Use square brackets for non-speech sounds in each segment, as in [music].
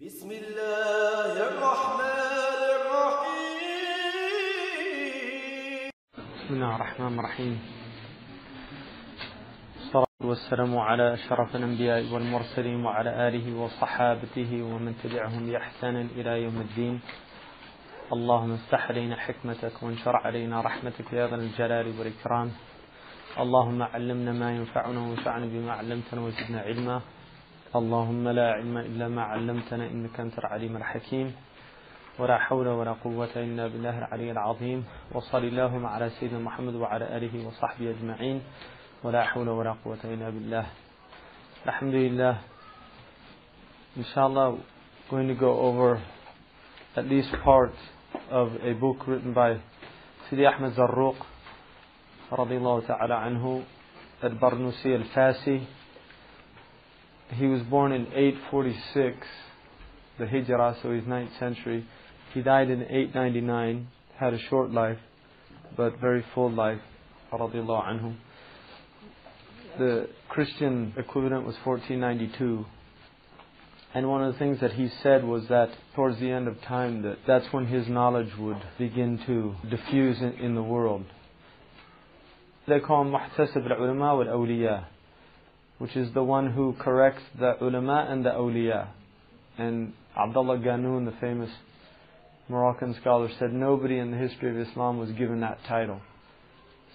بسم الله الرحمن الرحيم. بسم الله الرحمن الرحيم. الصلاة والسلام على أشرف الأنبياء والمرسلين وعلى آله وصحابته ومن تبعهم بإحسان إلى يوم الدين. اللهم افتح علينا حكمتك وانشر علينا رحمتك يا ذا الجلال والإكرام. اللهم علمنا ما ينفعنا وانفعنا بما علمتنا وزدنا علما. اللهم لا علم إلا ما علمتنا إنك أنت العليم الحكيم. ولا حول ولا قوة إلا بالله العلي العظيم. وصل اللهم على سيدنا محمد وعلى آله وصحبه أجمعين. ولا حول ولا قوة إلا بالله. الحمد لله Inshallah going to go over at least part of a book written by Sidi Ahmed Zarruq رضي الله تعالى عنه البرنوسي الفاسي he was born in 846, the Hijrah, so he's 9th century. He died in 899, had a short life, but very full life, radiallahu anhu. The Christian equivalent was 1492. And one of the things that he said was that towards the end of time, that that's when his knowledge would begin to diffuse in, in the world. They call him Muhtasib al-Ulama wal-Awliya which is the one who corrects the ulama and the awliya. And Abdullah Ghanun, the famous Moroccan scholar, said nobody in the history of Islam was given that title.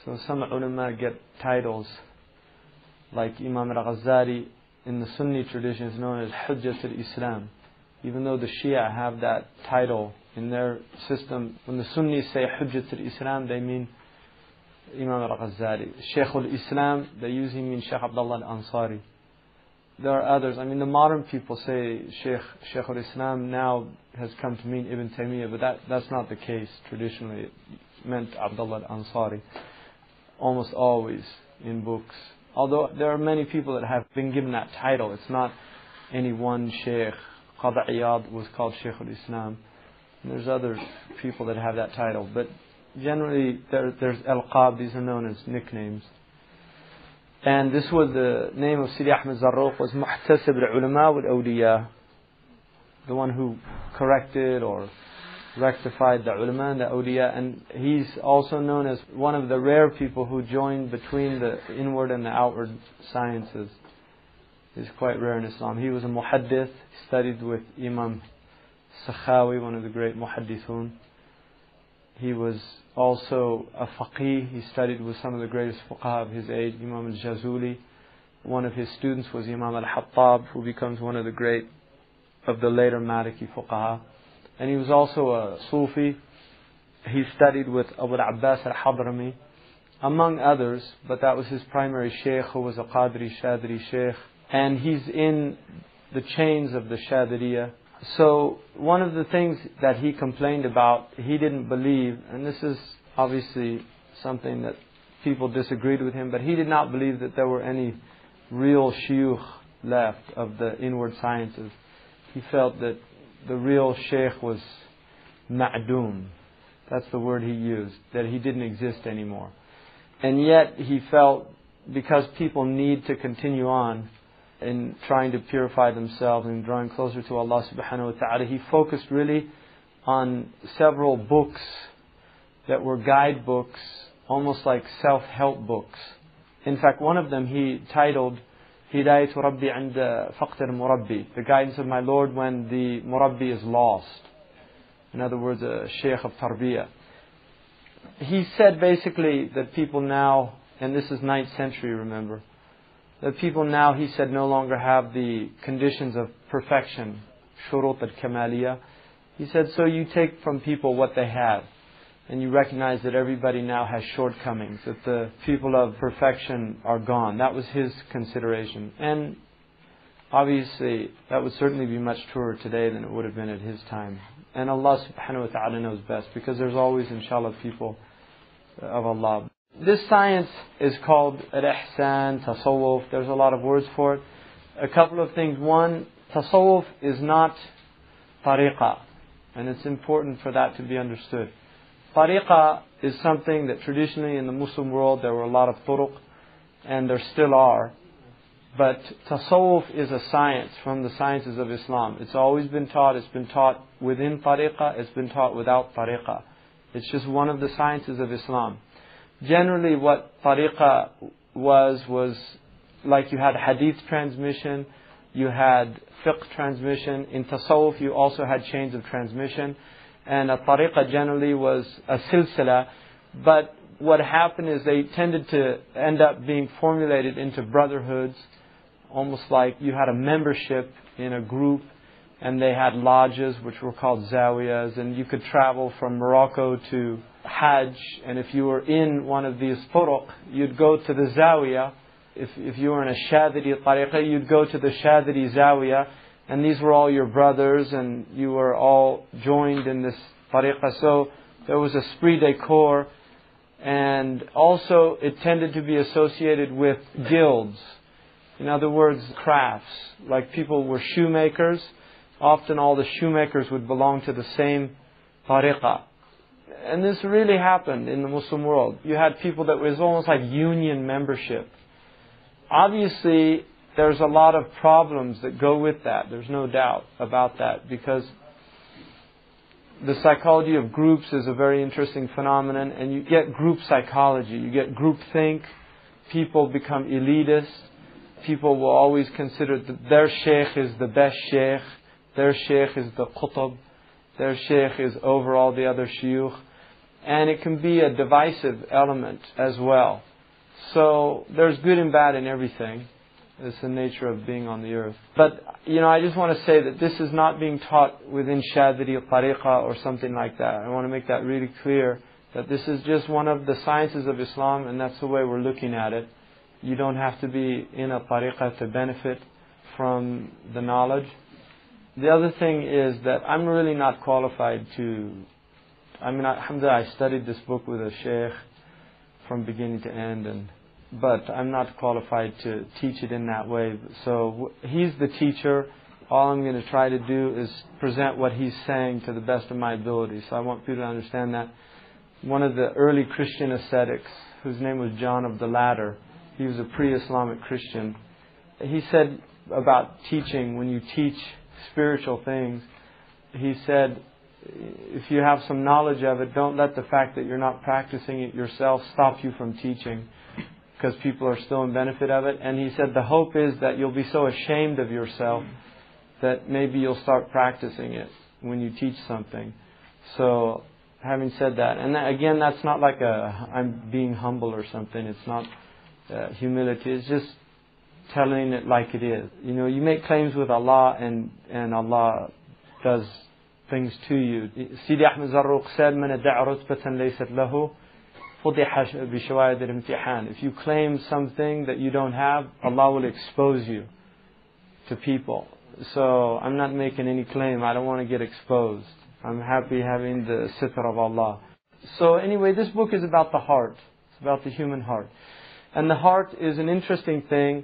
So some ulama get titles, like Imam al-Ghazali in the Sunni tradition is known as Hujjat al-Islam. Even though the Shia have that title in their system, when the Sunnis say Hujjat al-Islam, they mean Imam al-Ghazali. Shaykh al-Islam, they usually mean Shaykh Abdullah al-Ansari. There are others. I mean, the modern people say Shaykh, Shaykh al-Islam now has come to mean Ibn Taymiyyah, but that, that's not the case traditionally. It meant Abdullah al-Ansari. Almost always in books. Although there are many people that have been given that title. It's not any one Shaykh. Qadi Iyad was called Shaykh al-Islam. There's other people that have that title. But generally there, there's alqab, these are known as nicknames. And this was the name of Sidi Ahmed Zarruq was Muhtasib al-Ulama wal-Awliya, the one who corrected or rectified the ulama and the awliya. And he's also known as one of the rare people who joined between the inward and the outward sciences. He's quite rare in Islam. He was a muhaddith, he studied with Imam Sakhawi, one of the great muhaddithun. He was also a faqih. He studied with some of the greatest fuqaha of his age, Imam al-Jazuli. One of his students was Imam al-Hattab, who becomes one of the great of the later Maliki fuqaha. And he was also a Sufi. He studied with Abu al-Abbas al-Hadrami, among others, but that was his primary sheikh, who was a Qadri Shadhili sheikh. And he's in the chains of the Shadhiliyya. So one of the things that he complained about, he didn't believe, and this is obviously something that people disagreed with him, but he did not believe that there were any real shuyukh left of the inward sciences. He felt that the real sheikh was ma'doom. That's the word he used, that he didn't exist anymore. And yet he felt because people need to continue on, in trying to purify themselves and drawing closer to Allah subhanahu wa ta'ala, he focused really on several books that were guidebooks, almost like self-help books. In fact, one of them he titled Hidayatu Rabbi and Faqtir Murabbi, the guidance of my Lord when the Murabbi is lost. In other words, a Sheikh of Tarbiyah. He said basically that people now, and this is 9th century, remember, that people now, he said, no longer have the conditions of perfection, shurut al-kamaliyah. He said, so you take from people what they have. And you recognize that everybody now has shortcomings, that the people of perfection are gone. That was his consideration. And obviously, that would certainly be much truer today than it would have been at his time. And Allah subhanahu wa ta'ala knows best, because there's always, inshallah, people of Allah. This science is called al-ihsan, tasawwuf. There's a lot of words for it. A couple of things. One, tasawwuf is not tariqah. And it's important for that to be understood. Tariqah is something that traditionally in the Muslim world there were a lot of turuq, and there still are. But tasawwuf is a science from the sciences of Islam. It's always been taught, it's been taught within tariqah, it's been taught without tariqah. It's just one of the sciences of Islam. Generally, what tariqah was, was like you had hadith transmission, you had fiqh transmission. In tasawwuf, you also had chains of transmission. And a tariqah generally was a silsila. But what happened is they tended to end up being formulated into brotherhoods, almost like you had a membership in a group and they had lodges which were called zawiyas and you could travel from Morocco to Hajj and if you were in one of these turuq you'd go to the zawiya if, if you were in a Shadhili tariqah you'd go to the Shadhili zawiya and these were all your brothers and you were all joined in this tariqah so there was a esprit de corps and also it tended to be associated with guilds. In other words, crafts. Like people were shoemakers. Often all the shoemakers would belong to the same tariqah. And this really happened in the Muslim world. You had people that was almost like union membership. Obviously, there's a lot of problems that go with that. There's no doubt about that because the psychology of groups is a very interesting phenomenon, and you get group psychology. You get group think. People become elitist. People will always consider that their sheikh is the best sheikh. Their sheikh is the qutb. Their sheikh is over all the other shuyukh. And it can be a divisive element as well. So there's good and bad in everything. It's the nature of being on the earth. But, you know, I just want to say that this is not being taught within Shadhili or Tariqa or something like that. I want to make that really clear that this is just one of the sciences of Islam and that's the way we're looking at it. You don't have to be in a tariqah to benefit from the knowledge. The other thing is that I'm really not qualified to. I mean, alhamdulillah, I studied this book with a sheikh from beginning to end, and but I'm not qualified to teach it in that way. So he's the teacher. All I'm going to try to do is present what he's saying to the best of my ability. So I want people to understand that. One of the early Christian ascetics, whose name was John of the Ladder, he was a pre-Islamic Christian. He said about teaching, when you teach spiritual things, he said, if you have some knowledge of it, don't let the fact that you're not practicing it yourself stop you from teaching because people are still in benefit of it. And he said the hope is that you'll be so ashamed of yourself that maybe you'll start practicing it when you teach something. So, having said that, and that, again, that's not like a I'm being humble or something. It's not uh, humility. It's just telling it like it is. You know, you make claims with Allah, and and Allah does things to you. Sidi Ahmed Zarruq said, "Man rutbatan laysat lahu." If you claim something that you don't have, Allah will expose you to people. So I'm not making any claim. I don't want to get exposed. I'm happy having the sitr of Allah. So anyway, this book is about the heart. It's about the human heart. And the heart is an interesting thing.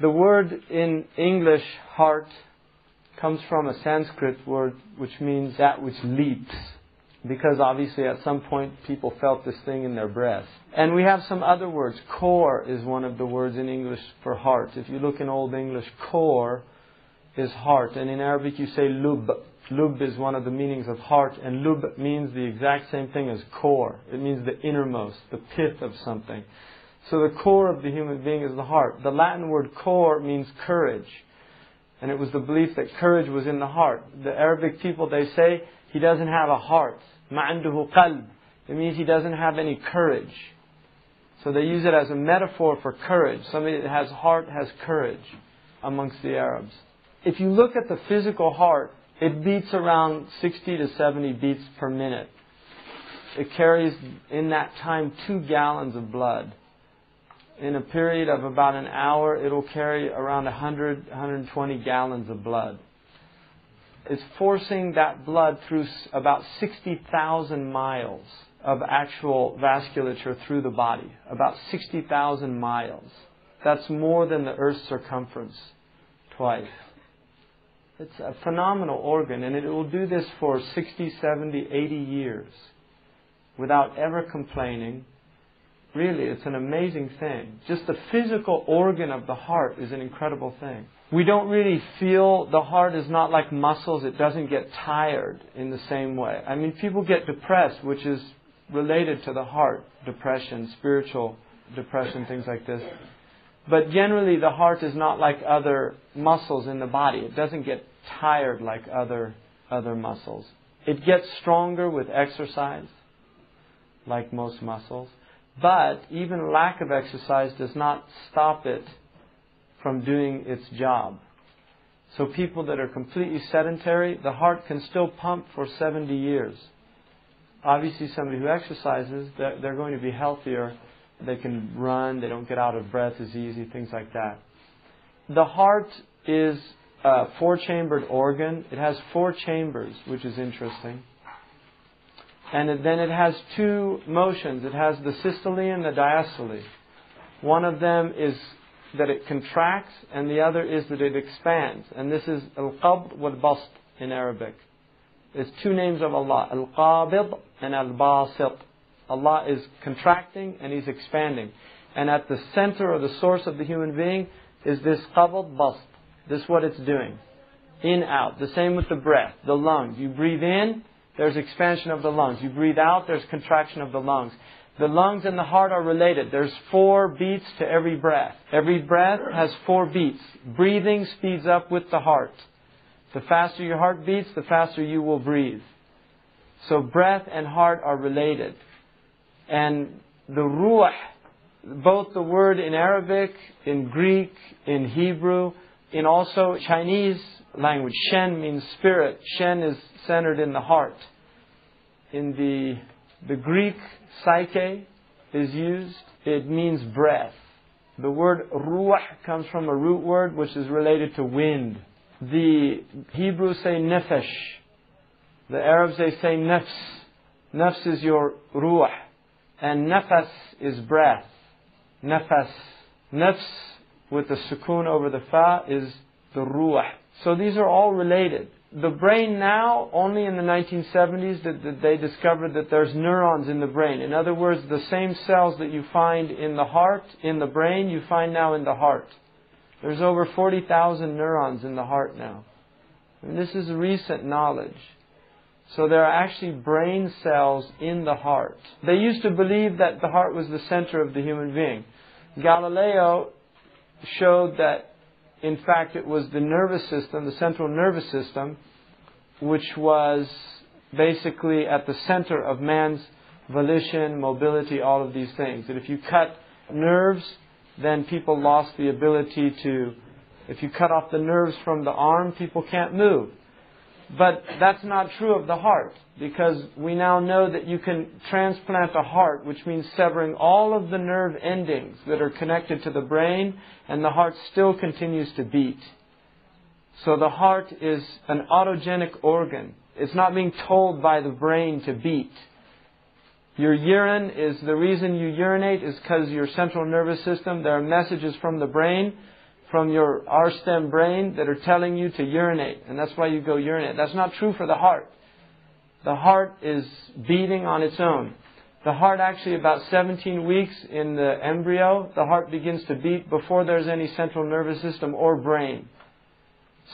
The word in English, heart, comes from a Sanskrit word which means that which leaps because obviously at some point people felt this thing in their breast. And we have some other words. Core is one of the words in English for heart. If you look in Old English, core is heart. And in Arabic you say lub. Lub is one of the meanings of heart, and lub means the exact same thing as core. It means the innermost, the pith of something. So the core of the human being is the heart. The Latin word core means courage. And it was the belief that courage was in the heart. The Arabic people, they say, he doesn't have a heart. مَعَنْدُهُ قَلْبٌ It means he doesn't have any courage. So they use it as a metaphor for courage. Somebody that has heart has courage amongst the Arabs. If you look at the physical heart, it beats around 60 to 70 beats per minute. It carries in that time two gallons of blood. In a period of about an hour, it'll carry around 100, 120 gallons of blood It's forcing that blood through about 60,000 miles of actual vasculature through the body. About 60,000 miles. That's more than the Earth's circumference twice. It's a phenomenal organ, and it will do this for 60, 70, 80 years without ever complaining. Really, it's an amazing thing. Just the physical organ of the heart is an incredible thing. We don't really feel the heart is not like muscles, it doesn't get tired in the same way. I mean, people get depressed, which is related to the heart depression, spiritual depression, things like this. But generally, the heart is not like other muscles in the body. It doesn't get tired like other, other muscles. It gets stronger with exercise, like most muscles. But even lack of exercise does not stop it from doing its job. So people that are completely sedentary, the heart can still pump for 70 years. Obviously, somebody who exercises, they're, going to be healthier. They can run, they don't get out of breath as easy, things like that. The heart is a four chambered organ. It has four chambers, which is interesting. And then it has two motions. It has the systole and the diastole. One of them is that it contracts, and the other is that it expands. And this is al-qabd wal-bast in Arabic. There's two names of Allah, al-qabid and al-basit. Allah is contracting and He's expanding. And at the center or the source of the human being is this qabd bast. This is what it's doing. In, out. The same with the breath, the lungs. You breathe in, there's expansion of the lungs. You breathe out, there's contraction of the lungs. The lungs and the heart are related. There's four beats to every breath. Every breath has four beats. Breathing speeds up with the heart. The faster your heart beats, the faster you will breathe. So breath and heart are related. And the ruh, both the word in Arabic, in Greek, in Hebrew, in also Chinese language, Shen means spirit. Shen is centered in the heart. In the, the Greek, psyche is used. It means breath. The word ruh comes from a root word which is related to wind. The Hebrews say nefesh. The Arabs they say nafs. Nafs is your ruh. And nafas is breath. Nafas. Nafs with the sukun over the fa is the ruh. So these are all related. The brain now, only in the 1970s that, they discovered that there's neurons in the brain. In other words, the same cells that you find in the heart, in the brain, you find now in the heart. There's over 40,000 neurons in the heart now. And this is recent knowledge. So there are actually brain cells in the heart. They used to believe that the heart was the center of the human being. Galileo showed that in fact, it was the nervous system, the central nervous system, which was basically at the center of man's volition, mobility, all of these things. That if you cut nerves, then people lost the ability to, if you cut off the nerves from the arm, people can't move. But that's not true of the heart, because we now know that you can transplant a heart, which means severing all of the nerve endings that are connected to the brain, and the heart still continues to beat. So the heart is an autogenic organ. It's not being told by the brain to beat. Your urine is the reason you urinate is because your central nervous system, there are messages from the brain from your R stem brain that are telling you to urinate, and that's why you go urinate. That's not true for the heart. The heart is beating on its own. The heart actually about 17 weeks in the embryo, the heart begins to beat before there's any central nervous system or brain.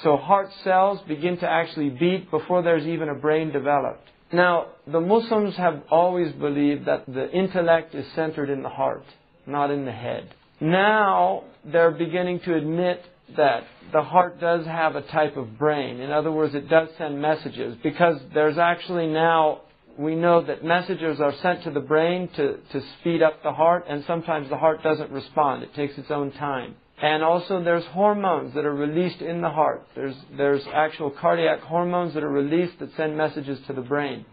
So heart cells begin to actually beat before there's even a brain developed. Now, the Muslims have always believed that the intellect is centered in the heart, not in the head. Now they're beginning to admit that the heart does have a type of brain. In other words, it does send messages because there's actually now, we know that messages are sent to the brain to, to speed up the heart and sometimes the heart doesn't respond. It takes its own time. And also there's hormones that are released in the heart. There's, there's actual cardiac hormones that are released that send messages to the brain.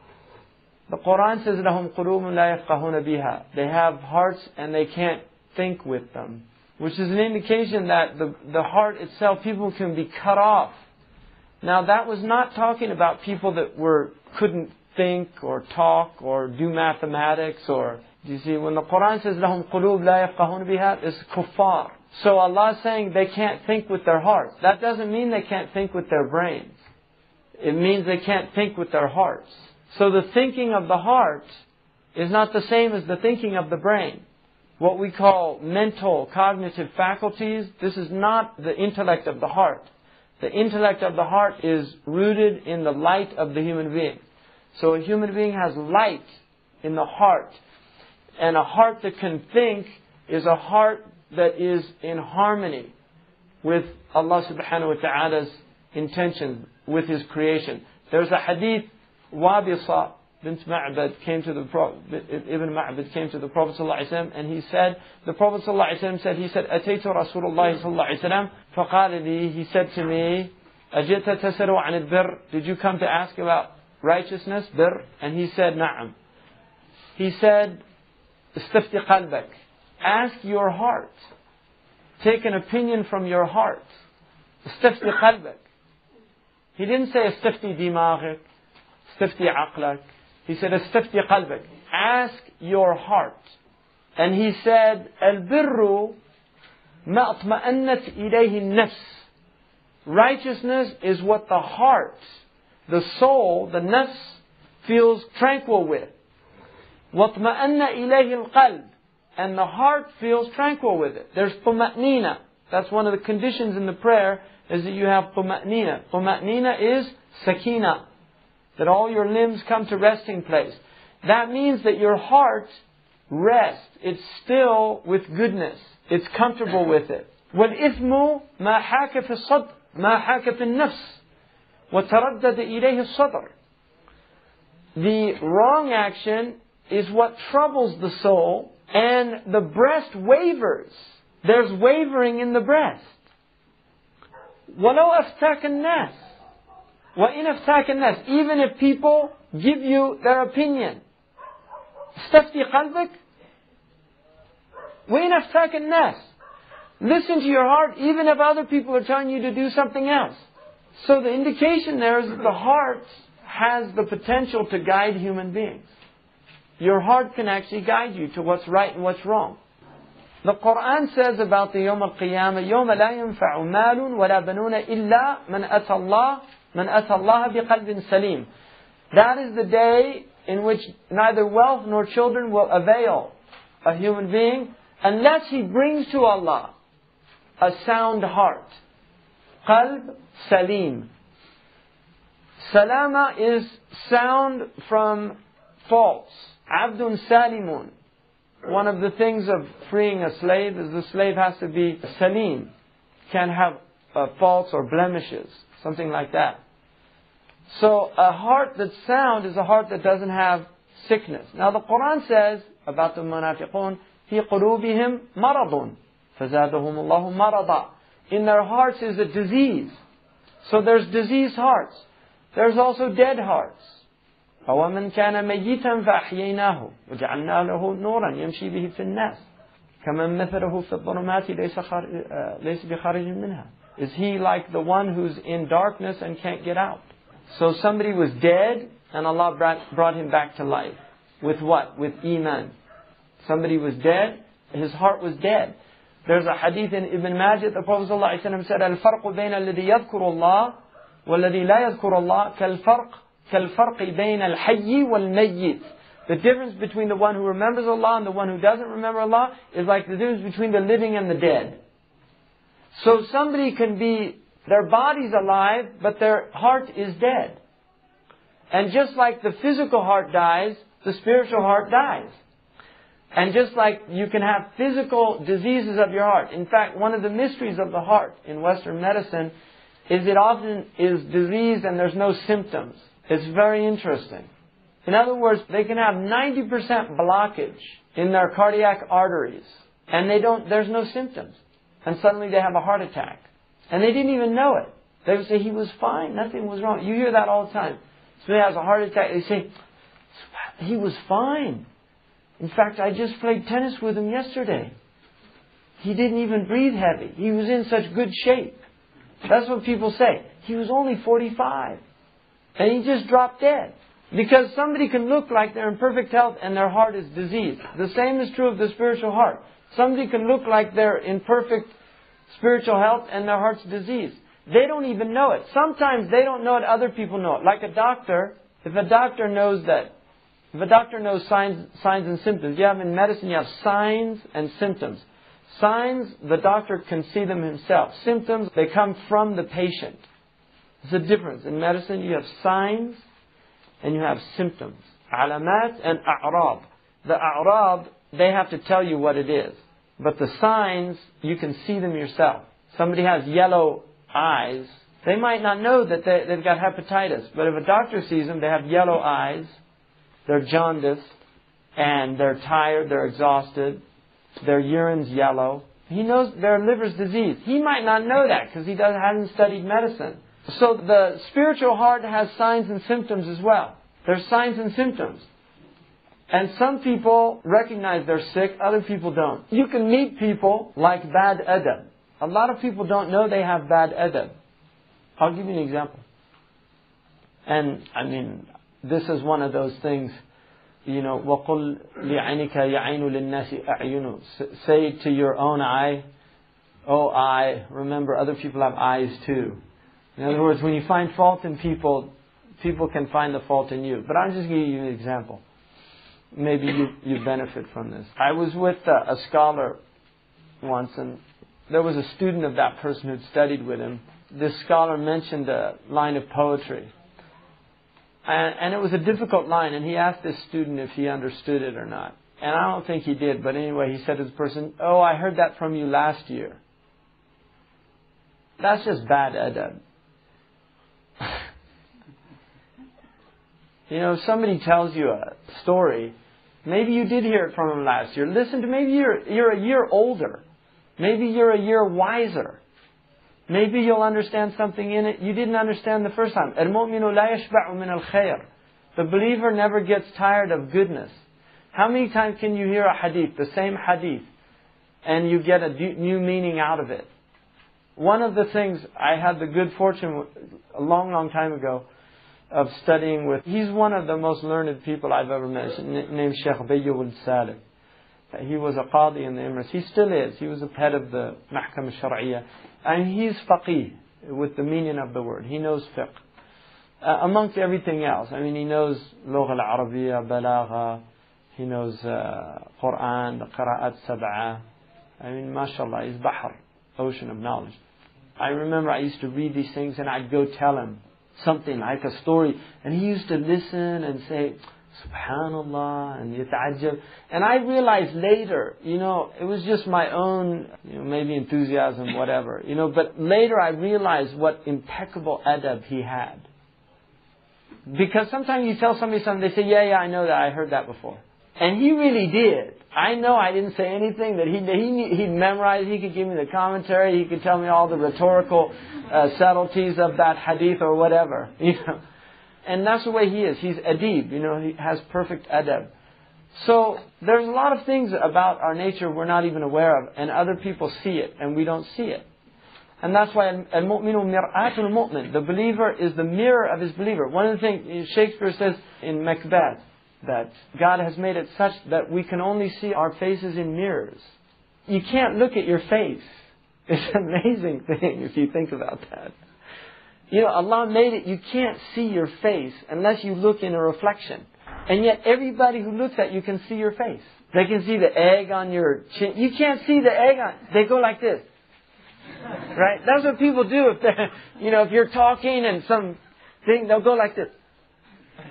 The Quran says, لَهُمْ قُلُوبٌ لَا يَفْقَهُونَ بِهَا They have hearts and they can't think with them, which is an indication that the, the heart itself, people can be cut off. Now, that was not talking about people that were couldn't think or talk or do mathematics or Do you see when the Quran says lahum qulub la yafqahuna it's kuffar. So Allah is saying they can't think with their hearts. That doesn't mean they can't think with their brains. It means they can't think with their hearts. So the thinking of the heart is not the same as the thinking of the brain what we call mental cognitive faculties. This is not the intellect of the heart. The intellect of the heart is rooted in the light of the human being. So a human being has light in the heart. And a heart that can think is a heart that is in harmony with Allah subhanahu wa ta'ala's intention, with His creation. There's a hadith, Wabisa bint Ma'bad came to the Prophet, Ibn Ma'bad came to the Prophet ﷺ and he said, the Prophet ﷺ said, he said, أتيت رسول الله صلى الله عليه وسلم فقال لي, he said to me, أجئت تسأل عن البر? Did you come to ask about righteousness, bir? And he said, نعم. He said, استفتي قلبك. Ask your heart. Take an opinion from your heart. استفتي قلبك. He didn't say استفتي دماغك, استفتي عقلك. He said, استفتي قلبك. Ask your heart. And he said, البر ما اطمأنت إليه النفس. Righteousness is what the heart, the soul, the nafs feels tranquil with. واطمأن إليه القلب. And the heart feels tranquil with it. There's طمأنينة. That's one of the conditions in the prayer is that you have طمأنينة. طمأنينة is sakina. That all your limbs come to resting place. That means that your heart rests. It's still with goodness. It's comfortable with it. والإثم ما حاك في الصدر ما حاك في النفس وتردد إليه الصدر The wrong action is what troubles the soul and the breast wavers. There's wavering in the breast. ولو أفتاك الناس وإن أفتاك الناس Even if people give you their opinion استفتي قلبك وإن أفتاك الناس Listen to your heart even if other people are telling you to do something else. So the indication there is that the heart has the potential to guide human beings. Your heart can actually guide you to what's right and what's wrong. The Quran says about the Yawm al-Qiyamah, يوم لا ينفع مال ولا بنون إلا من أتى الله Man atallaha biqalbin salim. That is the day in which neither wealth nor children will avail a human being unless he brings to Allah a sound heart. قلب salim. Salama is sound from faults. Abdun salimun. One of the things of freeing a slave is the slave has to be salim, can't have uh, faults or blemishes Something like that. So a heart that's sound is a heart that doesn't have sickness. Now the Quran says about the munafiqun, في قلوبهم مرض فزادهم الله مرضا. In their hearts is a disease. So there's diseased hearts. There's also dead hearts. فَوَمَنْ كَانَ مَيِّتًا فَأَحْيَيْنَاهُ وَجَعَلْنَا لَهُ نُورًا يَمْشِي بِهِ فِي النَّاسِ كَمَنْ مَثَلَهُ فِي الظُّلُمَاتِ لَيْسَ بِخَارِجٍ مِنْهَا Is he like the one who's in darkness and can't get out? So somebody was dead and Allah brought, brought him back to life. With what? With Iman. Somebody was dead, his heart was dead. There's a hadith in Ibn Majah, the Prophet ﷺ said, الفرق بين الذي يذكر الله والذي لا يذكر الله كالفرق كالفرق بين الحي والميت. The difference between the one who remembers Allah and the one who doesn't remember Allah is like the difference between the living and the dead. So somebody can be, their body's alive, but their heart is dead. And just like the physical heart dies, the spiritual heart dies. And just like you can have physical diseases of your heart. In fact, one of the mysteries of the heart in Western medicine is it often is diseased and there's no symptoms. It's very interesting. In other words, they can have 90% blockage in their cardiac arteries and they don't, there's no symptoms. And suddenly they have a heart attack. And they didn't even know it. They would say, he was fine, nothing was wrong. You hear that all the time. Somebody has a heart attack, they say, he was fine. In fact, I just played tennis with him yesterday. He didn't even breathe heavy. He was in such good shape. That's what people say. He was only 45. And he just dropped dead. Because somebody can look like they're in perfect health and their heart is diseased. The same is true of the spiritual heart. Somebody can look like they're in perfect spiritual health and their heart's disease. They don't even know it. Sometimes they don't know it, other people know it. Like a doctor, if a doctor knows that If a doctor knows signs, signs and symptoms, you have in medicine, you have signs and symptoms. Signs, the doctor can see them himself. Symptoms, they come from the patient. There's a difference. In medicine, you have signs and you have symptoms. Alamat and a'rad. The a'rad, they have to tell you what it is. But the signs, you can see them yourself. Somebody has yellow eyes, they might not know that they, they've got hepatitis. But if a doctor sees them, they have yellow eyes, they're jaundiced, and they're tired, they're exhausted, their urine's yellow. He knows their liver's diseased. He might not know that because he doesn't, hasn't studied medicine. So the spiritual heart has signs and symptoms as well. There's signs and symptoms. And some people recognize they're sick, other people don't. You can meet people like bad adab. A lot of people don't know they have bad adab. I'll give you an example. And I mean, this is one of those things, you know, وَقُلْ لِعَيْنِكَ يَعَيْنُ لِلنَّاسِ أَعْيُنُ Say to your own eye, oh eye, remember other people have eyes too. In other words, when you find fault in people, people can find the fault in you. But I'm just giving you an example. Maybe you, you benefit from this. I was with a, a scholar once, and there was a student of that person who'd studied with him. This scholar mentioned a line of poetry. And, and it was a difficult line, and he asked this student if he understood it or not. And I don't think he did, but anyway, he said to the person, Oh, I heard that from you last year. That's just bad adab. you know, if somebody tells you a story, maybe you did hear it from him last year. Listen to maybe you're you're a year older. Maybe you're a year wiser. Maybe you'll understand something in it you didn't understand the first time. الْمُؤْمِنُ لَا يَشْبَعُ مِنَ الْخَيْرِ The believer never gets tired of goodness. How many times can you hear a hadith, the same hadith, and you get a new meaning out of it? One of the things I had the good fortune a long, long time ago of studying with, he's one of the most learned people I've ever met, named Sheikh Bayyul Salim. He was a qadi in the Emirates. He still is. He was the head of the Mahkam al-Shar'iyah. And he's faqih, with the meaning of the word. He knows fiqh. Uh, amongst everything else. I mean, he knows Lugha al-Arabiya, Balagha, he knows uh, Quran, the Qira'at Sab'ah. I mean, mashallah, he's Bahr, ocean of knowledge. I remember I used to read these things and I'd go tell him something like a story, and he used to listen and say, Subhanallah, and yata'ajjab. And I realized later, you know, it was just my own, you know, maybe enthusiasm, whatever, you know, but later I realized what impeccable adab he had. Because sometimes you tell somebody something, they say, yeah, yeah, I know that, I heard that before. And he really did. I know I didn't say anything that he he he memorized. He could give me the commentary. He could tell me all the rhetorical uh, subtleties of that hadith or whatever. [laughs] You know, and that's the way he is. He's adib. You know, he has perfect adab. So there's a lot of things about our nature we're not even aware of, and other people see it, and we don't see it. And that's why al-mu'minu mir'atul mu'min. The believer is the mirror of his believer. One of the things Shakespeare says in Macbeth that God has made it such that we can only see our faces in mirrors. You can't look at your face. [laughs] It's an amazing thing if you think about that. You know, Allah made it, you can't see your face unless you look in a reflection. And yet everybody who looks at you can see your face. They can see the egg on your chin. You can't see the egg on, they go like this. Right? That's what people do if they're, [laughs] you know, if you're talking and some thing, they'll go like this.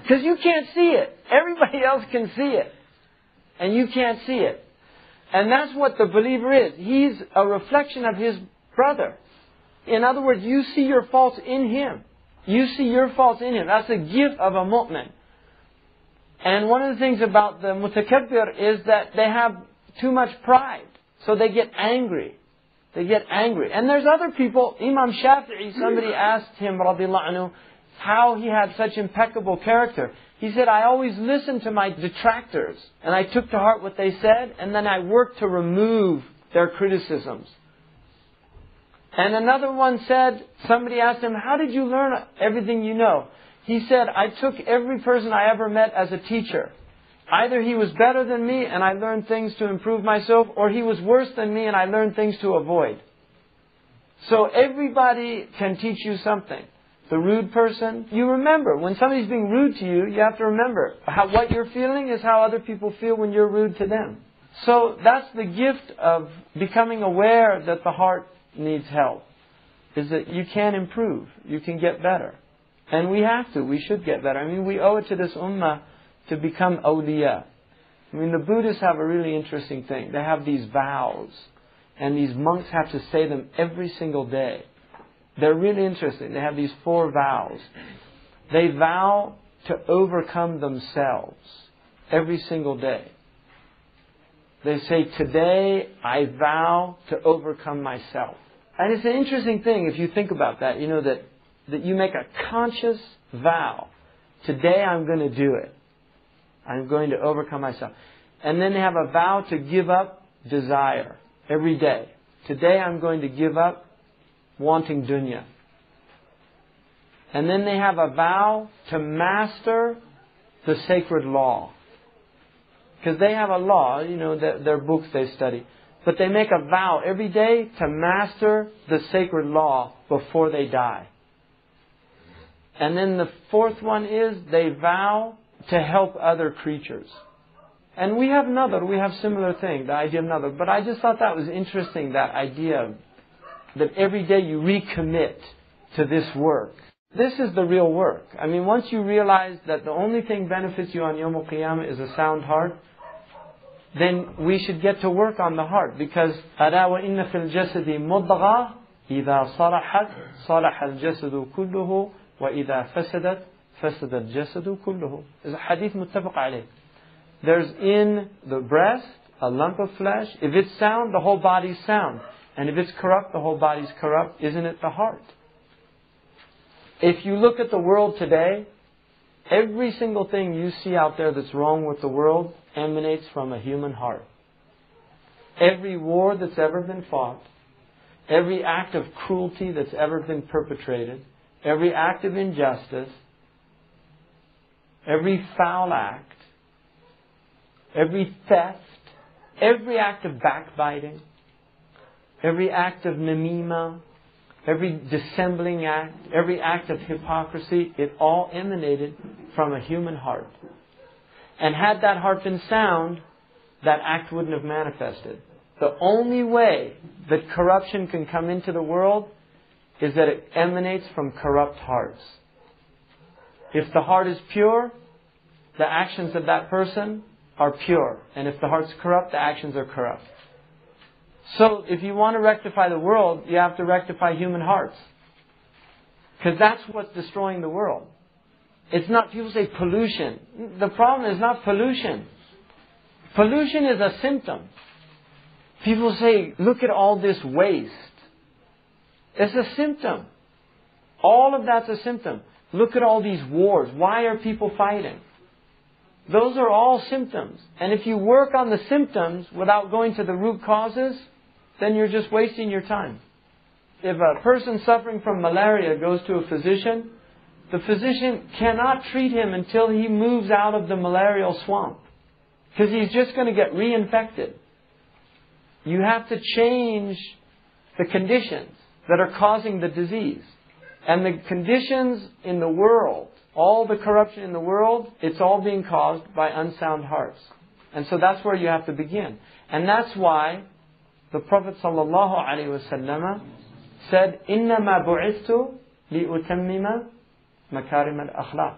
Because you can't see it. Everybody else can see it. And you can't see it. And that's what the believer is. He's a reflection of his brother. In other words, you see your faults in him. You see your faults in him. That's the gift of a mu'min. And one of the things about the mutakabbir is that they have too much pride. So they get angry. They get angry. And there's other people, Imam Shafi'i, somebody asked him, radiallahu anhu, how he had such impeccable character. He said, I always listened to my detractors, and I took to heart what they said, and then I worked to remove their criticisms. And another one said, somebody asked him, How did you learn everything you know? He said, I took every person I ever met as a teacher. Either he was better than me and I learned things to improve myself, or he was worse than me and I learned things to avoid. So everybody can teach you something. The rude person, you remember. When somebody's being rude to you, you have to remember. How, what you're feeling is how other people feel when you're rude to them. So that's the gift of becoming aware that the heart needs help. Is that you can improve. You can get better. And we have to. We should get better. I mean, we owe it to this ummah to become awliya. I mean, the Buddhists have a really interesting thing. They have these vows. And these monks have to say them every single day. They're really interesting. They have these four vows. They vow to overcome themselves every single day. They say, Today I vow to overcome myself. And it's an interesting thing if you think about that, you know, that, that you make a conscious vow. Today I'm going to do it. I'm going to overcome myself. And then they have a vow to give up desire every day. Today I'm going to give up wanting dunya. And then they have a vow to master the sacred law. Because they have a law, you know, their, their books they study. But they make a vow every day to master the sacred law before they die. And then the fourth one is they vow to help other creatures. And we have another, we have similar thing, the idea of another. But I just thought that was interesting, that idea that every day you recommit to this work. This is the real work. I mean, once you realize that the only thing benefits you on Yom Qiyamah is a sound heart, then we should get to work on the heart because ألا وإن في الجسد مضغة إذا صلحت صلح الجسد كله وإذا فسدت فسد الجسد كله. Is a hadith متفق عليه. There's in the breast a lump of flesh. If it's sound, the whole body's sound. And if it's corrupt, the whole body's corrupt. Isn't it the heart? If you look at the world today, every single thing you see out there that's wrong with the world emanates from a human heart. Every war that's ever been fought, every act of cruelty that's ever been perpetrated, every act of injustice, every foul act, every theft, every act of backbiting, every act of namima, every dissembling act, every act of hypocrisy, it all emanated from a human heart. And had that heart been sound, that act wouldn't have manifested. The only way that corruption can come into the world is that it emanates from corrupt hearts. If the heart is pure, the actions of that person are pure. And if the heart's corrupt, the actions are corrupt. So if you want to rectify the world, you have to rectify human hearts. Because that's what's destroying the world. It's not, people say pollution. The problem is not pollution. Pollution is a symptom. People say, look at all this waste. It's a symptom. All of that's a symptom. Look at all these wars. Why are people fighting? Those are all symptoms. And if you work on the symptoms without going to the root causes, then you're just wasting your time. If a person suffering from malaria goes to a physician, the physician cannot treat him until he moves out of the malarial swamp. Because he's just going to get reinfected. You have to change the conditions that are causing the disease. And the conditions in the world, all the corruption in the world, it's all being caused by unsound hearts. And so that's where you have to begin. And that's why the Prophet ﷺ said, إِنَّمَا بُعِثْتُ لِأُتَمِّمَ makarim al-akhlaq.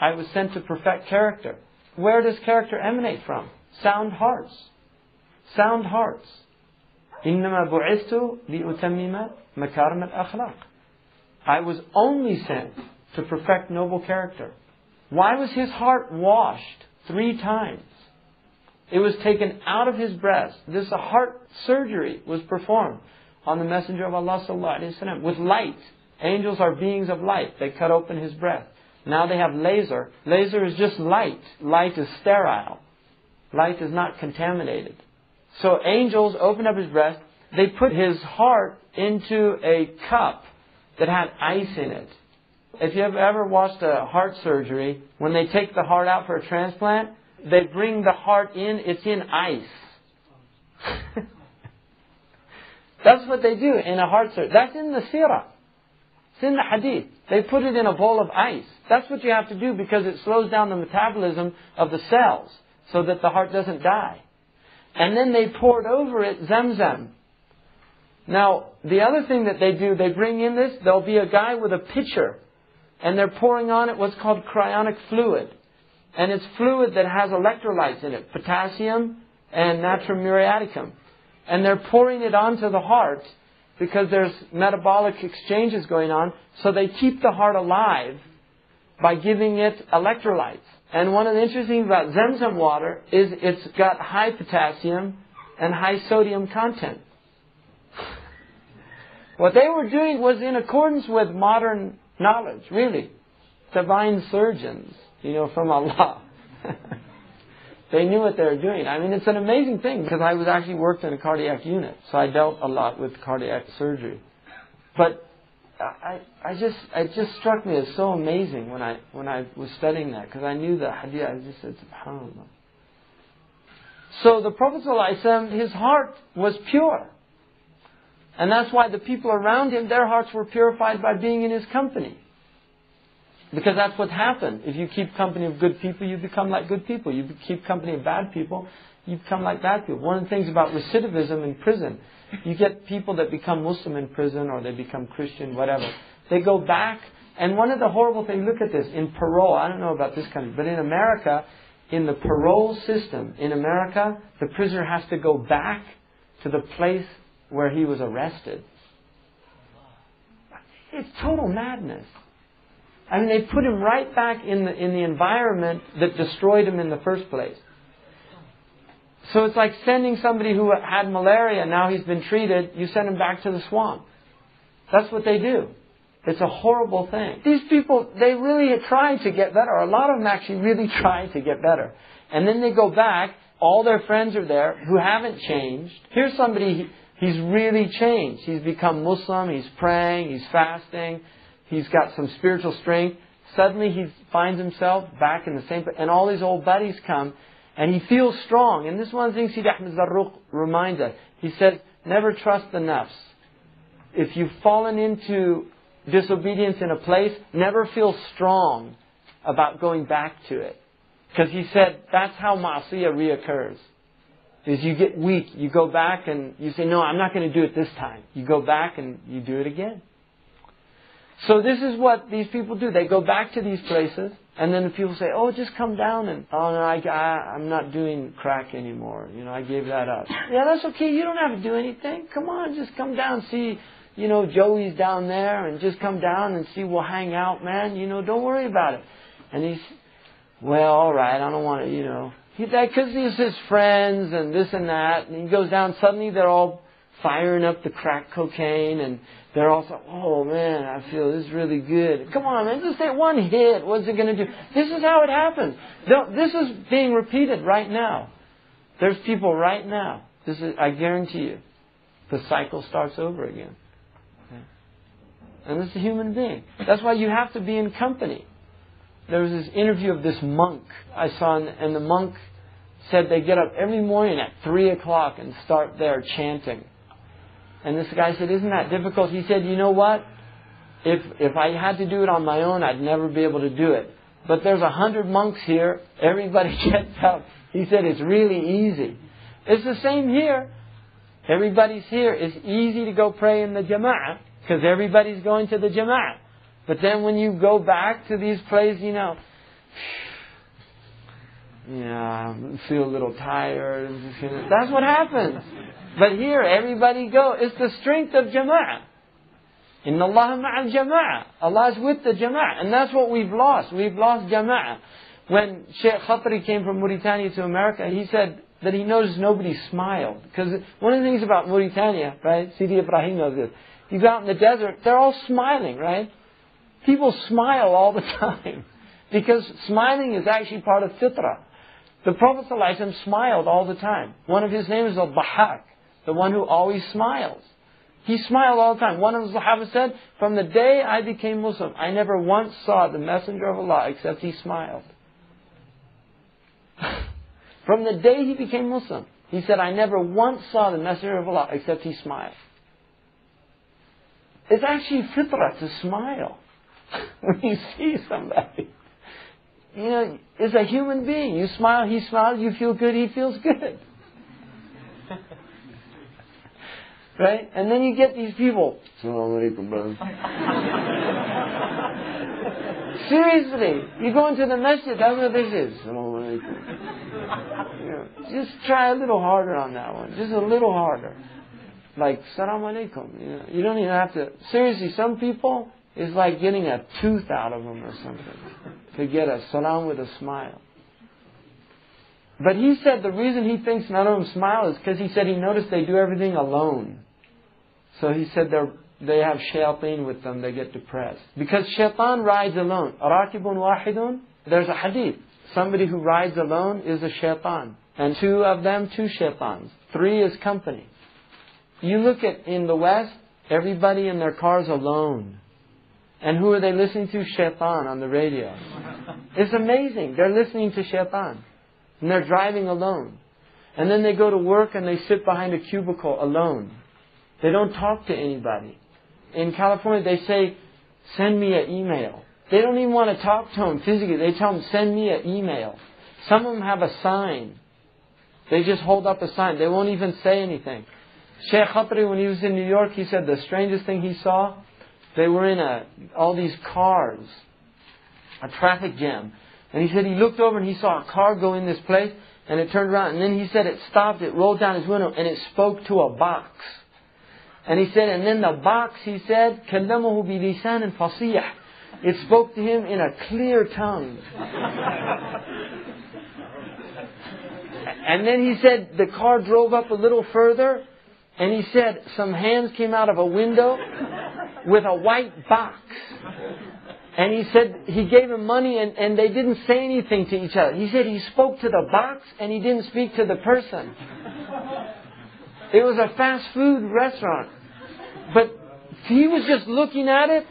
I was sent to perfect character. Where does character emanate from? Sound hearts. Sound hearts. إنما بعثت لأتمم مكارم الأخلاق. I was only sent to perfect noble character. Why was his heart washed three times? It was taken out of his breast. This heart surgery was performed on the Messenger of Allah with light. Angels are beings of light. They cut open his breast. Now they have laser. Laser is just light. Light is sterile. Light is not contaminated. So angels opened up his breast. They put his heart into a cup that had ice in it. If you have ever watched a heart surgery, when they take the heart out for a transplant, they bring the heart in, it's in ice. [laughs] That's what they do in a heart surgery. That's in the seerah. It's in the hadith. They put it in a bowl of ice. That's what you have to do because it slows down the metabolism of the cells so that the heart doesn't die. And then they poured over it Zamzam. Now, the other thing that they do, they bring in this, there'll be a guy with a pitcher, and they're pouring on it what's called cryonic fluid. And it's fluid that has electrolytes in it, potassium and natrium muriaticum. And they're pouring it onto the heart because there's metabolic exchanges going on, so they keep the heart alive by giving it electrolytes. And one of the interesting things about Zemzem water is it's got high potassium and high sodium content. What they were doing was in accordance with modern knowledge, really. Divine surgeons, you know, from Allah. [laughs] they knew what they were doing. I mean, it's an amazing thing because I was actually worked in a cardiac unit, so I dealt a lot with cardiac surgery. But I, I just, it just struck me as so amazing when I, when I was studying that because I knew the hadith. I just said, Subhanallah. So the Prophet ﷺ, his heart was pure. And that's why the people around him, their hearts were purified by being in his company. Because that's what happened. If you keep company of good people, you become like good people. You keep company of bad people, you become like bad people. One of the things about recidivism in prison, you get people that become Muslim in prison or they become Christian, whatever. They go back, and one of the horrible things, look at this, in parole, I don't know about this country, but in America, in the parole system in America, the prisoner has to go back to the place where he was arrested. It's total madness. I mean, they put him right back in the, in the environment that destroyed him in the first place. So it's like sending somebody who had malaria, now he's been treated, you send him back to the swamp. That's what they do. It's a horrible thing. These people, they really try to get better. A lot of them actually really [laughs] try to get better. And then they go back, all their friends are there who haven't changed. Here's somebody, he's really changed. He's become Muslim, he's praying, he's fasting, he's got some spiritual strength. Suddenly he finds himself back in the same, and all his old buddies come, and he feels strong. And this is one of the things Sidi Ahmed Zarruq reminds us. He says, never trust the nafs. If you've fallen into disobedience in a place, never feel strong about going back to it. Because he said that's how ma'asiyah reoccurs. Is you get weak, you go back and you say, no, I'm not going to do it this time. You go back and you do it again. So this is what these people do. They go back to these places, and then the people say, "Oh, just come down and oh no, I, I I'm not doing crack anymore. You know, I gave that up." [laughs] yeah, that's okay. You don't have to do anything. Come on, just come down, see. You know, Joey's down there, and just come down and see. We'll hang out, man. You know, don't worry about it. And he's, well, all right. I don't want to, you know, he because he's his friends and this and that. And he goes down. Suddenly, they're all firing up the crack cocaine and they're also, oh man, I feel this is really good. Come on, man, just take one hit. What's it going to do? This is how it happens. This is being repeated right now. There's people right now. This is, I guarantee you, the cycle starts over again. And this is a human being. That's why you have to be in company. There was this interview of this monk I saw, and the monk said they get up every morning at 3 o'clock and start there chanting. And this guy said, Isn't that difficult? He said, You know what? If, if I had to do it on my own, I'd never be able to do it. But there's a hundred monks here. Everybody [laughs] gets up. He said, It's really easy. It's the same here. Everybody's here. It's easy to go pray in the jama'ah because everybody's going to the jama'ah. But then when you go back to these places, you know, [sighs] yeah, feel a little tired. [laughs] That's what happens. But here, everybody go. It's the strength of jama'ah. Inna Allah ma'al jama'ah. Allah is with the jama'ah. And that's what we've lost. We've lost jama'ah. When Sheikh Khatri came from Mauritania to America, he said that he noticed nobody smiled. Because one of the things about Mauritania, right, Sidi Ibrahim knows this. You go out in the desert, they're all smiling, right? People smile all the [laughs] time. Because smiling is actually part of fitrah. The Prophet ﷺ smiled all the time. One of his names is Al-Bahak, the one who always smiles. He smiled all the time. One of the Sahaba said, From the day I became Muslim, I never once saw the Messenger of Allah except he smiled. [laughs] From the day he became Muslim, he said, I never once saw the Messenger of Allah except he smiled. It's actually fitra to smile [laughs] when you see somebody. You know, it's a human being. You smile, he smiles, you feel good, he feels good. Right? And then you get these people, Assalamu [laughs] alaikum, brother. Seriously, you go into the masjid, that's what this is. [laughs] You know, just try a little harder on that one. Just a little harder. Like, salam alaikum. You, know, you don't even have to. Seriously, some people, it's like getting a tooth out of them or something to get a salam with a smile. But he said the reason he thinks none of them smile is because he said he noticed they do everything alone. So he said they have shayateen with them, they get depressed. Because shaitan rides alone. Wahidun, there's a hadith. Somebody who rides alone is a shaitan. And two of them, two shaitans. Three is company. You look at in the West, everybody in their cars alone. And who are they listening to? Shaitan on the radio. It's amazing. They're listening to Shaitan. And they're driving alone. And then they go to work and they sit behind a cubicle alone. They don't talk to anybody. In California, they say, send me an email. They don't even want to talk to them physically. They tell them, send me an email. Some of them have a sign. They just hold up a sign. They won't even say anything. Sheikh Khatri, when he was in New York, he said the strangest thing he saw, they were in a, all these cars, a traffic jam. And he said he looked over and he saw a car go in this place, and it turned around. And then he said it stopped, it rolled down his window, and it spoke to a box. And he said, and then the box, he said, كَلَّمَهُ بِلِسَانٍ فَصِيحٍ It spoke to him in a clear tongue. and then he said the car drove up a little further, and he said some hands came out of a window with a white box. And he said he gave him money and, and they didn't say anything to each other. He said he spoke to the box and he didn't speak to the person. It was a fast food restaurant. But he was just looking at it,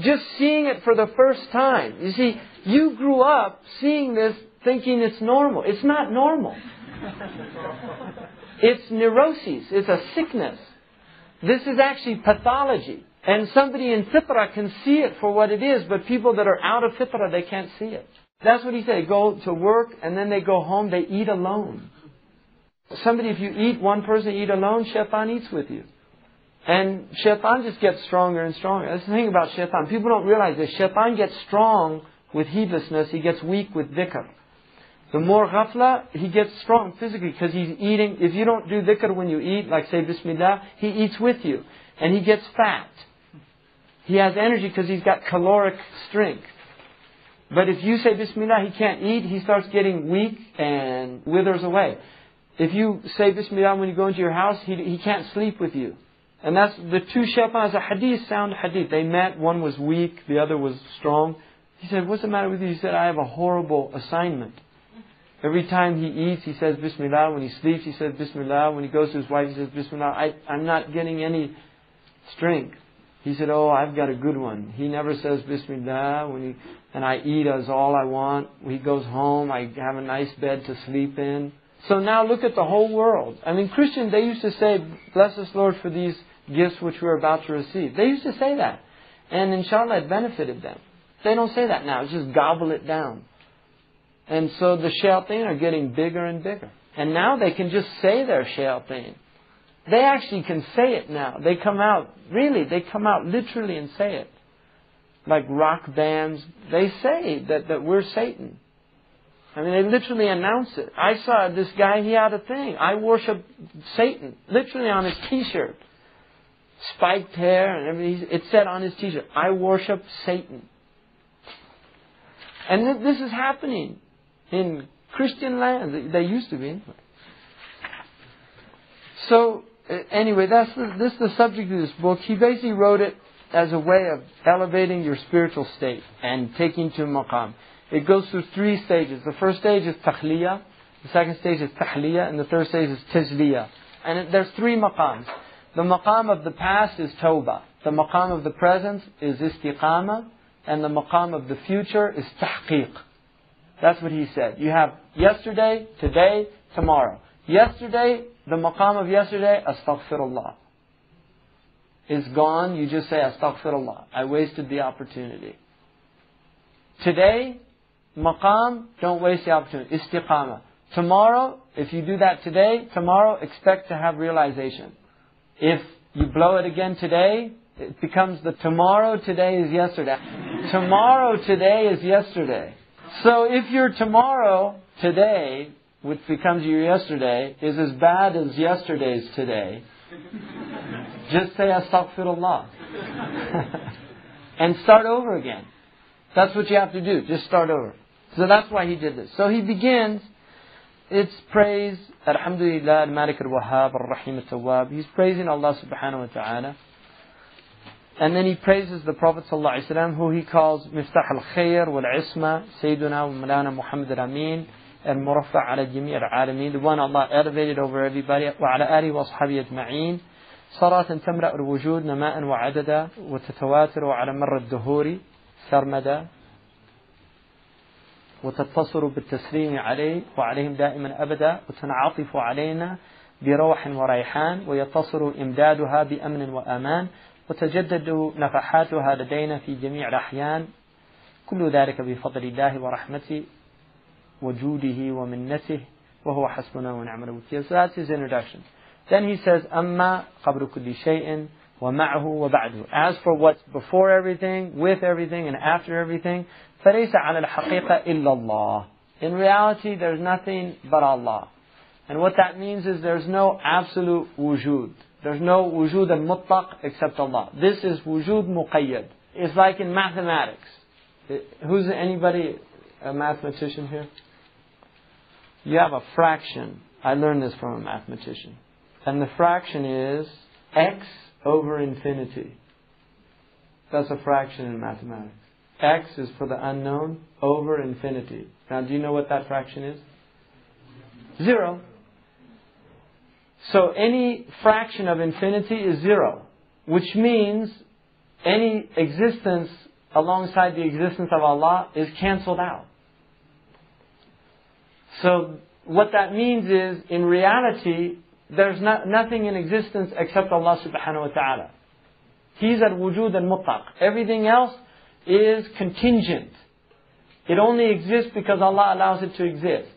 just seeing it for the first time. You see, you grew up seeing this thinking it's normal. It's not normal. It's neuroses. It's a sickness. This is actually pathology. And somebody in fitra can see it for what it is, but people that are out of fitra, they can't see it. That's what he said. They go to work and then they go home, they eat alone. Somebody, if you eat, one person eat alone, shaitan eats with you. And shaitan just gets stronger and stronger. That's the thing about shaitan. People don't realize this. Shaitan gets strong with heedlessness, he gets weak with dhikr. The more ghafla, he gets strong physically because he's eating. If you don't do dhikr when you eat, like say Bismillah, he eats with you. And he gets fat. He has energy because he's got caloric strength. But if you say Bismillah, he can't eat, he starts getting weak and withers away. If you say Bismillah when you go into your house, he, he can't sleep with you. And that's the two shaitans, a hadith, sound hadith. They met, one was weak, the other was strong. He said, What's the matter with you? He said, I have a horrible assignment. Every time he eats, he says Bismillah. When he sleeps, he says Bismillah. When he goes to his wife, he says Bismillah. I, I'm not getting any strength. He said, Oh, I've got a good one. He never says Bismillah when he, and I eat as all I want. He goes home, I have a nice bed to sleep in. So now look at the whole world. I mean, Christians, they used to say, Bless us, Lord, for these gifts which we're about to receive. They used to say that. And inshallah, it benefited them. They don't say that now. It's just gobble it down. And so the shayateen are getting bigger and bigger. And now they can just say they're shayateen. They actually can say it now. They come out, really, they come out literally and say it. Like rock bands, they say that, that we're Satan. I mean, they literally announce it. I saw this guy, he had a thing. I worship Satan, literally on his t-shirt. Spiked hair and everything. It said on his t-shirt, I worship Satan. And this is happening in Christian lands. They used to be. So, anyway, that's the, this is the subject of this book. He basically wrote it as a way of elevating your spiritual state and taking to maqam. It goes through three stages. The first stage is takhliya, the second stage is tahliya, and the third stage is tajliya. And it, there's three maqams. The maqam of the past is tawbah. The maqam of the present is istiqama. And the maqam of the future is tahqiq. That's what he said. You have yesterday, today, tomorrow. Yesterday, the maqam of yesterday, astaghfirullah. is gone, you just say, Astaghfirullah. I wasted the opportunity. Today, maqam, don't waste the opportunity. Istiqamah. Tomorrow, if you do that today, tomorrow expect to have realization. If you blow it again today, it becomes the tomorrow today is yesterday. tomorrow today is yesterday. So if your tomorrow today, which becomes your yesterday, is as bad as yesterday's today, just say astaghfirullah. [laughs] and start over again. That's what you have to do. Just start over. So that's why he did this. So he begins, it's praise, Alhamdulillah, al-Malik al-Wahhab, al-Rahim al-Tawwab. He's praising Allah subhanahu wa ta'ala. And then he praises the Prophet ﷺ, who he calls Miftah al-Khair wal-Isma, Sayyiduna wa Malana Muhammad al-Amin, المرفع على جميع العالمين the one Allah elevated over everybody وعلى آله وأصحابه أجمعين صلاة تملأ الوجود نماء وعددا وتتواتر على مر الدهور سرمدا وتتصل بالتسليم عليه وعليهم دائما أبدا وتنعطف علينا بروح وريحان ويتصل إمدادها بأمن وأمان وتجدد نفحاتها لدينا في جميع الأحيان كل ذلك بفضل الله ورحمته وجوده ومنته وهو حسبنا ونعم الوكيل. So that's his introduction. Then he says, أما قبل كل شيء ومعه وبعده. As for what's before everything, with everything, and after everything, فليس على الحقيقة إلا الله. In reality, there's nothing but Allah. And what that means is there's no absolute wujud. There's no wujud al-mutlaq except Allah. This is wujud muqayyad. It's like in mathematics. Who's anybody a mathematician here? You have a fraction. I learned this from a mathematician. And the fraction is x over infinity. That's a fraction in mathematics. X is for the unknown over infinity. Now, do you know what that fraction is? Zero. So any fraction of infinity is zero, which means any existence alongside the existence of Allah is cancelled out. So what that means is, in reality, there's not, nothing in existence except Allah subhanahu wa ta'ala. He's at wujud and mutlaq. Everything else is contingent. It only exists because Allah allows it to exist.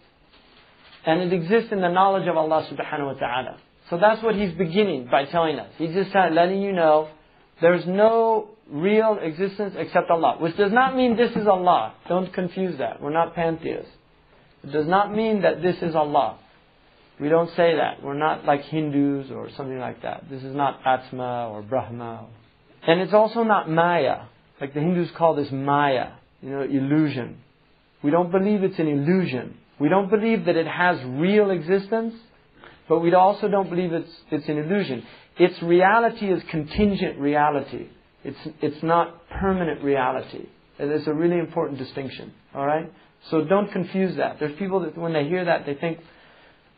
And it exists in the knowledge of Allah subhanahu wa ta'ala. So that's what he's beginning by telling us. He's just letting you know there's no real existence except Allah. Which does not mean this is Allah. Don't confuse that. We're not pantheists. It does not mean that this is Allah. We don't say that. We're not like Hindus or something like that. This is not Atma or Brahma. And it's also not Maya. Like the Hindus call this Maya, you know, illusion. We don't believe it's an illusion. We don't believe that it has real existence, but we also don't believe it's, it's an illusion. Its reality is contingent reality. It's, it's not permanent reality. And it's a really important distinction. Alright? So don't confuse that. There's people that when they hear that, they think,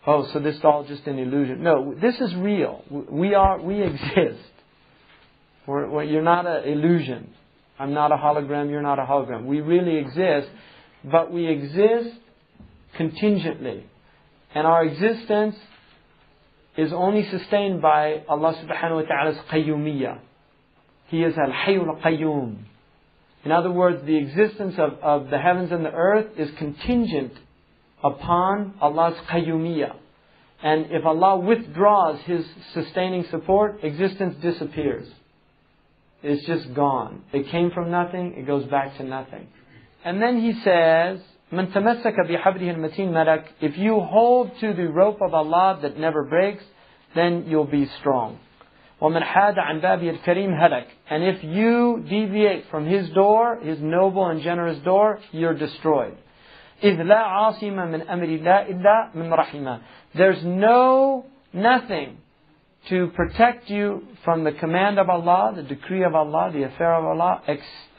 oh, so this is all just an illusion. No, this is real. We are, we [laughs] exist. We're, we're, you're not an illusion. I'm not a hologram, you're not a hologram. We really exist, but we exist contingently. And our existence is only sustained by Allah subhanahu wa ta'ala's qayyumiyah. He is al-hayyul qayyum. In other words, the existence of, of the heavens and the earth is contingent upon Allah's qayyumiyah. And if Allah withdraws His sustaining support, existence disappears. It's just gone. It came from nothing, it goes back to nothing. And then he says, من تمسك بحبله المتين ملك If you hold to the rope of Allah that never breaks, then you'll be strong. وَمَنْ حَادَ عَنْ بَابِهِ الْكَرِيمِ هَلَكَ And if you deviate from His door, His noble and generous door, you're destroyed. إِذْ لَا عَاصِمَ مِنْ أَمْرِ اللَّهِ إِلَّا مِنْ رَحِمَهِ There's no, nothing to protect you from the command of Allah, the decree of Allah, the affair of Allah,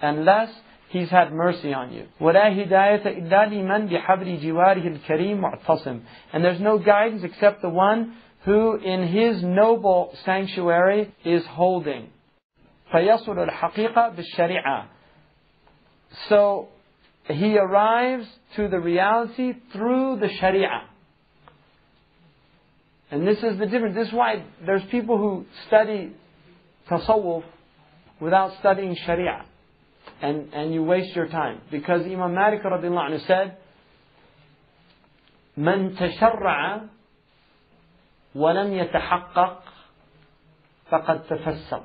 unless He's had mercy on you. وَلَا هِدَايَةَ إِلَّا لِمَنْ بِحَبْرِ جِوَارِهِ الْكَرِيمِ مُعْتَصِمٍ And there's no guidance except the one who in his noble sanctuary is holding. فَيَصُلُ الْحَقِيقَةِ بِالشَّرِيعَةِ So he arrives to the reality through the Sharia. And this is the difference. This is why there's people who study tasawwuf without studying sharia. And, and you waste your time. Because Imam Malik radiallahu anhu said, من تشرع ولم يتحقق فقد تفسق.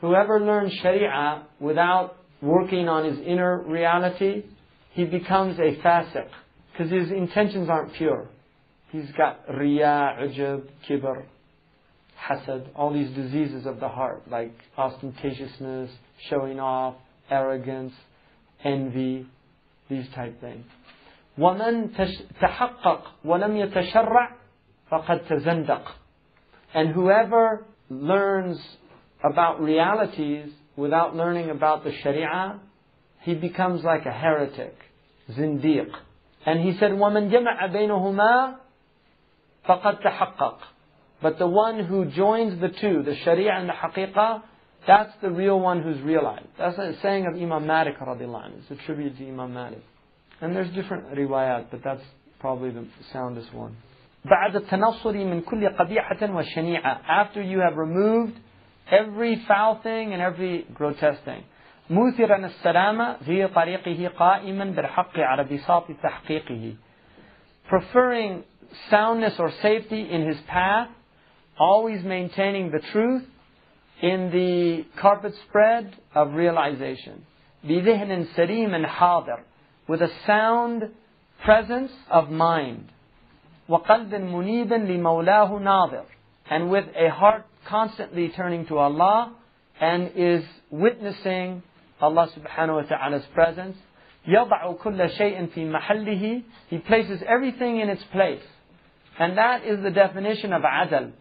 Whoever learns Sharia without working on his inner reality, he becomes a fasiq. Because his intentions aren't pure. He's got riya, ujub, kibr, hasad, all these diseases of the heart, like ostentatiousness, showing off, arrogance, envy, these type things. ومن تحقق ولم يتشرع فقد تزندق. And whoever learns about realities without learning about the Sharia, he becomes like a heretic, zindiq. And he said, وَمَنْ جَمَعَ بَيْنَهُمَا فَقَدْ تَحَقَّقَ But the one who joins the two, the Sharia and the Haqiqah, that's the real one who's realized. That's a saying of Imam Malik radiallahu anhu. It's attributed to Imam Malik. And there's different riwayat, but that's probably the soundest one. بعد التنصر من كل قبيحة وشنيعة After you have removed every foul thing and every grotesque thing. موثرا السلامة في طريقه قائما بالحق على بساط تحقيقه. Preferring soundness or safety in his path, always maintaining the truth in the carpet spread of realization. بذهن سليم حاضر with a sound presence of mind. وقلب منيب لمولاه ناظر and with a heart constantly turning to Allah and is witnessing Allah subhanahu wa ta'ala's presence. يضع كل شيء في محله He places everything in its place. And that is the definition of adl.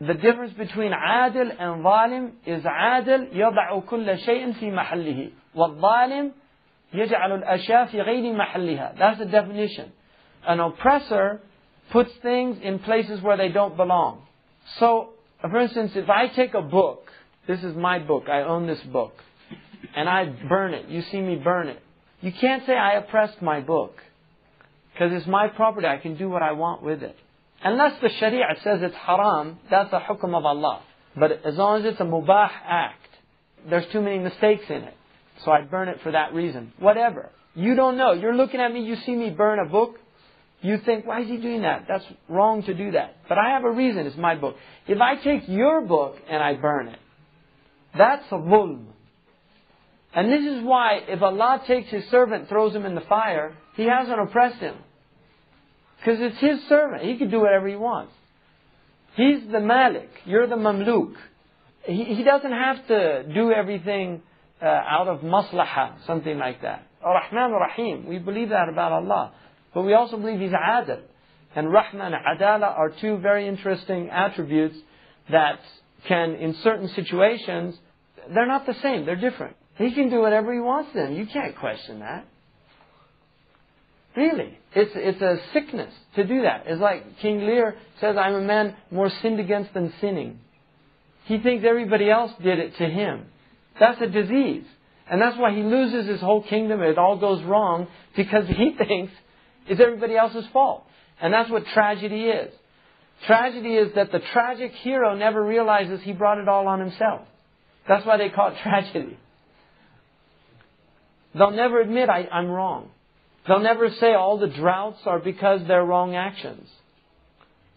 The difference between adil and zalim is adil يضع كل شيء في محله والظالم يجعل الأشياء في غير محلها. That's the definition. An oppressor puts things in places where they don't belong. So, for instance, if I take a book, this is my book, I own this book, and I burn it, you see me burn it. You can't say I oppressed my book. Because it's my property, I can do what I want with it. Unless the Sharia says it's haram, that's a hukum of Allah. But as long as it's a mubah act, there's too many mistakes in it. So I burn it for that reason. Whatever. You don't know. You're looking at me, you see me burn a book. You think, why is he doing that? That's wrong to do that. But I have a reason, it's my book. If I take your book and I burn it, that's a zulm. And this is why if Allah takes His servant, throws him in the fire, He hasn't oppressed him. Because it's His servant. He can do whatever He wants. He's the Malik. You're the Mamluk. He, he doesn't have to do everything uh, out of maslaha, something like that. Ar-Rahman Rahim. We believe that about Allah. But we also believe He's Adil. And Rahman and Adala are two very interesting attributes that can, in certain situations, they're not the same, they're different. He can do whatever he wants then. You can't question that. Really. It's, it's a sickness to do that. It's like King Lear says, I'm a man more sinned against than sinning. He thinks everybody else did it to him. That's a disease. And that's why he loses his whole kingdom. It all goes wrong because he [laughs] thinks it's everybody else's fault. And that's what tragedy is. Tragedy is that the tragic hero never realizes he brought it all on himself. That's why they call it [laughs] tragedy. They'll never admit I, I'm wrong. They'll never say all the droughts are because they're wrong actions.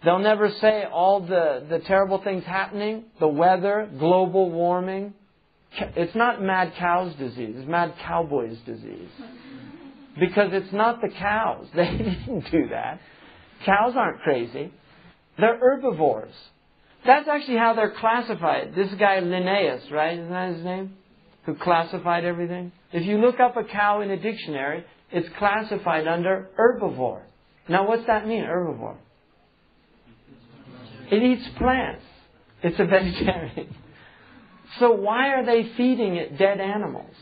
They'll never say all the, the terrible things happening, the weather, global warming. It's not mad cow's disease, it's mad cowboy's disease. Because it's not the cows. [laughs] They didn't do that. Cows aren't crazy. They're herbivores. That's actually how they're classified. This guy Linnaeus, right? Isn't that his name? Who classified everything? If you look up a cow in a dictionary, it's classified under herbivore. Now, what's that mean, herbivore? It eats plants. It's a [laughs] vegetarian. So why are they feeding it dead animals?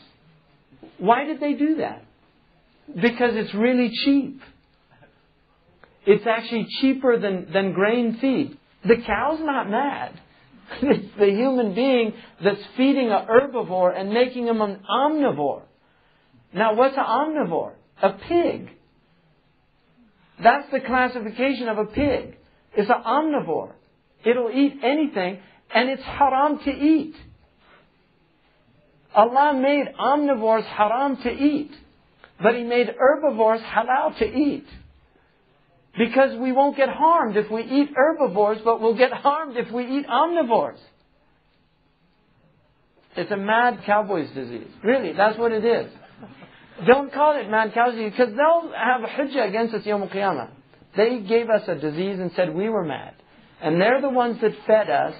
Why did they do that? Because it's really cheap. It's actually cheaper than, than grain feed. The cow's not mad. [laughs] It's the human being that's feeding a herbivore and making him an omnivore. Now, what's an omnivore? A pig. That's the classification of a pig. It's an omnivore. It'll eat anything, And it's haram to eat. Allah made omnivores haram to eat. But He made herbivores halal to eat. Because we won't get harmed if we eat herbivores, but we'll get harmed if we eat omnivores. It's a mad cowboy's disease. Really, that's what it is. Don't call it mad cowboy's disease because they'll have a against us Yom Qiyamah. They gave us a disease and said we were mad. And they're the ones that fed us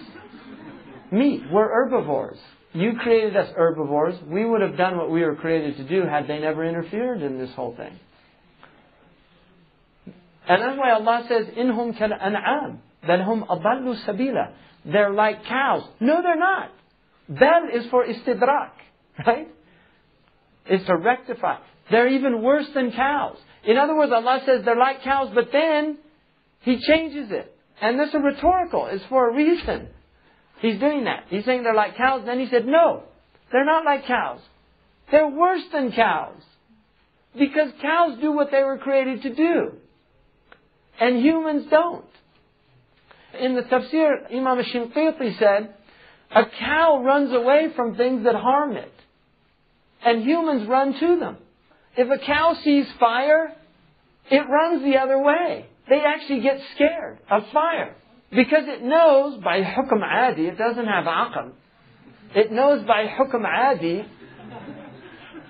meat. We're herbivores. You created us herbivores. We would have done what we were created to do had they never interfered in this whole thing. And that's why Allah says, "Inhum kal an'am, hum adallu sabila." They're like cows. No, they're not. Bal is for istidrak, [laughs] right? It's to rectify. They're even worse than cows. In other words, Allah says they're like cows, but then He changes it. And this is rhetorical. It's for a reason. He's doing that. He's saying they're like cows. Then He said, no, they're not like cows. They're worse than cows. Because cows do what they were created to do. And humans don't. In the tafsir, Imam Shinqiti said, a cow runs away from things that harm it. And humans run to them. If a cow sees fire, it runs the other way. They actually get scared of fire. Because it knows by hukm adi, it doesn't have aql. It knows by hukm adi,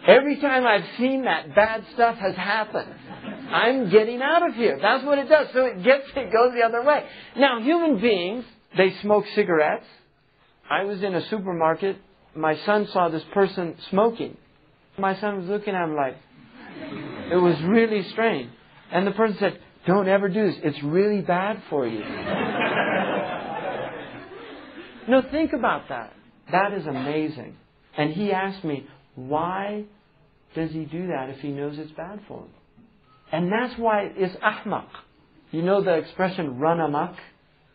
every time I've seen that, bad stuff has happened. I'm getting out of here. That's what it does. So it gets, it goes the other way. Now, human beings, they smoke cigarettes. I was in a supermarket. My son saw this person smoking. My son was looking at him like, it was really strange. And the person said, don't ever do this. It's really bad for you. [laughs] no, think about that. That is amazing. And he asked me, why does he do that if he knows it's bad for him? And that's why it's ahmaq. You know the expression run amok?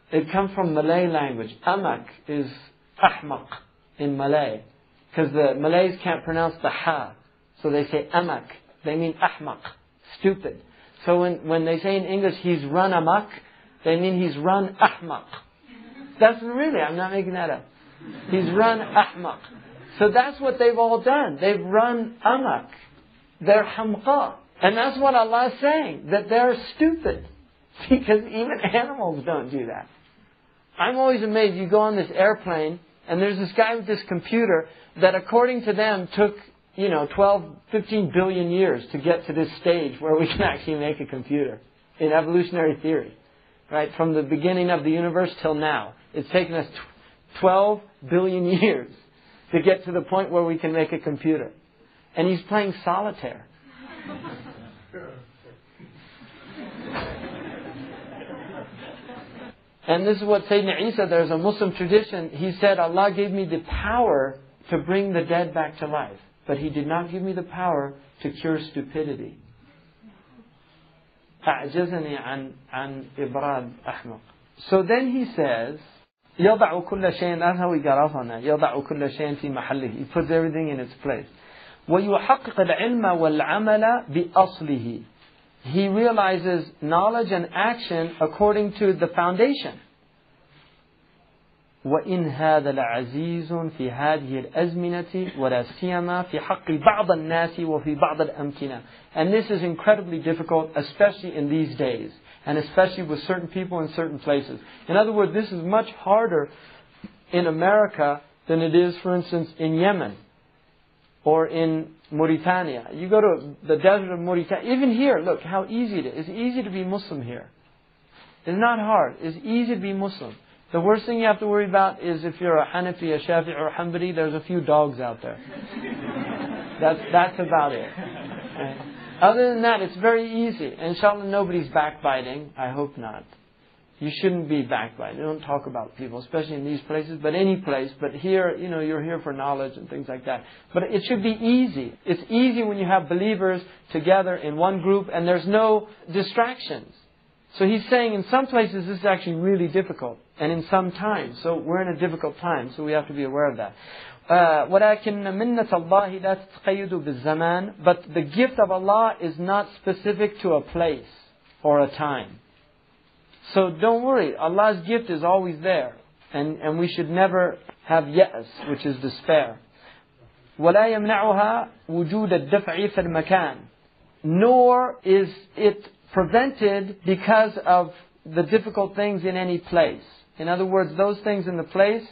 It comes from Malay language. Amak is ahmaq in Malay. Because the Malays can't pronounce the ha. So they say amak. They mean ahmaq. Stupid. So when, when they say in English he's run amok, they mean he's run ahmaq. That's really, I'm not making that up. He's run ahmaq. So that's what they've all done. They've run amok. They're hamqa. And that's what Allah is saying, that they're stupid. [laughs] Because even animals don't do that. I'm always amazed. You go on this airplane, and there's this guy with this computer that, according to them, took you know, 12, 15 billion years to get to this stage where we can [laughs] actually make a computer in evolutionary theory. Right? From the beginning of the universe till now. It's taken us 12 billion [laughs] years to get to the point where we can make a computer. And he's playing solitaire. and this is what Sayyidina Isa, there's a Muslim tradition, he said, Allah gave me the power to bring the dead back to life but He did not give me the power to cure stupidity. أعجزني عن عن إبراد أحمق. So then he says, يضع كل شيء, that's how we got off on that. يضع كل شيء في محله. He puts everything in its place. ويحقق العلم والعمل بأصله. He realizes knowledge and action according to the foundation. وإن هذا لعزيز في هذه الأزمنة ولا سيما في حق بعض الناس وفي بعض الأمكنة. And this is incredibly difficult, especially in these days, and especially with certain people in certain places. In other words, this is much harder in America than it is, for instance, in Yemen or in Mauritania. You go to the desert of Mauritania, even here, look how easy it is. It's easy to be Muslim here. It's not hard. It's easy to be Muslim. The worst thing you have to worry about is if you're a Hanafi, a Shafi, or a Hanbali, there's a few dogs out there. [laughs] that's, that's about it. Other than that, it's very easy. Inshallah, nobody's backbiting. I hope not. You shouldn't be backbiting. Don't talk about people, especially in these places, but any place. But here, you know, you're here for knowledge and things like that. But it should be easy. It's easy when you have believers together in one group and there's no distractions. So he's saying in some places this is actually really difficult, and in some times. So we're in a difficult time, so we have to be aware of that. Uh, ولكن منة الله لا تتقيد بالزمان but the gift of Allah is not specific to a place or a time. so don't worry, Allah's gift is always there. And, and we should never have ya's, which is despair. ولا يمنعها وجود الدفع في المكان nor is it prevented because of the difficult things in any place. In other words, those things in the place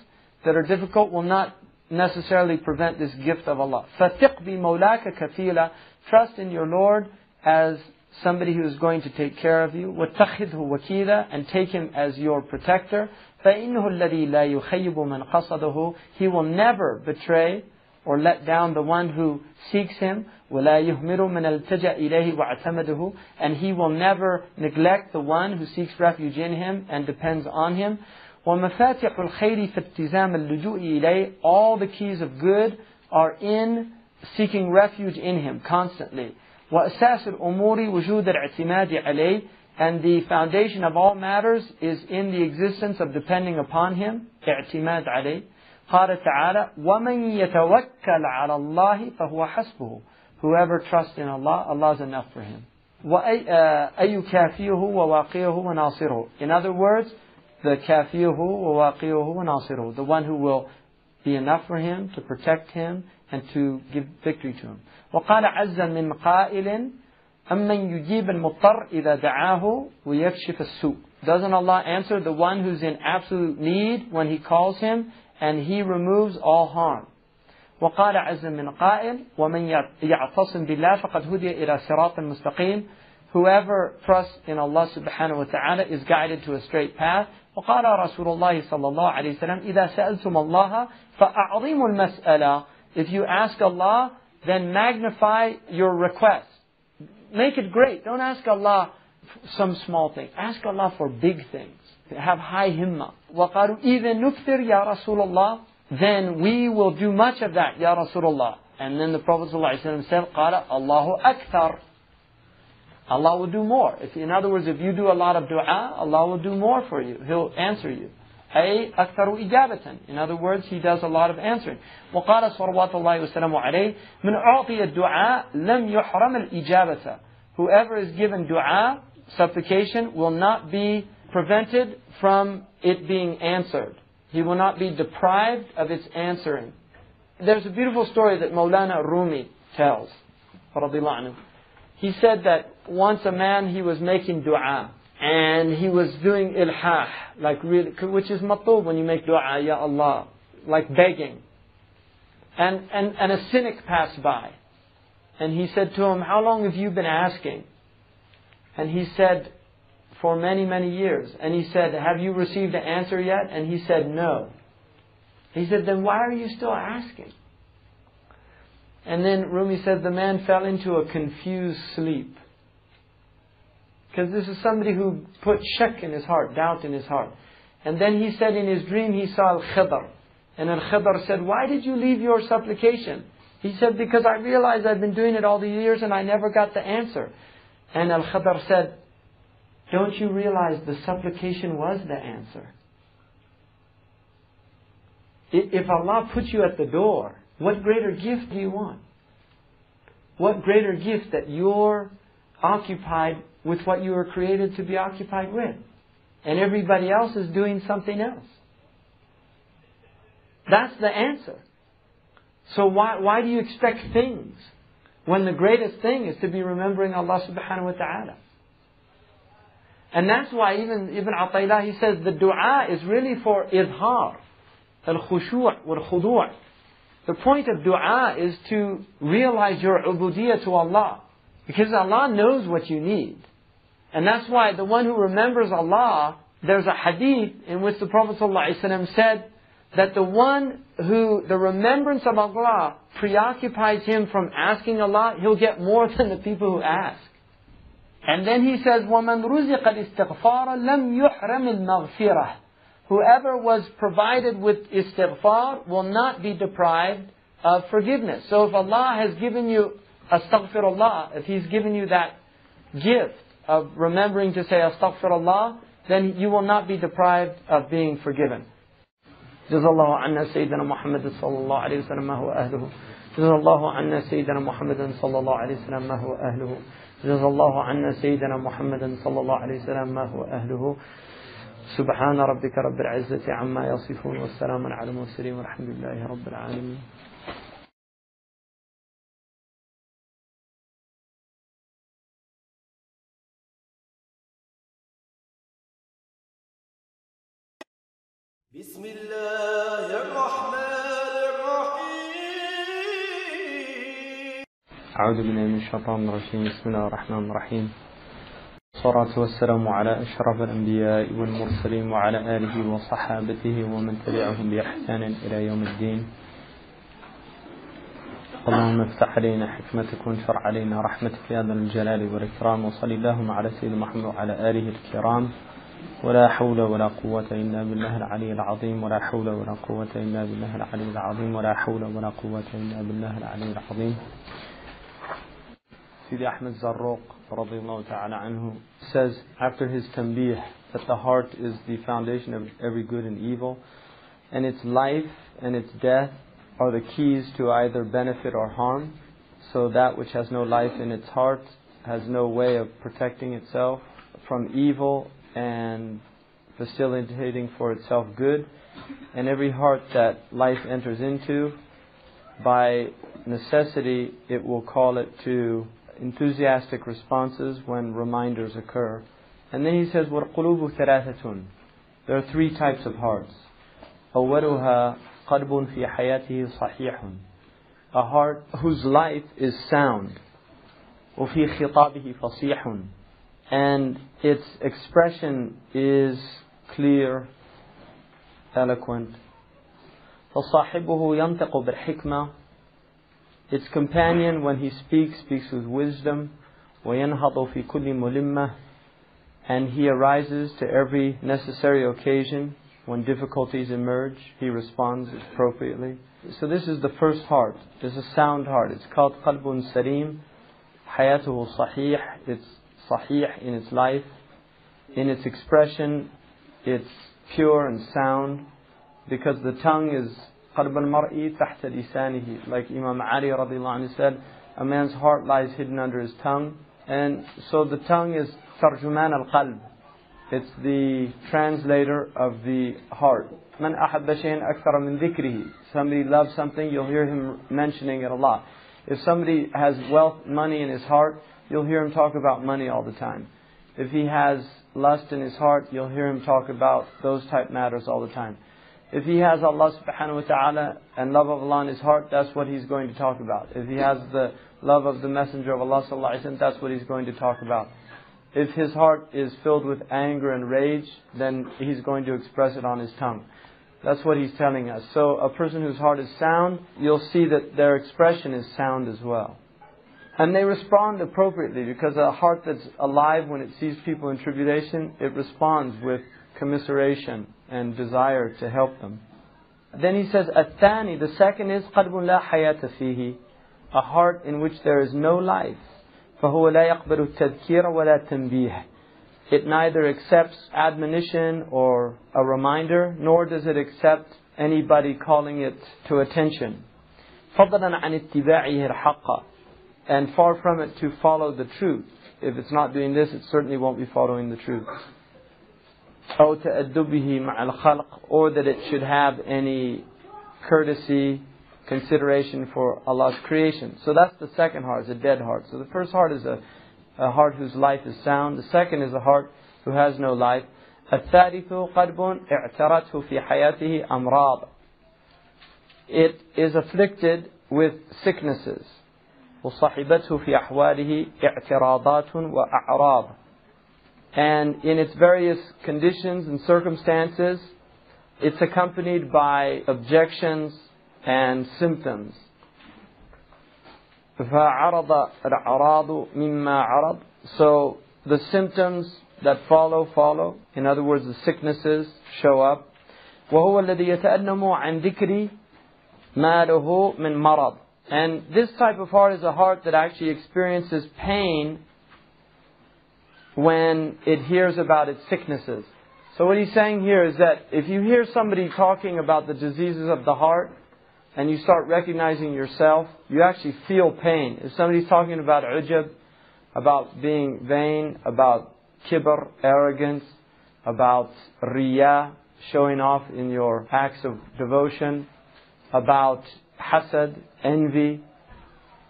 that are difficult will not necessarily prevent this gift of Allah. فتِّقْ بِمَوْلَاكَ كَفِيلًا Trust in your Lord as somebody who is going to take care of you. وَاتَّخِذْهُ وَكِيلًا And take him as your protector. فَإِنَّهُ الَّذِي لَا يُخَيِّبُ مَنْ قَصَدَهُ He will never betray or let down the one who seeks him. وَلَا يُهْمِرُ مَنْ الْتَجَأْ إِلَيْهِ وَاعْتَمَدَهُ And he will never neglect the one who seeks refuge in him and depends on him. وَمَفَاتِحُ الْخَيْرِ فِي اتِّزَامِ اللُّجُوءِ إِلَيْهِ All the keys of good are in seeking refuge in him constantly. وأساس الأمور وجود الاعتماد عليه and the foundation of all matters is in the existence of depending upon him اعتماد عليه قال تعالى ومن يتوكل على الله فهو حسبه whoever trusts in Allah Allah is enough for him وأي كافيه وواقيه وناصره in other words the كافيه وواقيه وناصره the one who will be enough for him to protect him and to give victory to him وقال عز من قائل أمن يجيب المضطر إذا دعاه ويكشف السوء Doesn't Allah answer the one who's in absolute need when He calls him and He removes all harm وقال عز من قائل ومن يعتصم بالله فقد هدي إلى صراط مستقيم Whoever trusts in Allah subhanahu wa ta'ala is guided to a straight path وقال رسول الله صلى الله عليه وسلم إذا سألتم الله فأعظموا المسألة If you ask Allah then magnify your request. Make it great. Don't ask Allah some small thing. Ask Allah for big things. Have high himmah. وَقَالُوا إِذَا نُكْثِرْ يَا رَسُولَ اللَّهِ Then we will do much of that, Ya Rasulullah. And then the Prophet ﷺ said, قَالَ اللَّهُ أَكْثَرُ Allah will do more. If, in other words, if you do a lot of dua, Allah will do more for you. He'll answer you. أي أكثر إجابة. In other words, he does a lot of answering. وقال صلوات الله وسلامه عليه من أعطي الدعاء لم يحرم الإجابة. Whoever is given dua, supplication, will not be prevented from it being answered. He will not be deprived of its answering. There's a beautiful story that Maulana Rumi tells. He said that once a man, he was making dua and he was doing ilhah, like really, which is matub when you make dua, ya Allah, like begging. And, and, and a cynic passed by. And he said to him, How long have you been asking? And he said, For many, many years. And he said, Have you received an answer yet? And he said, No. He said, Then why are you still asking? And then Rumi said, The man fell into a confused sleep. Because this is somebody who put shak in his heart, doubt in his heart. And then he said in his dream he saw Al-Khidr. And Al-Khidr said, why did you leave your supplication? He said, because I realized I've been doing it all these years and I never got the answer. And Al-Khidr said, don't you realize the supplication was the answer? If Allah puts you at the door, what greater gift do you want? What greater gift that you're occupied with what you were created to be occupied with. And everybody else is doing something else. That's the answer. So why, why do you expect things when the greatest thing is to be remembering Allah subhanahu wa ta'ala? And that's why even Ibn Ata'illah, he says the dua is really for izhar, al-khushu' wal-khudu'. The point of dua is to realize your ubudiyah to Allah. Because Allah knows what you need. And that's why the one who remembers Allah, there's a hadith in which the Prophet ﷺ said that the one who, the remembrance of Allah preoccupies him from asking Allah, he'll get more than [laughs] the people who ask. And then he says, وَمَنْ رُزِقَ الْإِسْتِغْفَارَ لَمْ يُحْرَمِ الْمَغْفِرَةِ Whoever was provided with istighfar will not be deprived of forgiveness. So if Allah has given you astaghfirullah, if He's given you that gift of remembering to say astaghfirullah, then you will not be deprived of being forgiven. جزا الله عنا سيدنا محمد صلى الله عليه وسلم ما هو أهله جزا الله عنا سيدنا محمد صلى الله عليه وسلم ما هو أهله جزا الله عنا سيدنا محمد صلى الله عليه وسلم ما هو أهله سبحان ربك رب العزة عما يصفون والسلام على المرسلين والحمد لله رب العالمين بسم الله الرحمن الرحيم. أعوذ بالله من الشيطان الرجيم. بسم الله الرحمن الرحيم. والصلاة والسلام على أشرف الأنبياء والمرسلين وعلى آله وصحابته ومن تبعهم بإحسان إلى يوم الدين. اللهم افتح علينا حكمتك وانشر علينا رحمتك يا ذا الجلال والإكرام وصل اللهم على سيدنا محمد وعلى آله الكرام. ولا حول ولا قوة إلا بالله العلي العظيم ولا حول ولا قوة إلا بالله العلي العظيم ولا حول ولا قوة إلا بالله العلي العظيم Sidi Ahmed Zarruq radiallahu ta'ala anhu says after his tanbih that the heart is the foundation of every good and evil and its life and its death are the keys to either benefit or harm so that which has no life in its heart has no way of protecting itself from evil and facilitating for itself good and every heart that life enters into by necessity it will call it to enthusiastic responses when reminders occur. And then he says, وَالْقُلُوبُ ثَلَاثَةٌ There are three types of hearts. أَوَّلُهَا قَلْبٌ فِي حَيَاتِهِ صَحِيحٌ A heart whose life is sound. وَفِي خِطَابِهِ فَصِيحٌ And its expression is clear, eloquent. فَصَاحِبُهُ يَنْتَقُ بِالْحِكْمَةِ its companion, when he speaks, speaks with wisdom. وَيَنْهَضُ فِي كُلِّ مُلِمَّةٍ And he arises to every necessary occasion. When difficulties emerge, he responds appropriately. So this is the first heart. It's a sound heart. It's called قلب سليم. حياته صحيح. It's صحيح in its life. In its expression, it's pure and sound. Because the tongue is قلب المرء تحت لسانه like Imam Ali radiallahu anhu said a man's heart lies hidden under his tongue and so the tongue is ترجمان القلب it's the translator of the heart من أحب شيئا أكثر من ذكره somebody loves something you'll hear him mentioning it a lot if somebody has wealth money in his heart you'll hear him talk about money all the time if he has lust in his heart you'll hear him talk about those type matters all the time if he has Allah subhanahu wa ta'ala and love of Allah in his heart, that's what he's going to talk about. If he has the love of the Messenger of Allah sallallahu alaihi wasallam, that's what he's going to talk about. If his heart is filled with anger and rage, then he's going to express it on his tongue. That's what he's telling us. So a person whose heart is sound, you'll see that their expression is sound as well. And they respond appropriately because a heart that's alive when it sees people in tribulation, it responds with commiseration and desire to help them. Then he says, الثاني, the second is قلب لا حياة فيه, a heart in which there is no life. فهو لا يقبل التذكير ولا تنبيه. It neither accepts admonition or a reminder, nor does it accept anybody calling it to attention. فضلا عن اتباعه الحق and far from it to follow the truth. If it's not doing this, it certainly won't be following the truth. أو تأدبه مع الخلق or that it should have any courtesy, consideration for Allah's creation. So that's the second heart, is a dead heart. So the first heart is a, a heart whose life is sound. The second is a heart who has no life. الثالث قلب اعترته في حياته أمراض. It is afflicted with sicknesses. وصحبته في أحواله اعتراضات وأعراض and in its various conditions and circumstances, it's accompanied by objections and symptoms. فعرض الأعراض مما عرض So the symptoms that follow, follow. In other words, the sicknesses show up. وهو الذي يتألم عن ذكر ما له من مرض. and this type of heart is a heart that actually experiences pain when it hears about its sicknesses. So what he's saying here is that if you hear somebody talking about the diseases of the heart, and you start recognizing yourself, you actually feel pain. If somebody's talking about ujab, about being vain, about kibr, arrogance, about riyah, showing off in your acts of devotion, about hasad, envy,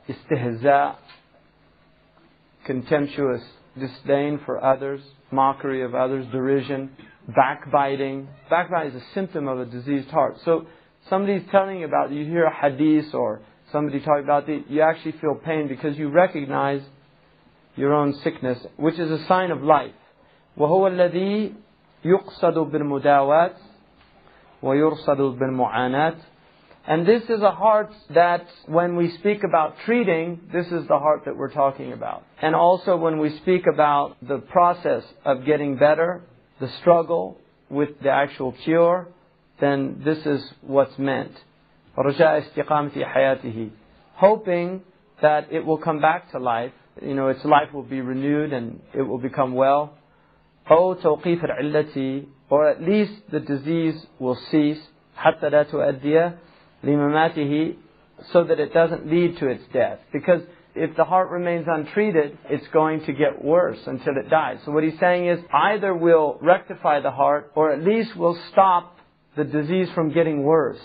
istihza, contemptuous disdain for others, mockery of others, derision, backbiting. Backbiting is a symptom of a diseased heart. So somebody's telling you about, you hear a hadith or somebody talking about it, you actually feel pain because you recognize your own sickness, which is a sign of life. وهو الذي يقصد بالمداوات ويرصد بالمعاناة and this is a heart that when we speak about treating, this is the heart that we're talking about. And also when we speak about the process of getting better, the struggle with the actual cure, then this is what's meant. رجاء استقامة حياته. Hoping that it will come back to life, you know, its life will be renewed and it will become well. أو توقيف العلة or at least the disease will cease حتى لا تؤدي لمماته so that it doesn't lead to its death. Because if the heart remains untreated, it's going to get worse until it dies. So what he's saying is either we'll rectify the heart or at least we'll stop the disease from getting worse.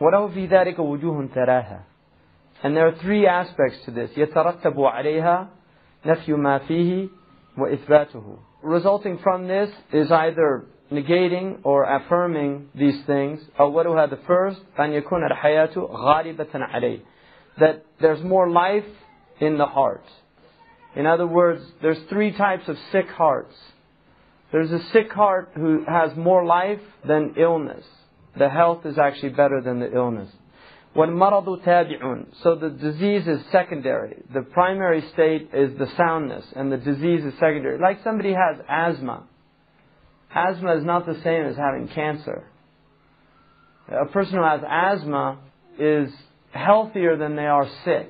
وله في ذلك وجوه ثلاثة. And there are three aspects to this. يترتب عليها نفي ما فيه وإثباته. Resulting from this is either negating or affirming these things. أولها the first أن يكون الحياة غالبة عليه. That there's more life in the heart. In other words, there's three types of sick hearts. There's a sick heart who has more life than illness. The health is actually better than the illness. وَالْمَرَضُ تَابِعٌ So the disease is secondary. The primary state is the soundness, and the disease is secondary. Like somebody has asthma. Asthma is not the same as having cancer. A person who has asthma is healthier than they are sick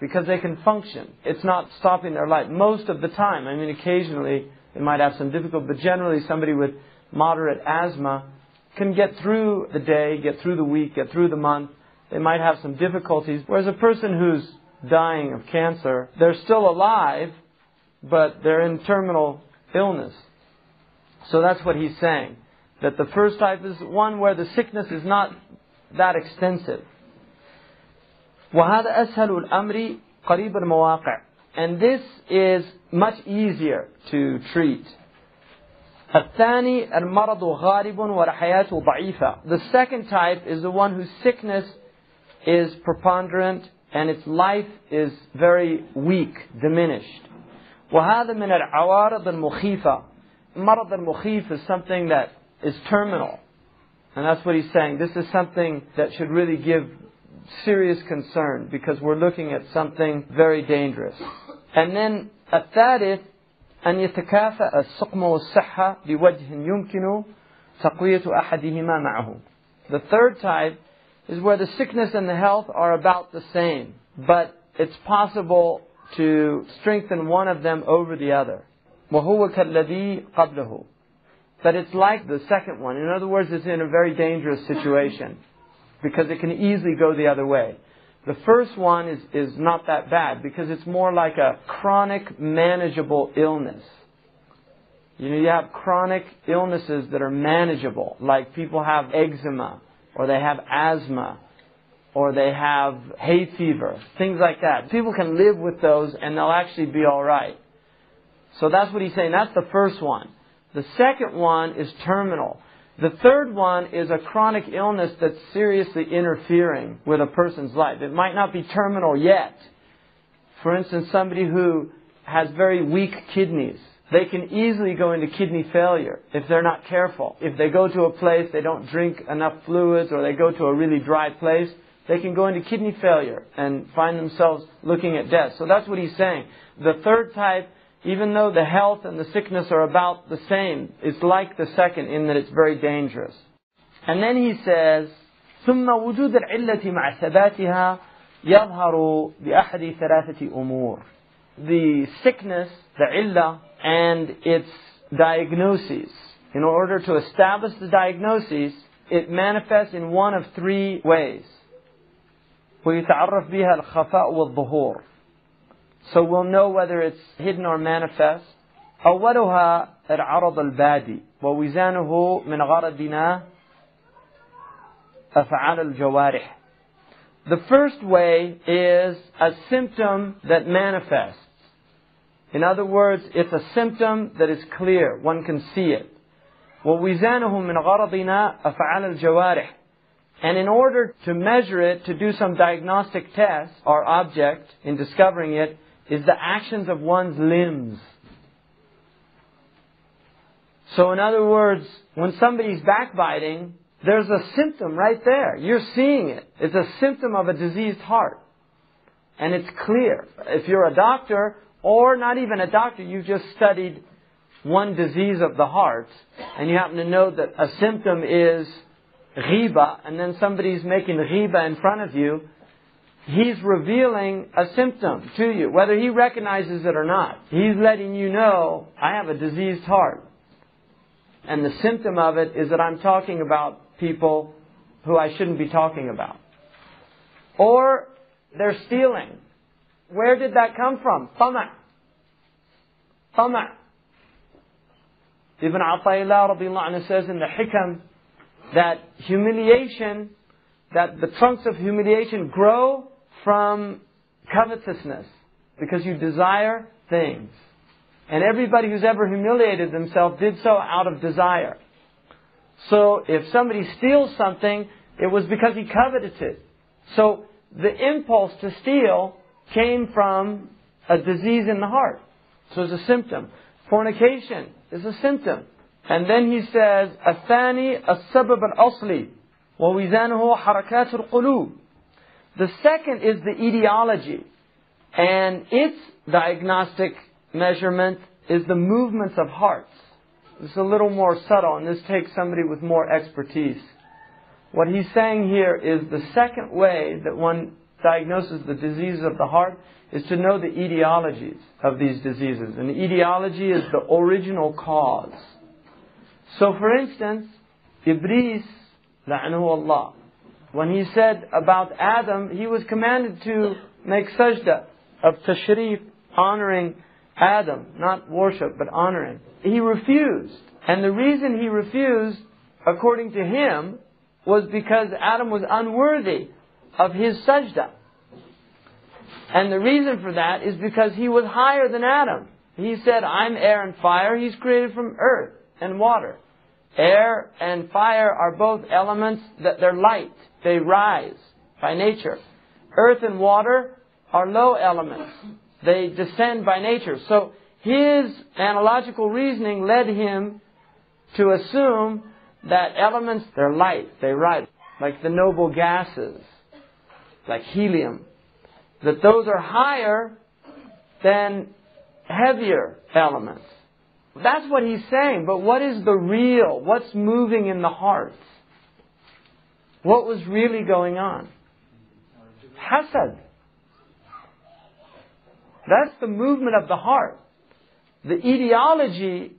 because they can function. It's not stopping their life most of the time. I mean, occasionally they might have some difficulty, but generally somebody with moderate asthma can get through the day, get through the week, get through the month. They might have some difficulties. Whereas a person who's dying of cancer, they're still alive, but they're in terminal illness. So that's what he's saying. That the first type is one where the sickness is not that extensive. وهذا أسهل الأمر قريب المواقع. And this is much easier to treat. الثاني المرض غالب وحياته ضعيفة. The second type is the one whose sickness is preponderant and its life is very weak, diminished. وهذا من العوارض المخيفة. مرض المخيف is something that is terminal. And that's what he's saying. This is something that should really give serious concern because we're looking at something very dangerous. And then الثالث أن يتكافأ السقم والصحة بوجه يمكن تقوية أحدهما معه. The third type is where the sickness and the health are about the same, but it's possible to strengthen one of them over the other. وهو كالذي قبله. That it's like the second one. In other words, it's in a very dangerous situation because it can easily go the other way. The first one is, is not that bad because it's more like a chronic, manageable illness. You know, you have chronic illnesses that are manageable, like people have eczema, or they have asthma, or they have hay fever, things like that. People can live with those and they'll actually be alright. So that's what he's saying. That's the first one. The second one is terminal. The third one is a chronic illness that's seriously interfering with a person's life. It might not be terminal yet. For instance, somebody who has very weak kidneys. They can easily go into kidney failure if they're not careful. If they go to a place, they don't drink enough fluids, or they go to a really dry place, they can go into kidney failure and find themselves looking at death. So that's what he's saying. The third type even though the health and the sickness are about the same, it's like the second in that it's very dangerous. And then he says, ثم وجود العلة مع ثباتها يظهر بأحد ثلاثة أمور. The sickness, the illah, and its diagnoses. In order to establish the diagnoses, it manifests in one of three ways. ويتعرف بها الخفاء والظهور. So we'll know whether it's hidden or manifest. أولها العرض البادي ووزانه من غرضنا أفعال الجوارح The first way is a symptom that manifests. In other words, it's a symptom that is clear. One can see it. ووزانه من غرضنا أفعال الجوارح and in order to measure it, to do some diagnostic test, our object in discovering it is the actions of one's limbs. So in other words, when somebody's backbiting, there's a symptom right there. You're seeing it. It's a symptom of a diseased heart. And it's clear. If you're a doctor, or not even a doctor, you've just studied one disease of the heart, and you happen to know that a symptom is ghiba, and then somebody's making ghiba in front of you, he's revealing a symptom to you, whether he recognizes it or not. He's letting you know, I have a diseased heart. And the symptom of it is that I'm talking about people who I shouldn't be talking about. Or they're stealing. Where did that come from? Tama. Tama. Ibn radiallahu anhu says in the Hikam that humiliation, that the trunks of humiliation grow from covetousness because you desire things. And everybody who's ever humiliated themselves did so out of desire. So if somebody steals something, it was because he coveted it. So the impulse to steal came from a disease in the heart. So it's a symptom. Fornication is a symptom. And then he says, الثاني السبب الأصلي ووزانه حركات القلوب. the second is the etiology. And its diagnostic measurement is the movements of hearts. It's a little more subtle, and this takes somebody with more expertise. What he's saying here is the second way that one diagnoses the diseases of the heart is to know the etiologies of these diseases. And the etiology is the original cause. So for instance, Iblis, la'anahu Allah, when he said about Adam, he was commanded to make sajda of tashrif, honoring Adam, not worship, but honoring. He refused. And the reason he refused, according to him, was because Adam was unworthy of his sajda. And the reason for that is because he was higher than Adam. He said, I'm air and fire. He's created from earth and water. Air and fire are both elements that they're light. They rise by nature. Earth and water are low elements. They descend by nature. So his analogical reasoning led him to assume that elements, they're light, they rise, like the noble gases, like helium, that those are higher than heavier elements. That's what he's saying, but what is the real? What's moving in the heart? What was really going on? Hasad. That's the movement of the heart. The etiology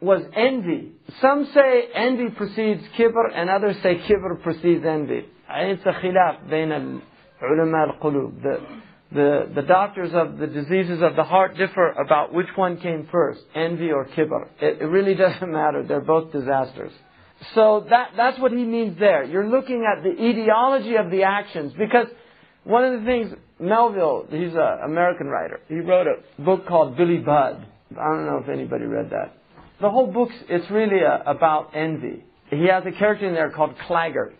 was envy. Some say envy precedes kibr, and others say kibr precedes envy. It's a khilaf between ulama al-qulub. The, the, the doctors of the diseases of the heart differ about which one came first, envy or kibr. It, it really [laughs] doesn't matter. They're both disasters. So that, that's what he means there. You're looking at the etiology of the actions because one of the things Melville, he's an American writer. He wrote a book called Billy Budd. I don't know if anybody read that. The whole book, it's really a, about envy. He has a character in there called Claggart,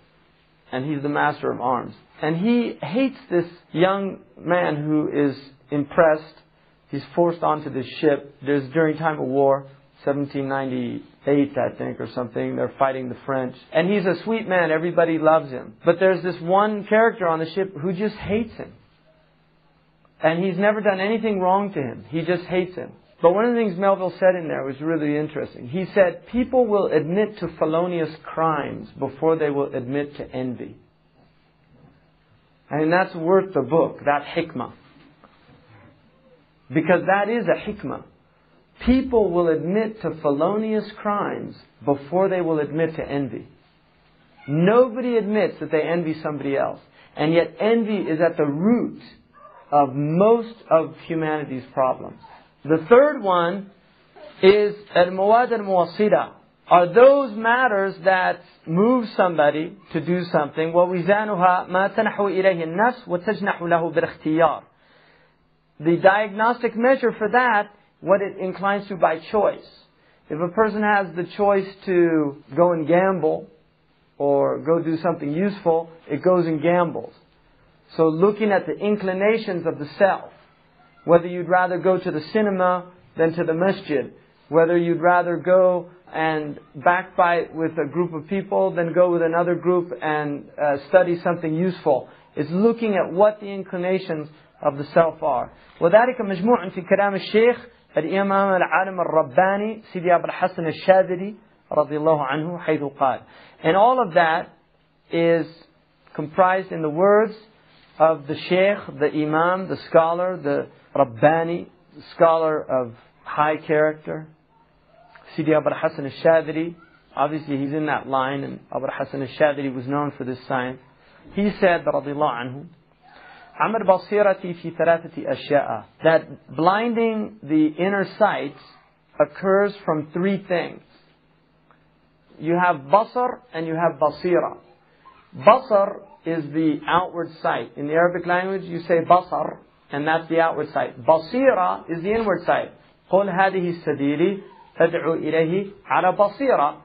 and he's the master of arms. And he hates this young man who is impressed. He's forced onto this ship. There's during time of war, 1798, I think, or something. They're fighting the French. And he's a sweet man. Everybody loves him. But there's this one character on the ship who just hates him. And he's never done anything wrong to him. He just hates him. But one of the things Melville said in there was really interesting. He said, people will admit to felonious crimes before they will admit to envy. And that's worth the book, that hikmah. Because that is a hikmah. People will admit to felonious crimes before they will admit to envy. Nobody admits that they envy somebody else. And yet envy is at the root of most of humanity's problems. The third one is al-muwad al-muwassida are those matters that move somebody to do something ووزانها ما تنحو إليه النفس وتجنح له بالاختيار the diagnostic measure for that what it inclines to by choice if a person has the choice to go and gamble or go do something useful it goes and gambles so looking at the inclinations of the self whether you'd rather go to the cinema than to the masjid whether you'd rather go and backbite with a group of people than go with another group and uh, study something useful. It's looking at what the inclinations of the self are. وذلك مجموع في كلام الشيخ الإمام العالم الرباني سيدي أبو الحسن الشاذلي رضي الله عنه حيث قال and all of that is comprised in the words of the sheikh, the imam, the scholar, the Rabbani, the scholar of high character, Sidi Abul Hassan al-Shadhili. Obviously, he's in that line, and Abul Hassan al-Shadhili was known for this science. He said, رضي الله عنه, عمل بصيرتي في ثلاثة أشياء that blinding the inner sight occurs from three things. You have basar and you have basira. Basar is the outward sight. In the Arabic language, you say basar, and that's the outward sight. Basira is the inward sight. قل هذه سبيلي أدعو إليه على بصيرة.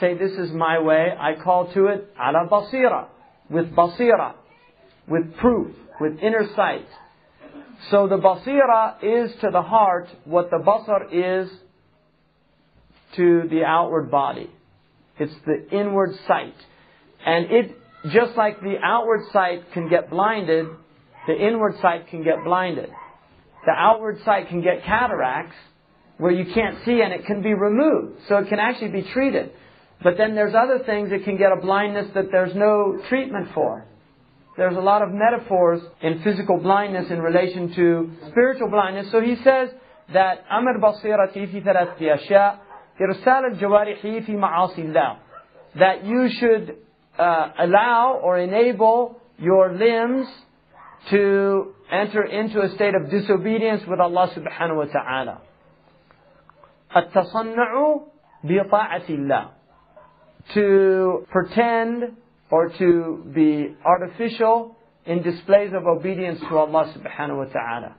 Say, this is my way, I call to it على بصيرة. With basira, with proof, with inner sight. So the basira is to the heart what the basar is to the outward body. It's the inward sight. And it, just like the outward sight can get blinded, the inward sight can get blinded. The outward sight can get cataracts, where you can't see and it can be removed. So it can actually be treated. But then there's other things that can get a blindness that there's no treatment for. There's a lot of metaphors in physical blindness in relation to spiritual blindness. So he says that أمر بصيرتي في ثلاثة أشياء إرسال الجوارح في معاصي الله that you should uh, allow or enable your limbs to enter into a state of disobedience with Allah subhanahu wa ta'ala. التصنع بطاعة الله to pretend or to be artificial in displays of obedience to Allah subhanahu wa ta'ala.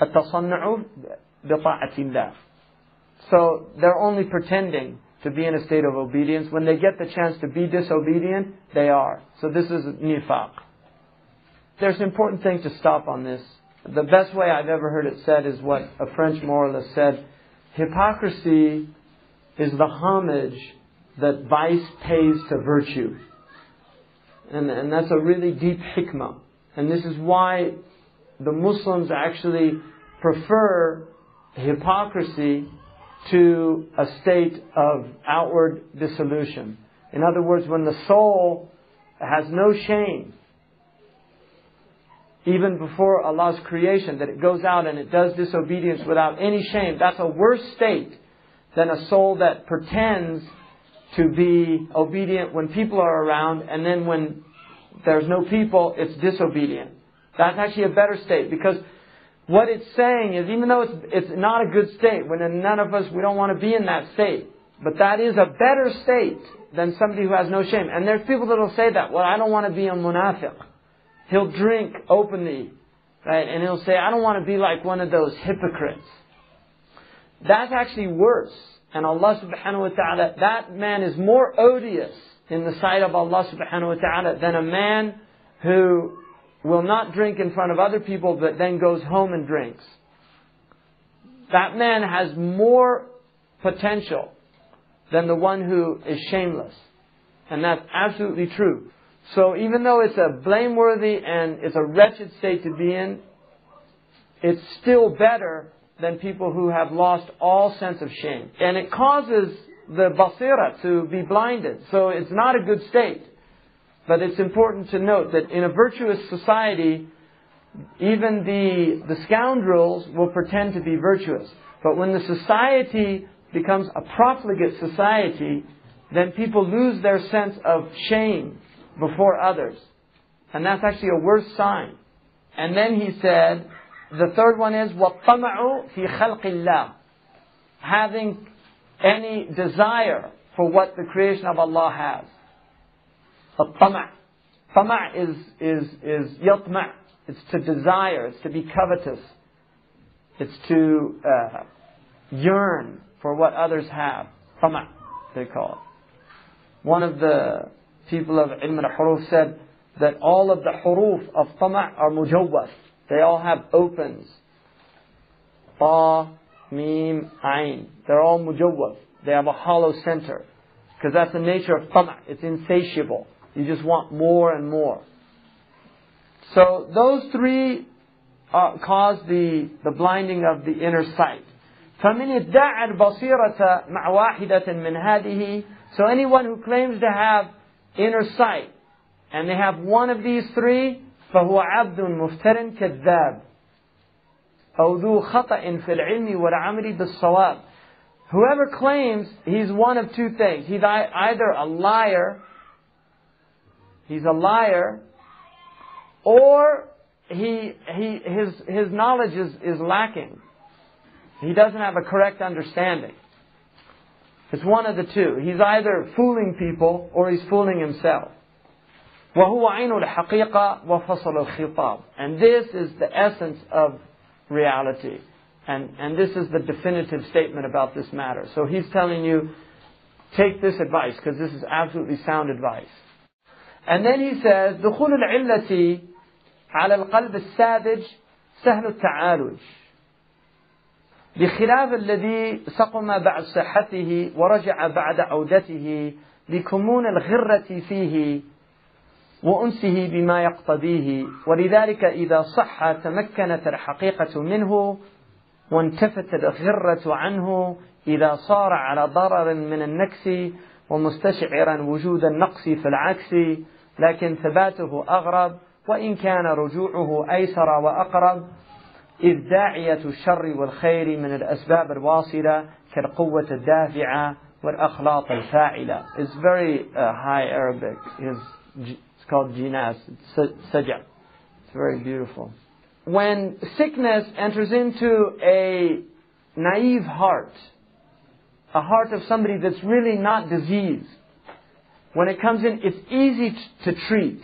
التصنع بطاعة الله. So they're only pretending to be in a state of obedience. When they get the chance to be disobedient, they are. So this is nifaq. There's an important thing to stop on this. The best way I've ever heard it said is what a French moralist said. Hypocrisy is the homage that vice pays to virtue. And, and that's a really deep hikmah. And this is why the Muslims actually prefer hypocrisy to a state of outward dissolution. In other words, when the soul has no shame, even before Allah's creation, that it goes out and it does disobedience without any shame, that's a worse state than a soul that pretends to be obedient when people are around, and then when there's no people, it's disobedient. That's actually a better state because what it's saying is, even though it's, it's not a good state, when none of us, we don't want to be in that state, but that is a better state than somebody who has no shame. And there's people that will say that, well, I don't want to be a munafiq. He'll drink openly, right? And he'll say, I don't want to be like one of those hypocrites. That's actually worse. And Allah subhanahu wa ta'ala, that man is more odious in the sight of Allah subhanahu wa ta'ala than a man who will not drink in front of other people but then goes home and drinks. That man has more potential than the one who is shameless. And that's absolutely true. So even though it's a blameworthy and it's a wretched state to be in, it's still better than people who have lost all sense of shame. And it causes the basira to be blinded. So it's not a good state. But it's important to note that in a virtuous society, even the, the scoundrels will pretend to be virtuous. But when the society becomes a profligate society, then people lose their sense of shame before others. And that's actually a worse sign. And then he said, the third one is وَالطَّمَعُ فِي خَلْقِ اللَّهِ Having any desire for what the creation of Allah has. الطمع طمع is, is, is يطمع. It's to desire. It's to be covetous. It's to uh, yearn for what others have. طمع, they call it. One of the people of Ilm al-Huruf said that all of the huruf of طمع are mujawwaf. They all have opens. Ta, Mim, Ain. They're all mujawwaf. They have a hollow center. Because that's the nature of Tama'. It's insatiable. You just want more and more. So those three uh, cause the, the blinding of the inner sight. فمن ادعى البصيرة مع واحدة من هذه So anyone who claims to have inner sight and they have one of these three فهو عبد مفتر كذاب أو ذو خطأ في العلم والعمل بالصواب Whoever claims he's one of two things, he's either a liar, he's a liar, or he, he, his, his knowledge is, is lacking. He doesn't have a correct understanding. It's one of the two. He's either fooling people or he's fooling himself. وهو عين الحقيقة وفصل الخطاب. And this is the essence of reality. And, and this is the definitive statement about this matter. So he's telling you, take this advice, because this is absolutely sound advice. And then he says, دخول العلة على القلب الساذج سهل التعالج. بخلاف الذي سقم بعد صحته ورجع بعد عودته لكمون الغرة فيه وأنسه بما يقتضيه ولذلك إذا صح تمكنت الحقيقة منه وانتفت الغرة عنه إذا صار على ضرر من النكس ومستشعرا وجود النقص في العكس لكن ثباته أغرب وإن كان رجوعه أيسر وأقرب إذ داعية الشر والخير من الأسباب الواصلة كالقوة الدافعة والأخلاط الفاعلة. It's very uh, high Arabic. It's, called jinas. It's. It's very beautiful. When sickness enters into a naive heart, a heart of somebody that's really not diseased, when it comes in, it's easy to treat.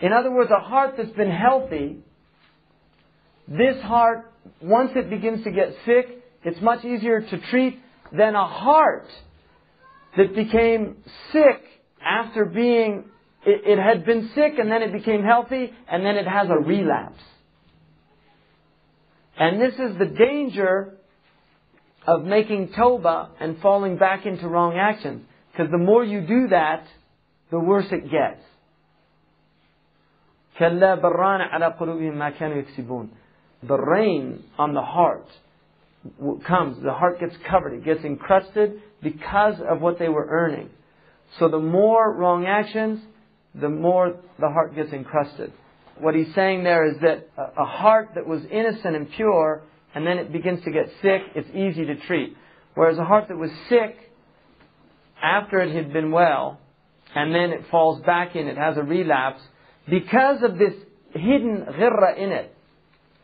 In other words, a heart that's been healthy, this heart, once it begins to get sick, it's much easier to treat than a heart that became sick after being, it, it, had been sick and then it became healthy and then it has a relapse. And this is the danger of making tawbah and falling back into wrong actions. Because the more you do that, the worse it gets. كلا بران على قلوبهم ما كانوا يكسبون. The rain on the heart comes, the heart gets covered, it gets encrusted because of what they were earning. So the more wrong actions, the more the heart gets encrusted. What he's saying there is that a heart that was innocent and pure, and then it begins to get sick, it's easy to treat. Whereas a heart that was sick, after it had been well, and then it falls back in, it has a relapse, because of this hidden ghirra in it,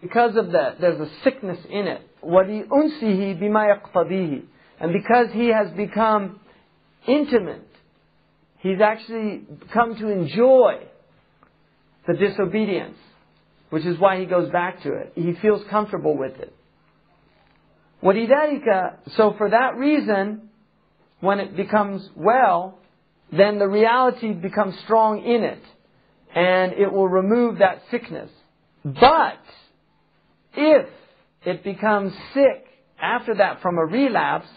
because of that, there's a sickness in it. وَلِأُنْسِهِ بِمَا يَقْتَضِيهِ And because he has become intimate, he's actually come to enjoy the disobedience, which is why he goes back to it. He feels comfortable with it. وَلِذَلِكَ So for that reason, when it becomes well, then the reality becomes strong in it, and it will remove that sickness. But, if it becomes sick after that from a relapse,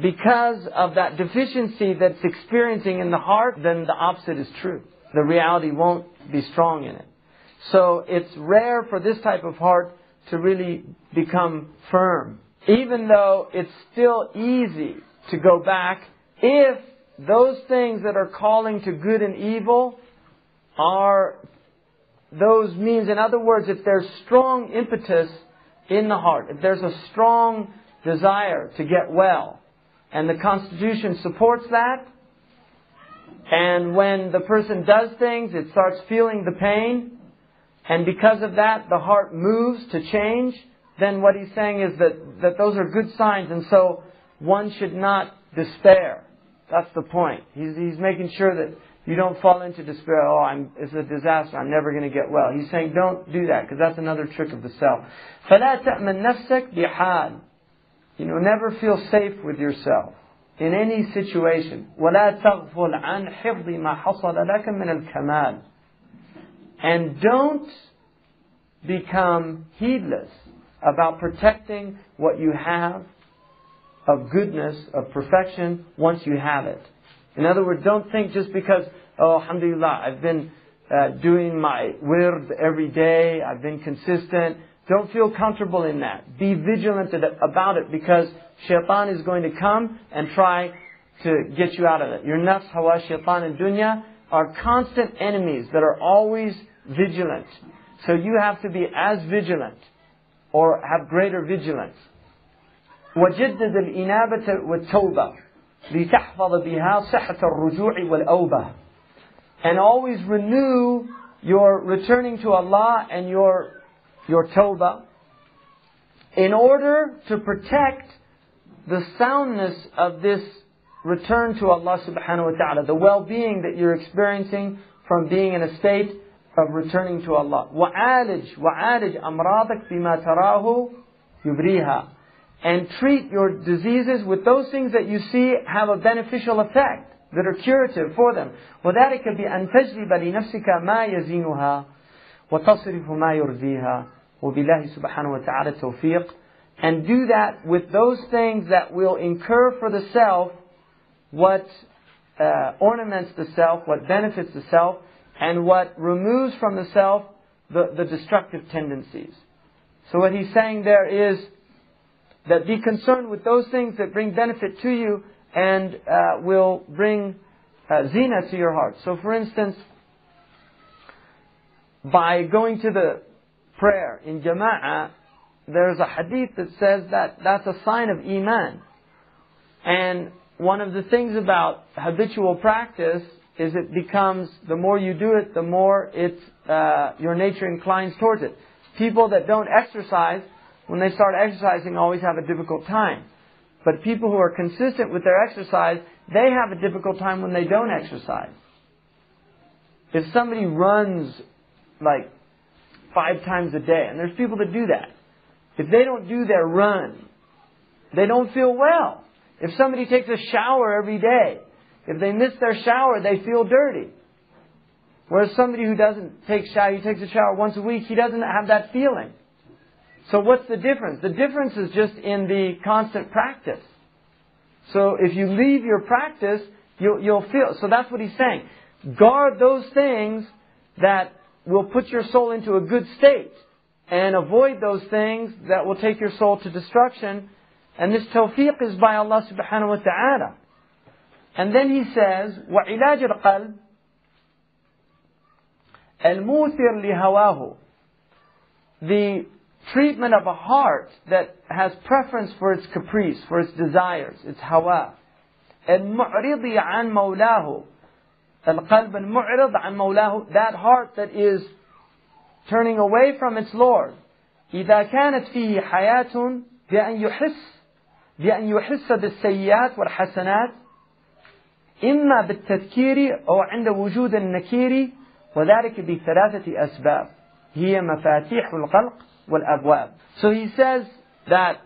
because of that deficiency that's experiencing in the heart, then the opposite is true. The reality won't be strong in it. So it's rare for this type of heart to really become firm. Even though it's still easy to go back if those things that are calling to good and evil are those means. In other words, if there's strong impetus in the heart, if there's a strong desire to get well, and the Constitution supports that, and when the person does things, it starts feeling the pain, and because of that, the heart moves to change, then what he's saying is that, that those are good signs, and so one should not despair. That's the point. He's, he's making sure that you don't fall into despair. Oh, I'm, it's a disaster. I'm never going to get well. He's saying don't do that because that's another trick of the self. فَلَا تَأْمَنْ نَفْسَكَ بِحَالٍ You know, never feel safe with yourself in any situation. وَلَا تَغْفُلْ عَنْ حِفْظِ مَا حَصَلَ لَكَ مِنَ الْكَمَالِ And don't become heedless about protecting what you have of goodness, of perfection, once you have it. In other words, don't think just because, oh, alhamdulillah, I've been uh, doing my wird every day, I've been consistent. Don't feel comfortable in that. Be vigilant about it because shaitan is going to come and try to get you out of it. Your nafs, hawa, shaitan, and dunya are constant enemies that are always vigilant. So you have to be as vigilant or have greater vigilance. وجدد الإنابة والتوبة لتحفظ بها صحة الرجوع والأوبة and always renew your returning to Allah and your your tawbah in order to protect the soundness of this return to Allah subhanahu wa ta'ala, the well-being that you're experiencing from being in a state of returning to Allah. وعالج وعالج أمراضك بما تراه يبريها and treat your diseases with those things that you see have a beneficial effect that are curative for them. وذلك بأن تجلب لنفسك ما يزينها وتصرف ما يرضيها وبالله سبحانه وتعالى التوفيق and do that with those things that will incur for the self what uh, ornaments the self, what benefits the self, and what removes from the self the, the destructive tendencies. So what he's saying there is that be concerned with those things that bring benefit to you and uh, will bring uh, zina to your heart. So, for instance, by going to the prayer in jama'ah, there's a hadith that says that that's a sign of iman. And one of the things about habitual practice is it becomes the more you do it, the more it's uh, your nature inclines towards it. People that don't exercise when they start exercising, always have a difficult time. But people who are consistent with their exercise, they have a difficult time when they don't exercise. If somebody runs like five times a day, and there's people that do that, if they don't do their run, they don't feel well. If somebody takes a shower every day, if they miss their shower, they feel dirty. Whereas somebody who doesn't take shower, he takes a shower once a week, he doesn't have that feeling. So what's the difference? The difference is just in the constant practice. So if you leave your practice, you'll, you'll feel. So that's what he's saying. Guard those things that will put your soul into a good state. And avoid those things that will take your soul to destruction. And this tawfiq is by Allah subhanahu wa ta'ala. And then he says, وَعِلَاجِ الْقَلْبِ الْمُوثِرْ لِهَوَاهُ The treatment of a heart that has preference for its caprice, for its desires, its hawa. المعرض عن مولاه القلب المعرض عن مولاه that heart that is turning away from its Lord إذا كانت فيه حياة بأن يحس بأن يحس بالسيئات والحسنات إما بالتذكير أو عند وجود النكير وذلك بثلاثة أسباب هي مفاتيح القلق والأبواب. So he says that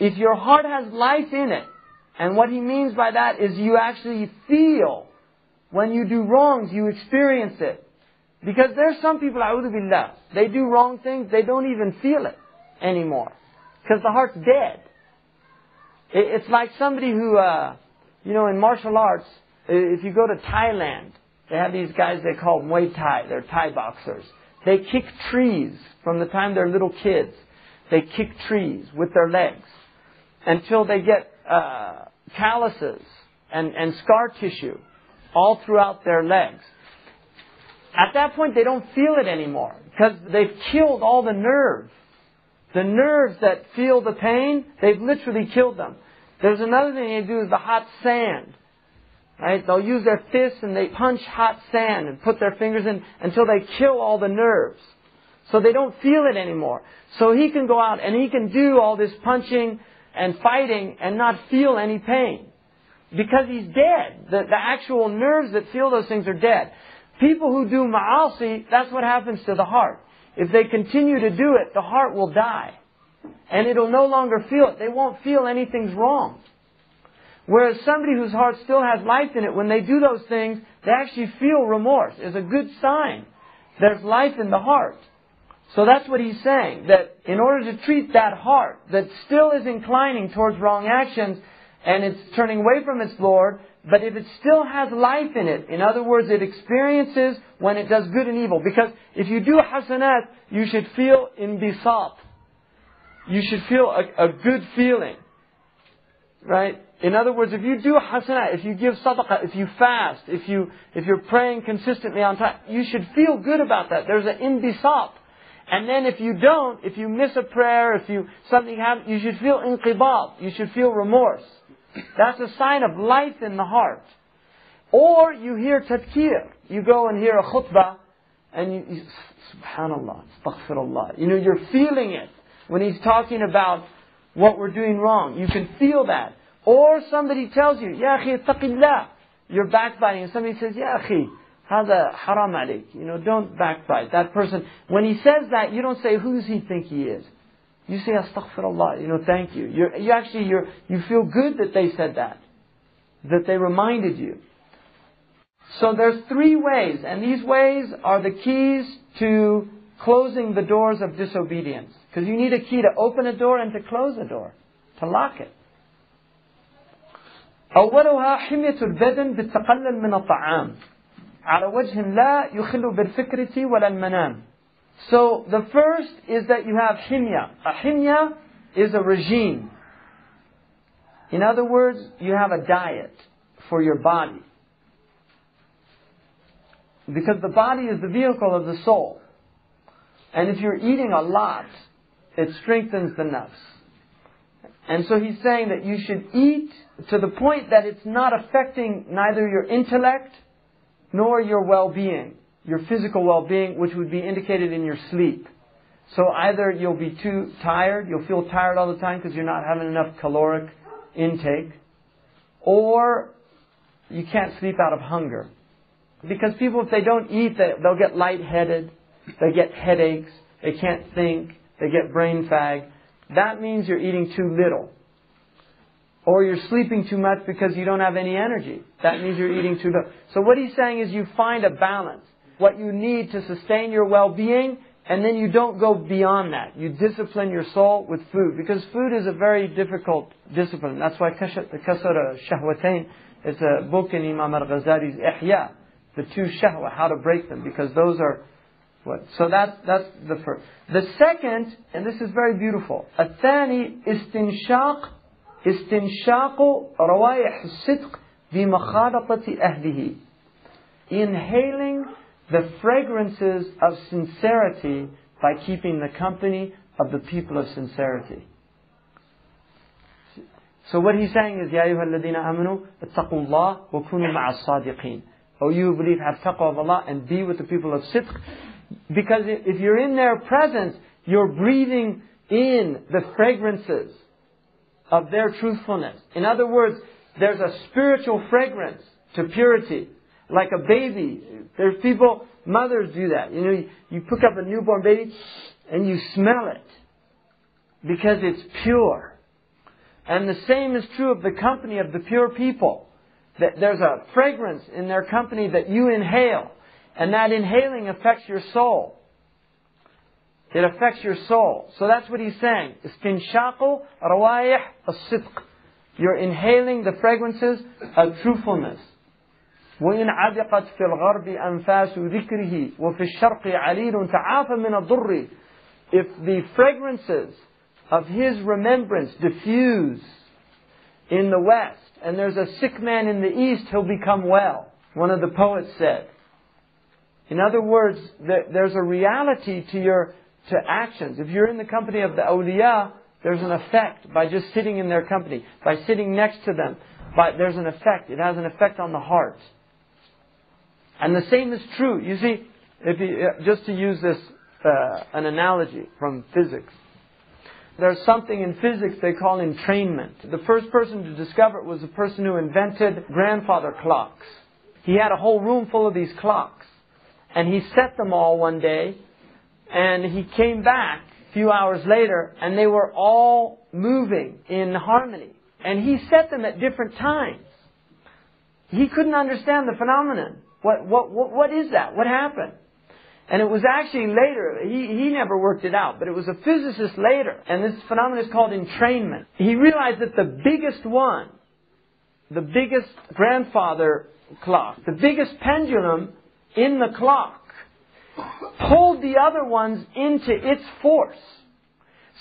if your heart has life in it, and what he means by that is you actually feel when you do wrongs, you experience it. Because there's some people, billah, they do wrong things, they don't even feel it anymore. Because the heart's dead. It's like somebody who, uh, you know, in martial arts, if you go to Thailand, they have these guys they call Muay Thai, they're Thai boxers. They kick trees from the time they're little kids. They kick trees with their legs until they get uh, calluses and, and scar tissue all throughout their legs. At that point, they don't feel it anymore because they've killed all the nerves. The nerves that feel the pain, they've literally killed them. There's another thing they do is the hot sand. Right? They'll use their fists and they punch hot sand and put their fingers in until they kill all the nerves. So they don't feel it anymore. So he can go out and he can do all this punching and fighting and not feel any pain. Because he's dead. The, the actual nerves that feel those things are dead. People who do ma'asi, that's what happens to the heart. If they continue to do it, the heart will die. And it'll no longer feel it. They won't feel anything's wrong. Whereas somebody whose heart still has life in it, when they do those things, they actually feel remorse. It's a good sign. There's life in the heart. So that's what he's saying, that in order to treat that heart that still is inclining towards wrong actions and it's turning away from its Lord, but if it still has life in it, in other words, it experiences when it does good and evil. Because if you do hasanat, you should feel inbisat. You should feel a, a good feeling. Right? In other words, if you do hasanat, if you give sadaqah, if you fast, if you if you're praying consistently on time, you should feel good about that. There's an inbisat. And then if you don't, if you miss a prayer, if you something happens, you should feel inqibad. You should feel remorse. That's a sign of life in the heart. Or you hear tadkir. You go and hear a khutbah, and you, you subhanallah, astaghfirullah. You know, you're feeling it when he's talking about what we're doing wrong. You can feel that. Or somebody tells you, Ya akhi, taqillah. You're backbiting, and somebody says, Ya akhi, hada haram alik. You know, don't backbite. That person, when he says that, you don't say, who does he think he is? You say, astaghfirullah. You know, thank you. You're, you actually, you're, you feel good that they said that. That they reminded you. So there's three ways, and these ways are the keys to closing the doors of disobedience. Because you need a key to open a door and to close a door, to lock it. أولها حمية البدن بالتقلل من الطعام على وجه لا يخل بالفكرة ولا المنام. so the first is that you have himya. A himya is a regime. In other words, you have a diet for your body. Because the body is the vehicle of the soul. And if you're eating a lot, it strengthens the nafs. And so he's saying that you should eat to the point that it's not affecting neither your intellect nor your well-being, your physical well-being, which would be indicated in your sleep. So either you'll be too tired, you'll feel tired all the time because you're not having enough caloric intake, or you can't sleep out of hunger. Because people, if they don't eat, they, they'll get lightheaded, they get headaches, they can't think, they get brain fag. That means you're eating too little. Or you're sleeping too much because you don't have any energy. That means you're eating too little. So what he's saying is you find a balance What you need to sustain your well-being, and then you don't go beyond that. You discipline your soul with food. Because food is a very difficult discipline. That's why Kasara Shahwatain is a book in Imam al-Ghazali's Ihya. The two shahwa, how to break them. Because those are what? So that's, that's the first. The second, and this is very beautiful. الثاني استنشاق استنشاق روائح الصدق بمخالطة أهله. Inhaling the fragrances of sincerity by keeping the company of the people of sincerity. So what he's saying is, يا أيها الذين آمنوا اتقوا الله وكونوا مع الصادقين. O you who believe, have taqwa of Allah and be with the people of sidq. Because if you're in their presence, you're breathing in the fragrances of their truthfulness. In other words, there's a spiritual fragrance to purity. like a baby. There's people, mothers do that. You know, you, pick up a newborn baby and you smell it. Because it's pure. And the same is true of the company of the pure people. That there's a fragrance in their company that you inhale. And that inhaling affects your soul. It affects your soul. So that's what he's saying. You're inhaling the fragrances of truthfulness. وإن عبقت في الغرب أنفاس ذكره وفي الشرق عليل تعافى من الضر If the fragrances of his remembrance diffuse in the west, and there's a sick man in the east, he'll become well. One of the poets said. In other words, there's a reality to your to actions. If you're in the company of the awliya, there's an effect by just sitting in their company, by sitting next to them. But there's an effect. It has an effect on the heart. And the same is true. You see, if you, uh, just to use this uh, an analogy from physics. There's something in physics they call entrainment. The first person to discover it was the person who invented grandfather clocks. He had a whole room full of these clocks. And he set them all one day, and he came back a few hours later, and they were all moving in harmony. And he set them at different times. He couldn't understand the phenomenon. What, what, what, what is that? What happened? And it was actually later, he, he never worked it out, but it was a physicist later, and this phenomenon is called entrainment. He realized that the biggest one, the biggest grandfather clock, the biggest pendulum in the clock, pulled the other ones into its force.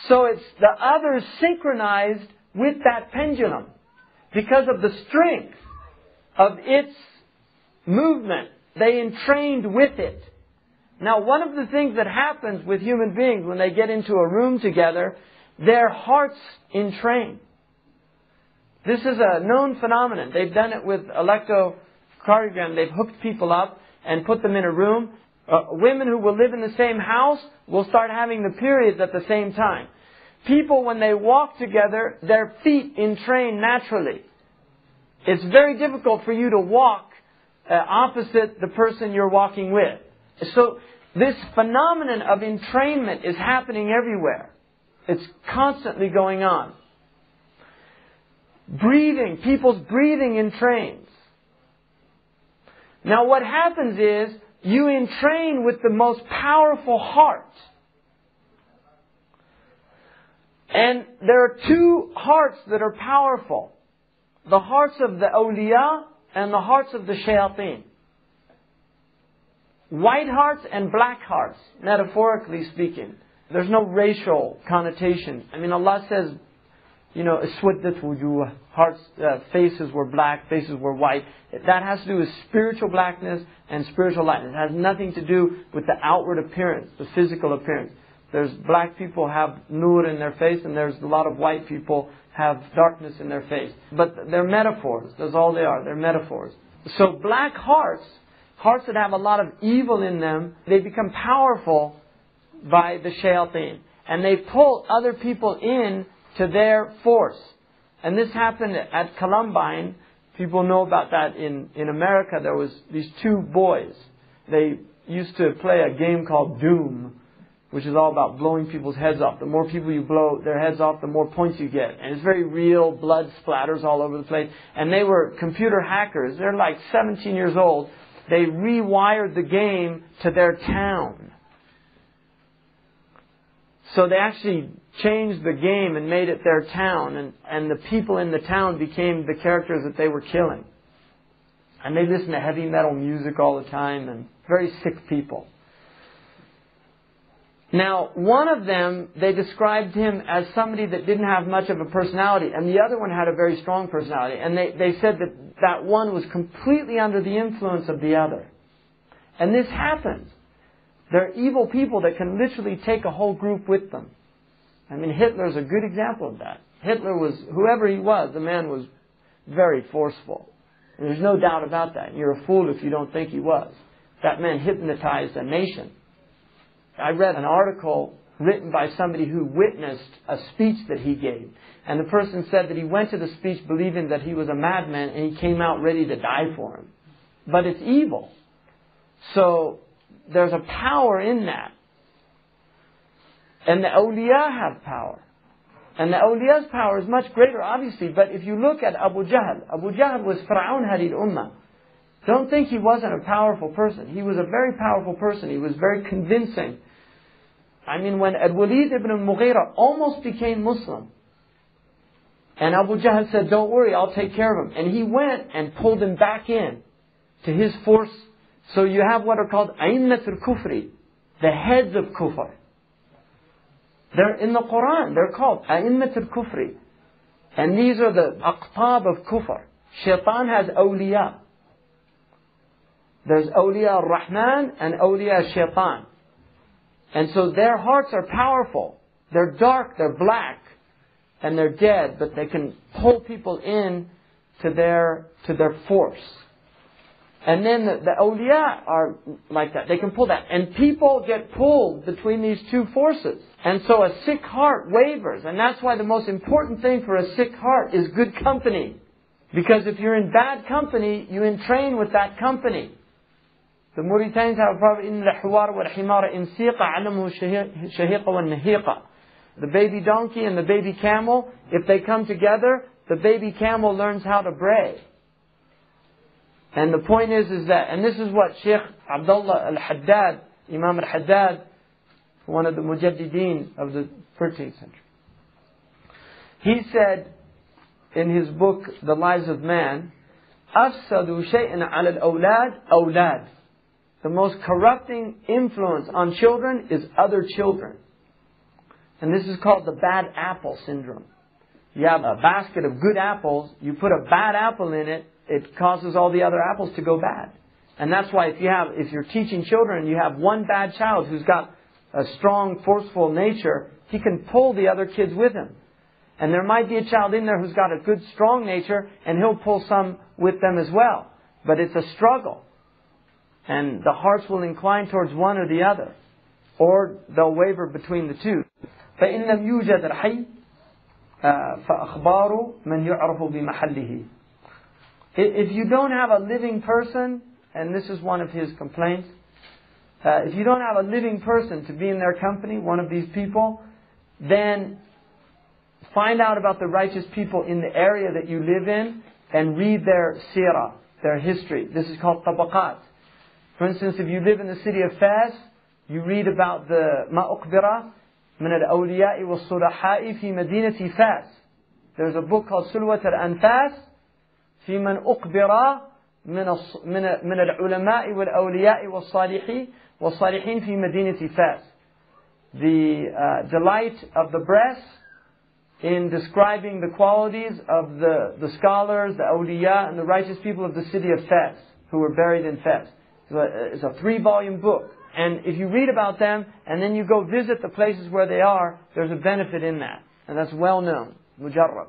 So it's the others synchronized with that pendulum because of the strength of its movement. They entrained with it. Now, one of the things that happens with human beings when they get into a room together, their hearts entrain. This is a known phenomenon. They've done it with electrocardiogram. They've hooked people up and put them in a room. Uh, women who will live in the same house will start having the periods at the same time. People, when they walk together, their feet entrain naturally. It's very difficult for you to walk uh, opposite the person you're walking with. So this phenomenon of entrainment is happening everywhere. It's constantly going on. Breathing, people's breathing entrains. Now what happens is you entrain with the most powerful heart. And there are two hearts that are powerful. The hearts of the awliya and the hearts of the shayateen white hearts and black hearts, metaphorically speaking. There's no racial connotation. I mean, Allah says, you know, aswaddat wujuh, hearts, uh, faces were black, faces were white. That has to do with spiritual blackness and spiritual lightness. It has nothing to do with the outward appearance, the physical appearance. There's black people have nur in their face, and there's a lot of white people have darkness in their face. But they're metaphors. That's all they are. They're metaphors. So black hearts hearts that have a lot of evil in them, they become powerful by the shayateen. And they pull other people in to their force. And this happened at Columbine. People know about that in, in America. There was these two boys. They used to play a game called Doom, which is all about blowing people's heads off. The more people you blow their heads off, the more points you get. And it's very real, blood splatters all over the place. And they were computer hackers. They're like 17 years old they rewired the game to their town. So they actually changed the game and made it their town, and, and the people in the town became the characters that they were killing. And they listened to heavy metal music all the time, and very sick people. Now, one of them, they described him as somebody that didn't have much of a personality, and the other one had a very strong personality. And they, they said that that one was completely under the influence of the other. And this happens. There are evil people that can literally take a whole group with them. I mean, Hitler's a good example of that. Hitler was, whoever he was, the man was very forceful. And there's no doubt about that. You're a fool if you don't think he was. That man hypnotized a nation. I read an article written by somebody who witnessed a speech that he gave. And the person said that he went to the speech believing that he was a madman and he came out ready to die for him. But it's evil. So there's a power in that. And the awliya have power. And the awliya's power is much greater, obviously. But if you look at Abu Jahl, Abu Jahl was Fir'aun Hadid Ummah. Don't think he wasn't a powerful person. He was a very powerful person. He was very convincing. I mean, when Al-Walid ibn al-Mughira almost became Muslim, and Abu Jahl said, don't worry, I'll take care of him. And he went and pulled him back in to his force. So you have what are called A'immat al-Kufri, the heads of Kufr. They're in the Quran, they're called A'immat al-Kufri. And these are the aqtab of Kufr. Shaitan has awliya. There's awliya al-Rahman and awliya al-Shaitan. And so their hearts are powerful. They're dark, they're black, and they're dead, but they can pull people in to their, to their force. And then the, the awliya are like that. They can pull that. And people get pulled between these two forces. And so a sick heart wavers. And that's why the most important thing for a sick heart is good company. Because if you're in bad company, you entrain with that company. The Mauritanians have a proverb, إن الحوار والحمار إن سيق علمه الشهيق والنهيق. The baby donkey and the baby camel, if they come together, the baby camel learns how to bray. And the point is, is that, and this is what Sheikh Abdullah al-Haddad, Imam al-Haddad, one of the mujaddideen of the 13th century. He said in his book, The Lives of Man, أفسدوا شيئا على الأولاد أولاد. the most corrupting influence on children is other children. And this is called the bad apple syndrome. You have a basket of good apples, you put a bad apple in it, it causes all the other apples to go bad. And that's why if you have, if you're teaching children, you have one bad child who's got a strong, forceful nature, he can pull the other kids with him. And there might be a child in there who's got a good, strong nature, and he'll pull some with them as well. But it's a struggle And the hearts will incline towards one or the other. Or they'll waver between the two. فإن لم يوجد الحي فأخبار من يعرف بمحله if you don't have a living person, and this is one of his complaints, uh, if you don't have a living person to be in their company, one of these people, then find out about the righteous people in the area that you live in and read their sirah, their history. This is called tabaqat. For instance, if you live in the city of Fas, you read about the ma'uqbira من الأولياء والصلحاء في مدينة فاس. There's a book called Sulwat al-Anfas في من أقبر من من من العلماء والأولياء والصالحين والصالحين في مدينة فاس. The uh, delight of the breast in describing the qualities of the, the scholars, the awliya, and the righteous people of the city of Fes, who were buried in Fes. It's a three volume book. And if you read about them and then you go visit the places where they are, there's a benefit in that. And that's well known. Mujarrab.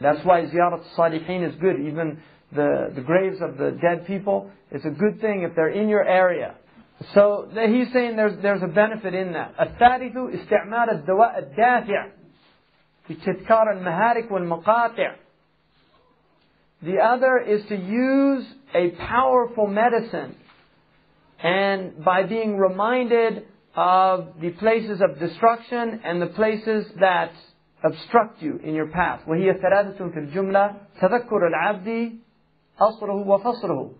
That's why ziyarat salihin is good. Even the, the graves of the dead people, it's a good thing if they're in your area. So he's saying there's, there's a benefit in that. الثالث استعمال الدواء الدافع في تذكار المهارك والمقاطع. The other is to use a powerful medicine and by being reminded of the places of destruction and the places that obstruct you in your path. وهي ثلاثة في الجملة تذكر العبد أصره وفصره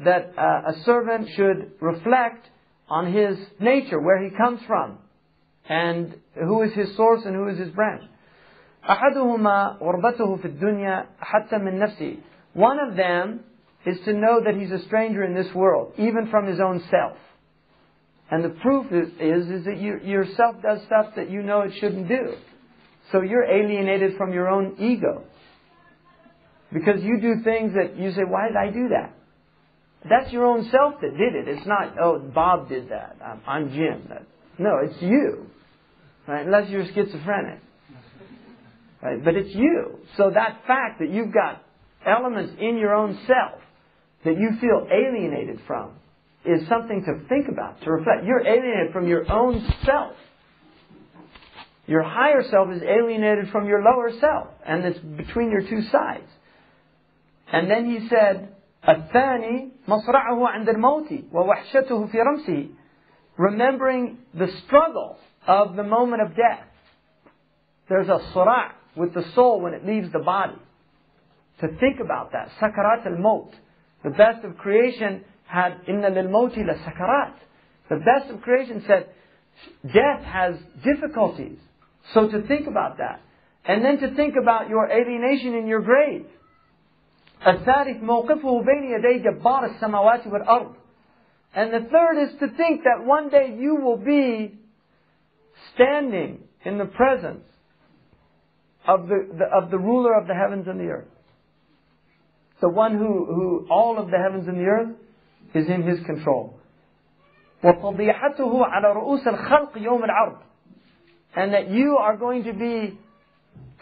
that uh, a servant should reflect on his nature, where he comes from, and who is his source and who is his branch. أحدهما غربته في الدنيا حتى من نفسه. One of them is to know that he's a stranger in this world, even from his own self. And the proof is, is, is that you, yourself does stuff that you know it shouldn't do. So you're alienated from your own ego. Because you do things that you say, why did I do that? That's your own self that did it. It's not, oh, Bob did that. I'm, I'm Jim. That, no, it's you. Right? Unless you're schizophrenic. Right? But it's you. So that fact that you've got elements in your own self that you feel alienated from is something to think about, to reflect. You're alienated from your own self. Your higher self is alienated from your lower self, and it's between your two sides. And then he said, الثاني مصرعه عند الموت ووحشته في رمسه remembering the struggle of the moment of death. There's a surah with the soul when it leaves the body. To think about that. Sakarat al-maut. The best of creation had inna lil-mauti la sakarat. The best of creation said death has difficulties. So to think about that. And then to think about your alienation in your grave. الثالث موقفه بين يدي جبار السماوات والأرض. And the third is to think that one day you will be standing in the presence of the, the, of the ruler of the heavens and the earth. The one who, who all of the heavens and the earth is in his control. وفضيحته على رؤوس الخلق يوم العرض. And that you are going to be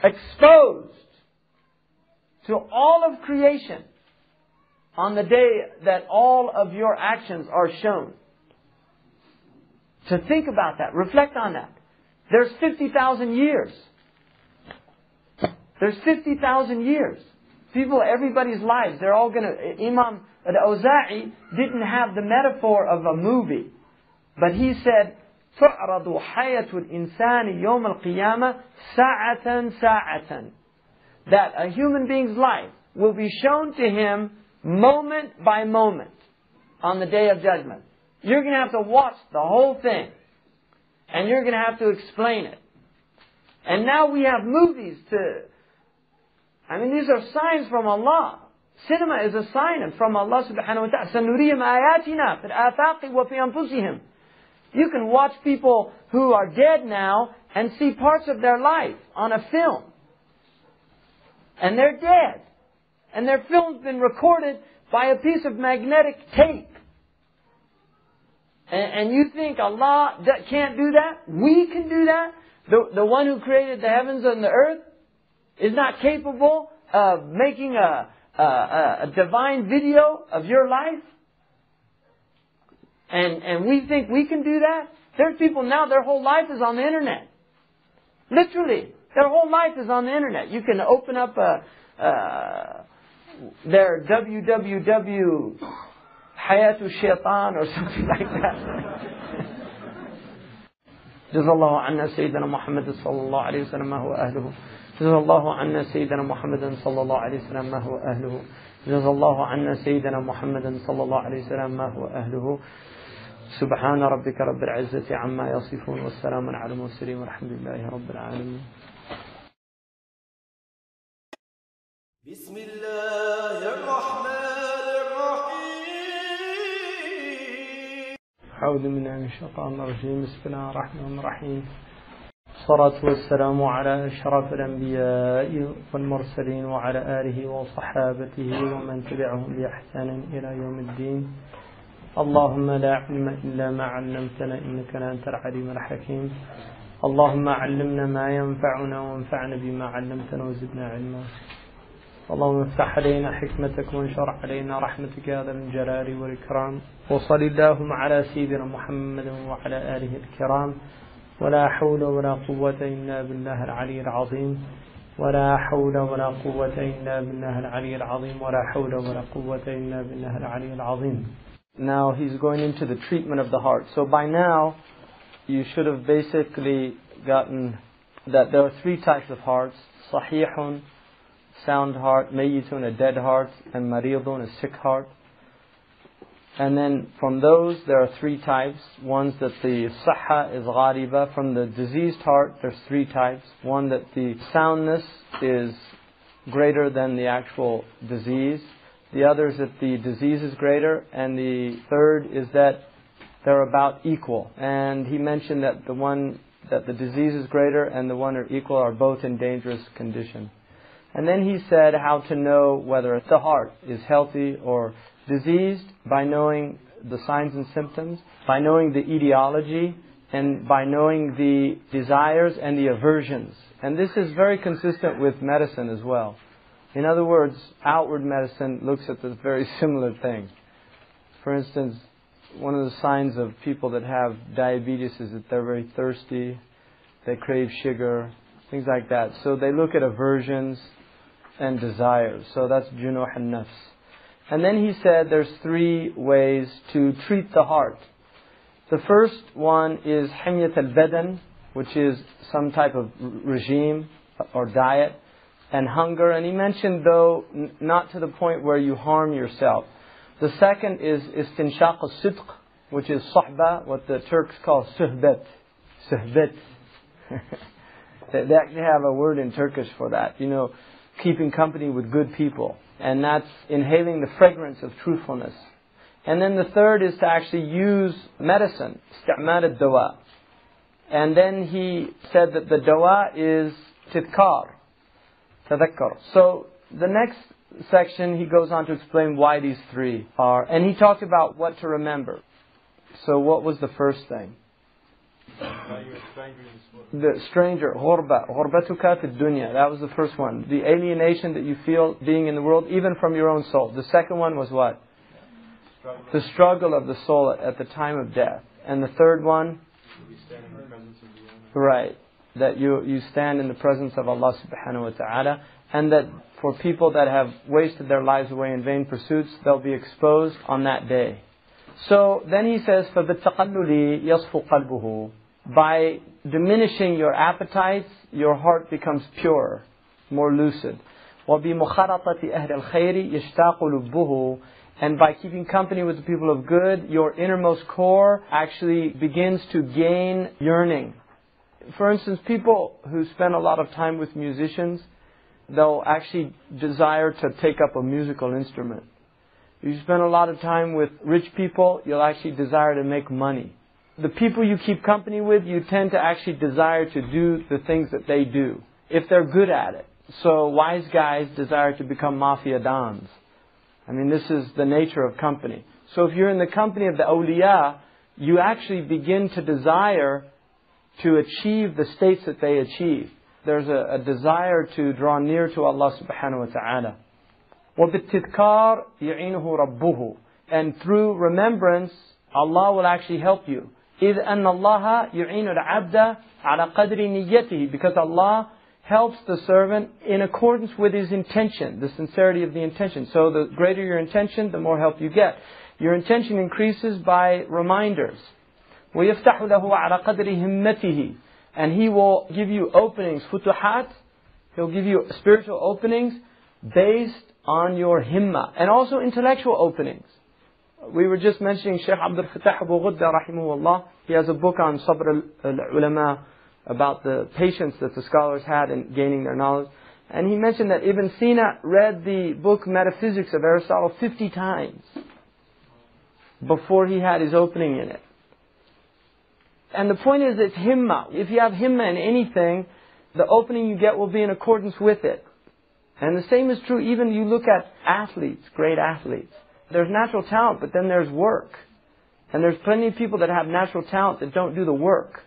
exposed to all of creation on the day that all of your actions are shown. To think about that, reflect on that. There's 50,000 years. There's 50,000 years. People, everybody's lives, they're all gonna, Imam al-Awza'i didn't have the metaphor of a movie. But he said, تعرض حياة الإنسان يوم القيامة ساعة ساعة that a human being's life will be shown to him moment by moment on the day of judgment. You're going to have to watch the whole thing. And you're going to have to explain it. And now we have movies to, I mean, these are signs from Allah. Cinema is a sign from Allah subhanahu wa ta'ala. سَنُرِيهِمْ آيَاتِنَا فِي الْآفَاقِ وَفِي أَنفُسِهِمْ You can watch people who are dead now and see parts of their life on a film. And they're dead. And their film's been recorded by a piece of magnetic tape. And, and you think Allah that can't do that? We can do that? The, the one who created the heavens and the earth is not capable of making a, a, a divine video of your life? And, and we think we can do that? There's people now, their whole life is on the internet. Literally. Their whole life is on the internet. You can open up a, uh, their www Hayatu Shaitan or [laughs] something like that. جزا الله عنا سيدنا محمد صلى الله عليه وسلم ما هو أهله جزا الله عنا سيدنا محمد صلى الله عليه وسلم ما هو أهله؟ جزا الله عنا سيدنا محمد صلى الله عليه وسلم ما هو أهله؟ سبحان ربك رب العزة عما يصفون والسلام على المرسلين والحمد لله رب العالمين. بسم الله الرحمن الرحيم. أعوذ بالله من الشيطان الرجيم بسم الله الرحمن الرحيم. الصلاة والسلام على أشرف الأنبياء والمرسلين وعلى آله وصحابته ومن تبعهم بإحسان إلى يوم الدين. اللهم لا علم إلا ما علمتنا إنك أنت العليم الحكيم. اللهم علمنا ما ينفعنا وانفعنا بما علمتنا وزدنا علما. اللهم افتح علينا حكمتك وانشر علينا رحمتك يا ذا الجلال والإكرام. وصل اللهم على سيدنا محمد وعلى آله الكرام. ولا حول ولا قوة إلا بالله العلي العظيم ولا حول ولا قوة إلا بالله العلي العظيم ولا حول ولا قوة إلا بالله العلي العظيم Now he's going into the treatment of the heart. So by now, you should have basically gotten that there are three types of hearts. Sahihun, sound heart, mayyitun, a dead heart, and maridun, a sick heart. And then from those, there are three types. One's that the sahha is ghaliba. From the diseased heart, there's three types. One that the soundness is greater than the actual disease. The other is that the disease is greater. And the third is that they're about equal. And he mentioned that the one that the disease is greater and the one are equal are both in dangerous condition. And then he said how to know whether the heart is healthy or diseased by knowing the signs and symptoms, by knowing the etiology, and by knowing the desires and the aversions. And this is very consistent with medicine as well. In other words, outward medicine looks at this very [laughs] similar thing. For instance, one of the signs of people that have diabetes is that they're very thirsty, they crave sugar, things like that. So they look at aversions and desires. So that's junuh and nafs. And then he said there's three ways to treat the heart. The first one is himyat al-badan, which is some type of regime or diet, and hunger. And he mentioned though, not to the point where you harm yourself. The second is istinshaq al-sidq, which is sahba, what the Turks call. Suhbat. [laughs] they they actually have a word in Turkish for that. You know, keeping company with good people. And that's inhaling the fragrance of truthfulness. And then the third is to actually use medicine, isti'mal al-dawa. And then he said that the dawa is tadkar, tadhakkar. So the next section he goes on to explain why these three are. And he talked about what to remember. So what was the first thing? The stranger, ghurba, ghurba في dunya. That was the first one. The alienation that you feel being in the world, even from your own soul. The second one was what? Struggle. The struggle of the soul at, at the time of death. And the third one? Right. That you, you stand in the presence of Allah subhanahu wa ta'ala. And that for people that have wasted their lives away in vain pursuits, they'll be exposed on that day. So then he says, فَبِالتَّقَلُّلِ يَصْفُ قَلْبُهُ By diminishing your appetites, your heart becomes purer, more lucid. وَبِمُخَرَطَةِ أَهْلِ الْخَيْرِ يَشْتَاقُ لُبُّهُ and by keeping company with the people of good, your innermost core actually begins to gain yearning. For instance, people who spend a lot of time with musicians, they'll actually desire to take up a musical instrument. If you spend a lot of time with rich people, you'll actually desire to make money. The people you keep company with, you tend to actually desire to do the things that they do, if they're good at it. So wise guys desire to become mafia dons. I mean, this is the nature of company. So if you're in the company of the awliya, you actually begin to desire to achieve the states that they achieve. There's a, a desire to draw near to Allah subhanahu wa ta'ala. وَبِالتِّذْكَارِ يَعِينُهُ رَبُّهُ And through remembrance, Allah will actually help you. إِذْ أَنَّ اللَّهَ يُعِينُ الْعَبْدَ عَلَى قَدْرِ نِيَّتِهِ Because Allah helps the servant in accordance with his intention, the sincerity of the intention. So the greater your intention, the more help you get. Your intention increases by reminders. وَيَفْتَحُ لَهُ عَلَى قَدْرِ هِمَّتِهِ And he will give you openings, futuhat. He'll give you spiritual openings based on your himma. And also intellectual openings. We were just mentioning Sheikh Abdul Fattah Abu Ghudda rahimahullah. He has a book on Sabr al-Ulama about the patience that the scholars had in gaining their knowledge. And he mentioned that Ibn Sina read the book Metaphysics of Aristotle 50 times before he had his opening in it. And the point is, it's himma. If you have himma in anything, the opening you get will be in accordance with it. And the same is true even you look at athletes, great athletes. There's natural talent, but then there's work. And there's plenty of people that have natural talent that don't do the work.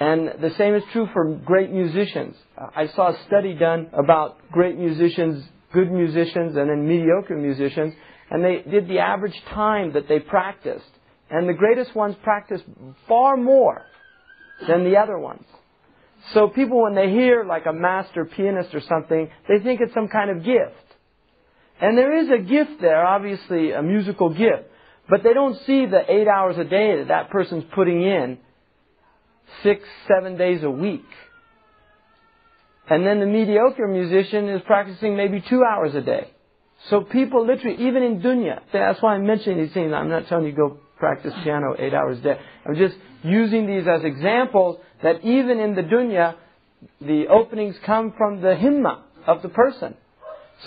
And the same is true for great musicians. I saw a study done about great musicians, good musicians, and then mediocre musicians, and they did the average time that they practiced. And the greatest ones practiced far more than the other ones. So people, when they hear like a master pianist or something, they think it's some kind of gift. And there is a gift there, obviously a musical gift. But they don't see the eight hours a day that that person's putting in six, seven days a week. And then the mediocre musician is practicing maybe two hours a day. So people literally, even in dunya, that's why I'm mentioning these things. I'm not telling you go practice piano eight hours a day. I'm just using these as examples that even in the dunya, the openings come from the himma of the person.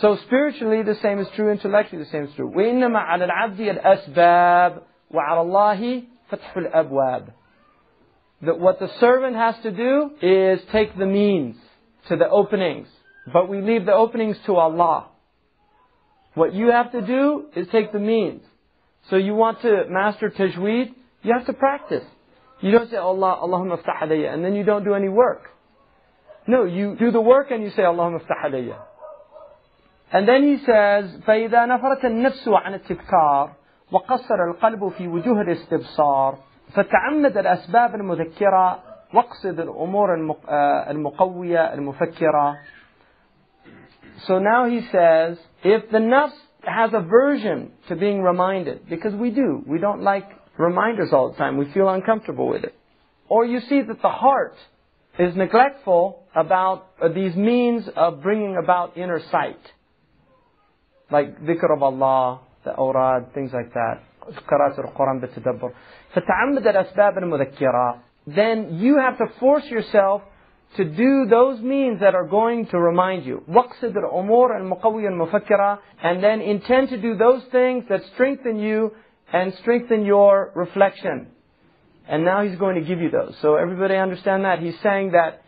So spiritually, the same is true. Intellectually, the same is true. وإنما على العبد الأسباب وعلى الله فتح الأبواب that what the servant has to do is take the means to the openings. But we leave the openings to Allah. What you have to do is take the means. So you want to master tajweed, you have to practice. You don't say Allah, Allahumma aftah alayya, and then you don't do any work. No, you do the work and you say Allahumma aftah alayya. And then he says, فإذا نفرت النفس عن التذكار وقصر القلب في وجوه الاستبصار فتعمد الأسباب المذكرة واقصد الأمور المقوية المفكرة So now he says, if the nafs has aversion to being reminded, because we do, we don't like reminders all the time, we feel uncomfortable with it. Or you see that the heart is neglectful about these means of bringing about inner sight. Like dhikr of Allah, the awrad, things like that. قراءة القرآن بالتدبر فتعمد الأسباب المذكرة then you have to force yourself to do those means that are going to remind you. واقصد الأمور المقوية المفكرة and then intend to do those things that strengthen you and strengthen your reflection. And now he's going to give you those. So everybody understand that? He's saying that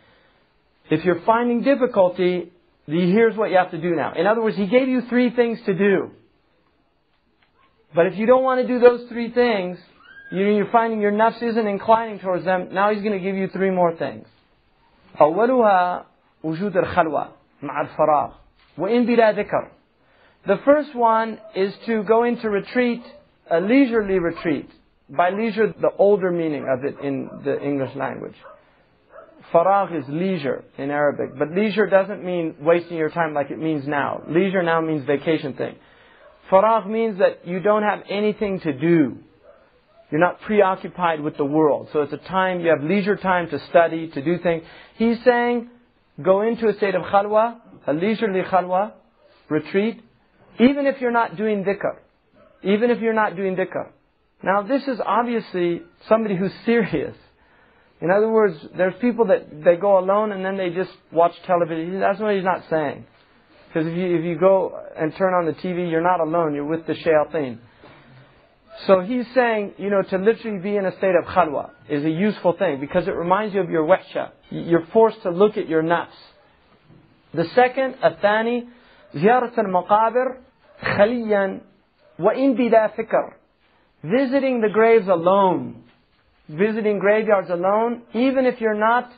if you're finding difficulty, here's what you have to do now. In other words, he gave you three things to do. But if you don't want to do those three things, you- you're finding your nafs isn't inclining towards them, now he's going to give you three more things. أولها وجود الخلوة مع الفراغ وإن بلا ذكر. The first one is to go into retreat, a leisurely retreat. By leisure, the older meaning of it in the English language. Faragh is leisure in Arabic, but leisure doesn't mean wasting your time like it means now. Leisure now means vacation thing. Faragh means that you don't have anything to do. You're not preoccupied with the world. So it's a time, you have leisure time to study, to do things. He's saying, go into a state of khalwa, a leisurely khalwa, retreat, even if you're not doing dhikr. Even if you're not doing dhikr. Now this is obviously somebody who's [laughs] serious. In other words, there's people that they go alone and then they just watch television. That's what he's not saying. Because if you, if you go and turn on the TV, you're not alone. You're with the shayateen. So he's saying, you know, to literally be in a state of khalwa is a useful thing because it reminds you of your wahsha. You're forced to look at your nafs. The second, athani, ziyarat al-maqabir khaliyan wa in bida fikr. Visiting the graves alone Visiting graveyards alone, even if you're not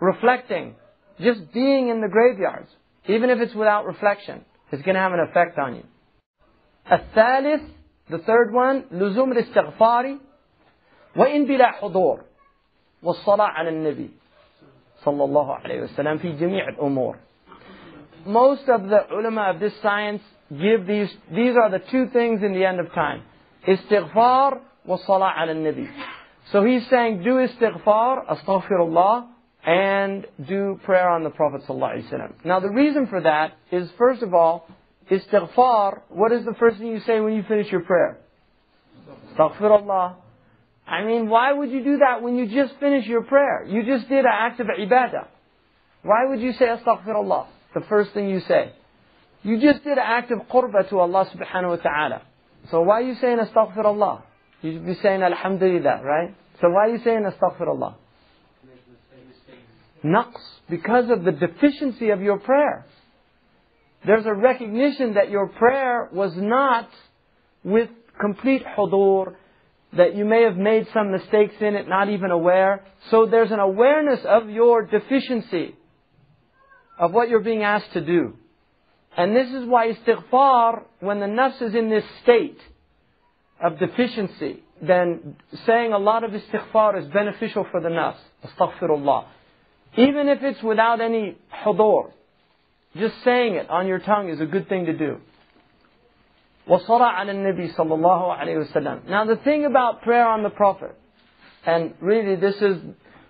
reflecting. Just being in the graveyards, even if it's without reflection, is going to have an effect on you. الثالث, the third one, لزوم الاستغفار وإن بلا حضور والصلاة على النبي صلى الله عليه وسلم في جميع الأمور. Most of the ulama of this science give these, these are the two things in the end of time. Istighfar والصلاة على النبي. So he's saying do istighfar, astaghfirullah, and do prayer on the Prophet ﷺ. Now the reason for that is first of all, istighfar, what is the first thing you say when you finish your prayer? Astaghfirullah. I mean, why would you do that when you just finished your prayer? You just did an act of ibadah. Why would you say astaghfirullah? The first thing you say. You just did an act of qurba to Allah subhanahu wa ta'ala. So why are you saying astaghfirullah? You should be saying alhamdulillah, right? So why are you saying astaghfirullah? Naqs, because of the deficiency of your prayer. There's a recognition that your prayer was not with complete hudur, that you may have made some mistakes in it, not even aware. So there's an awareness of your deficiency, of what you're being asked to do. And this is why istighfar, when the nafs is in this state of deficiency, then saying a lot of istighfar is beneficial for the nafs. Astaghfirullah. Even if it's without any hudur, just saying it on your tongue is a good thing to do. وصلى على النبي صلى Now the thing about prayer on the Prophet, and really this is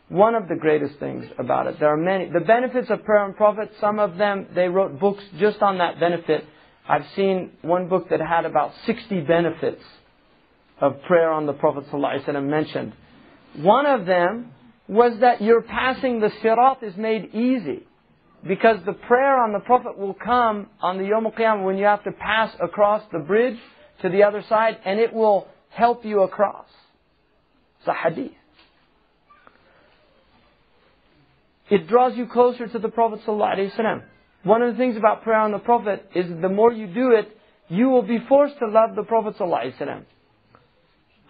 one of the greatest things about it. There are many. The benefits of prayer on Prophet, some of them, they wrote books just on that benefit. I've seen one book that had about 60 benefits of prayer on the Prophet ﷺ mentioned. One of them was that your passing the sirat is made easy. Because the prayer on the Prophet will come on the Yom Qiyamah when you have to pass across the bridge to the other side and it will help you across. It's a hadith. It draws you closer to the Prophet ﷺ. One of the things about prayer on the Prophet is the more you do it, you will be forced to love the Prophet ﷺ.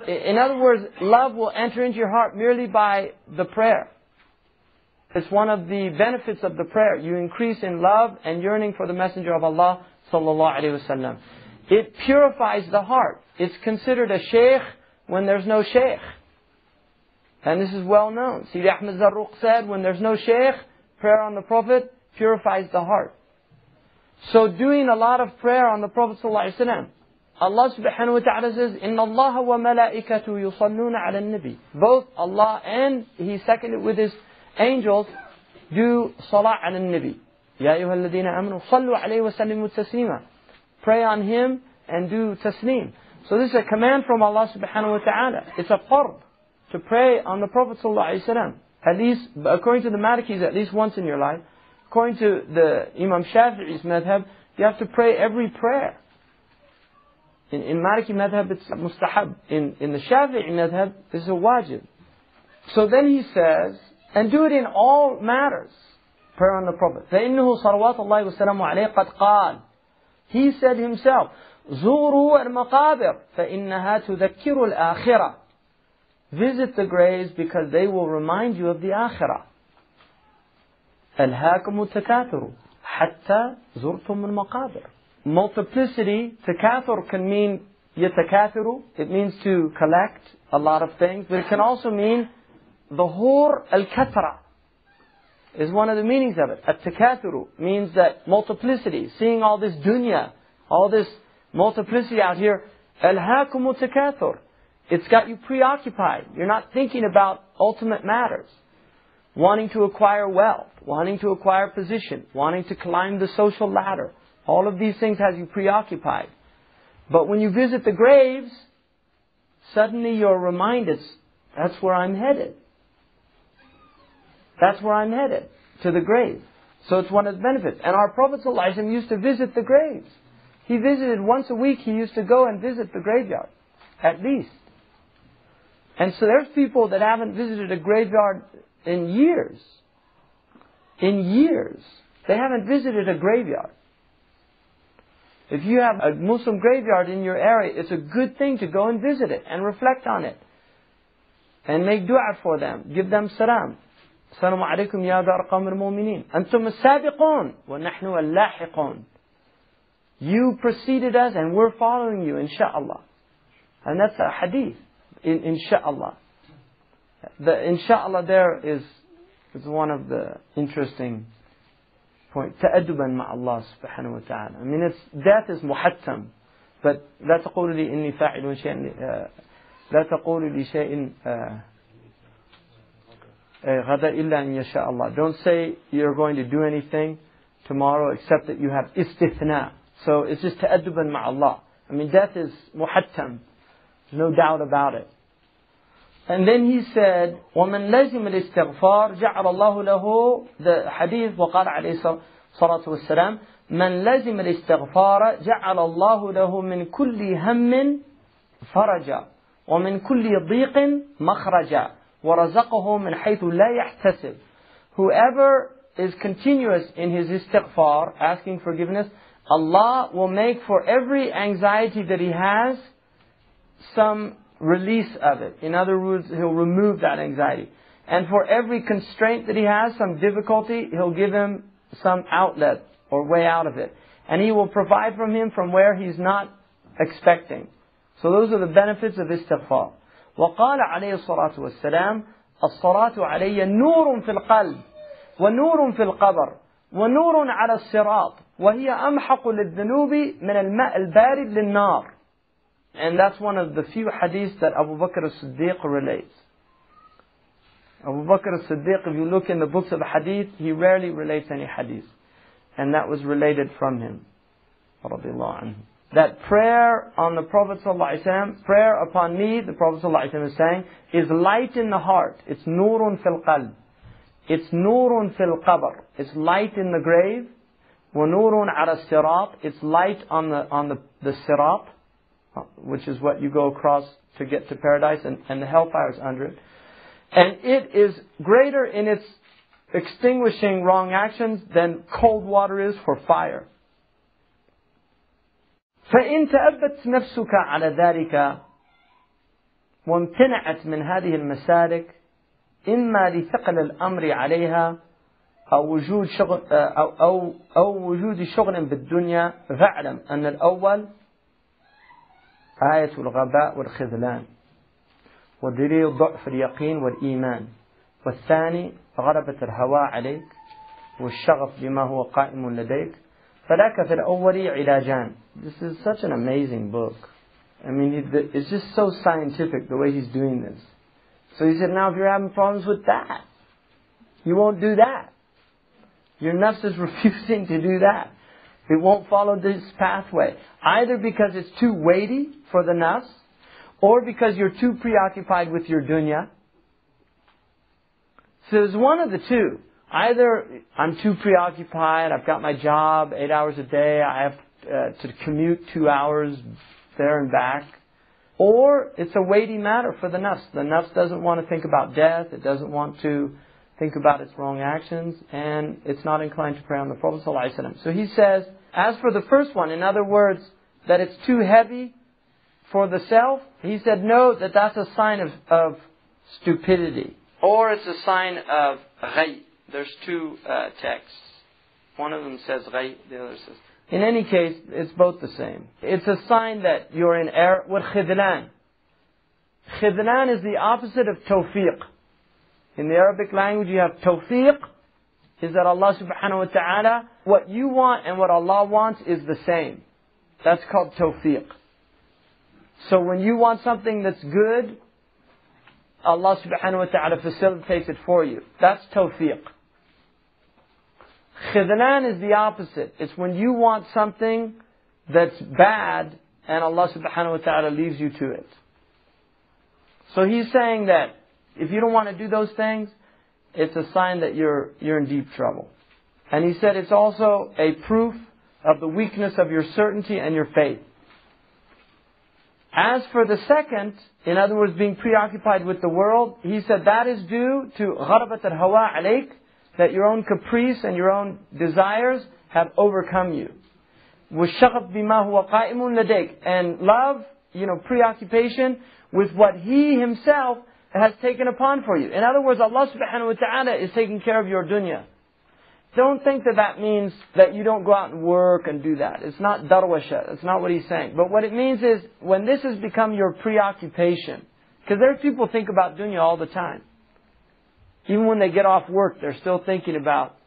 In other words, love will enter into your heart merely by the prayer. It's one of the benefits of the prayer. You increase in love and yearning for the Messenger of Allah sallallahu alaihi wasallam. It purifies the heart. It's considered a sheikh when there's no sheikh. And this is well known. Sidi Ahmed Zarruq said, when there's no sheikh, prayer on the Prophet purifies the heart. So doing a lot of prayer on the Prophet sallallahu alaihi wasallam. Allah subhanahu wa ta'ala says, إِنَّ اللَّهَ وَمَلَائِكَةُ يُصَلُّونَ عَلى النَّبِي Both Allah and He seconded with His angels do salah ala nabi. Ya أيها الذين آمنوا صلوا عليه وسلموا تسليما. Pray on him and do taslim. So this is a command from Allah subhanahu wa ta'ala. It's a farb to pray on the Prophet sallallahu alaihi wasallam. At least, according to the Malikis, at least once in your life. According to the Imam Shafi'i's madhab, you have to pray every prayer. In, in Maliki madhab, it's mustahab. In, in the Shafi'i madhab, this is a wajib. So then he says, and do it in all matters. Prayer on the Prophet. فإنه صلوات الله وسلامه عليه قد قال. He said himself, زوروا المقابر فإنها تذكر الآخرة. Visit the graves because they will remind you of the akhirah. ألهاكم التكاثر حتى زرتم المقابر. multiplicity, takathur can mean yatakathuru. It means to collect a lot of things. But it can also mean the hur al-katra is one of the meanings of it. At-takathuru means that multiplicity, seeing all this dunya, all this multiplicity out here. Al-hakumu takathur. It's got you preoccupied. You're not thinking about ultimate matters. Wanting to acquire wealth, wanting to acquire position, wanting to climb the social ladder, all of these things has you preoccupied. But when you visit the graves, suddenly you're reminded, that's where I'm headed. That's where I'm headed, to the grave. So it's one of the benefits. And our Prophet ﷺ used to visit the graves. He visited once a week, he used to go and visit the graveyard, at least. And so there's people that haven't visited a graveyard in years. In years. They haven't visited a graveyard. If you have a Muslim graveyard in your area, it's a good thing to go and visit it and reflect on it. And make dua for them. Give them salam. السلام عليكم يا دار قوم المؤمنين أنتم السابقون ونحن اللاحقون You preceded us and we're following you inshallah and that's a hadith in inshallah the inshallah there is is one of the interesting points تأدبا مع الله سبحانه وتعالى I mean it's death is محتم but لا تقول لي إني فاعل شيئا لا تقول لي شيء غدا إلا أن يشاء الله. Don't say you're going to do anything tomorrow except that you have istithna. So it's just تأدبا مع Allah. I mean, death is muhattam. There's no doubt about it. And then he said, ومن لزم الاستغفار جعل الله له the hadith وقال عليه الصلاة والسلام من لزم الاستغفار جعل الله له من كل هم فرجا ومن كل ضيق مخرجا وَرَزَقَهُ مِنْ حَيْثُ لَا يَحْتَسِبُ Whoever is continuous in his istighfar, asking forgiveness, Allah will make for every anxiety that he has some release of it. In other words, He'll remove that anxiety. And for every constraint that he has, some difficulty, He'll give him some outlet or way out of it. And He will provide from him from where he's not expecting. So those are the benefits of istighfar. وقال عليه الصلاة والسلام الصلاة علي نور في القلب ونور في القبر ونور على الصراط وهي أمحق للذنوب من الماء البارد للنار and that's one of the few hadiths that Abu Bakr as-Siddiq relates. Abu Bakr as-Siddiq, if you look in the books of hadith, he rarely relates any hadith. And that was related from him. That prayer on the Prophet ﷺ, prayer upon me, the Prophet ﷺ is saying, is light in the heart. It's nurun fil qalb. It's nurun fil qabr. It's light in the grave. Wa nurun ala sirat. It's light on the, on the, the sirat which is what you go across to get to paradise, and, and the hellfire is under it. And it is greater in its extinguishing wrong actions than cold water is for fire. فإن تأبت نفسك على ذلك وامتنعت من هذه المسالك إما لثقل الأمر عليها أو وجود شغل أو أو أو وجود شغل بالدنيا فاعلم أن الأول آية الغباء والخذلان ودليل ضعف اليقين والإيمان والثاني غلبة الهوى عليك والشغف بما هو قائم لديك فلك في الأول علاجان This is such an amazing book. I mean, it's just so scientific the way he's doing this. So he said, now if you're having problems with that, you won't do that. Your nafs is [laughs] refusing to do that. It won't follow this pathway. Either because it's too weighty for the nafs, or because you're too preoccupied with your dunya. So there's one of the two. Either I'm too preoccupied, I've got my job eight hours a day, I have uh, to commute two hours there and back, or it's a weighty matter for the nafs. The nafs doesn't want to think about death, it doesn't want to think about its wrong actions, and it's not inclined to pray on the Prophet ﷺ. So he says, as for the first one, in other words, that it's too heavy for the self, he said, no, that that's a sign of, of stupidity. Or it's a sign of ghay. There's two uh, texts. One of them says ghay, the other says. In any case, it's both the same. It's a sign that you're in error. What khidlan? Khidlan is the opposite of tawfiq. In the Arabic language, you have tawfiq, is that Allah subhanahu wa ta'ala, what you want and what Allah wants is the same. That's called tawfiq. So when you want something that's good, Allah subhanahu wa ta'ala facilitates it for you. That's tawfiq. Khidlan is the opposite. It's when you want something that's bad and Allah subhanahu wa ta'ala leaves you to it. So he's saying that if you don't want to do those things, it's a sign that you're, you're in deep trouble. And he said it's also a proof of the weakness of your certainty and your faith. As for the second, in other words, being preoccupied with the world, he said that is due to ghalabat al-hawa alaik that your own caprice and your own desires have overcome you. وَالشَّغَفْ بِمَا هُوَ قَائِمٌ لَدَيْكَ And love, you know, preoccupation with what he himself has taken upon for you. In other words, Allah subhanahu wa ta'ala is taking care of your dunya. Don't think that that means that you don't go out and work and do that. It's not darwasha. That's not what he's saying. But what it means is when this has become your preoccupation, because there's people think about dunya all the time. Even when they get off work, they're still thinking about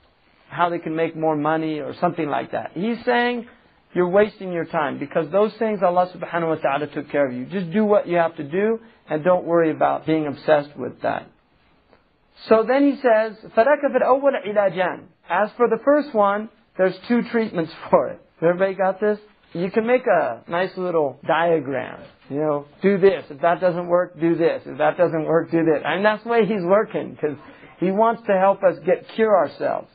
how they can make more money or something like that. He's saying you're wasting your time because those things Allah subhanahu wa ta'ala took care of you. Just do what you have to do and don't worry about being obsessed with that. So then he says, فَلَكَ فِي الْأَوَّلِ عِلَاجًا As for the first one, there's two treatments [laughs] for it. Everybody got this? You can make a nice little diagram. You know, do this. If that doesn't work, do this. If that doesn't work, do this. And that's the way he's working because he wants to help us get cure ourselves.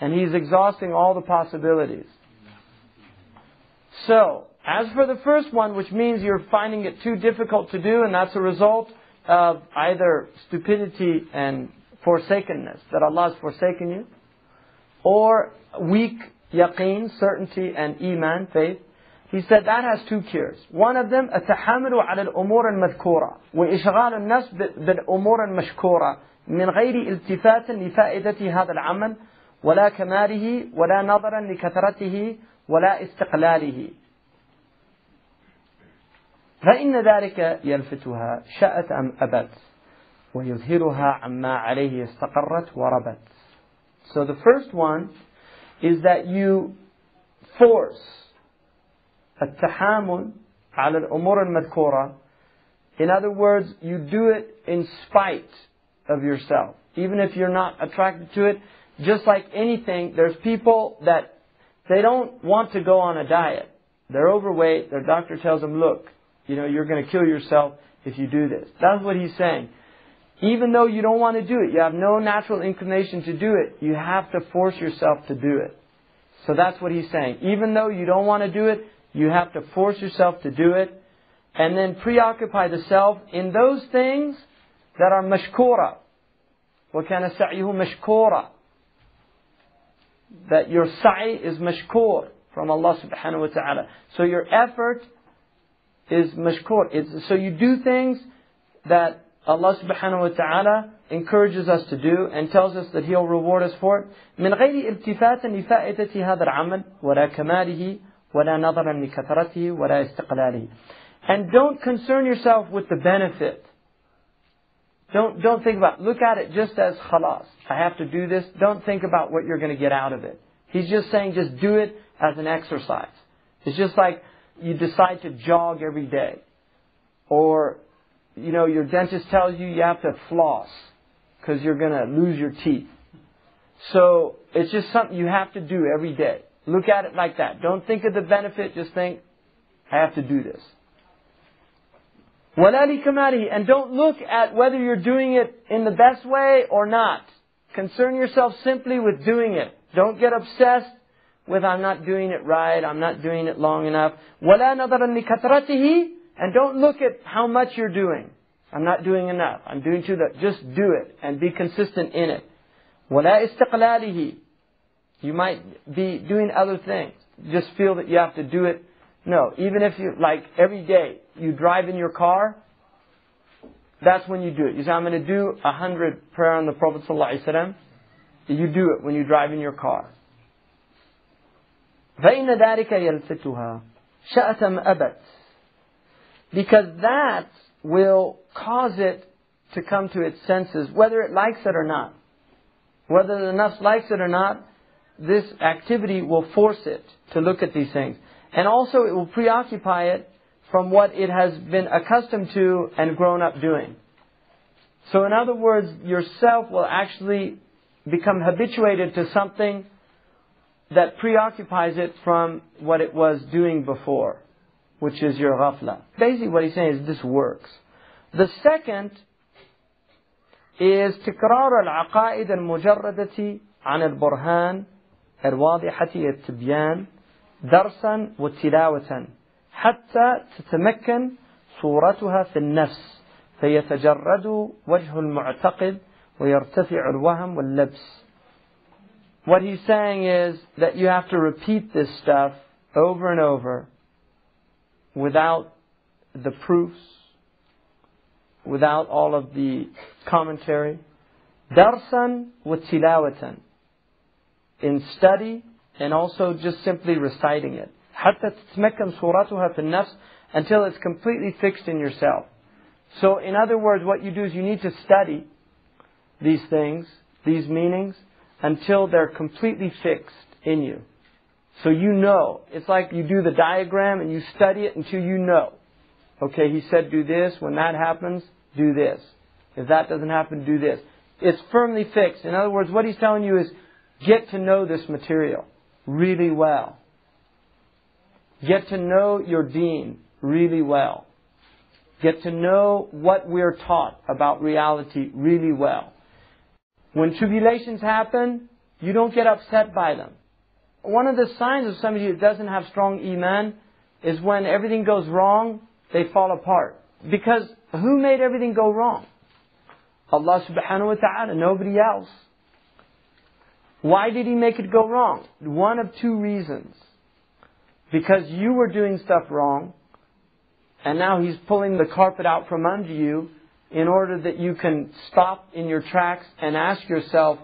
And he's exhausting all the possibilities. So, as for the first one, which means you're finding it too difficult to do, and that's a result of either stupidity and forsakenness, that Allah has forsaken you, or weak yaqeen, certainty and iman, faith, he said that has two cures. One of them, التحامل على الأمور المذكورة وإشغال النفس بالأمور المشكورة من غير التفات لفائدة هذا العمل ولا كماله ولا نظرا لكثرته ولا استقلاله فإن ذلك يلفتها شأت أم أبت ويظهرها عما عليه استقرت وربت So the first one is that you force التحامل على الأمور المذكورة In other words, you do it in spite of yourself. Even if you're not attracted to it, just like anything, there's people that they don't want to go on a diet. They're overweight. Their doctor tells them, look, you know, you're going to kill yourself if you do this. That's what he's saying. Even though you don't want to do it, you have no natural inclination to do it, you have to force yourself to do it. So that's what he's saying. Even though you don't want to do it, you have to force yourself to do it. And then preoccupy the self in those things that are mashkura. وَكَانَ سَعْيُهُ مَشْكُورًا That your sa'i is mashkur from Allah subhanahu wa ta'ala. So your effort is mashkur. It's, so you do things that Allah subhanahu wa ta'ala encourages us to do and tells us that He'll reward us for it. من غير التفات لفائدة هذا العمل ولا كماله ولا نظرا لكثرته ولا استقلاله. And don't concern yourself with the benefit. Don't, don't think about, look at it just as khalas. I have to do this. Don't think about what you're going to get out of it. He's just saying just do it as an exercise. It's just like you decide to jog every day, or you know your dentist tells you you have to floss because you're going to lose your teeth. So it's just something you have to do every day. Look at it like that. Don't think of the benefit. Just think, I have to do this. And don't look at whether you're doing it in the best way or not. Concern yourself simply with doing it. Don't get obsessed with I'm not doing it right, I'm not doing it long enough. وَلَا نَظَرًا لِكَثْرَتِهِ And don't look at how much you're doing. I'm not doing enough. I'm doing too much. Just do it and be consistent in it. وَلَا إِسْتِقْلَالِهِ You might be doing other things. Just feel that you have to do it. No, even if you, like every day, you drive in your car, that's when you do it. You say, I'm going to do a hundred prayer on the Prophet ﷺ. You do it when you drive in your car. فإن ذلك يلفتها شأت أم أبت because that will cause it to come to its senses, whether it likes it or not. Whether the nafs likes it or not, this activity will force it to look at these things. And also it will preoccupy it from what it has been accustomed to and grown up doing. So in other words, yourself will actually become habituated to something that preoccupies it from what it was doing before, which is your ghafla. Basically what he's saying is this works. The second is تكرار العقائد المجردة عن البرهان الواضحة التبيان درسا وتلاوة حتى تتمكن صورتها في النفس فيتجرد وجه المعتقد ويرتفع الوهم واللبس What he's saying is that you have to repeat this stuff over and over without the proofs, without all of the commentary. Darsan wa tilawatan. In study and also just simply reciting it. حتى تتمكن صورتها في النفس until it's completely fixed in yourself. So in other words, what you do is you need to study these things, these meanings, until they're completely fixed in you. So you know. It's like you do the diagram and you study it until you know. Okay, he said do this. When that happens, do this. If that doesn't happen, do this. It's firmly fixed. In other words, what he's telling you is get to know this material really well. Get to know your deen really well. Get to know what we're taught about reality really well. When tribulations happen, you don't get upset by them. One of the signs of somebody who doesn't have strong iman is when everything goes wrong, they fall apart. Because who made everything go wrong? Allah subhanahu wa ta'ala, nobody else. Why did He make it go wrong? One of two reasons. Because you were doing stuff wrong, and now He's pulling the carpet out from under you in order that you can stop in your tracks and ask yourself,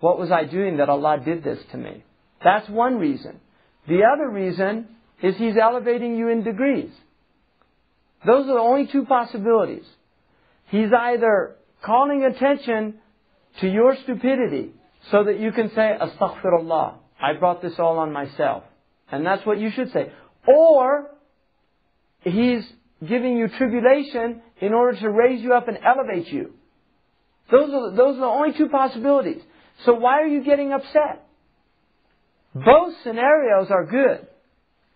what was I doing that Allah did this to me? That's one reason. The other reason is He's elevating you in degrees. Those are the only two possibilities. He's either calling attention to your stupidity so that you can say, Astaghfirullah, I brought this all on myself. And that's what you should say. Or, He's giving you tribulation in order to raise you up and elevate you. Those are, those are the only two possibilities. So why are you getting upset? Both scenarios are good.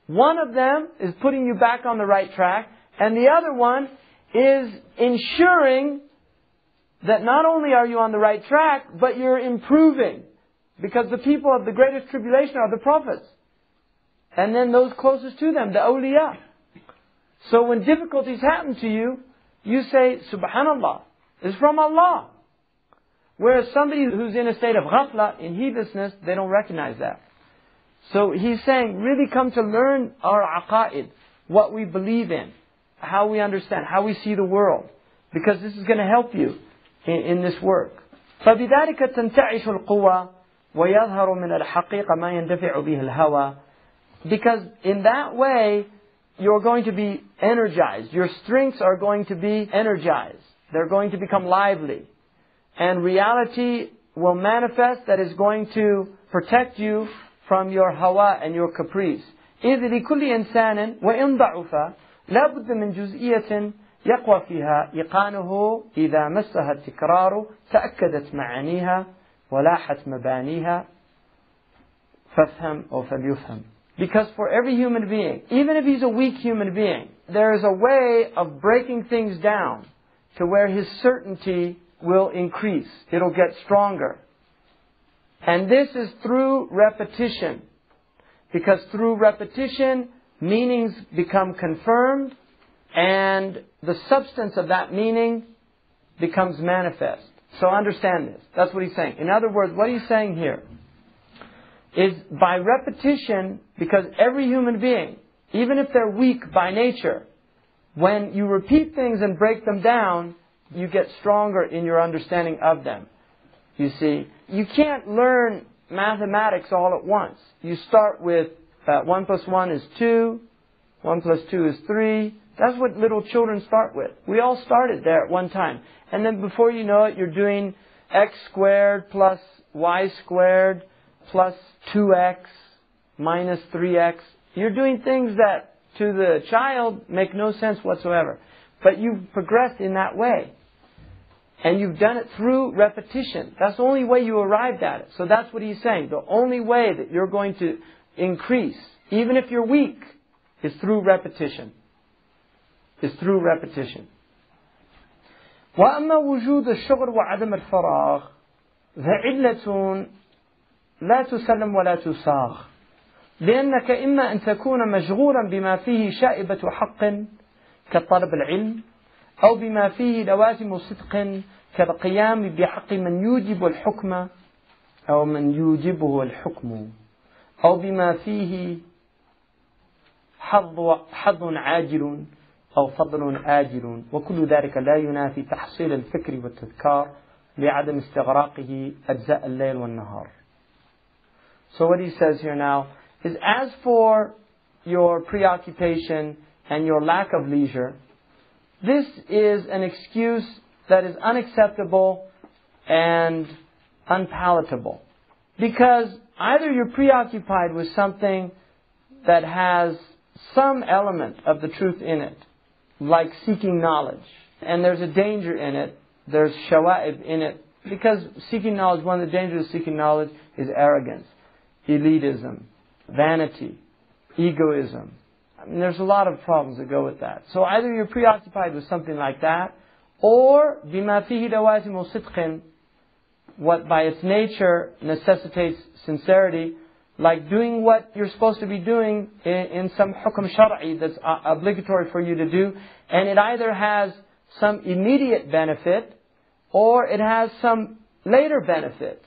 One of them is putting you back on the right track, and the other one is ensuring that not only are you on the right track, but you're improving. Because the people of the greatest tribulation are the prophets. And then those closest to them, the awliya. So when difficulties happen to you, you say, Subhanallah, it's from Allah. Whereas somebody who's in a state of ghafla, in heedlessness, they don't recognize that. So he's saying, really come to learn our aqa'id, what we believe in, how we understand, how we see the world. Because this is going to help you in, in this work. فبذلك تنتعش القوى ويظهر من الحقيقة ما يندفع به الهوى because in that way you're going to be energized. Your strengths are going to be energized. They're going to become lively. And reality will manifest that is going to protect you from your hawa and your caprice. إذ لكل إنسان وإن ضعف لا بد من جزئية يقوى فيها إيقانه إذا مسها التكرار تأكدت معانيها ولاحت مبانيها فافهم أو فليفهم because for every human being, even if he's a weak human being, there is a way of breaking things down to where his certainty will increase. It'll get stronger. And this is through repetition. Because through repetition, meanings become confirmed and the substance of that meaning becomes manifest. So understand this. That's what he's saying. In other words, what he's saying here is by repetition, because every human being, even if they're weak by nature, when you repeat things and break them down, you get stronger in your understanding of them. You see, you can't learn mathematics all at once. You start with uh, 1 plus 1 is 2, 1 plus 2 is 3. That's what little children start with. We all started there at one time. And then before you know it, you're doing x squared plus y squared plus 2x minus 3x. You're doing things that to the child make no sense whatsoever. But you've progressed in that way. And you've done it through repetition. That's the only way you arrived at it. So that's what he's saying. The only way that you're going to increase, even if you're weak, is through repetition. Is through repetition. وأما وجود الشغل وعدم الفراغ فعلة لا تسلم ولا تساغ لأنك إما أن تكون مشغولا بما فيه شائبة حق كطلب العلم أو بما فيه لوازم صدق كالقيام بحق من يوجب الحكم أو من يوجبه الحكم أو بما فيه حظ حظ عاجل أو فضل آجل وكل ذلك لا ينافي تحصيل الفكر والتذكار لعدم استغراقه أجزاء الليل والنهار. So what he says here now is as for your preoccupation and your lack of leisure, this is an excuse that is unacceptable and unpalatable. Because either you're preoccupied with something that has some element of the truth in it, like seeking knowledge, and there's a danger in it, there's shawa'ib in it, because seeking knowledge, one of the dangers of seeking knowledge is arrogance, elitism, vanity, egoism. I mean, there's a lot of problems that go with that. So either you're preoccupied with something like that, or بما فيه لوازم صدق, what by its nature necessitates sincerity, like doing what you're supposed to be doing in, in some hukum shar'i that's uh, obligatory for you to do, and it either has some immediate benefit or it has some later benefit.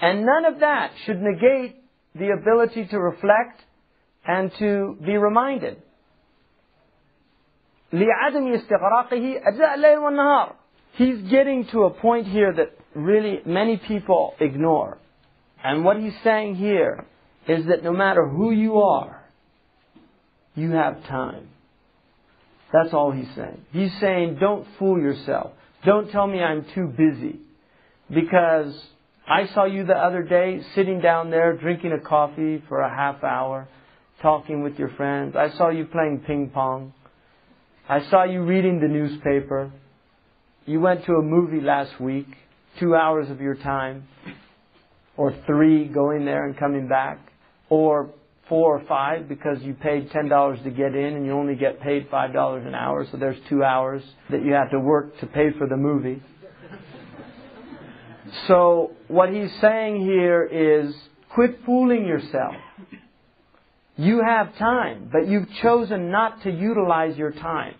And none of that should negate the ability to reflect and to be reminded. لعدم استغراقه أجزاء الليل والنهار. He's getting to a point here that really many people ignore. And what he's saying here is that no matter who you are, you have time. That's all he's saying. He's saying, don't fool yourself. Don't tell me I'm too busy. Because I saw you the other day sitting down there drinking a coffee for a half hour, talking with your friends. I saw you playing ping pong. I saw you reading the newspaper. You went to a movie last week, two hours of your time, or three going there and coming back, or four or five because you paid ten dollars to get in and you only get paid five dollars an hour, so there's two hours that you have to work to pay for the movie. So what he's saying here is quit fooling yourself. You have time, but you've chosen not to utilize your time.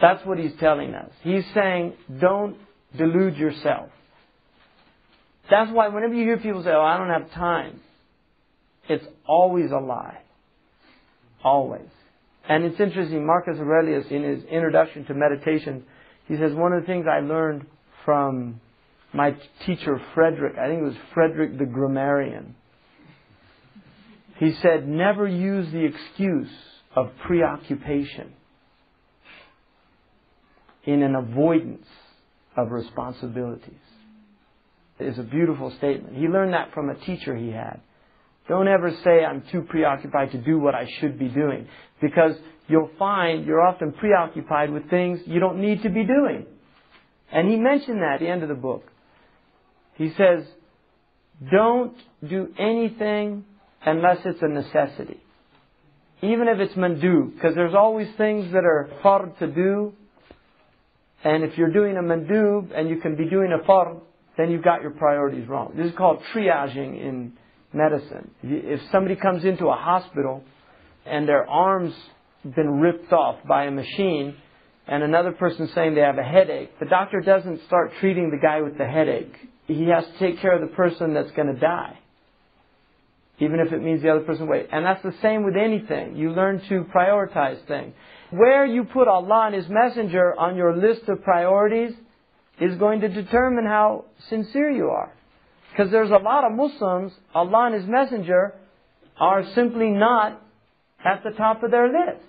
That's what he's telling us. He's saying, don't delude yourself. That's why whenever you hear people say, oh, I don't have time, it's always a lie. Always. And it's interesting, Marcus Aurelius, in his introduction to meditation, he says, one of the things I learned from my teacher Frederick, I think it was Frederick the grammarian. He said, never use the excuse of preoccupation in an avoidance of responsibilities. It is a beautiful statement. He learned that from a teacher he had. Don't ever say, I'm too preoccupied to do what I should be doing. Because you'll find you're often preoccupied with things you don't need to be doing. And he mentioned that at the end of the book. He says, don't do anything unless it's a necessity. Even if it's mandub, because there's always things that are fard to do, and if you're doing a mandub and you can be doing a fard, then you've got your priorities wrong. This is called triaging in medicine. If somebody comes into a hospital and their arm's been ripped off by a machine, and another person saying they have a headache, the doctor doesn't start treating the guy with the headache. He has to take care of the person that's going to die. Even if it means the other person wait. And that's the same with anything. You learn to prioritize things. Where you put Allah and His Messenger on your list of priorities is going to determine how sincere you are. Because there's a lot of Muslims, Allah and His Messenger are simply not at the top of their list.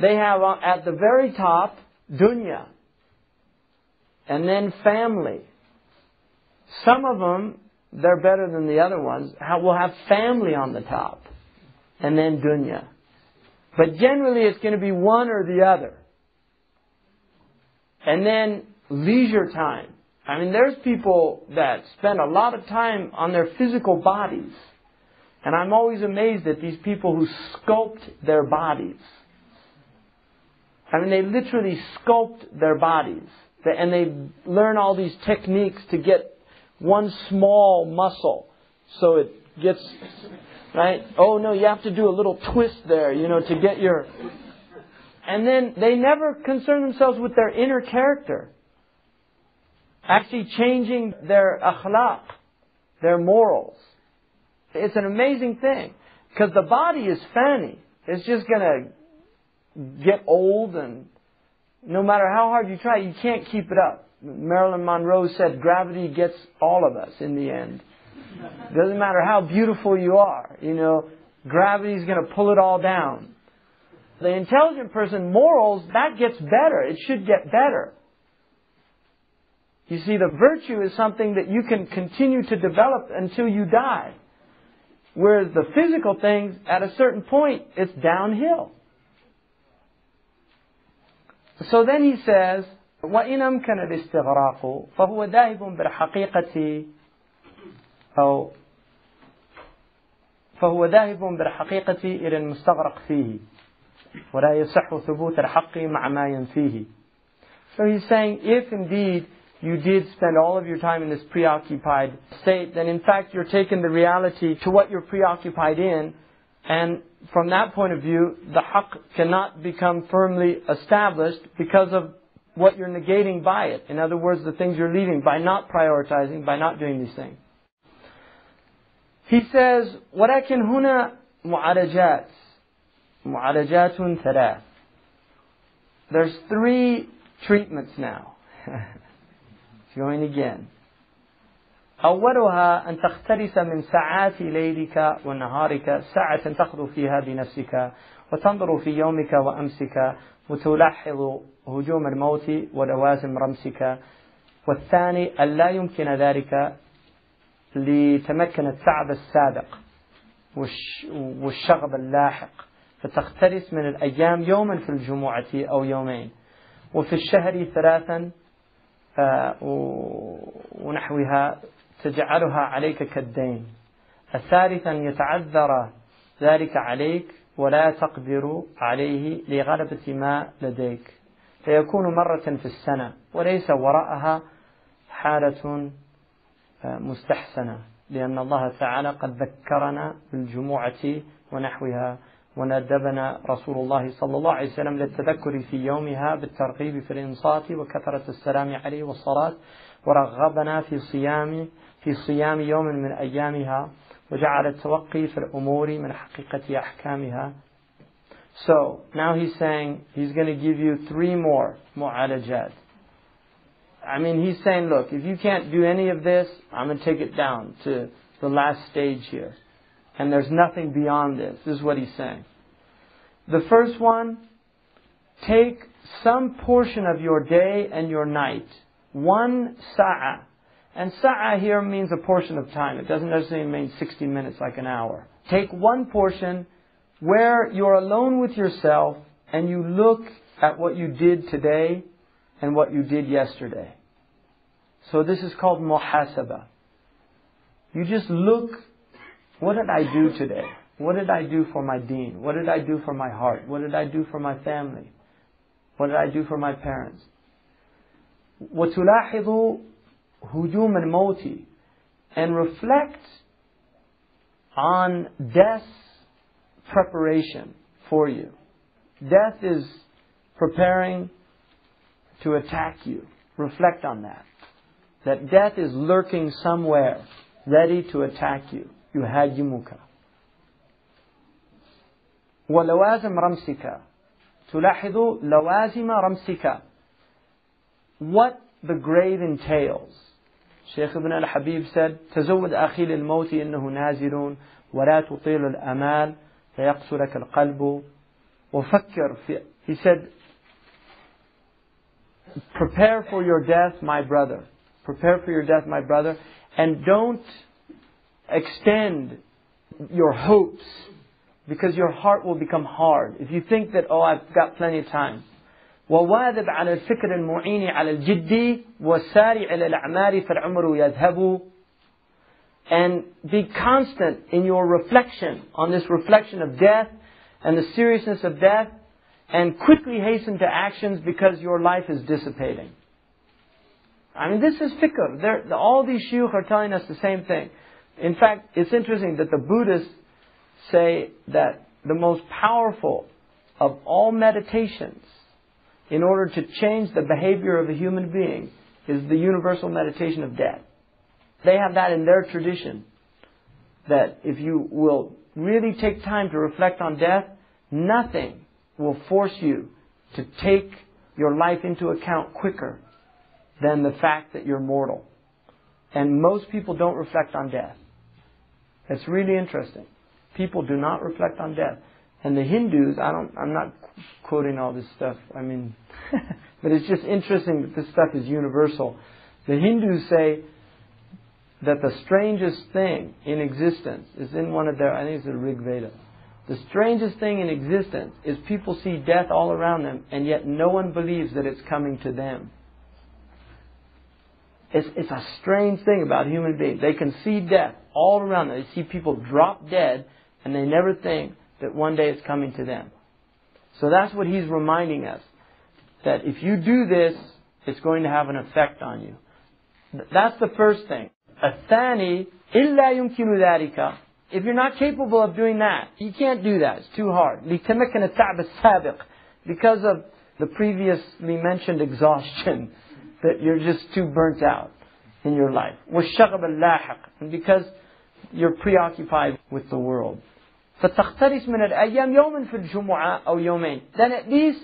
They have uh, at the very top dunya, and then family. Some of them, they're better than the other ones, will have family on the top, and then dunya. But generally it's going to be one or the other. And then leisure time. I mean, there's people that spend a lot of time on their physical bodies. And I'm always amazed at these people who sculpt their bodies. I mean, they literally sculpt their bodies. And they learn all these techniques to get one small muscle so it gets, right? Oh no, you have to do a little twist there, you know, to get your. And then they never concern themselves with their inner character. Actually changing their akhlaq, their morals. It's an amazing thing. Because the body is fani. It's just to get old and no matter how hard you try, you can't keep it up. Marilyn Monroe said gravity gets all of us in the end. Doesn't matter how beautiful you are, you know, gravity's going to pull it all down. The intelligent person, morals, that gets better. It should get better. You see, the virtue is something that you can continue to develop until you die. Whereas the physical things, at a certain point, it's downhill. So then he says, وإن أمكن الاستغراق فهو ذاهب بالحقيقة أو فهو ذاهب بالحقيقة إلى المستغرق فيه ولا يصح ثبوت الحق مع ما ينفيه. So he's saying, if indeed you did spend all of your time in this preoccupied state, then in fact you're taking the reality to what you're preoccupied in, and from that point of view, the haqq cannot become firmly established because of what you're negating by it. In other words, the things you're leaving by not prioritizing, by not doing these things. He says, ولكن هنا معالجات معالجات ثلاث. There's three treatments now. [laughs] going again. أولها أن تختلس من ساعات ليلك ونهارك ساعة تخلو فيها بنفسك وتنظر في يومك وأمسك وتلاحظ هجوم الموت ولوازم رمسك. والثاني أن لا يمكن ذلك لتمكن التعب السابق والشغب اللاحق. فتختلس من الأيام يوما في الجمعة أو يومين. وفي الشهر ثلاثا ونحوها تجعلها عليك كالدين. الثالثا يتعذر ذلك عليك ولا تقدر عليه لغلبة ما لديك. فيكون مرة في السنة وليس وراءها حالة مستحسنة لأن الله تعالى قد ذكرنا بالجموعة ونحوها وندبنا رسول الله صلى الله عليه وسلم للتذكر في يومها بالترغيب في الإنصات وكثرة السلام عليه والصلاة ورغبنا في صيام في صيام يوم من أيامها وجعل التوقي في الأمور من حقيقة أحكامها So now he's saying he's going to give you three more mu'alajat. I mean, he's saying, look, if you can't do any of this, I'm going to take it down to the last stage here. And there's nothing beyond this. This is what he's saying. The first one, take some portion of your day and your night. One sa'a. And sa'a here means a portion of time. It doesn't necessarily mean 60 minutes like an hour. Take one portion where you're alone with yourself and you look at what you did today and what you did yesterday. So this is called muhasaba. You just look what did I do today? What did I do for my deen? What did I do for my heart? What did I do for my family? What did I do for my parents? وتلاحظ hujum al-mawti and reflect on death's preparation for you. Death is preparing to attack you. Reflect on that. That death is lurking somewhere, ready to attack you. يهاجمك. ولوازم رمسك. تلاحظ لوازم رمسك. What the grave entails. Sheikh Ibn al-Habib said تزود أخي للموت إنه نازل ولا تطيل الأمال فيقسو لك القلب وفكر في he said prepare for your death my brother prepare for your death my brother and don't extend your hopes because your heart will become hard if you think that oh I've got plenty of time على الفكر المعين على والسارع إلى الأعمال فالعمر يذهب and be constant in your reflection on this reflection of death and the seriousness of death and quickly hasten to actions because your life is dissipating. I mean, this is fikr. They're, all these shuyukh are telling us the same thing. In fact, it's interesting that the Buddhists say that the most powerful of all meditations in order to change the behavior of a human being is the universal meditation of death. They have that in their tradition. That if you will really take time to reflect on death, nothing will force you to take your life into account quicker than the fact that you're mortal. And most people don't reflect on death. It's really interesting. People do not reflect on death. And the Hindus, I don't, I'm not quoting all this stuff. I mean, [laughs] but it's just interesting that this stuff is universal. The Hindus say that the strangest thing in existence is in one of their, I think it's the Rig Veda. The strangest thing in existence is people see death all around them, and yet no one believes that it's coming to them. It's, it's a strange thing about human beings. They can see death all around them. They see people drop dead, and they never think that one day it's coming to them. So that's what he's reminding us. That if you do this, it's going to have an effect on you. That's the first thing. الثاني إلا يمكن ذلك if you're not capable of doing that, you can't do that. It's too hard. لتمكن التعب السابق because of the previously mentioned exhaustion [laughs] that you're just too burnt out in your life. والشغب اللاحق and because you're preoccupied with the world. فتختلس من الأيام يوما في الجمعة أو يومين. Then at least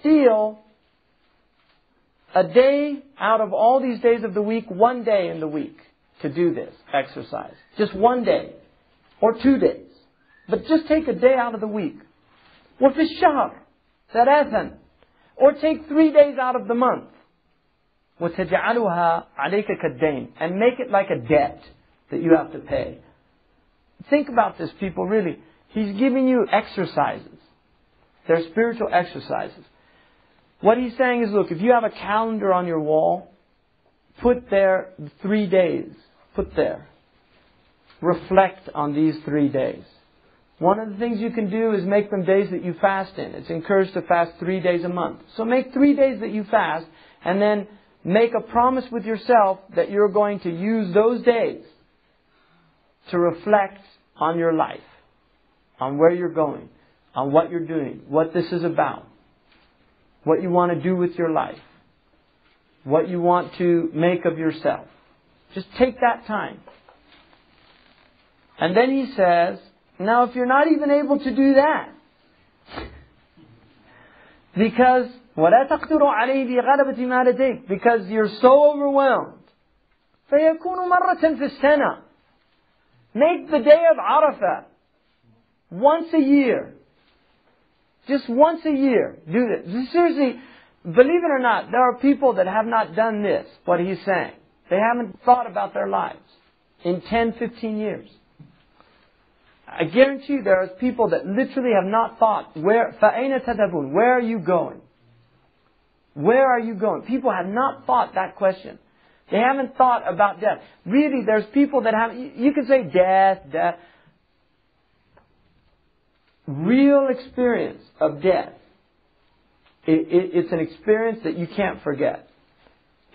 steal a day out of all these days of the week, one day in the week to do this exercise. Just one day or two days. But just take a day out of the week. وفي الشهر ثلاثا or take three days out of the month. وتجعلها عليك كالدين and make it like a debt that you have to pay. Think about this, people, really. He's giving you exercises. They're spiritual exercises. What he's saying is, look, if you have a calendar on your wall, put there three days. Put there reflect on these three days. One of the things you can do is make them days that you fast in. It's encouraged to fast three days a month. So make three days that you fast and then make a promise with yourself that you're going to use those days to reflect on your life, on where you're going, on what you're doing, what this is about, what you want to do with your life, what you want to make of yourself. Just take that time. And then he says, now if you're not even able to do that, because ولا تقدر عليه بغلبة ما لديك because you're so overwhelmed فيكون مرة في السنة make the day of Arafah once a year just once a year do this seriously believe it or not there are people that have not done this what he's saying they haven't thought about their lives in 10 15 years I guarantee you there are people that literally have not thought, where, فَأَيْنَ تَذَهَبُونَ Where are you going? Where are you going? People have not thought that question. They haven't thought about death. Really, there's people that have, you can say death, death. Real experience of death. It, it, it's an experience that you can't forget.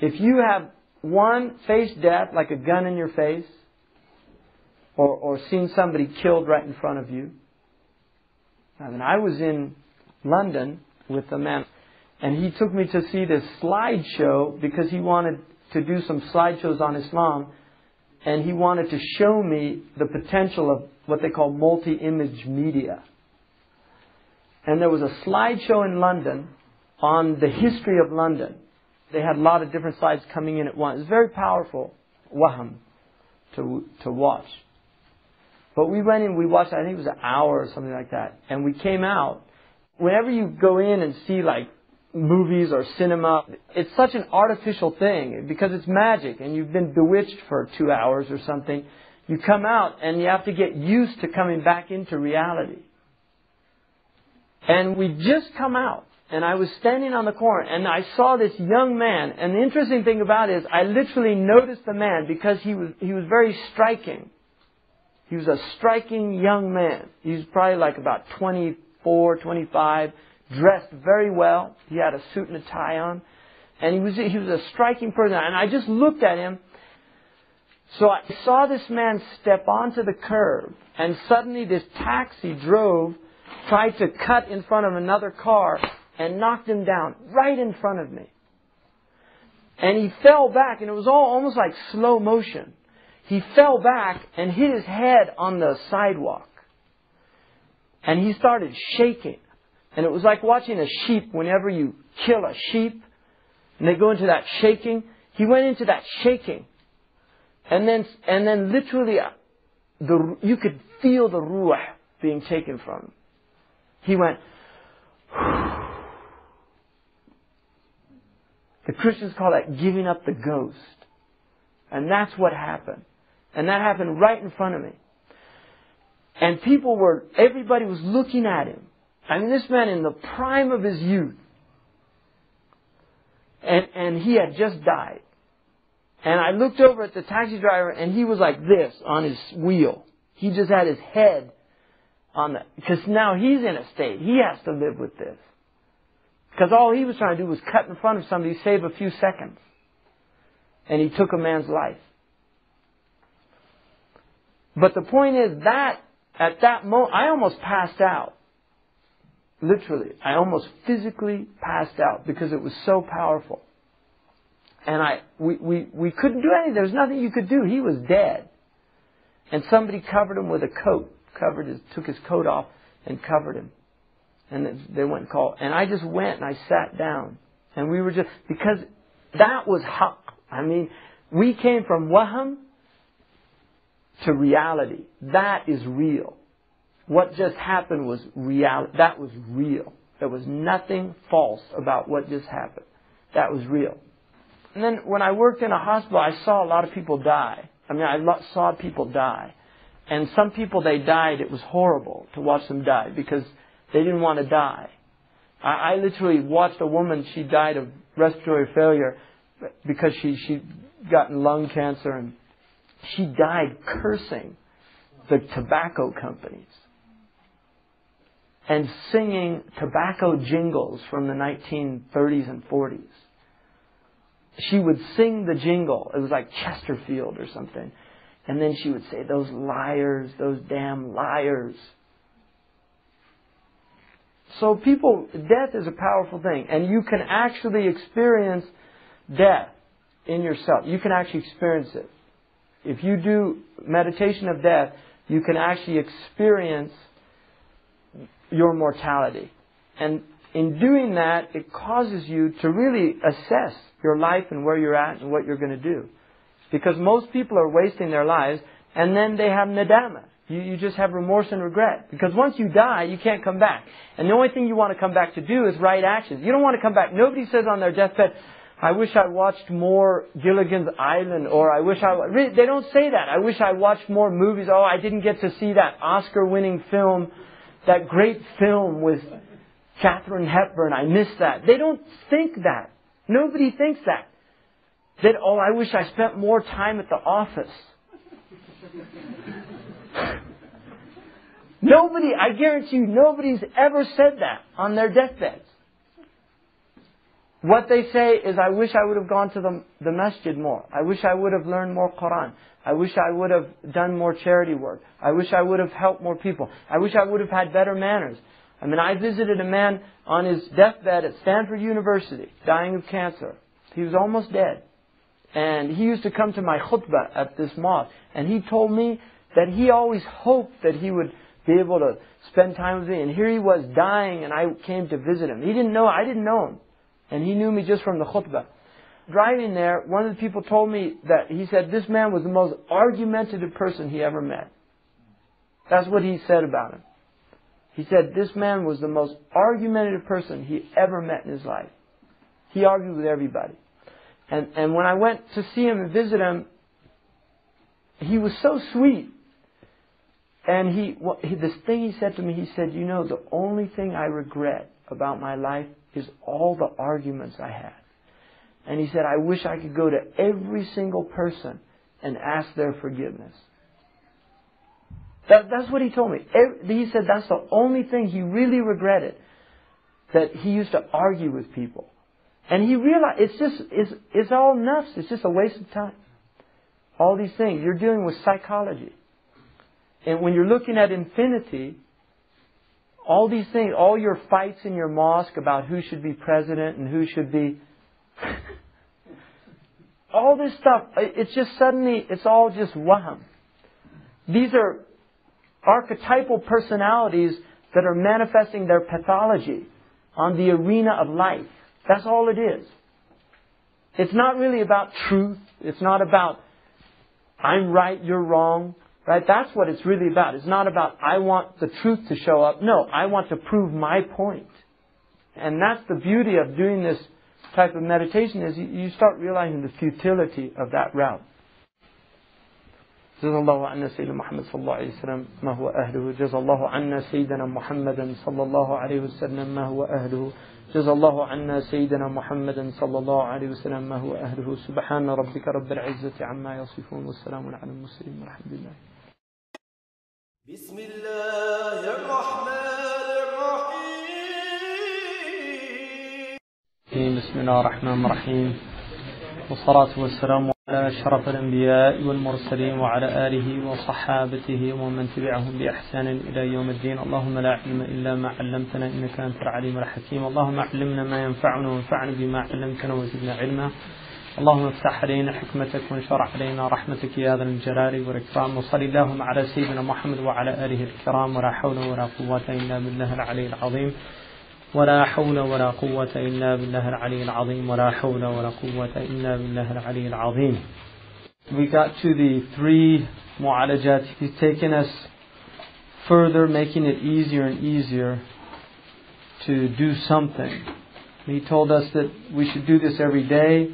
If you have one faced death like a gun in your face, or, or seen somebody killed right in front of you. I mean, I was in London with a man, and he took me to see this slideshow because he wanted to do some slideshows on Islam, and he wanted to show me the potential of what they call multi-image media. and there was a slideshow in London on the history of London. They had a lot of different slides coming in at once. It was very powerful, waham, to, to watch. But we went in, we watched, I think it was an hour or something like that, and we came out. Whenever you go in and see like movies or cinema, it's such an artificial thing because it's magic and you've been bewitched for two hours or something. You come out and you have to get used to coming back into reality. And we just come out and I was standing on the corner and I saw this young man and the interesting thing about it is I literally noticed the man because he was, he was very striking. He was a striking young man. He was probably like about 24, 25, dressed very well. He had a suit and a tie on. And he was, he was a striking person. And I just looked at him. So I saw this man step onto the curb. And suddenly this taxi drove, tried to cut in front of another car, and knocked him down right in front of me. And he fell back, and it was all almost like slow motion. He fell back and hit his head on the sidewalk. And he started shaking. And it was like watching a sheep whenever you kill a sheep and they go into that shaking. He went into that shaking. And then, and then literally, uh, the, you could feel the ruah being taken from him. He went, [sighs] the Christians call that giving up the ghost. And that's what happened. And that happened right in front of me. And people were, everybody was looking at him. I mean, this man in the prime of his youth. And, and he had just died. And I looked over at the taxi driver and he was like this on his wheel. He just had his head on the, because now he's in a state. He has to live with this. Because all he was trying to do was cut in front of somebody, save a few seconds. And he took a man's life. But the point is that at that moment, I almost passed out. Literally, I almost physically passed out because it was so powerful. And I, we, we, we couldn't do anything. There was nothing you could do. He was dead. And somebody covered him with a coat, covered his, took his coat off and covered him. And they went and called. And I just went and I sat down. And we were just, because that was haq. I mean, we came from waham to reality. That is real. What just happened was real. That was real. There was nothing false about what just happened. That was real. And then when I worked in a hospital, I saw a lot of people die. I mean, I saw people die. And some people, they died. It was horrible to watch them die because they didn't want to die. I, I literally watched a woman, she died of respiratory failure because she, she'd gotten lung cancer and she died cursing the tobacco companies and singing tobacco jingles from the 1930s and 40s. She would sing the jingle. It was like Chesterfield or something. And then she would say, Those liars, those damn liars. So people, death is a powerful thing. And you can actually experience death in yourself. You can actually experience it. If you do meditation of death, you can actually experience your mortality. And in doing that, it causes you to really assess your life and where you're at and what you're going to do. Because most people are wasting their lives and then they have nadama. You, you just have remorse and regret. Because once you die, you can't come back. And the only thing you want to come back to do is right actions. You don't want to come back. Nobody says on their deathbed, I wish I watched more Gilligan's Island, or I wish I, they don't say that. I wish I watched more movies. Oh, I didn't get to see that Oscar winning film, that great film with Katharine Hepburn. I miss that. They don't think that. Nobody thinks that. That, oh, I wish I spent more time at the office. [laughs] Nobody, I guarantee you, nobody's ever said that on their deathbeds. What they say is, I wish I would have gone to the, the masjid more. I wish I would have learned more Quran. I wish I would have done more charity work. I wish I would have helped more people. I wish I would have had better manners. I mean, I visited a man on his deathbed at Stanford University, dying of cancer. He was almost dead. And he used to come to my khutbah at this mosque. And he told me that he always hoped that he would be able to spend time with me. And here he was dying, and I came to visit him. He didn't know, I didn't know him. And he knew me just from the khutbah. Driving there, one of the people told me that he said this man was the most argumentative person he ever met. That's what he said about him. He said this man was the most argumentative person he ever met in his life. He argued with everybody. And, and when I went to see him and visit him, he was so sweet. And he, well, he, this thing he said to me, he said, you know, the only thing I regret about my life is all the arguments I had. And he said, I wish I could go to every single person and ask their forgiveness. That, that's what he told me. He said that's the only thing he really regretted. That he used to argue with people. And he realized it's just, it's, it's all nuts. It's just a waste of time. All these things. You're dealing with psychology. And when you're looking at infinity, all these things, all your fights in your mosque about who should be president and who should be, [laughs] all this stuff, it's just suddenly, it's all just wham. These are archetypal personalities that are manifesting their pathology on the arena of life. That's all it is. It's not really about truth. It's not about I'm right, you're wrong. Right? That's what it's really about. It's not about I want the truth to show up. No, I want to prove my point. And that's the beauty of doing this type of meditation is you start realizing the futility of that route. جزا الله عنا سيدنا محمد صلى الله عليه وسلم ما هو أهله جزا الله عنا سيدنا محمدا صلى الله عليه وسلم ما هو أهله جزا الله عنا سيدنا محمدا صلى الله عليه وسلم ما هو أهله سبحان ربك رب العزة عما يصفون والسلام على المرسلين والحمد لله بسم الله الرحمن بسم الله الرحمن الرحيم. والصلاة والسلام على أشرف الأنبياء والمرسلين وعلى آله وصحابته ومن تبعهم بإحسان إلى يوم الدين. اللهم لا علم إلا ما علمتنا إنك أنت العليم الحكيم. اللهم علمنا ما ينفعنا وانفعنا بما علمتنا وزدنا علما. اللهم افتح علينا حكمتك وانشر علينا رحمتك يا ذا الجلال والإكرام. وصل اللهم على سيدنا محمد وعلى آله الكرام. ولا حول ولا قوة إلا بالله العلي العظيم. ولا حول ولا قوة إلا بالله العلي العظيم ولا حول ولا قوة إلا بالله العلي العظيم We got to the three mu'alajat. He's taken us further, making it easier and easier to do something. He told us that we should do this every day.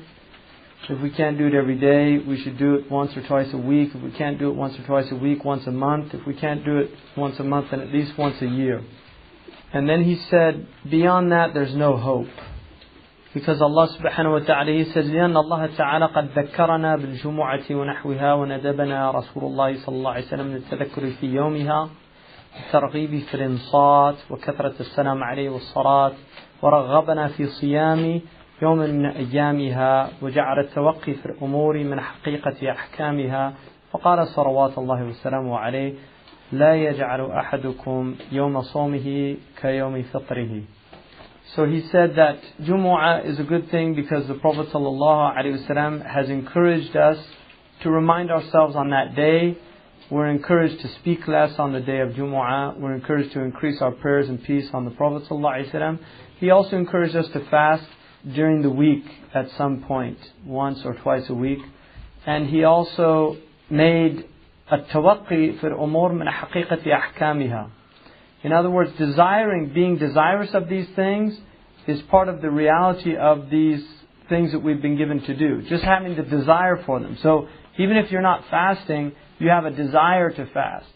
If we can't do it every day, we should do it once or twice a week. If we can't do it once or twice a week, once a month. If we can't do it once a month, then at least once a year. And then he said, beyond that, there's no hope. Because Allah subhanahu wa ta'ala, he says, لأن الله تعالى قد ذكرنا بالجمعة ونحوها وندبنا رسول الله صلى الله عليه وسلم للتذكر في يومها الترغيب في الإنصات وكثرة السلام عليه والصلاة ورغبنا في صيام يوم من أيامها وجعل التوقي في الأمور من حقيقة أحكامها فقال صلوات الله وسلامه عليه لا يجعل أحدكم يوم صومه كيوم فطره So he said that Jumu'ah is a good thing because the Prophet ﷺ has encouraged us to remind ourselves on that day. We're encouraged to speak less on the day of Jumu'ah. We're encouraged to increase our prayers and peace on the Prophet ﷺ. He also encouraged us to fast during the week at some point, once or twice a week. And he also made التوقي في الأمور من حقيقة أحكامها. In other words, desiring, being desirous of these things is part of the reality of these things that we've been given to do. Just having the desire for them. So even if you're not fasting, you have a desire to fast.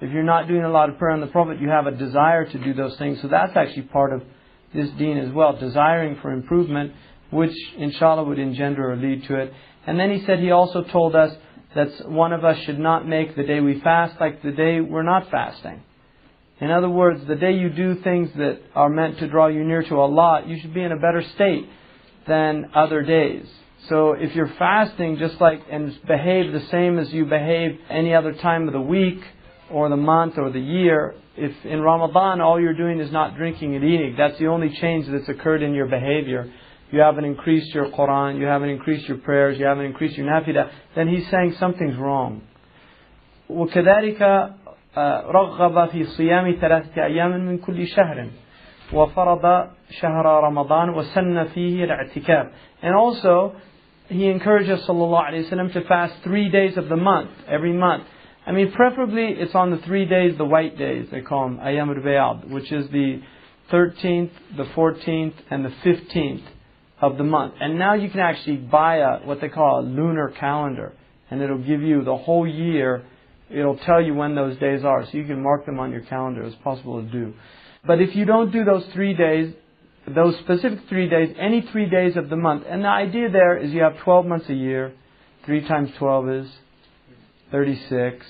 If you're not doing a lot of prayer on the Prophet, you have a desire to do those things. So that's actually part of this deen as well. Desiring for improvement, which inshallah would engender or lead to it. And then he said he also told us that one of us should not make the day we fast like the day we're not fasting. In other words, the day you do things that are meant to draw you near to Allah, you should be in a better state than other days. So if you're fasting just like and behave the same as you behave any other time of the week or the month or the year, if in Ramadan all you're doing is not drinking and eating, that's the only change that's occurred in your behavior You haven't increased your Quran, you haven't increased your prayers, you haven't increased your nafilah, then he's saying something's wrong. وكذلك رغب في صيام ثلاثة أيام من كل شهر وفرض شهر رمضان وسن فيه الاعتكاف and also he encouraged us sallallahu alayhi wasallam to fast three days of the month every month I mean preferably it's on the three days the white days they call them ayam al which is the 13th the 14th and the 15th of the month. And now you can actually buy a what they call a lunar calendar. And it'll give you the whole year. It'll tell you when those days are. So you can mark them on your calendar. It's possible to do. But if you don't do those three days, those specific three days, any three days of the month, and the idea there is you have 12 months a year, 3 times 12 is 36,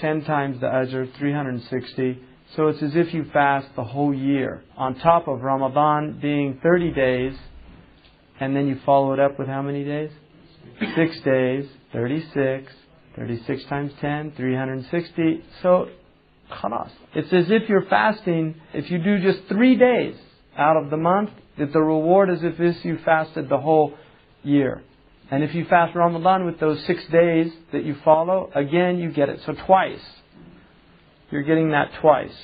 10 times the Ajr, 360. So it's as if you fast the whole year, on top of Ramadan being 30 days, and then you follow it up with how many days? Six days, 36, 36 times 10, 360. So Khalas. It's as if you're fasting, if you do just three days out of the month, that the reward is if this you fasted the whole year. And if you fast Ramadan with those six days that you follow, again you get it. So twice. You're getting that twice.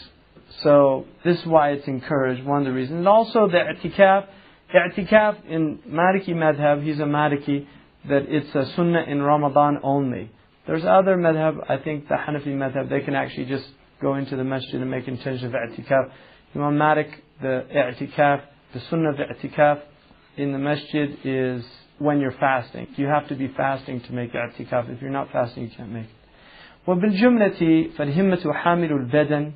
So this is why it's encouraged, one of the reasons. And also the i'tikaf. I'tikaf in Maliki madhab, he's a Maliki, that it's a sunnah in Ramadan only. There's other madhab, I think the Hanafi madhab, they can actually just go into the masjid and make intention of i'tikaf. Imam Malik, the i'tikaf, the sunnah of i'tikaf in the masjid is when you're fasting. You have to be fasting to make i'tikaf. If you're not fasting, you can't make it. وبالجملة فالهمة حامل البدن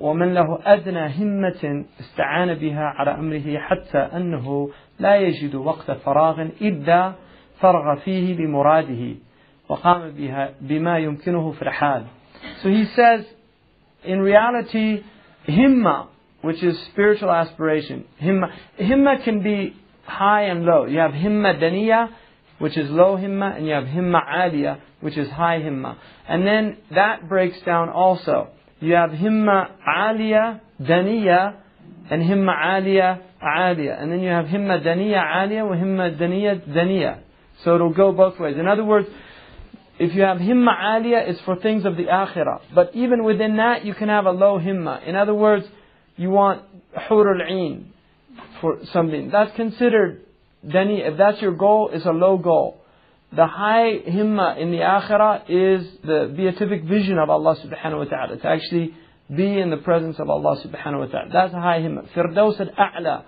ومن له أدنى همة استعان بها على أمره حتى أنه لا يجد وقت فراغ إلا فرغ فيه بمراده وقام بها بما يمكنه في الحال. So he says in reality, himma, which is spiritual aspiration, himma, himma can be high and low. You have himma daniya, which is low himma, and you have himma aliya, which is high himma. And then that breaks down also. You have himma aliya, daniya, and himma aliya, aliya. And then you have himma daniya, aliya, and himma daniya, daniya. So it'll go both ways. In other words, if you have himma aliyah, it's for things of the akhirah. But even within that, you can have a low himma. In other words, you want hurul for something. That's considered dani. If that's your goal, it's a low goal. The high himma in the akhirah is the beatific vision of Allah subhanahu wa ta'ala. To actually be in the presence of Allah subhanahu wa ta'ala. That's a high himma. Firdaus al-a'la.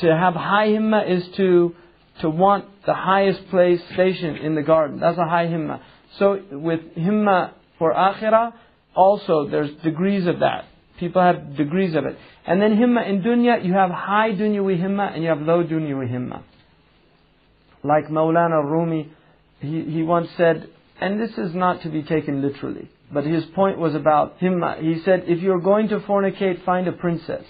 To have high himma is to to want the highest place station in the garden. That's a high himma. So with himma for akhirah, also there's degrees of that. People have degrees of it. And then himma in dunya, you have high dunyawi himma and you have low dunyawi himma. Like Maulana Rumi, he, he once said, and this is not to be taken literally, but his point was about himma. He said, if you're going to fornicate, find a princess.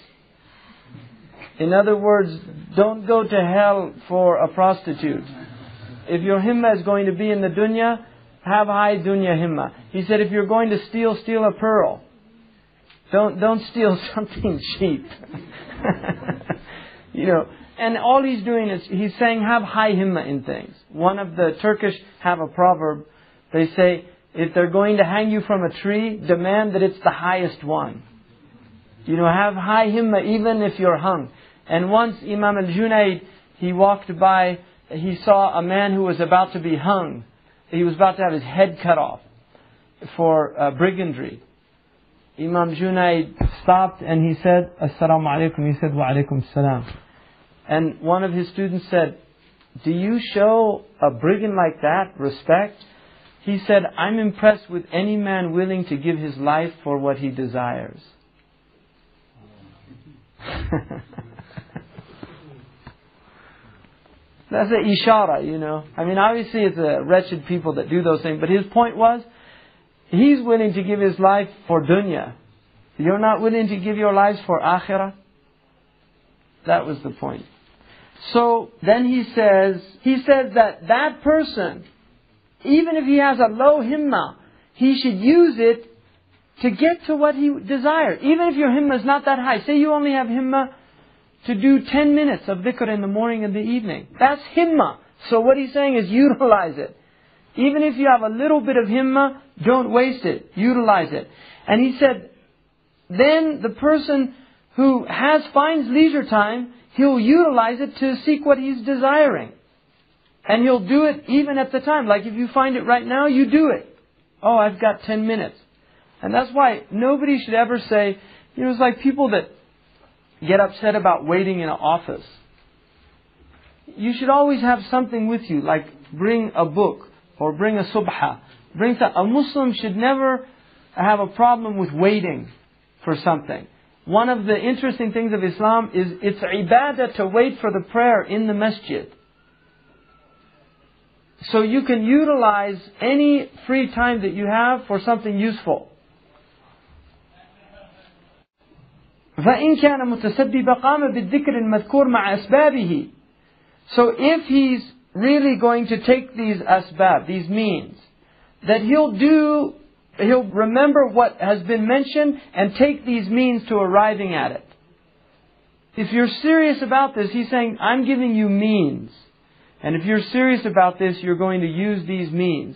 In other words, don't go to hell for a prostitute. If your himma is going to be in the dunya, have high dunya himma. He said, if you're going to steal, steal a pearl. Don't, don't steal [laughs] something cheap. [laughs] you know, and all he's doing is, he's saying have high himma in things. One of the Turkish have a proverb. They say, if they're going to hang you from a tree, demand that it's the highest one. You know, have high himma even if you're hung. And once Imam al-Junayd, he walked by, he saw a man who was about to be hung. He was about to have his head cut off for uh, brigandry. Imam Junayd stopped and he said, Assalamu alaikum. He said, Wa alaikum salam. And one of his students said, Do you show a brigand like that respect? He said, I'm impressed with any man willing to give his life for what he desires. [laughs] That's an ishara, you know. I mean, obviously it's the wretched people that do those things, but his point was, he's willing to give his life for dunya. You're not willing to give your lives for akhirah? That was the point. So then he says, he says that that person, even if he has a low himma, he should use it to get to what he desires. Even if your himma is not that high. Say you only have himma to do 10 minutes of dhikr in the morning and the evening. That's himma. So what he's saying is [laughs] utilize it. Even if you have a little bit of himma, don't waste it. Utilize it. And he said, then the person who has finds leisure time, he'll utilize it to seek what he's desiring. And he'll do it even at the time. Like if you find it right now, you do it. Oh, I've got 10 minutes. And that's why nobody should ever say, you know, it's like people that get upset about waiting in an office. You should always have something with you, like bring a book or bring a subha. Bring a Muslim should never have a problem with waiting for something One of the interesting things of Islam is it's ibadah to wait for the prayer in the masjid. So you can utilize any free time that you have for something useful. فإن كان متسبب قام بالذكر المذكور مع أسبابه. So if he's really going to take these asbab, these means, that he'll do, he'll remember what has been mentioned and take these means to arriving at it. If you're serious about this, he's saying, I'm giving you means. And if you're serious about this, you're going to use these means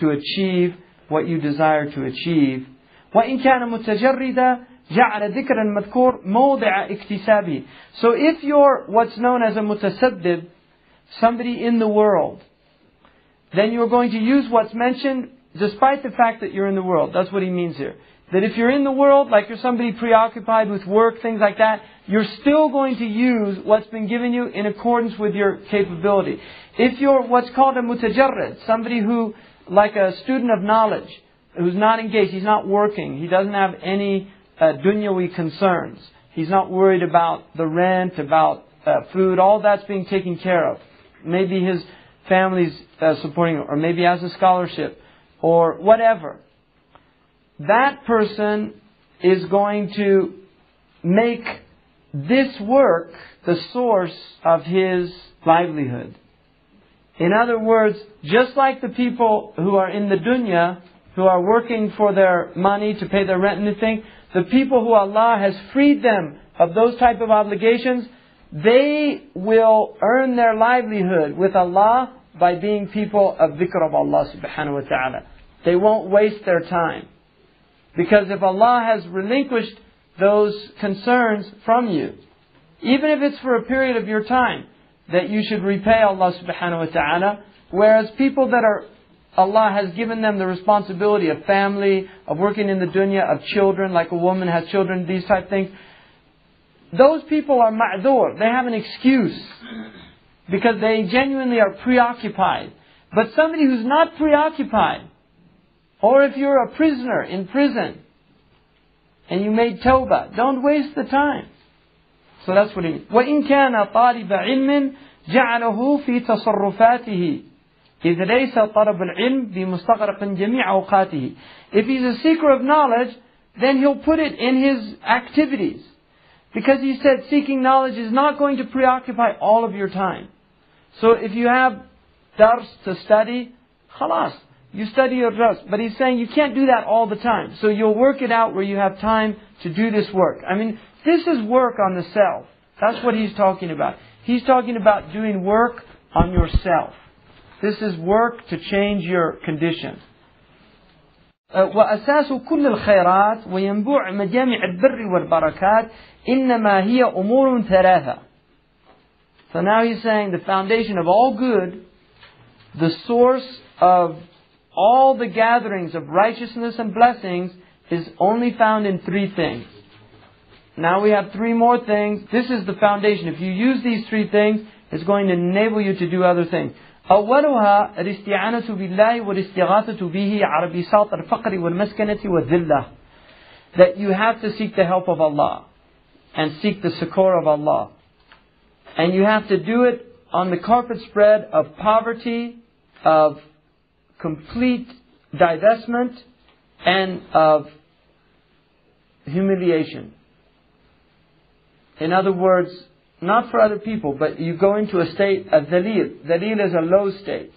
to achieve what you desire to achieve. So if you're what's known as a mutasabbib, somebody in the world, then you're going to use what's mentioned despite the fact that you're in the world. That's what he means here. That if you're in the world, like you're somebody preoccupied with work, things like that, you're still going to use what's been given you in accordance with your capability. If you're what's called a mutajarrid, somebody who, like a student of knowledge, who's not engaged, he's not working, he doesn't have any uh, dunyawi concerns, he's not worried about the rent, about uh, food, all that's being taken care of. Maybe his family's uh, supporting him, or maybe he has a scholarship, or whatever that person is going to make this work the source of his livelihood. In other words, just like the people who are in the dunya, who are working for their money to pay their rent and everything, the people who Allah has freed them of those type of obligations, they will earn their livelihood with Allah by being people of dhikr of Allah subhanahu wa ta'ala. They won't waste their time. Because if Allah has relinquished those concerns from you, even if it's for a period of your time, that you should repay Allah subhanahu wa ta'ala, whereas people that are Allah has given them the responsibility of family, of working in the dunya, of children, like a woman has children, these type things. Those people are ma'dur. They have an excuse. Because they genuinely are preoccupied. But somebody who's not preoccupied, or if you're a prisoner in prison and you made tawbah, don't waste the time. So that's what he means. وإن كان طالب علم جعله في تصرفاته إذ ليس طلب العلم بمستغرق جميع أوقاته. If he's a seeker of knowledge, then he'll put it in his activities. Because he said seeking knowledge is not going to preoccupy all of your time. So if you have dars to study, خلاص, you study your durus. But he's saying you can't do that all the time. So you'll work it out where you have time to do this work. I mean, this is work on the self. That's what he's talking about. He's talking about doing work on yourself. This is work to change your condition. Uh, وأساس كل الخيرات وينبوع مجامع البر والبركات إنما هي أمور ثلاثة. So now he's saying the foundation of all good, the source of all the gatherings of righteousness and blessings is only found in three things. Now we have three more things. This is the foundation. If you use these three things, it's going to enable you to do other things. أولها الاستعانة بالله والاستغاثة به على بساط الفقر والمسكنة والذلة. That you have to seek the help of Allah and seek the succor of Allah. And you have to do it on the carpet spread of poverty, of complete divestment and of humiliation. In other words, not for other people, but you go into a state of dhalil. Dhalil is a low state.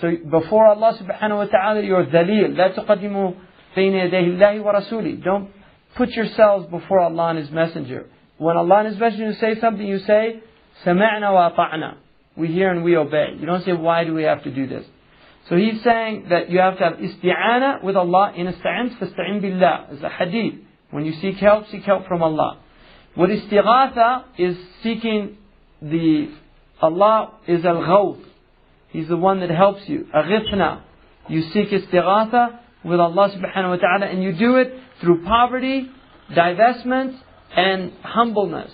So before Allah subhanahu wa ta'ala, you're dhalil. لا تقدموا بين يديه الله ورسوله. Don't put yourselves before Allah and His Messenger. When Allah and His Messenger say something, you say, سمعنا وأطعنا. We hear and we obey. You don't say, why do we have to do this? So he's saying that you have to have isti'ana with Allah. In ista'in fasta'in billah. As a hadith. When you seek help, seek help from Allah. What istighatha is seeking the, Allah is al-ghawth. He's the one that helps you. Aghithna. You seek istighatha with Allah subhanahu wa ta'ala and you do it through poverty, divestment, and humbleness.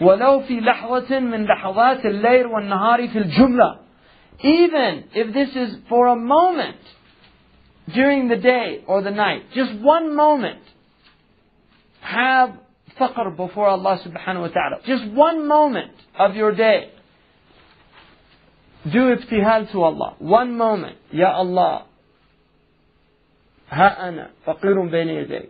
ولو في لحظة من لحظات الليل والنهار في الجملة even if this is for a moment during the day or the night, just one moment, have faqr before Allah subhanahu wa ta'ala. Just one moment of your day. Do ibtihal to Allah. One moment. Ya Allah. Ha ana faqirun bayna yadayk.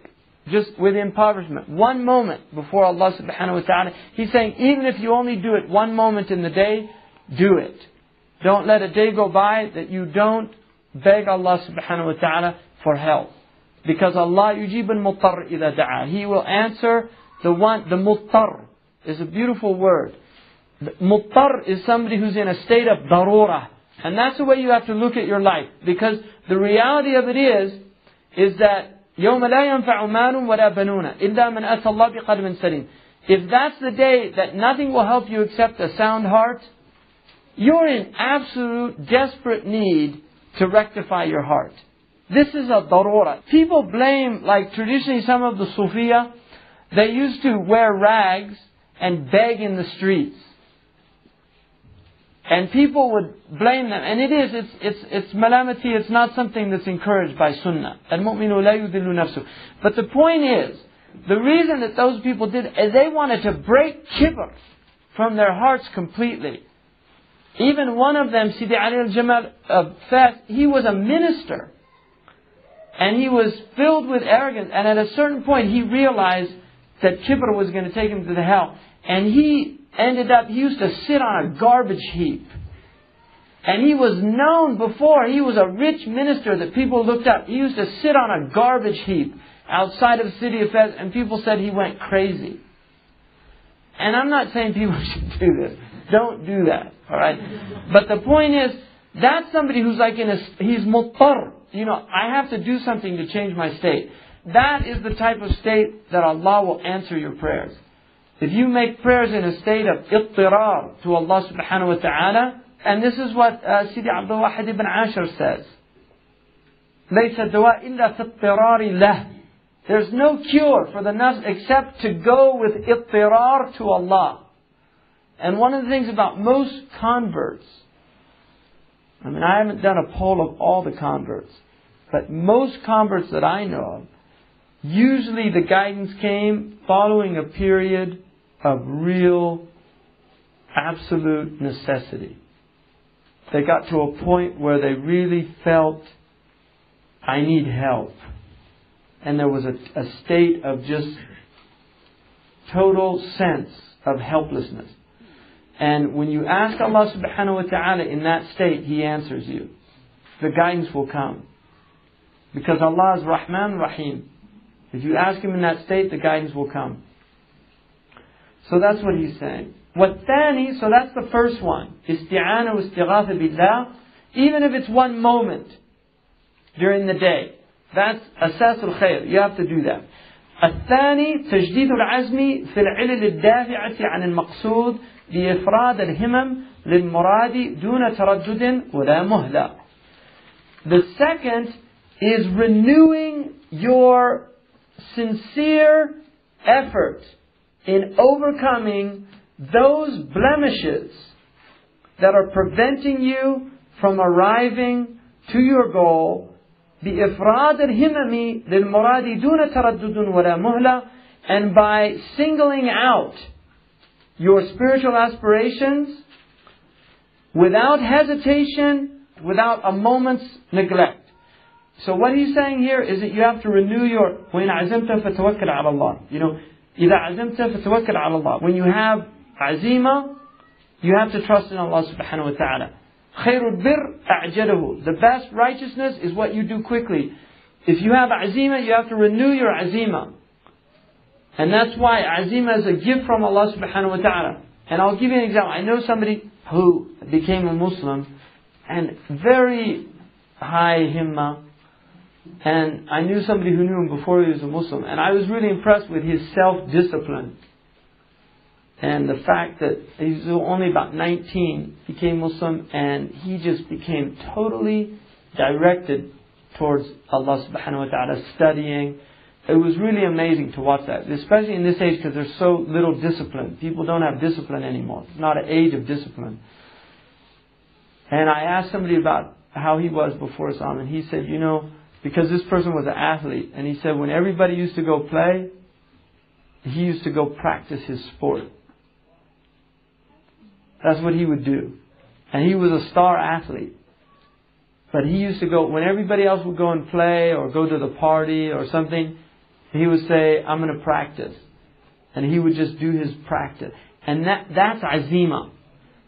Just with impoverishment. One moment before Allah subhanahu wa ta'ala. He's saying even if you only do it one moment in the day, do it. Don't let a day go by that you don't beg Allah subhanahu wa ta'ala for help. Because Allah yujib al-muttar ila da'a. He will answer the one, the muttar is a beautiful word. Muttar is somebody who's in a state of darura. And that's the way you have to look at your life. Because the reality of it is, is that يوم لا ينفع مال ولا بنون إلا من أتى الله بقلب سليم. If that's the day that nothing will help you except a sound heart, you're in absolute desperate need to rectify your heart. This is a darura. People blame, like traditionally some of the Sufiya, they used to wear rags and beg in the streets. And people would blame them. And it is, it's, it's, it's malamati, it's not something that's encouraged by sunnah. But the point is, the reason that those people did they wanted to break kibr from their hearts completely. Even one of them, Sidi Ali al-Jamal uh, of Fas, he was a minister. And he was filled with arrogance. And at a certain point, he realized that kibr was going to take him to the hell. And he ended up, he used to sit on a garbage heap. And he was known before, he was a rich minister that people looked up. He used to sit on a garbage heap outside of the city of Fez, and people said he went crazy. And I'm not saying people [laughs] should do this. Don't do that. Alright? But the point is, that's somebody who's like in a, he's muttar. You know, I have to do something to change my state. That is the type of state that Allah will answer your prayers. If you make prayers in a state of ittirar to Allah subhanahu wa ta'ala, and this is what uh, Sidi Abdul Wahid ibn Ashir says. ليس دواء إلا له there's no cure for the nafs except to go with ittirar to Allah. And one of the things about most converts, I mean, I haven't done a poll of all the converts, but most converts that I know of, usually the guidance came following a period of real, absolute necessity. They got to a point where they really felt, I need help. And there was a, a state of just total sense of helplessness. And when you ask Allah subhanahu wa ta'ala in that state, He answers you. The guidance will come. Because Allah is Rahman Rahim. If you ask Him in that state, the guidance will come. So that's what He's saying. والثاني, so that's the first one. استعانة واستغاثة بالله. Even if it's one moment during the day. That's أساس الخير. You have to do that. الثاني تجديد العزم في العلل الدافعة عن المقصود لإفراد الهمم للمراد دون تردد ولا مهلة. The second is renewing your sincere effort in overcoming those blemishes that are preventing you from arriving to your goal بإفراد الهمم للمراد دون تردد ولا مهلة and by singling out your spiritual aspirations without hesitation, without a moment's neglect. So what he's saying here is that you have to renew your وإن عزمت فتوكل على الله. You know, إذا عزمت فتوكل على الله. When you have azima, you have to trust in Allah subhanahu wa ta'ala. خير البر أعجله. The best righteousness is what you do quickly. If you have azima, you have to renew your azima. And that's why azima is a gift from Allah subhanahu wa ta'ala. And I'll give you an example. I know somebody who became a Muslim and very high himma. And I knew somebody who knew him before he was a Muslim, and I was really impressed with his self-discipline. And the fact that he was only about 19, became Muslim, and he just became totally directed towards Allah subhanahu wa ta'ala, studying. It was really amazing to watch that, especially in this age because there's so little discipline. People don't have discipline anymore. It's not an age of discipline. And I asked somebody about how he was before Islam, and he said, you know, because this person was an athlete, and he said when everybody used to go play, he used to go practice his sport. That's what he would do. And he was a star athlete. But he used to go, when everybody else would go and play or go to the party or something, he would say, I'm going to practice. And he would just do his practice. And that, that's azima.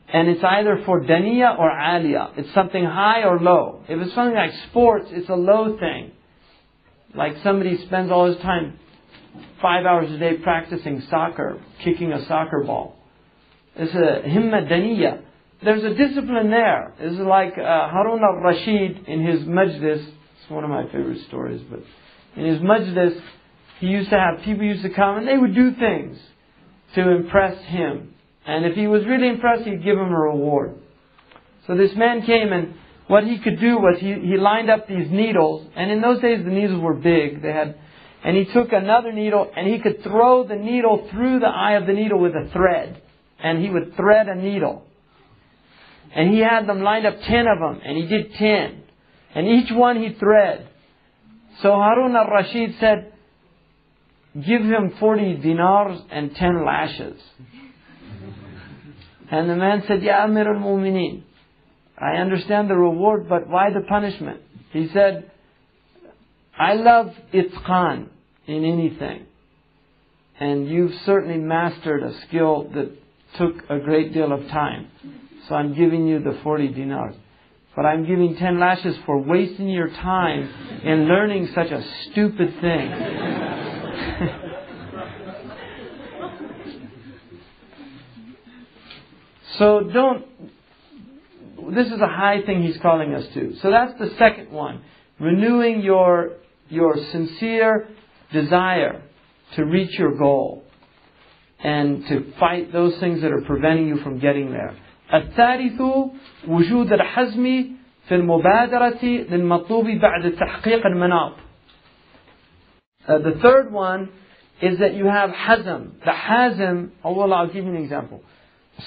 And it's either for daniya or aliyah. It's something high or low. If it's something like sports, it's a low thing. Like somebody spends all his time, five hours a day practicing soccer, kicking a soccer ball. It's a himma daniya. There's a discipline there. It's like uh, Harun al-Rashid in his majlis. It's one of my favorite stories, but in his majlis, he used to have people used to come and they would do things to impress him. And if he was really impressed, he'd give him a reward. So this man came and what he could do was he, he lined up these needles, and in those days the needles were big. They had, and he took another needle and he could throw the needle through the eye of the needle with a thread. And he would thread a needle. And he had them lined up, ten of them, and he did ten. And each one he thread. So Harun al-Rashid said, give him 40 dinars and 10 lashes. And the man said, Ya Amir al-Mu'mineen, I understand the reward, but why the punishment? He said, I love itqan in anything. And you've certainly mastered a skill that took a great deal of time. So I'm giving you the 40 dinars. But I'm giving 10 lashes for wasting your time in learning such a stupid thing. so don't, this is a high thing he's calling us to. So that's the second one. Renewing your, your sincere desire to reach your goal and to fight those things that are preventing you from getting there. الثالث وجود الحزم في المبادرة للمطلوب بعد تحقيق المناط. Uh, the third one is that you have hazm. The hazm, oh Allah, I'll give you an example.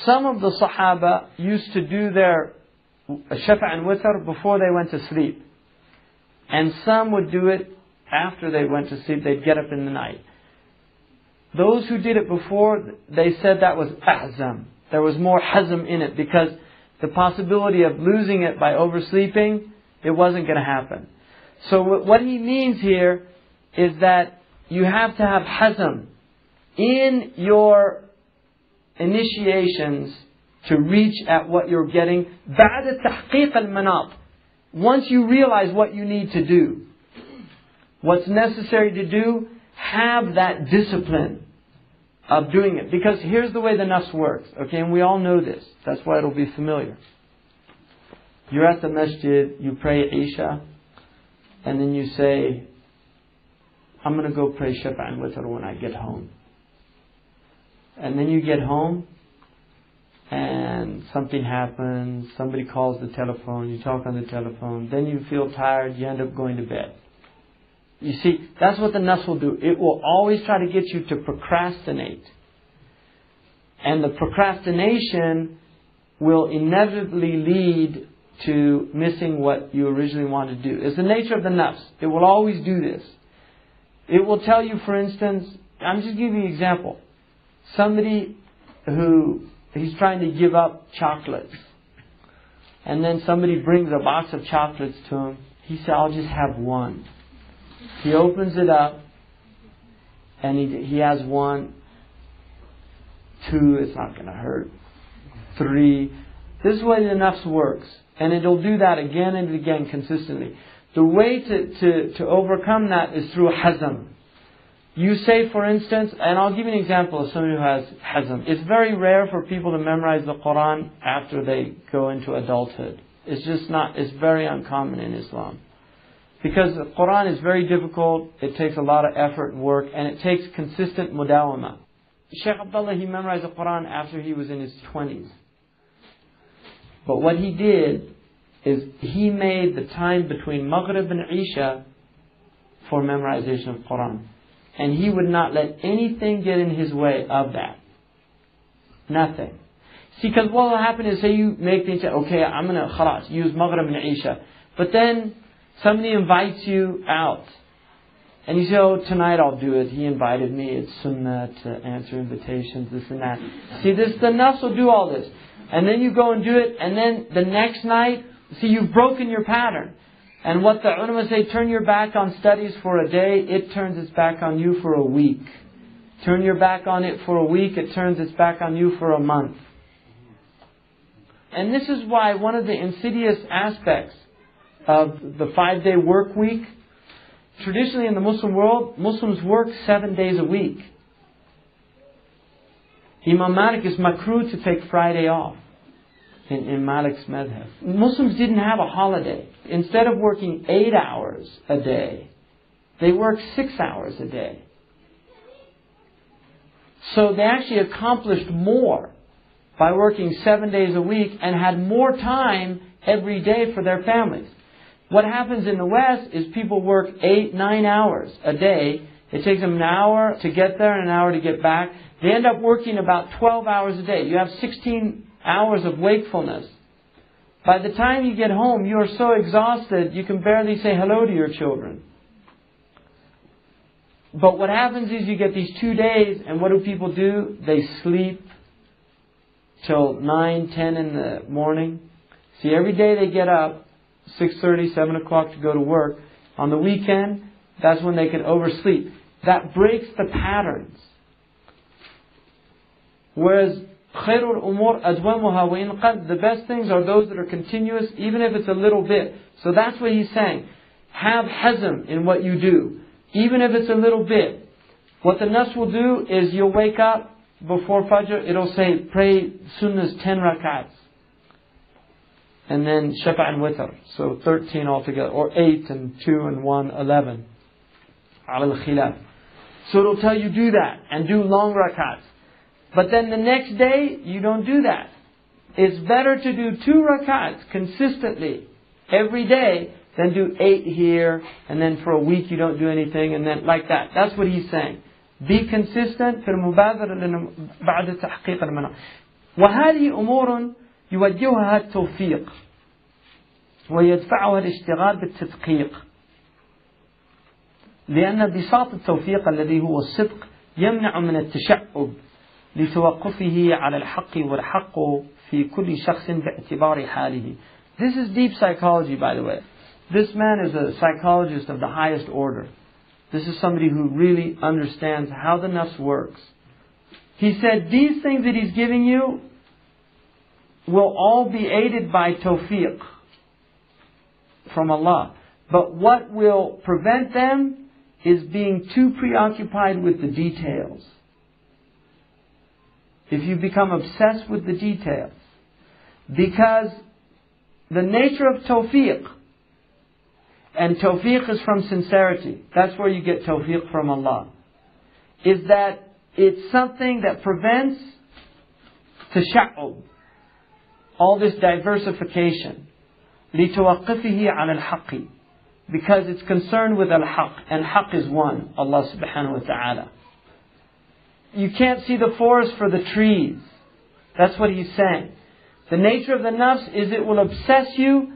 Some of the Sahaba used to do their shafa and witr before they went to sleep. And some would do it after they went to sleep. They'd get up in the night. Those who did it before, they said that was ahzam. There was more hazm in it because the possibility of losing it by oversleeping, it wasn't going to happen. So what he means here is that you have to have hazm in your initiations to reach at what you're getting. بعد تحقيق المناط. Once you realize what you need to do, what's necessary to do, have that discipline of doing it. Because here's the way the nafs works, okay, and we all know this. That's why it'll be familiar. You're at the masjid, you pray Isha, and then you say, I'm going to go pray Shafa and Witr when I get home. And then you get home, and something happens, somebody calls the telephone, you talk on the telephone, then you feel tired, you end up going to bed. You see, that's what the nafs will do. It will always try to get you to procrastinate. And the procrastination will inevitably lead to missing what you originally wanted to do. It's the nature of the nafs. It will always do this. It will tell you, for instance, I'm just giving you an example. Somebody who he's trying to give up chocolates. And then somebody brings a box of chocolates to him. He said, I'll just have one. He opens it up, and he, he has one, two, it's not going to hurt, three. This is the nafs works. And it'll do that again and again consistently. The way to, to, to overcome that is through hazm. You say, for instance, and I'll give you an example of somebody who has hazm. It's very rare for people to memorize the Quran after they go into adulthood. It's just not, it's very uncommon in Islam. Because the Quran is very difficult, it takes a lot of effort and work, and it takes consistent mudawama. Sheikh Abdullah, he memorized the Quran after he was in his 20s. But what he did is he made the time between Maghrib and Isha for memorization of Quran. And he would not let anything get in his way of that. Nothing. See, because what will happen is, say you make the intent, okay, I'm going to, khalas, use Maghrib and Isha. But then somebody invites you out. And you say, oh, tonight I'll do it. He invited me. It's sunnah to answer invitations, this and that. See, this, the nafs will do all this. And then you go and do it, and then the next night, see, you've broken your pattern. And what the ulama say, turn your back on studies for a day, it turns its back on you for a week. Turn your back on it for a week, it turns its back on you for a month. And this is why one of the insidious aspects of the five day work week, traditionally in the Muslim world, Muslims work seven days a week. Imam Malik is makruh to take Friday off in, in Malik's madhab. Muslims didn't have a holiday. Instead of working eight hours a day, they worked six hours a day. So they actually accomplished more by working seven days a week and had more time every day for their families. What happens in the West is people work eight, nine hours a day. It takes them an hour to get there and an hour to get back. They end up working about 12 hours a day. You have 16 hours of wakefulness. By the time you get home, you are so exhausted you can barely say hello to your children. But what happens is you get these two days, and what do people do? They sleep till 9, 10 in the morning. See, every day they get up, 6.30, 7 o'clock to go to work. On the weekend, that's when they can oversleep. That breaks the patterns. Whereas خير الأمور أدومها وإن قد the best things are those that are continuous even if it's a little bit. So that's what he's saying. Have hazm in what you do. Even if it's a little bit. What the nas will do is you'll wake up before Fajr, it'll say pray sunnahs 10 rakats. And then Shafa and Witr. So 13 altogether. Or 8 and 2 and 1, 11. Al khilaf. So it'll tell you do that and do long rakats. But then the next day, you don't do that. It's better to do two rakats consistently every day than do eight here and then for a week you don't do anything and then like that. That's what he's saying. Be consistent في المبادرة بعد تحقيق المنام. وهذه أمور يوجهها التوفيق ويدفعها الاشتغال بالتدقيق لأن بساط التوفيق الذي هو الصدق يمنع من التشعب لتوقفه على الحق والحق في كل شخص باعتبار حاله. This is deep psychology, by the way. This man is a psychologist of the highest order. This is somebody who really understands how the nafs works. He said, these things that he's giving you will all be aided by tawfiq from Allah. But what will prevent them is being too preoccupied with the details if you become obsessed with the details. Because the nature of tawfiq, and tawfiq is from sincerity, that's where you get tawfiq from Allah, is that it's something that prevents tasha'ub, all this diversification, لتوقفه على الحق because it's concerned with al-haq and haq is one Allah subhanahu wa ta'ala you can't see the forest for the trees. That's what he's saying. The nature of the nafs is it will obsess you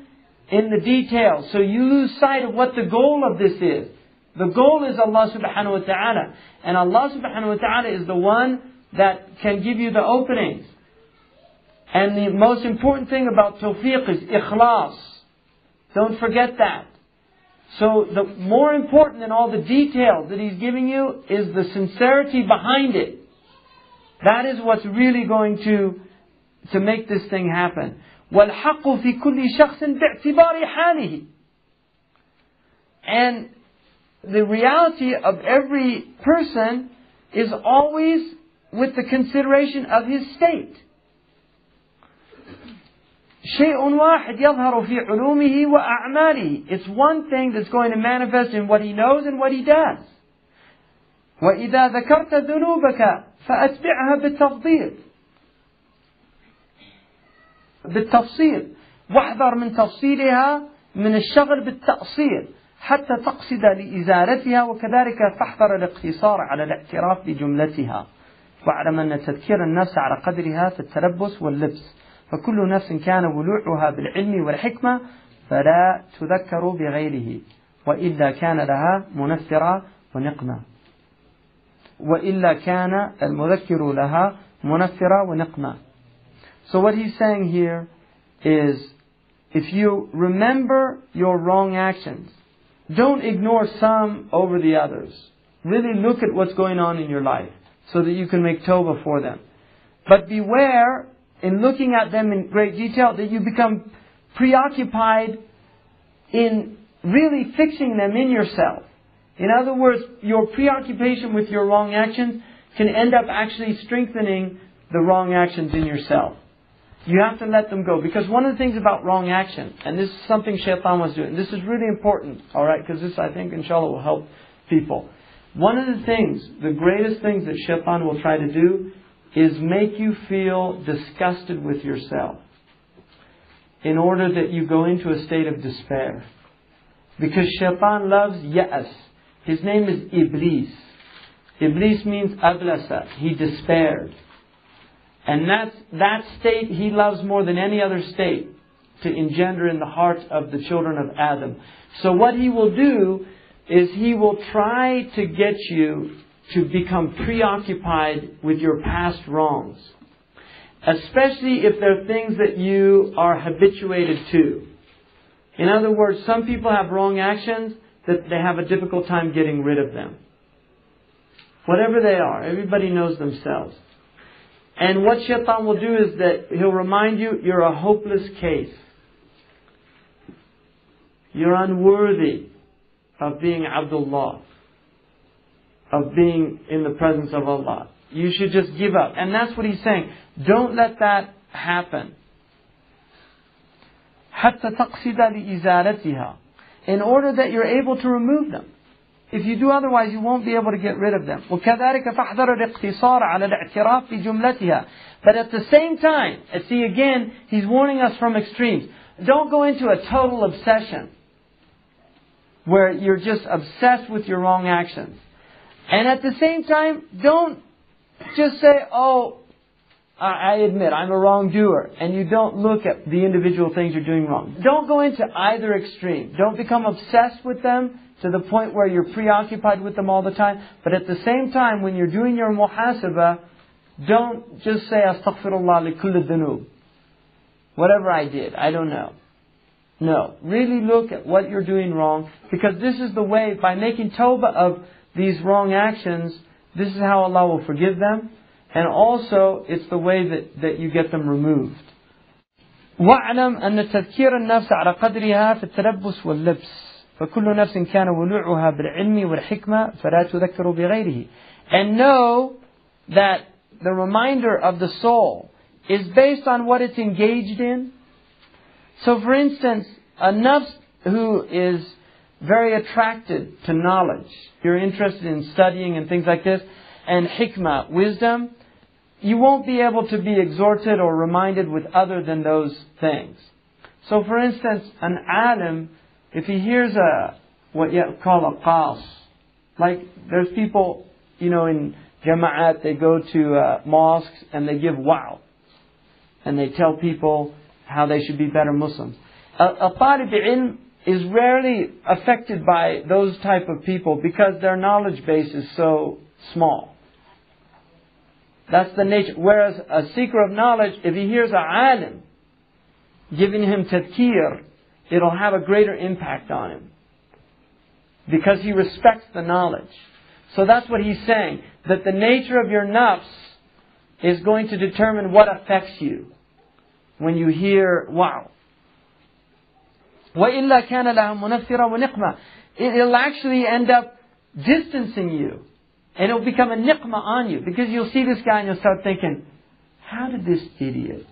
in the details. So you lose sight of what the goal of this is. The goal is Allah subhanahu wa ta'ala. And Allah subhanahu wa ta'ala is the one that can give you the openings. And the most important thing about tawfiq is ikhlas. Don't forget that. So the more important than all the details that he's giving you is the sincerity behind it. That is what's really going to, to make this thing happen. وَالْحَقُّ فِي كُلِّ شَخْصٍ بِاعْتِبَارِ حَالِهِ And the reality of every person is always with the consideration of his state. شيء واحد يظهر في علومه وأعماله. It's one thing that's going to manifest in what he knows and what he does. وإذا ذكرت ذنوبك فأتبعها بالتفضيل. بالتفصيل. واحذر من تفصيلها من الشغل بالتأصيل حتى تقصد لإزالتها وكذلك فاحذر الاقتصار على الاعتراف بجملتها. واعلم أن تذكير النفس على قدرها في التلبس واللبس فكل نفس كان ولوعها بالعلم والحكمة فلا تذكر بغيره وإلا كان لها منفرة ونقمة وإلا كان المذكر لها منفرة ونقمة So what he's saying here is if you remember your wrong actions, don't ignore some over the others. Really look at what's going on in your life so that you can make tawbah for them. But beware in looking at them in great detail that you become preoccupied in really fixing them in yourself. In other words, your preoccupation with your wrong actions can end up actually strengthening the wrong actions in yourself. You have to let them go. Because one of the things about wrong action, and this is something Shaitan was doing, this is really important, alright, because this I think inshallah will help people. One of the things, the greatest things that Shaitan will try to do is make you feel disgusted with yourself in order that you go into a state of despair. Because Shaitan loves Ya's. His name is Iblis. Iblis means ablasa. He despaired. And that's, that state he loves more than any other state to engender in the heart of the children of Adam. So what he will do is he will try to get you to become preoccupied with your past wrongs. Especially if they're things that you are habituated to. In other words, some people have wrong actions that they have a difficult time getting rid of them. Whatever they are, everybody knows themselves. And what shaitan will do is that he'll remind you you're a hopeless case. You're unworthy of being Abdullah, of being in the presence of Allah. You should just give up. And that's what he's saying. Don't let that happen. حتى تقصد لإزالتها in order that you're able to remove them. If you do otherwise, you won't be able to get rid of them. وكذلك فاحذر الاقتصار على الاعتراف بجملتها. But at the same time, see again, he's warning us from extremes. Don't go into a total obsession where you're just obsessed with your wrong actions. And at the same time, don't just say, oh, I admit I'm a wrongdoer, and you don't look at the individual things you're doing wrong. Don't go into either extreme. Don't become obsessed with them to the point where you're preoccupied with them all the time. But at the same time, when you're doing your muhasabah, don't just say astaghfirullah li kulli dunub. Whatever I did, I don't know. No. Really look at what you're doing wrong because this is the way, by making tawbah of these wrong actions, this is how Allah will forgive them. And also, it's the way that, that you get them removed. واعلم أن تذكير النفس على قدرها في التلبس واللبس فكل نفس كان ولوعها بالعلم والحكمة فلا تذكر بغيره and know that the reminder of the soul is based on what it's engaged in so, for instance, a nafs who is very attracted to knowledge, you're interested in studying and things like this, and hikmah, wisdom, you won't be able to be exhorted or reminded with other than those things. So, for instance, an alim, if he hears a what you call a qas, like there's people, you know, in jama'at, they go to uh, mosques and they give wa'z, and they tell people how they should be better Muslims. A, a talib ilm is rarely affected by those type of people because their knowledge base is so small. That's the nature. Whereas a seeker of knowledge, if he hears a alim giving him tadhkir, it'll have a greater impact on him. Because he respects the knowledge. So that's what he's saying. That the nature of your nafs is going to determine what affects you when you hear wa'z. وإلا كان لها منفرة ونقمة. It'll actually end up distancing you. And it'll become a niqmah on you. Because you'll see this guy and you'll start thinking, how did this idiot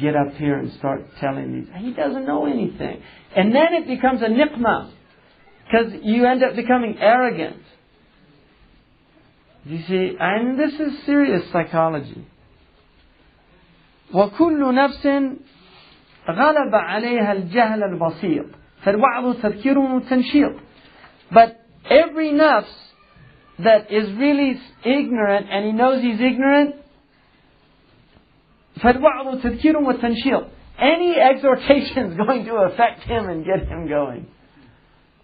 get up here and start telling these. He doesn't know anything. And then it becomes a niqmah. Because you end up becoming arrogant. You see, and this is serious psychology. وكل نفس غلب عليها الجهل البسيط فالوعظ تذكير وتنشيط but every nafs that is really ignorant and he knows he's ignorant فالوعظ تذكير وتنشيط any exhortation is going [laughs] to affect him and get him going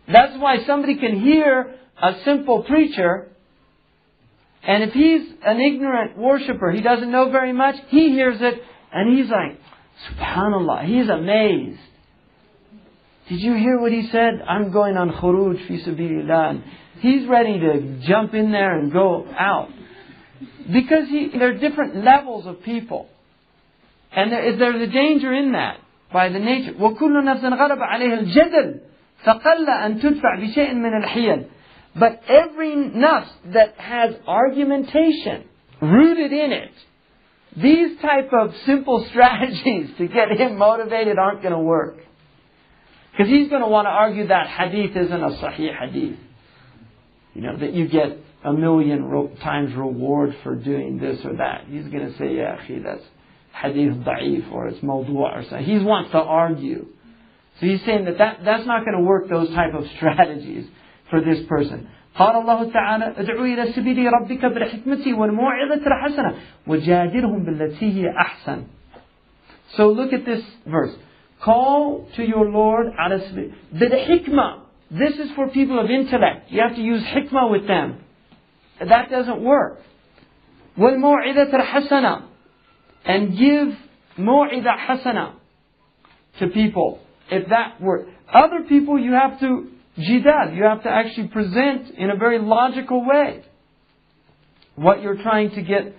that's why somebody can hear a simple preacher and if he's an ignorant worshiper, he doesn't know very much, he hears it and he's like, Subhanallah, he's amazed. Did you hear what he said? I'm going on khuruj fi sabilillah. He's ready to jump in there and go out. Because he, there are different levels of people. And there is, there's a danger in that by the nature. وكل نفس غلب عليها الجدل فقل أن تدفع بشيء من الحيل. But every nafs that has argumentation rooted in it, these type of simple [laughs] strategies to get him motivated aren't going to work. Because he's going to want to argue that hadith isn't a sahih hadith. You know, that you get a million times reward for doing this or that. He's going to say, yeah, akhi, that's hadith da'if or it's mawdu' or something. He wants to argue. So he's saying that, that that's not going to work those type of [laughs] strategies for this person. قال الله تعالى ادعو إلى سبيل ربك بالحكمة والموعظة الحسنة وجادلهم بالتي هي أحسن So look at this verse. Call to your Lord على سبيل بالحكمة This is for people of intellect. You have to use hikmah with them. That doesn't work. والموعظة الحسنة And give موعظة حسنة to people. If that works. Other people you have to jidal. You have to actually present in a very logical way what you're trying to get,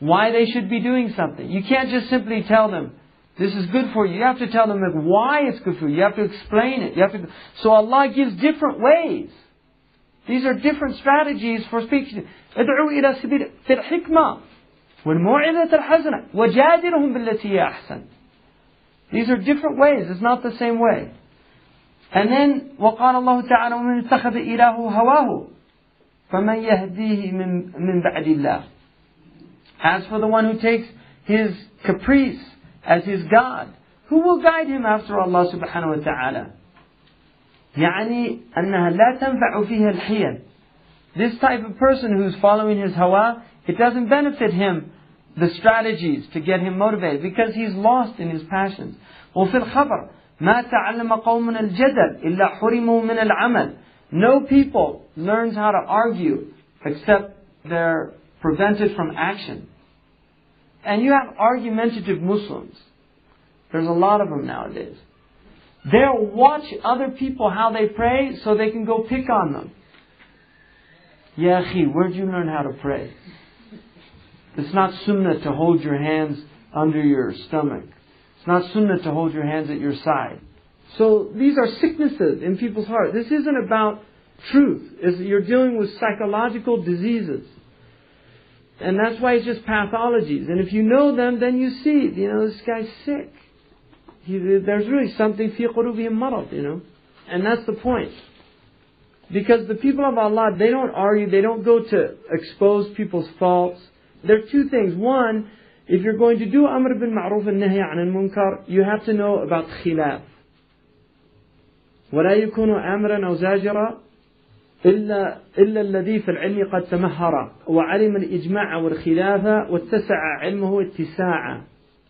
why they should be doing something. You can't just simply tell them, this is good for you. You have to tell them like, why it's good for you. You have to explain it. You have to, so Allah gives different ways. These are different strategies for speaking. ادعوا إلى سبيل في الحكمة والموعظة الحسنة وجادلهم بالتي هي أحسن. These are different ways. It's not the same way. And then وقال الله تعالى ومن اتخذ إله هواه فمن يهديه من من بعد الله. As for the one who takes his caprice as his God, who will guide him after Allah subhanahu wa ta'ala? يعني أنها لا تنفع فيها الحيل. This type of person who's following his hawa, it doesn't benefit him the strategies to get him motivated because he's lost in his passions. وفي الخبر ما تعلم قوم الجدل إلا حرموا من العمل. No people learns how to argue except they're prevented from action. And you have argumentative Muslims. There's a lot of them nowadays. They'll watch other people how they pray so they can go pick on them. Ya akhi, where'd you learn how to pray? It's not sunnah to hold your hands under your stomach. It's not sunnah to hold your hands at your side. So these are sicknesses in people's heart. This isn't about truth. It's, you're dealing with psychological diseases. And that's why it's just pathologies. And if you know them, then you see, you know, this guy's sick. He, there's really something fi qulubihim marad, you know. And that's the point. Because the people of Allah, they don't argue, they don't go to expose people's faults. There are two things. One, if you're going to do Amr bin Ma'ruf and Nahi an munkar, you have to know about khilaf. ولا.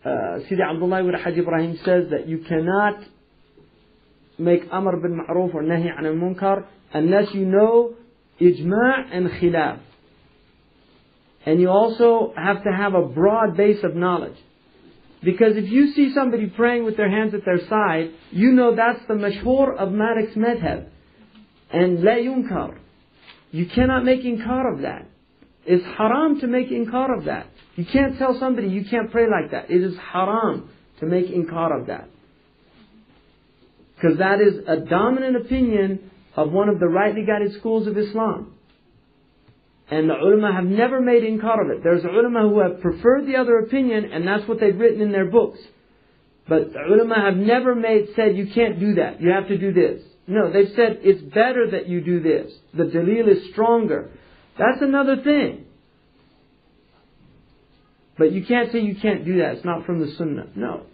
Uh, Sidi Abdullah ibn Hajj Ibrahim says that you cannot make Amr bin Ma'ruf or Nahi an munkar unless you know ijma' and khilaf. And you also have to have a broad base of knowledge. Because if you see somebody praying with their hands at their side, you know that's the mashhur of Malik's madhab. And la yunkar. You cannot make inkar of that. It's haram to make inkar of that. You can't tell somebody you can't pray like that. It is haram to make inkar of that. Because that is a dominant opinion of one of the rightly guided schools of Islam. And the ulama have never made inkar of it. There's ulama who have preferred the other opinion, and that's what they've written in their books. But the ulama have never made said you can't do that. You have to do this. No, they've said it's better that you do this. The dalil is stronger. That's another thing. But you can't say you can't do that. It's not from the sunnah. No.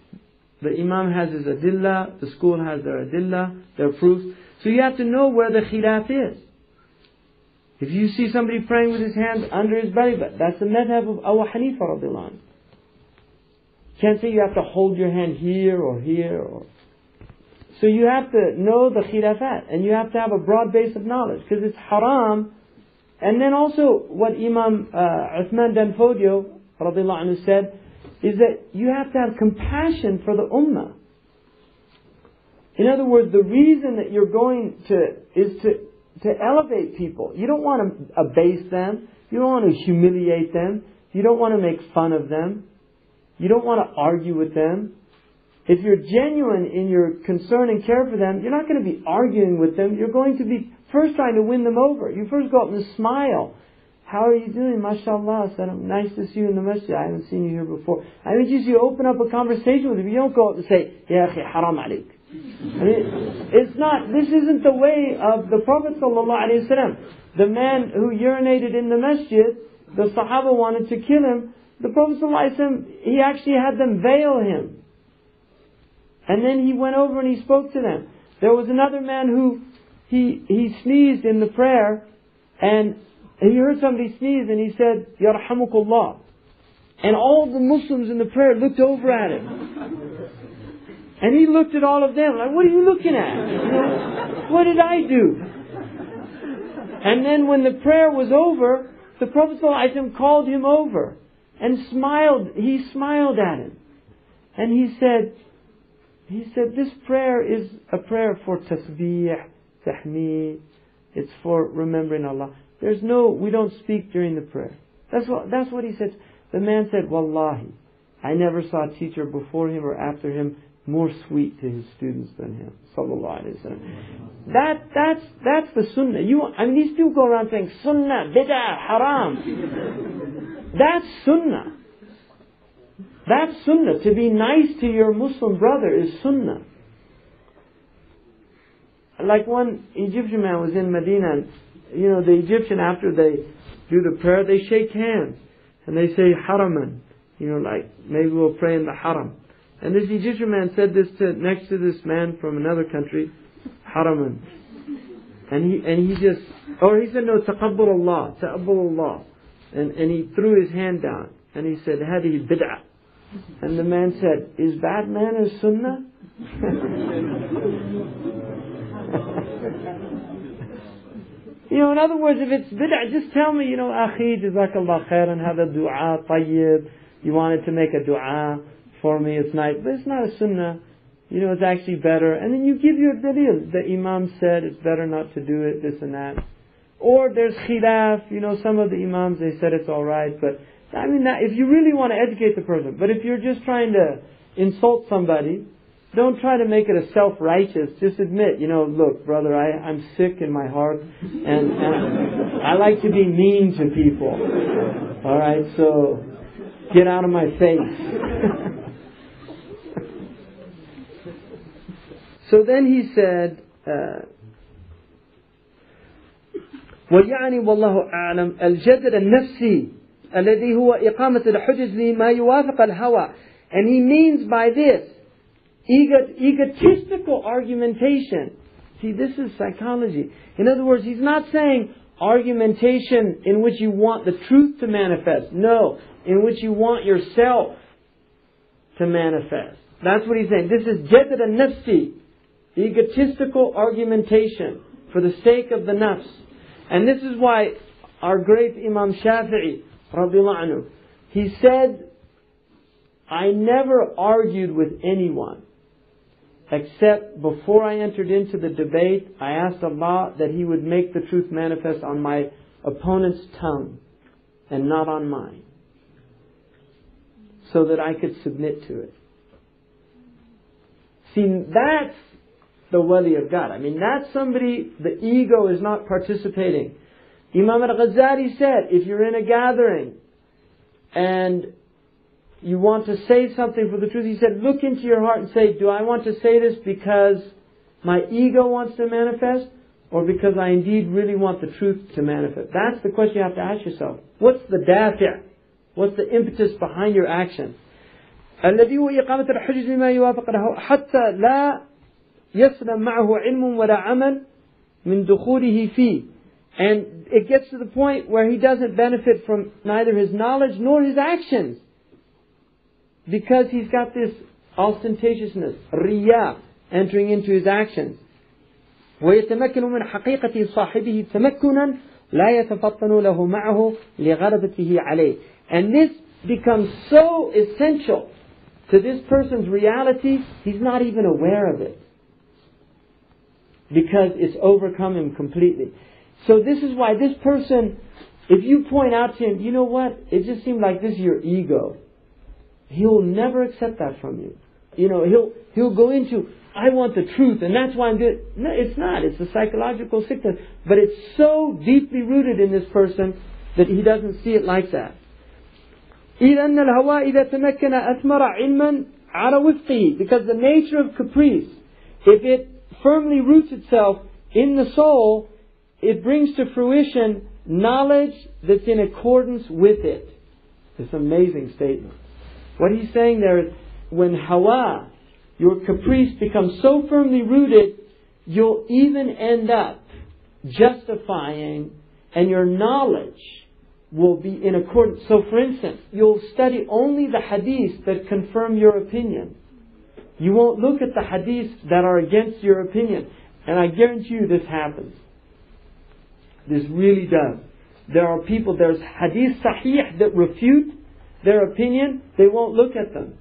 The imam has his adillah, the school has their adillah, their proofs. So you have to know where the khilaf is. If you see somebody praying with his hands under his belly button, that's the madhab of Abu Hanifa radiallahu. Can't say you have to hold your hand here or here or. So you have to know the khilafat and you have to have a broad base of knowledge because it's haram. And then also what Imam uh, Uthman Danfodio radiallahu anhu said is that you have to have compassion for the ummah. In other words, the reason that you're going to is to to elevate people. You don't want to abase them. You don't want to humiliate them. You don't want to make fun of them. You don't want to argue with them. If you're genuine in your concern and care for them, you're not going to be arguing with them. You're going to be first trying to win them over. You first go up and smile. How are you doing? MashaAllah. Said, nice to see you in the masjid. I haven't seen you here before. I mean, just you open up a conversation with them. You don't go up and say, Ya akhi, haram alik. It's not, this isn't the way of the Prophet ﷺ. The man who urinated in the masjid, the Sahaba wanted to kill him. The Prophet ﷺ, he actually had them veil him. And then he went over and he spoke to them. There was another man who, he, he sneezed in the prayer, and he heard somebody sneeze, and he said, Yarhamukullah. And all the Muslims in the prayer looked over at him. And he looked at all of them like, what are you looking at? You know, what did I do? And then when the prayer was over, the Prophet called him over and smiled. He smiled at him. And he said, he said, this prayer is a prayer for tasbih, tahmid. It's for remembering Allah. There's no, we don't speak during the prayer. That's what, that's what he said. The man said, Wallahi, I never saw a teacher before him or after him more sweet to his students than him. That, that's, that's the sunnah. You, I mean, these people go around saying sunnah, bid'ah, haram. That's sunnah. That's sunnah. To be nice to your Muslim brother is sunnah. Like one Egyptian man was in Medina and, you know, the Egyptian after they do the prayer, they shake hands. And they say haraman. You know, like, maybe we'll pray in the haram. And this Egyptian man said this to, next to this man from another country, Haraman. And he, and he just, or he said, no, taqabbal Allah, taqabbal Allah. And, and he threw his hand down. And he said, hadi bid'ah. And the man said, is bad manners sunnah? [laughs] you know, in other words, if it's bid'ah, just tell me, you know, akhi, jazakallah khairan, have a dua, tayyib. You wanted to make a dua for me, it's nice, but it's not a sunnah. You know, it's actually better. And then you give your dalil. The imam said it's better not to do it, this and that. Or there's khilaf, you know, some of the imams, they said it's alright, but I mean, if you really want to educate the person, but if you're just trying to insult somebody, don't try to make it a self-righteous. Just admit, you know, look, brother, I, I'm sick in my heart, and, and I like to be mean to people. Alright, so get out of my face. [laughs] So then he said, uh, ويعني والله أعلم. الْجَدْرَ النفسي الذي هو إقامة الحجج لما يوافق الهوى. And he means by this egotistical argumentation. See this is psychology. In other words he's not saying argumentation in which you want the truth to manifest. No in which you want yourself to manifest. That's what he's saying. This is jadal nafsi egotistical argumentation for the sake of the nafs. And this is why our great Imam Shafi'i, anhu, he said, I never argued with anyone except before I entered into the debate, I asked Allah that He would make the truth manifest on my opponent's tongue and not on mine, so that I could submit to it. See, that's the wali of God. I mean, that's somebody, the ego is not participating. Imam al-Ghazali said, if you're in a gathering and you want to say something for the truth. He said, look into your heart and say, do I want to say this because my ego wants to manifest or because I indeed really want the truth to manifest? That's the question you have to ask yourself. What's the dafi'? What's the impetus behind your action? الذي هو إقامة الحجج بما يوافق له حتى لا يسلم معه علم ولا عمل من دخوله فيه. And it gets to the point where he doesn't benefit from neither his knowledge nor his actions. Because he's got this ostentatiousness, riyah, entering into his actions. ويتمكن من حقيقة صاحبه تمكنا لا يتفطن له معه لغلبته عليه. And this becomes so essential to this person's reality, he's not even aware of it. Because it's overcome him completely. So this is why this person, if you point out to him, you know what, it just seemed like this is your ego. He'll never accept that from you. You know, he'll, he'll go into, I want the truth, and that's why I'm doing No, it's not. It's a psychological sickness. But it's so deeply rooted in this person that he doesn't see it like that. إذا أن الهواء إذا تمكن أثمر علما على وفقه because the nature of caprice if it firmly roots itself in the soul it brings to fruition knowledge that's in accordance with it. This amazing statement. What he's saying there is when hawa, your caprice, becomes so firmly rooted, you'll even end up justifying and your knowledge will be in accordance. So, for instance, you'll study only the hadiths that confirm your opinion. You won't look at the hadiths that are against your opinion. And I guarantee you this happens. This really does. There are people, there's hadith sahih that refute their opinion, they won't look at them.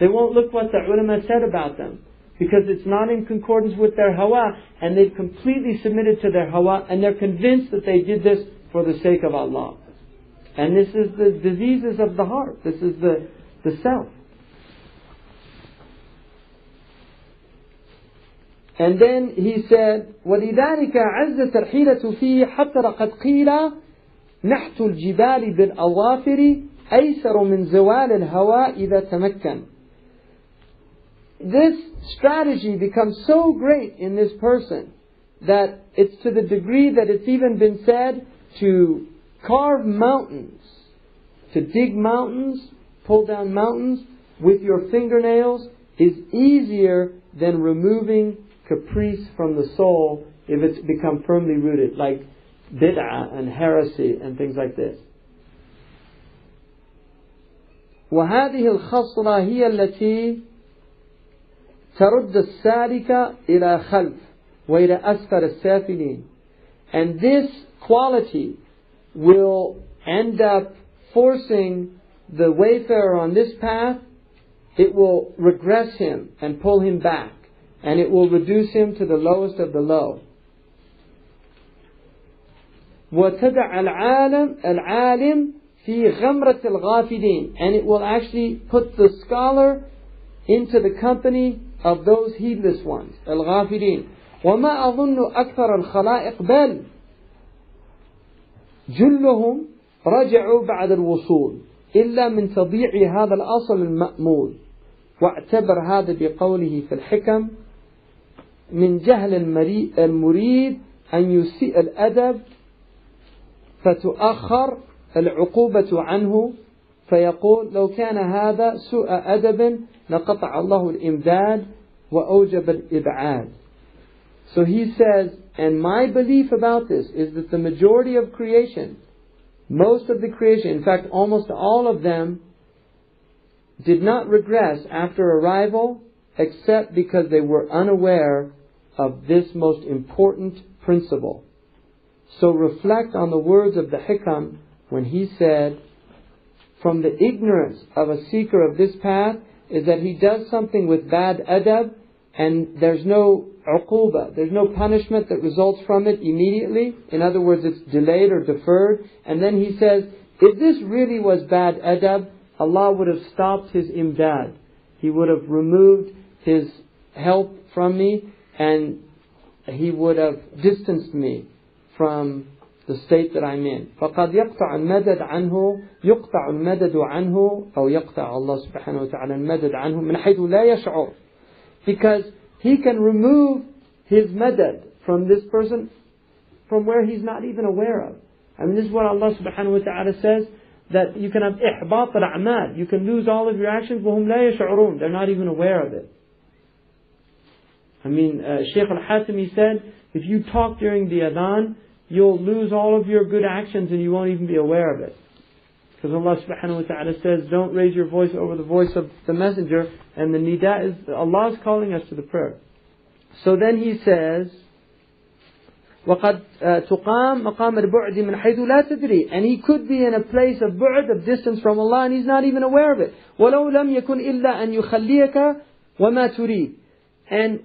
They won't look what the ulama said about them. Because it's not in concordance with their hawa, and they've completely submitted to their hawa, and they're convinced that they did this for the sake of Allah. And this is the diseases of the heart. This is the, the self. And then he said, وَلِذَلِكَ عَزَّتْ الْحِيلَةُ فِيهِ حَتَّى لَقَدْ قِيلَ نحت الجبال بالأظافر أيسر من زوال الهواء إذا تمكن. This strategy becomes so great in this person that it's to the degree that it's even been said to carve mountains, to dig mountains, pull down mountains with your fingernails is easier than removing caprice from the soul if it's become firmly rooted, like bid'ah and heresy and things like this. وهذه الخصلة هي التي ترد السالك إلى خلف وإلى أسفل السافلين. And this quality will end up forcing the wayfarer on this path, it will regress him and pull him back and it will reduce him to the lowest of the low. وتدع العالم العالم في غمرة الغافلين and it will actually put the scholar into the company of those heedless ones الغافلين وما أظن أكثر الخلائق بل جلهم رجعوا بعد الوصول إلا من تضييع هذا الأصل المأمول واعتبر هذا بقوله في الحكم من جهل المريد أن يسيء الأدب فتؤخر العقوبة عنه فيقول لو كان هذا سوء أدب لقطع الله الإمداد وأوجب الإبعاد So he says, and my belief about this is that the majority of creation, most of the creation, in fact almost all of them, did not regress after arrival except because they were unaware of this most important principle. So reflect on the words of the Hikam when he said, from the ignorance of a seeker of this path is that he does something with bad adab and there's no uquba, there's no punishment that results from it immediately. In other words, it's delayed or deferred. And then he says, if this really was bad adab, Allah would have stopped his imdad. He would have removed his help from me and he would have distanced me from the state that I'm in. فقد يقطع المدد عنه يقطع المدد عنه أو يقطع الله سبحانه وتعالى المدد عنه من حيث لا يشعر because he can remove his madad from this person from where he's not even aware of. I mean, this is what Allah subhanahu wa ta'ala says that you can have ihbat al-a'mal. You can lose all of your actions, وهم لا يشعرون. They're not even aware of it. I mean, uh, Shaykh al-Hatimi said, if you talk during the adhan, you'll lose all of your good actions and you won't even be aware of it. Because Allah subhanahu wa ta'ala says, don't raise your voice over the voice of the messenger, and the nida is, Allah is calling us to the prayer. So then he says, وقد تقام مقام البعد من حيث لا تدري and he could be in a place of بعد of distance from Allah and he's not even aware of it ولو لم يكن إلا أن يخليك وما تريد and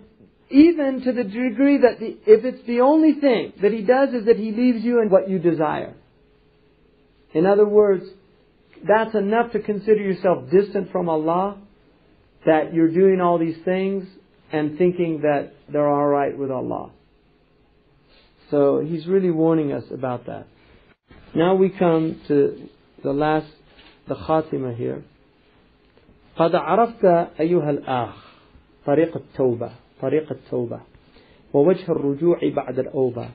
even to the degree that the, if it's the only thing that he does is that he leaves you in what you desire in other words that's enough to consider yourself distant from Allah that you're doing all these things and thinking that they're alright with Allah so he's really warning us about that. Now we come to the last, the khatima here. قد عرفت أيها الآخ طريق التوبة طريق التوبة ووجه الرجوع بعد الأوبة.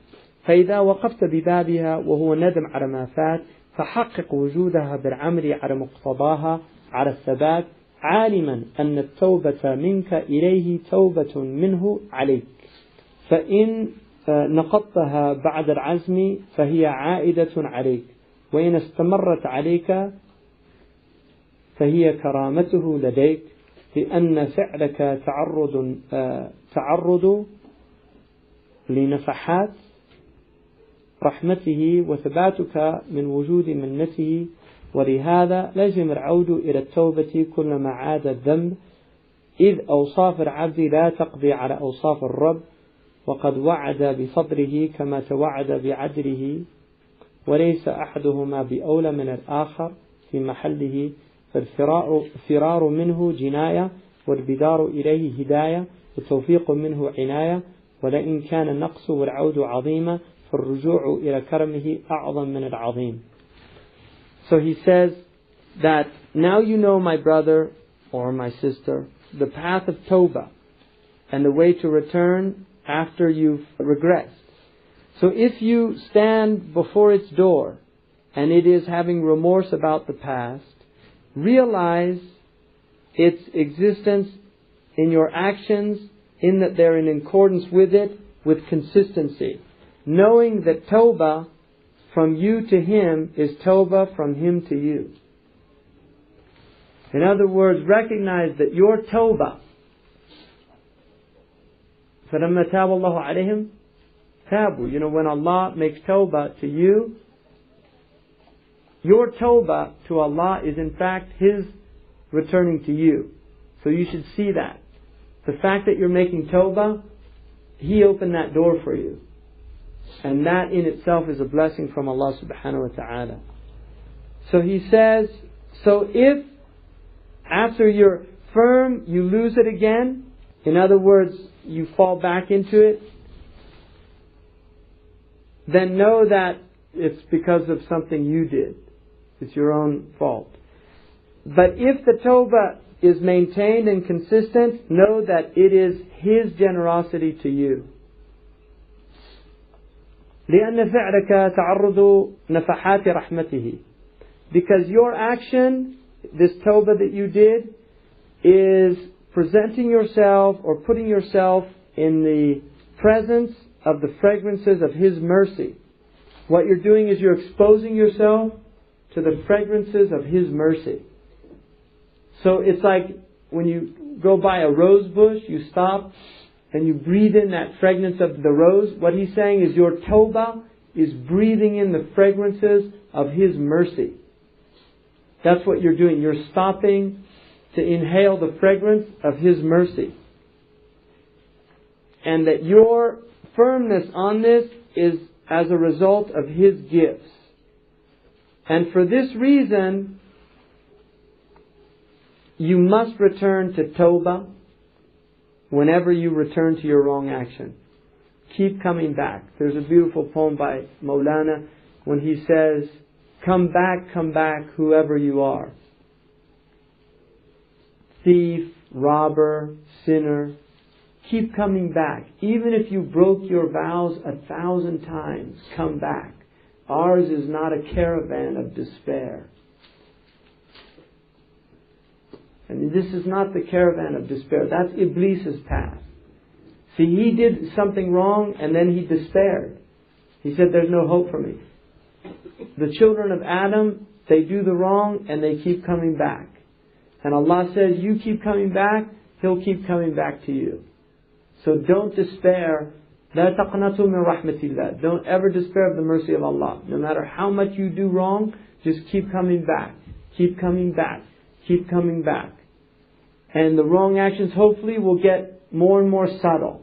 فإذا وقفت ببابها وهو ندم على ما فات فحقق وجودها بالعمل على مقتضاها على الثبات عالما أن التوبة منك إليه توبة منه عليك. فإن نقضتها بعد العزم فهي عائدة عليك. وإن استمرت عليك فهي كرامته لديك لأن فعلك تعرض تعرض لنفحات رحمته وثباتك من وجود منته ولهذا لزم العود إلى التوبة كلما عاد الذنب. إذ أوصاف العبد لا تقضي على أوصاف الرب وقد وعد بفضله كما توعد بعدله وليس أحدهما بأولى من الآخر في محله فالفرار منه جناية والبدار إليه هداية. وتوفيق منه عناية ولئن كان النقص والعود عظيما فالرجوع إلى كرمه أعظم من العظيم So he says that now you know my brother or my sister the path of Tawbah and the way to return after you've regressed. So if you stand before its door and it is having remorse about the past, realize its existence in your actions in that they're in accordance with it with consistency. Knowing that Tawbah from you to him is Tawbah from him to you. In other words, recognize that your Tawbah فَلَمَّا تَابَ اللَّهُ عَلَيْهِمْ تَابُوا You know, when Allah makes tawbah to you, your tawbah to Allah is in fact His returning to you. So you should see that. The fact that you're making tawbah, He opened that door for you. And that in itself is a blessing from Allah subhanahu wa ta'ala. So He says, so if after you're firm, you lose it again, in other words, you fall back into it, then know that it's because of something you did. It's your own fault. But if the Tawbah is maintained and consistent, know that it is His generosity to you. لأن فعلك تعرض نفحات رحمته because your action, this tawbah that you did, is presenting yourself or putting yourself in the presence of the fragrances of His mercy. What you're doing is you're exposing yourself to the fragrances of His mercy. So it's like when you go by a rose bush, you stop and you breathe in that fragrance of the rose. What he's saying is your tawbah is breathing in the fragrances of His mercy. That's what you're doing. You're stopping to inhale the fragrance of His mercy. And that your firmness on this is as a result of His gifts. And for this reason, you must return to Tawbah whenever you return to your wrong action. keep coming back. There's a beautiful poem by Maulana when he says, Come back, come back, whoever you are. Thief, robber, sinner, keep coming back. Even if you broke your vows a thousand times, come back. Ours is not a caravan of despair. And this is not the caravan of despair. That's Iblis's path. See, he did something wrong and then he despaired. He said, There's no hope for me. The children of Adam, they do the wrong and they keep coming back. And Allah says, You keep coming back, He'll keep coming back to you. So don't despair. لا تقنطوا من رحمة الله. Don't ever despair of the mercy of Allah. No matter how much you do wrong, just keep coming back. Keep coming back. Keep coming back. And the wrong actions hopefully will get more and more subtle.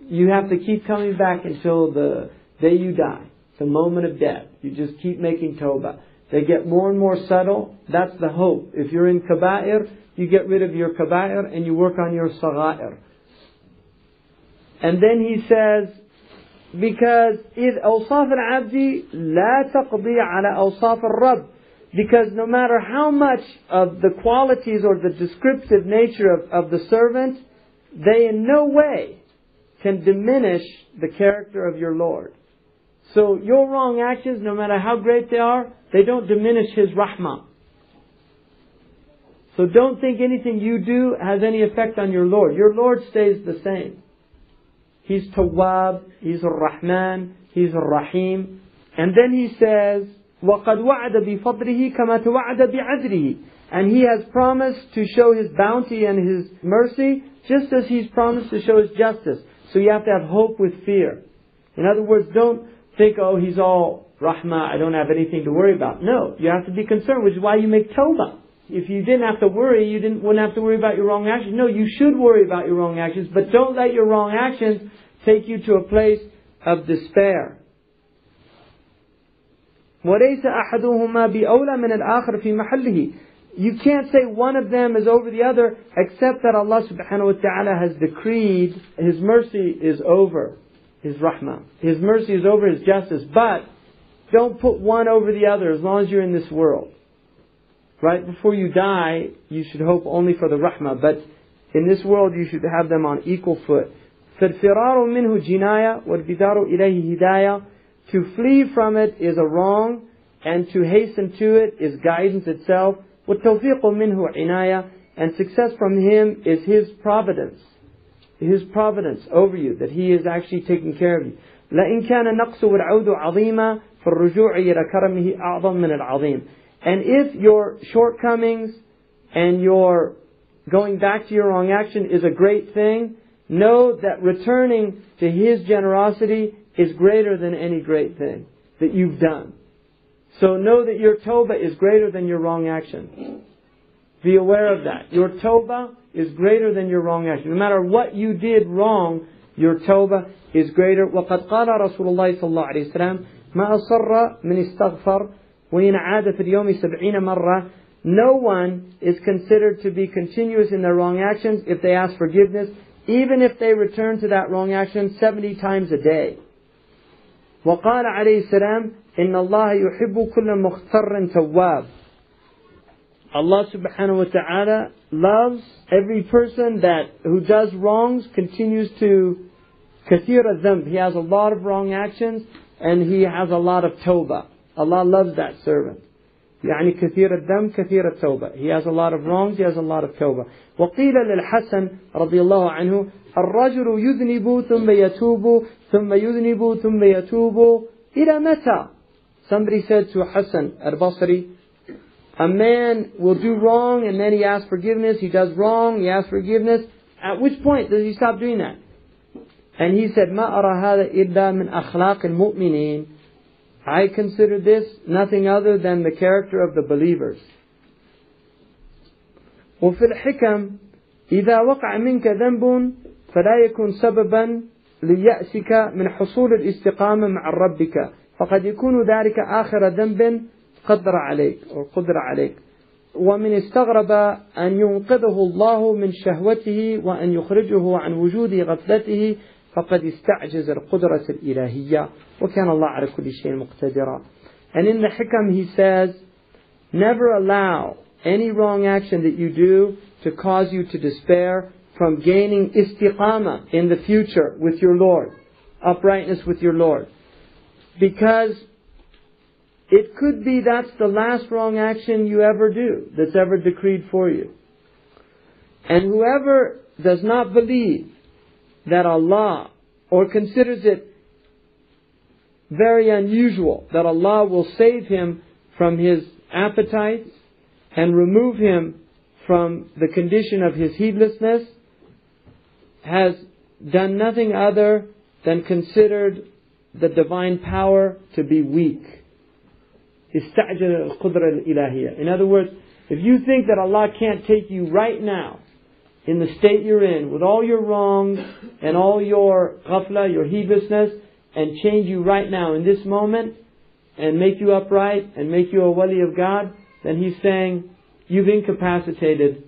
You have to keep coming back until the day you die, the moment of death. You just keep making tawbah. They get more and more subtle. That's the hope. If you're in kaba'ir, you get rid of your kaba'ir and you work on your sagha'ir. And then he says, because إذ أوصاف العبد لا تقضي على أوصاف الرب because no matter how much of the qualities or the descriptive nature of, of the servant, they in no way can diminish the character of your Lord. So your wrong actions, no matter how great they are, they don't diminish His rahmah. So don't think anything you do has any effect on your Lord. Your Lord stays the same. He's Tawwab, He's Ar-Rahman, He's Ar-Rahim. And then He says, وَقَدْ وَعَدَ بِفَضْلِهِ كَمَا تَوَعَدَ بِعَدْلِهِ And He has promised to show His bounty and His mercy just as He's promised to show His justice. So you have to have hope with fear. In other words, don't think, oh, He's all rahmah, I don't have anything to worry about. No, you have to be concerned, which is why you make tawbah. If you didn't have to worry, you didn't, wouldn't have to worry about your wrong actions. No, you should worry about your wrong actions, but don't let your wrong actions take you to a place of despair. وليس أحدهما بأولى من الآخر في محله you can't say one of them is over the other except that Allah subhanahu wa ta'ala has decreed His mercy is over His rahmah. His mercy is over His justice. But don't put one over the other as long as you're in this world. Right before you die, you should hope only for the rahmah. But in this world, you should have them on equal foot. فالفرار منه جناية والبدار إليه هداية to flee from it is a wrong, and to hasten to it is guidance itself. وَالتَّوْفِيقُ مِنْهُ عِنَايَةٌ And success from Him is His providence. His providence over you, that He is actually taking care of you. لَإِنْ كَانَ النَّقْصُ وَالْعَوْدُ عَظِيمًا فَالرُّجُوعِ إِلَى كَرَمِهِ أَعْظَمُ مِنَ الْعَظِيمِ And if your shortcomings and your going back to your wrong action is a great thing, know that returning to His generosity is greater than any great thing that you've done. So know that your tawbah is greater than your wrong action. Be aware of that. Your tawbah is greater than your wrong action. No matter what you did wrong, your tawbah is greater. وَقَدْ قَالَ رَسُولُ اللَّهِ صَلَّى اللَّهُ عَلَيْهِ وسلم مَا أَصَرَّ مِنْ اسْتَغْفَرَ فِي الْيَوْمِ سَبْعِينَ مَرَّةً No one is considered to be continuous in their wrong actions if they ask forgiveness, even if they return to that wrong action 70 times a day. وقال عليه السلام إن الله يحب كل مختر تواب Allah subhanahu wa ta'ala loves every person that who does wrongs continues to kathir dhanb. He has a lot of wrong actions and he has a lot of tawbah. Allah loves that servant. يعني كثير الدم كثير التوبة. He has a lot of wrongs, he has a lot of tawbah. وقيل للحسن رضي الله عنه الرجل يذنب ثم يتوب Somebody said to Hasan al-Basri, a man will do wrong and then he asks forgiveness, he does wrong, he asks forgiveness. At which point does he stop doing that? And he said, مَا أَرَى هَذَا إِلَّا مِنْ أَخْلَاقِ الْمُؤْمِنِينَ I consider this nothing other than the character of the believers. وفي الحكم إذا وقع منك ذنب فلا يكون سببا ليأسك من حصول الاستقامة مع ربك. فقد يكون ذلك آخر ذنب قدر عليك أو قدر عليك. ومن استغرب أن ينقذه الله من شهوته وأن يخرجه عن وجود غفلته فقد استعجز القدرة الإلهية. وكان الله على كل شيء مقتدرا. And in the hikam he says never allow any wrong action that you do to cause you to despair from gaining istiqama in the future with your Lord uprightness with your Lord because it could be that's the last wrong action you ever do that's ever decreed for you. And whoever does not believe that Allah or considers it very unusual that Allah will save him from his appetites and remove him from the condition of his heedlessness has done nothing other than considered the divine power to be weak. In other words, if you think that Allah can't take you right now in the state you're in with all your wrongs and all your ghafla, your heedlessness, and change you right now in this moment and make you upright and make you a wali of God, then he's saying, you've incapacitated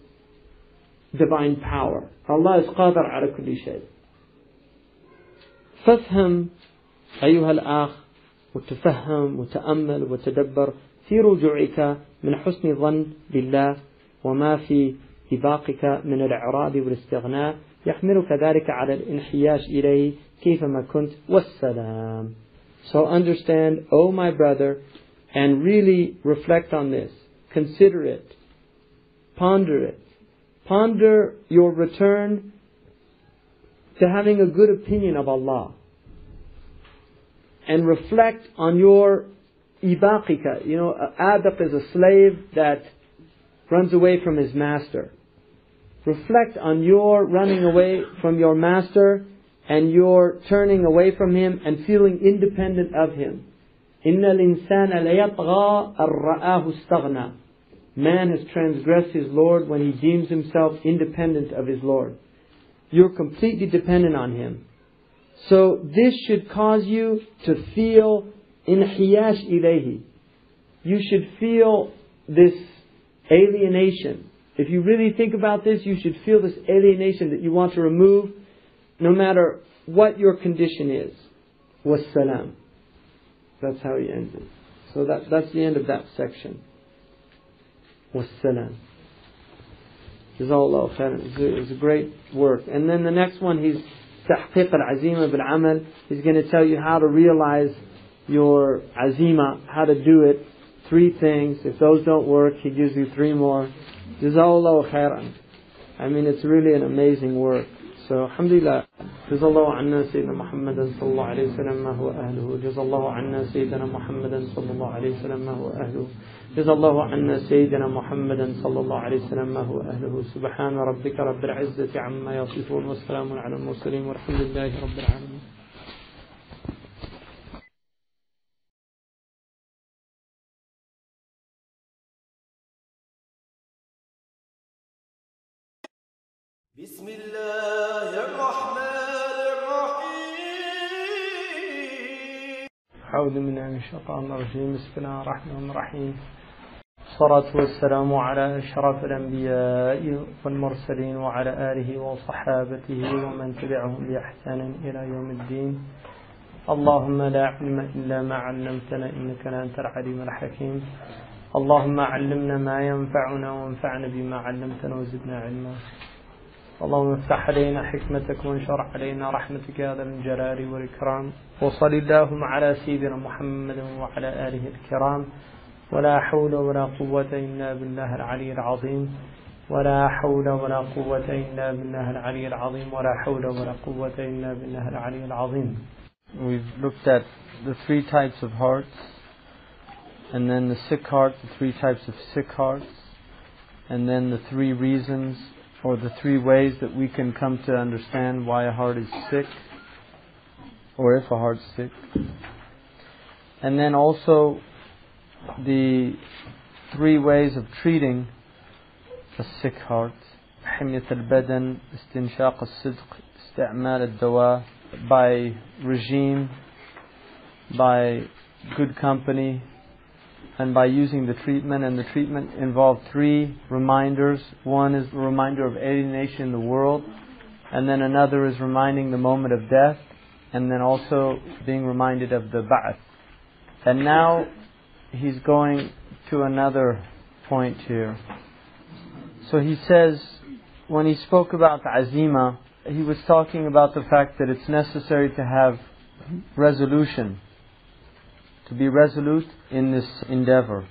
divine power. Is قادر على كل شيء. فافهم أيها الأخ وتفهم وتأمل وتدبر في رجوعك من حسن الظن بالله وما في إباقك من الإعراض والاستغناء يحملك ذلك على الانحياش إليه كيفما كنت والسلام. So understand, oh my brother, and really reflect on this. Consider it. Ponder it. Ponder your return to having a good opinion of Allah and reflect on your ibaqika. You know, adaq is a slave that runs away from his master. Reflect on your running away from your master and your turning away from him and feeling independent of him. إن الإنسان ليطغى أن رآه استغنى. Man has transgressed his Lord when he deems himself independent of his Lord. You're completely dependent on him. So this should cause you to feel inhiyash ilayhi. You should feel this alienation. If you really think about this, you should feel this alienation that you want to remove no matter what your condition is. Wassalam. That's how he ends it. So that, that's the end of that section. والسلام جزاه خairan. It's a great work. And then the next one, he's Tahqiq Al Azima Bil Amal. He's going to tell you how to realize your azima, how to do it. Three things. If those don't work, he gives you three more. Jazakallah khairan. I mean, it's really an amazing work. So, alhamdulillah. جزا الله عنا سيدنا محمدا صلى الله عليه وسلم ما هو أهله؟ جزا الله عنا سيدنا محمدا صلى الله عليه وسلم ما هو أهله؟ جزا الله عنا سيدنا محمدا صلى الله عليه وسلم ما هو أهله؟ سبحان ربك رب العزة عما يصفون والسلام على المرسلين والحمد لله رب العالمين. بسم الله أعوذ من الشيطان الرجيم. بسم الله الرحمن الرحيم. الصلاة والسلام على أشرف الأنبياء والمرسلين وعلى آله وصحابته ومن تبعهم بإحسان إلى يوم الدين. اللهم لا علم إلا ما علمتنا إنك أنت العليم الحكيم. اللهم علمنا ما ينفعنا وانفعنا بما علمتنا وزدنا علما. اللهم افتح علينا حكمتك وانشر علينا رحمتك يا ذا الجلال والإكرام. وصل اللهم على سيدنا محمد وعلى آله الكرام. ولا حول ولا قوة إلا بالله العلي العظيم. ولا حول ولا قوة إلا بالله العلي العظيم. ولا حول ولا قوة إلا بالله العلي العظيم. We've looked at the three types of hearts, and then the sick heart, the three types of sick hearts, and then the three reasons or the three ways that we can come to understand why a heart is sick, or if a heart's sick. And then also the three ways of treating a sick heart. حمية البدن استنشاق الصدق استعمال الدواء by regime by good company and by using the treatment and the treatment involved three reminders one is the reminder of alienation in the world and then another is reminding the moment of death, and then also being reminded of the ba'ath. And now he's going to another point here. So he says, when he spoke about azima, he was talking about the fact that it's necessary to have resolution, to be resolute in this endeavor.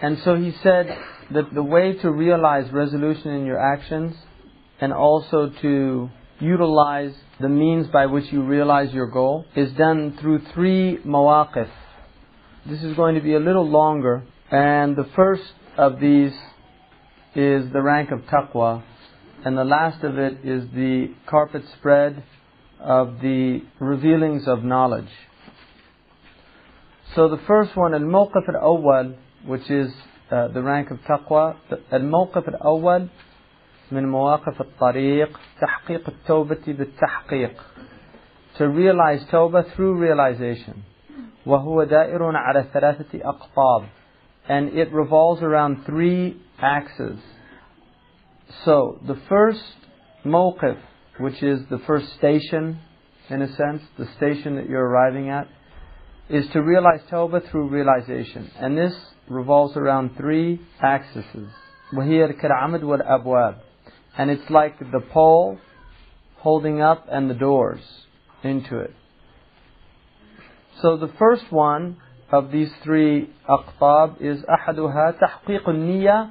And so he said that the way to realize resolution in your actions and also to utilize the means by which you realize your goal is done through three mawaqif. This is going to be a little longer, and the first of these is the rank of taqwa, and the last of it is the carpet spread of the revealings of knowledge. So the first one, al-mawqif al-awwal, which is uh, the rank of taqwa, al-mawqif al-awwal من مواقف الطريق تحقيق التوبة بالتحقيق to realize tawbah through realization وهو دائر على ثلاثة أقطاب and it revolves around three axes so the first mawqif which is the first station in a sense the station that you're arriving at is to realize tawbah through realization and this revolves around three axes وهي الكرعمد والأبواب and it's like the pole holding up and the doors into it. So the first one of these three أقطاب is أحدها تحقيق النية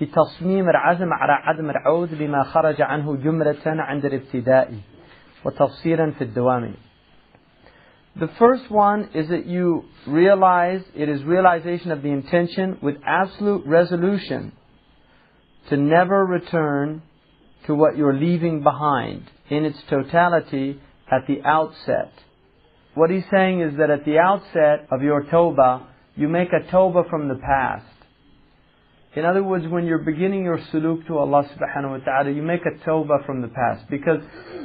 بتصميم العزم على عدم العود لما خرج عنه جملة عند الابتداء وتفصيلا في الدوام. the first one is that you realize it is realization of the intention with absolute resolution to never return to what you're leaving behind in its totality at the outset. What he's saying is that at the outset of your tawbah, you make a tawbah from the past. In other words, when you're beginning your suluk to Allah subhanahu wa ta'ala, you make a tawbah from the past. Because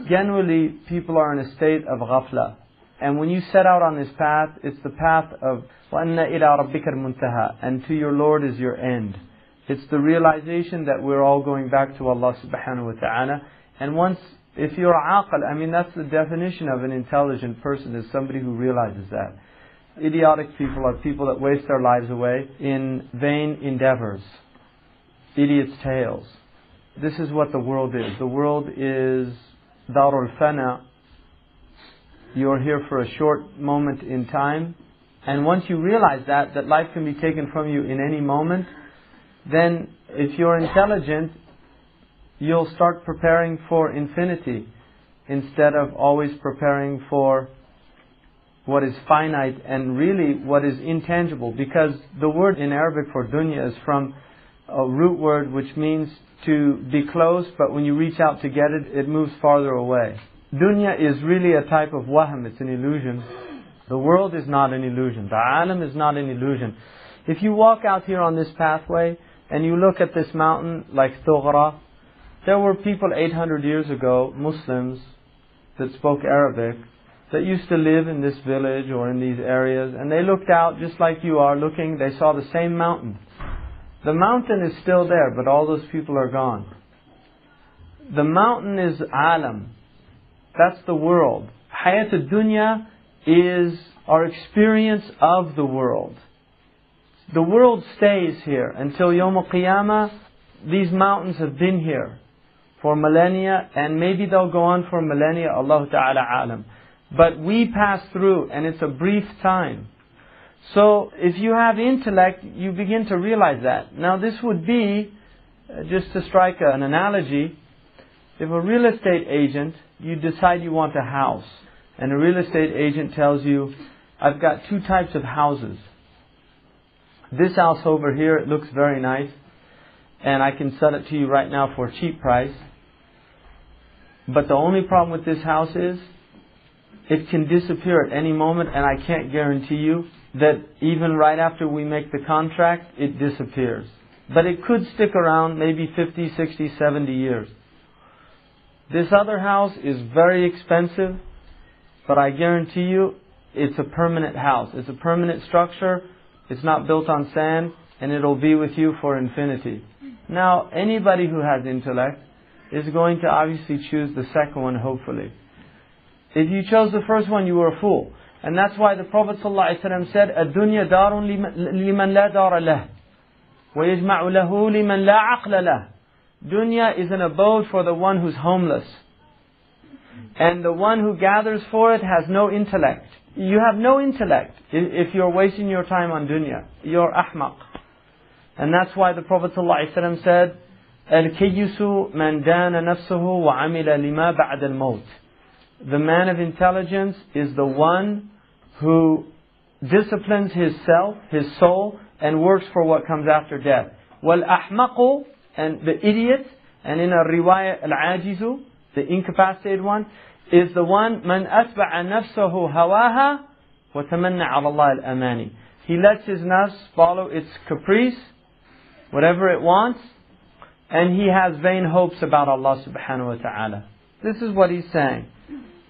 generally, people are in a state of ghafla. And when you set out on this path, it's the path of وَأَنَّ إِلَىٰ رَبِّكَ الْمُنْتَهَى And to your Lord is your end. It's the realization that we're all going back to Allah subhanahu wa ta'ala. And once, if you're aqal, I mean that's the definition of an intelligent person, is somebody who realizes that. Idiotic people are people that waste their lives away in vain endeavors. Idiots' tales. This is what the world is. The world is darul fana. you're here for a short moment in time. And once you realize that, that life can be taken from you in any moment, then if you're intelligent, you'll start preparing for infinity instead of always preparing for what is finite and really what is intangible. Because the word in Arabic for dunya is from a root word which means to be close, but when you reach out to get it, it moves farther away. Dunya is really a type of wahm, it's an illusion. The world is not an illusion. The alam is not an illusion. If you walk out here on this pathway, and you look at this mountain like Tughra, there were people 800 years ago, Muslims, that spoke Arabic, that used to live in this village or in these areas, and they looked out just like you are looking, they saw the same mountain. The mountain is still there, but all those people are gone. The mountain is alam. That's the world. Hayat dunya is our experience of the world. The world stays here until Yom Qiyamah. These mountains have been here for millennia, and maybe they'll go on for millennia. Allah Ta'ala alam. But we pass through, and it's a brief time. So if you have intellect, you begin to realize that. Now this would be, uh, just to strike an analogy, if a real estate agent, you decide you want a house, and a real estate agent tells you, I've got two types of houses. This house over here, it looks very nice, and I can sell it to you right now for a cheap price. But the only problem with this house is, it can disappear at any moment, and I can't guarantee you that even right after we make the contract, it disappears. But it could stick around maybe 50, 60, 70 years. This other house is very expensive, but I guarantee you it's a permanent house. It's a permanent structure. It's not built on sand, and it'll be with you for infinity. Now, anybody who has intellect is going to obviously choose the second one, hopefully. If you chose the first one, you were a fool. And that's why the Prophet ﷺ said, الدنيا دار لمن لا دار له ويجمع له لمن لا عقل له Dunya is an abode for the one who's homeless. And the one who gathers for it has no intellect. You have no intellect if you're wasting your time on dunya. You're ahmaq. And that's why the Prophet ﷺ said, Al-kayyusu man dana nafsuhu wa amila lima ba'd al-maut. The man of intelligence is the one who disciplines his self, his soul, and works for what comes after death. Wal-ahmaqu and the idiot, and in a riwayah al-ajizu, the incapacitated one, is the one من أتبع نفسه هواها وتمنى على الله الأماني. He lets his nafs follow its caprice, whatever it wants, and he has vain hopes about Allah subhanahu wa ta'ala. This is what he's saying.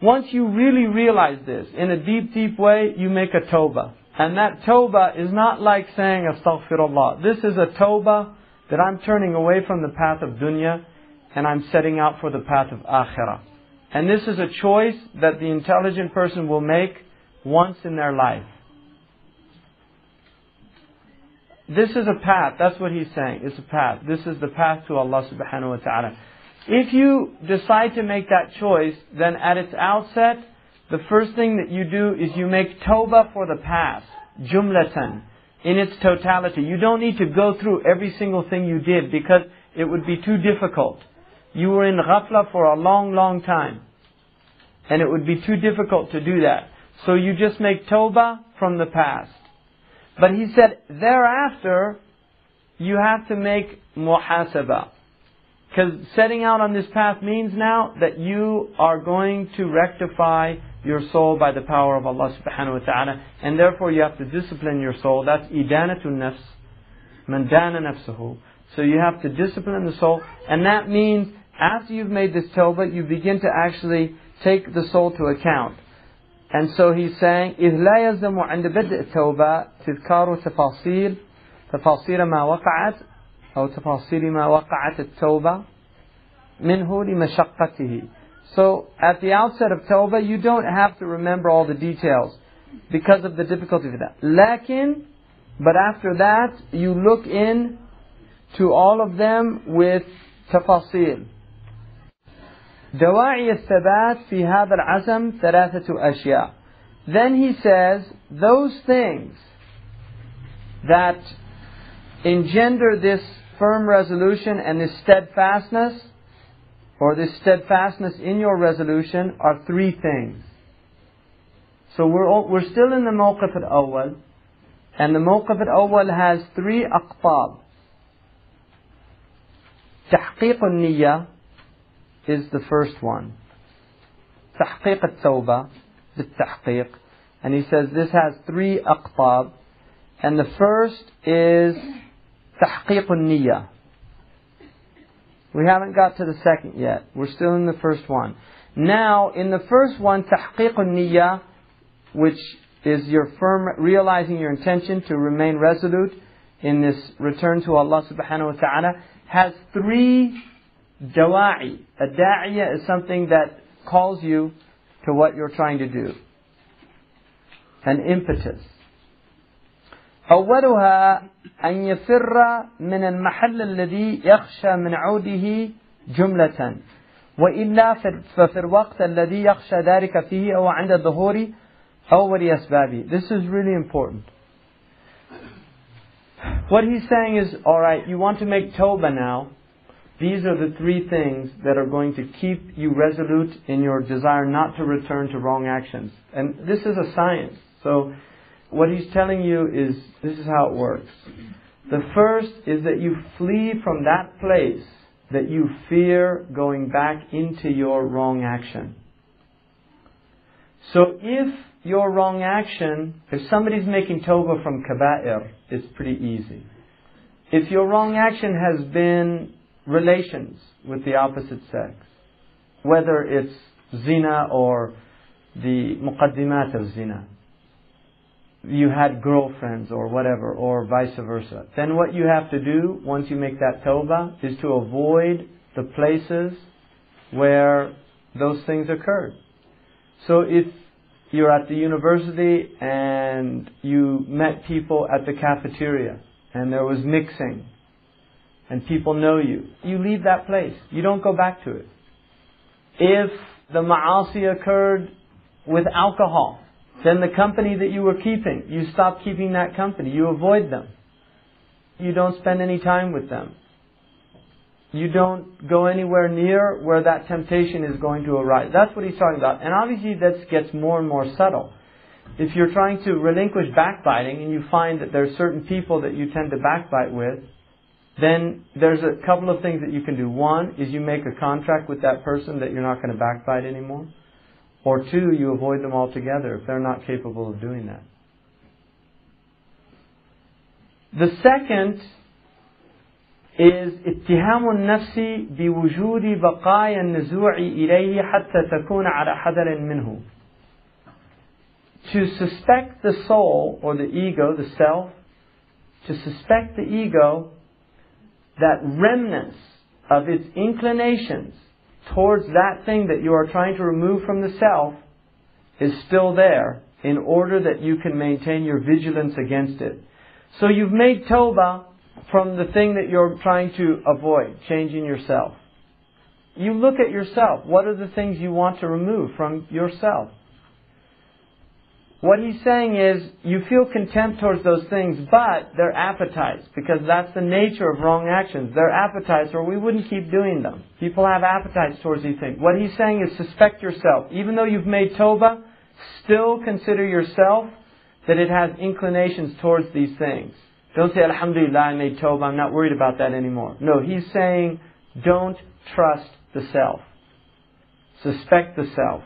Once you really realize this, in a deep, deep way, you make a tawbah. And that tawbah is not like saying astaghfirullah. This is a tawbah that I'm turning away from the path of dunya and I'm setting out for the path of akhirah. And this is a choice that the intelligent person will make once in their life. This is a path. That's what he's saying. It's a path. This is the path to Allah subhanahu wa ta'ala. If you decide to make that choice, then at its outset, the first thing that you do is you make tawbah for the past. Jumlatan. In its totality. You don't need to go through every single thing you did because it would be too difficult. You were in ghafla for a long, long time. And it would be too difficult to do that. So you just make tawbah from the past. But he said, thereafter, you have to make muhasabah. Because setting out on this path means now that you are going to rectify your soul by the power of Allah subhanahu wa ta'ala. And therefore you have to discipline your soul. That's idanatun nafs. Man dana nafsuhu. So you have to discipline the soul. And that means after you've made this tawbah, you begin to actually take the soul to account. And so he's saying, إذ لا يلزم عند بدء التوبة تذكار تفاصيل تفاصيل ما وقعت أو تفاصيل ما وقعت التوبة منه لمشقته. So at the outset of Tawbah, you don't have to remember all the details because of the difficulty of that. Lakin, but after that, you look in to all of them with تفاصيل. دواعي الثبات في هذا العزم ثلاثة أشياء. Then he says, those things that engender this firm resolution and this steadfastness, or this steadfastness in your resolution, are three things. So we're, all, we're still in the mawqif al-awwal, and the mawqif al-awwal has three aqtab. تحقيق النية is the first one. تحقيق التوبة بالتحقيق. And he says this has three aqtab. And the first is تحقيق النية. We haven't got to the second yet. We're still in the first one. Now, in the first one, تحقيق النية, which is your firm realizing your intention to remain resolute in this return to Allah subhanahu wa ta'ala, has three dawa'i. A da'iya is something that calls you to what you're trying to do. An impetus. أولها أن يفر من المحل الذي يخشى من عوده جملة وإلا ففي الوقت الذي يخشى ذلك فيه أو عند ظهور أول أسبابه This is really important. What he's saying is, alright, you want to make Tawbah now. These are the three things that are going to keep you resolute in your desire not to return to wrong actions. And this is a science. So what he's telling you is this is how it works. The first is that you flee from that place that you fear going back into your wrong action. So if your wrong action, if somebody's making tawbah from kaba'ir, it's pretty easy. If your wrong action has been relations with the opposite sex, whether it's zina or the muqaddimat of zina, you had girlfriends or whatever, or vice versa. Then what you have to do once you make that tawbah is to avoid the places where those things occurred. So if you're at the university and you met people at the cafeteria and there was mixing and people know you, you leave that place. You don't go back to it. If the ma'asi occurred with alcohol, then the company that you were keeping, you stop keeping that company. You avoid them. You don't spend any time with them. You don't go anywhere near where that temptation is going to arise. That's what he's talking about. And obviously that gets more and more subtle. If you're trying to relinquish backbiting and you find that there's certain people that you tend to backbite with, then there's a couple of things that you can do. One is you make a contract with that person that you're not going to backbite anymore. Or two, you avoid them altogether if they're not capable of doing that. The second is اتهام النفس بوجود بقايا النزوع إليه حتى تكون على حذر منه. To suspect the soul or the ego, the self, to suspect the ego that remnants of its inclinations towards that thing that you are trying to remove from the self is still there in order that you can maintain your vigilance against it. So you've made Tawbah from the thing that you're trying to avoid, changing yourself. You look at yourself. What are the things you want to remove from yourself? What he's saying is, you feel contempt towards those things, but they're appetites, because that's the nature of wrong actions. They're appetites, or we wouldn't keep doing them. People have appetites towards these things. What he's saying is, suspect yourself. Even though you've made tawbah, still consider yourself that it has inclinations towards these things. Don't say, Alhamdulillah, I made tawbah, I'm not worried about that anymore. No, he's saying, don't trust the self. Suspect the self.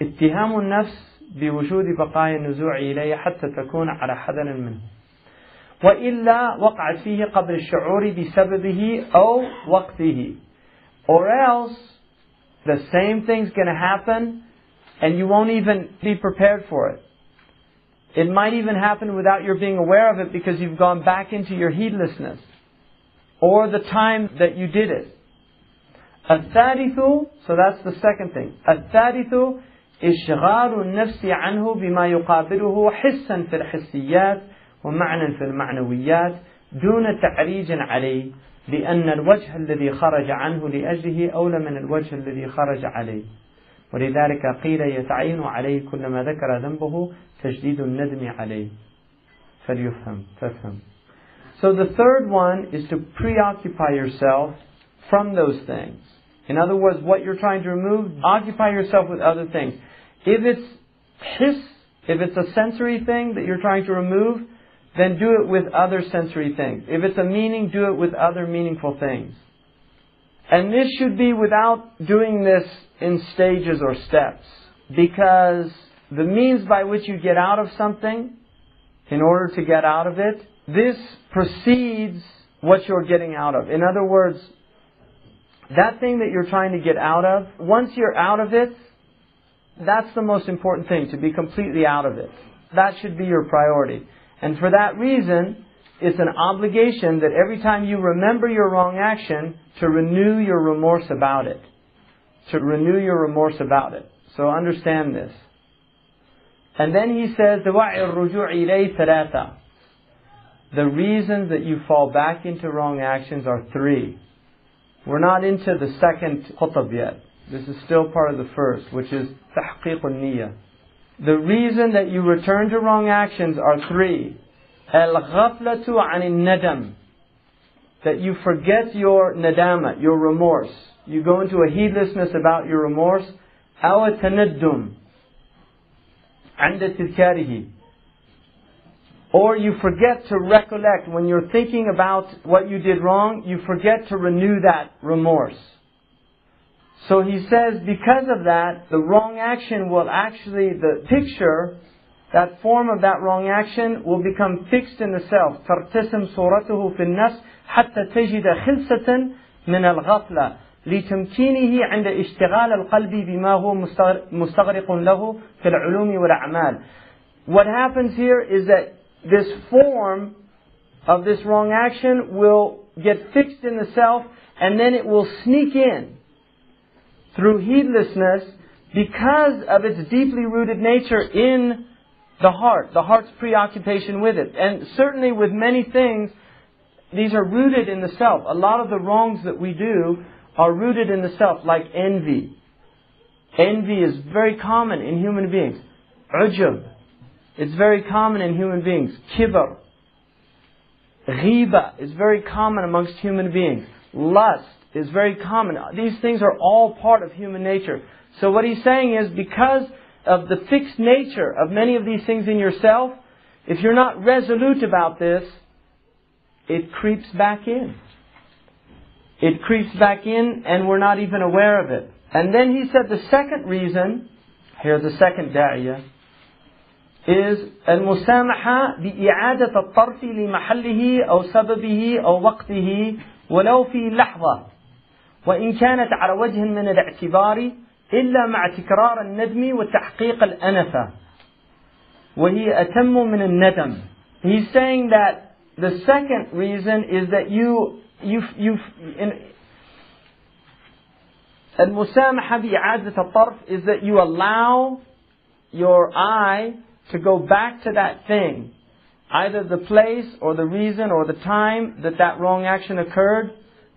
Ittihamun nafs بوجود بقايا النزوع إليه حتى تكون على حذر منه وإلا وقعت فيه قبل الشعور بسببه أو وقته or else the same thing's going to happen and you won't even be prepared for it. It might even happen without your being aware of it because you've gone back into your heedlessness or the time that you did it. الثالث, so that's the second thing. الثالث إشغال النفس عنه بما يقابله حسا في الحسيات ومعنى في المعنويات دون تعريج عليه لأن الوجه الذي خرج عنه لأجله أولى من الوجه الذي خرج عليه ولذلك قيل يتعين عليه كلما ذكر ذنبه تجديد الندم عليه فليفهم فافهم So the third one is to preoccupy yourself from those things. In other words, what you're trying to remove, occupy yourself with other things. If it's his, if it's a sensory thing that you're trying to remove, then do it with other sensory things. If it's a meaning, do it with other meaningful things. And this should be without doing this in stages or steps. Because the means by which you get out of something, in order to get out of it, this precedes what you're getting out of. In other words, that thing that you're trying to get out of, once you're out of it, that's the most important thing, to be completely out of it. That should be your priority. And for that reason, it's an obligation that every time you remember your wrong action, to renew your remorse about it. To renew your remorse about it. So understand this. And then he says, The reasons that you fall back into wrong actions are three. We're not into the second qutb yet. This is still part of the first, which is tahqiq niyyah. The reason that you return to wrong actions are three. Al-ghaflatu anil nadam. That you forget your nadama, your remorse. You go into a heedlessness about your remorse. أو التندم عند تذكاره or you forget to recollect when you're thinking about what you did wrong, you forget to renew that remorse. So he says, because of that, the wrong action will actually, the picture, that form of that wrong action will become fixed in the self. ترتسم صورته في النفس حتى تجد خلصة من الغفلة لتمكينه عند اشتغال القلب بما هو مستغرق له في العلوم والأعمال. What happens here is that this form of this wrong action will get fixed in the self and then it will sneak in through heedlessness because of its deeply rooted nature in the heart, the heart's preoccupation with it. And certainly with many things, these are rooted in the self. A lot of the wrongs that we do are rooted in the self, like envy. Envy is very common in human beings. Ujub. It's very common in human beings. Kibr. Ghiba is very common amongst human beings. Lust is very common. These things are all part of human nature. So what he's saying is because of the fixed nature of many of these things in yourself, if you're not resolute about this, it creeps back in. It creeps back in and we're not even aware of it. And then he said the second reason, here the second da'iyah, is المسامحة بإعادة الطرف لمحله أو سببه أو وقته ولو في لحظة وإن كانت على وجه من الاعتبار إلا مع تكرار الندم وتحقيق الأنفة وهي أتم من الندم He's saying that the second reason is that you you you in, المسامحة بإعادة الطرف is that you allow your eye to go back to that thing, either the place or the reason or the time that that wrong action occurred,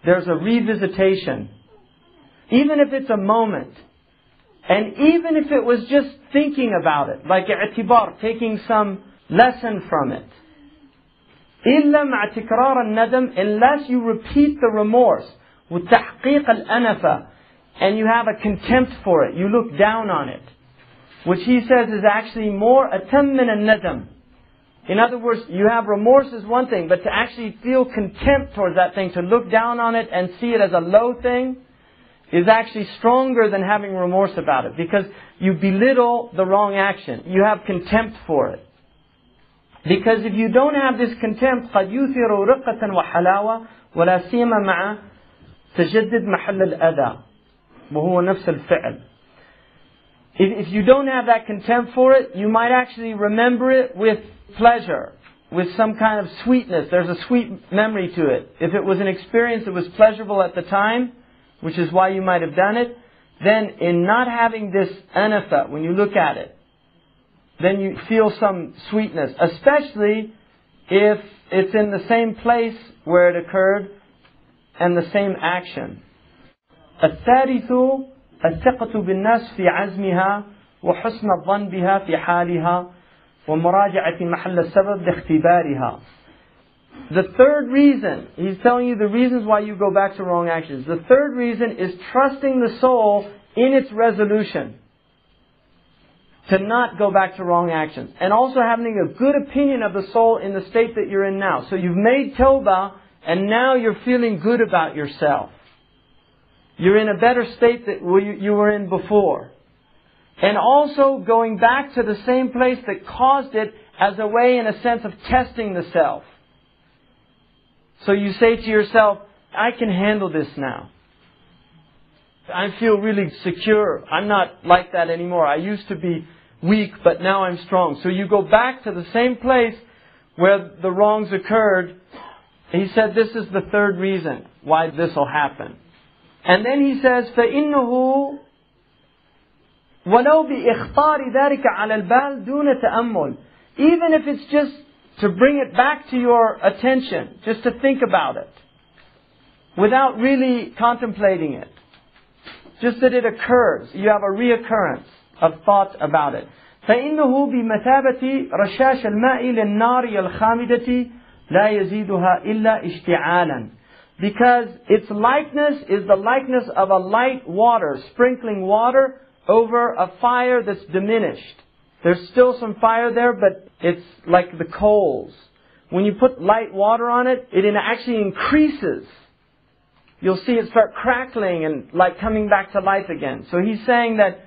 there's a revisitation. Even if it's a moment. And even if it was just thinking about it, like i'tibar, taking some lesson from it. إلا مع تكرار الندم unless you repeat the remorse وتحقيق الأنفة and you have a contempt for it, you look down on it which he says is actually more atam min nadam. In other words, you have remorse is one thing, but to actually feel contempt towards that thing, to look down on it and see it as a low thing, is actually stronger than having remorse about it because you belittle the wrong action. You have contempt for it. Because if you don't have this contempt, قد يثير رقة وحلاوة ولا سيما مع تجدد محل الأذى وهو نفس الفعل. If, if you don't have that contempt for it, you might actually remember it with pleasure, with some kind of sweetness. There's a sweet memory to it. If it was an experience that was pleasurable at the time, which is why you might have done it, then in not having this anafa, when you look at it, then you feel some sweetness, especially if it's in the same place where it occurred and the same action. الثالث الثقة بالناس في عزمها وحسن الظن بها في حالها ومراجعة محل السبب لاختبارها. The third reason, he's telling you the reasons why you go back to wrong actions. The third reason is trusting the soul in its resolution to not go back to wrong actions. And also having a good opinion of the soul in the state that you're in now. So you've made tawbah and now you're feeling good about yourself. You're in a better state that you were in before. And also going back to the same place that caused it as a way, in a sense, of testing the self. So you say to yourself, I can handle this now. I feel really secure. I'm not like that anymore. I used to be weak, but now I'm strong. So you go back to the same place where the wrongs occurred. He said this is the third reason why this will happen. And then he says, فإنه ولو بإخطار ذلك على البال دون تأمل. Even if it's just to bring it back to your attention, just to think about it, without really contemplating it. Just that it occurs. You have a reoccurrence of thought about it. فإنه بمثابة رشاش الماء للنار الخامدة لا يزيدها إلا اشتعالا because its likeness is the likeness of a light water, sprinkling water over a fire that's diminished. There's still some fire there, but it's like the coals. When you put light water on it, it actually increases. You'll see it start crackling and like coming back to life again. So he's saying that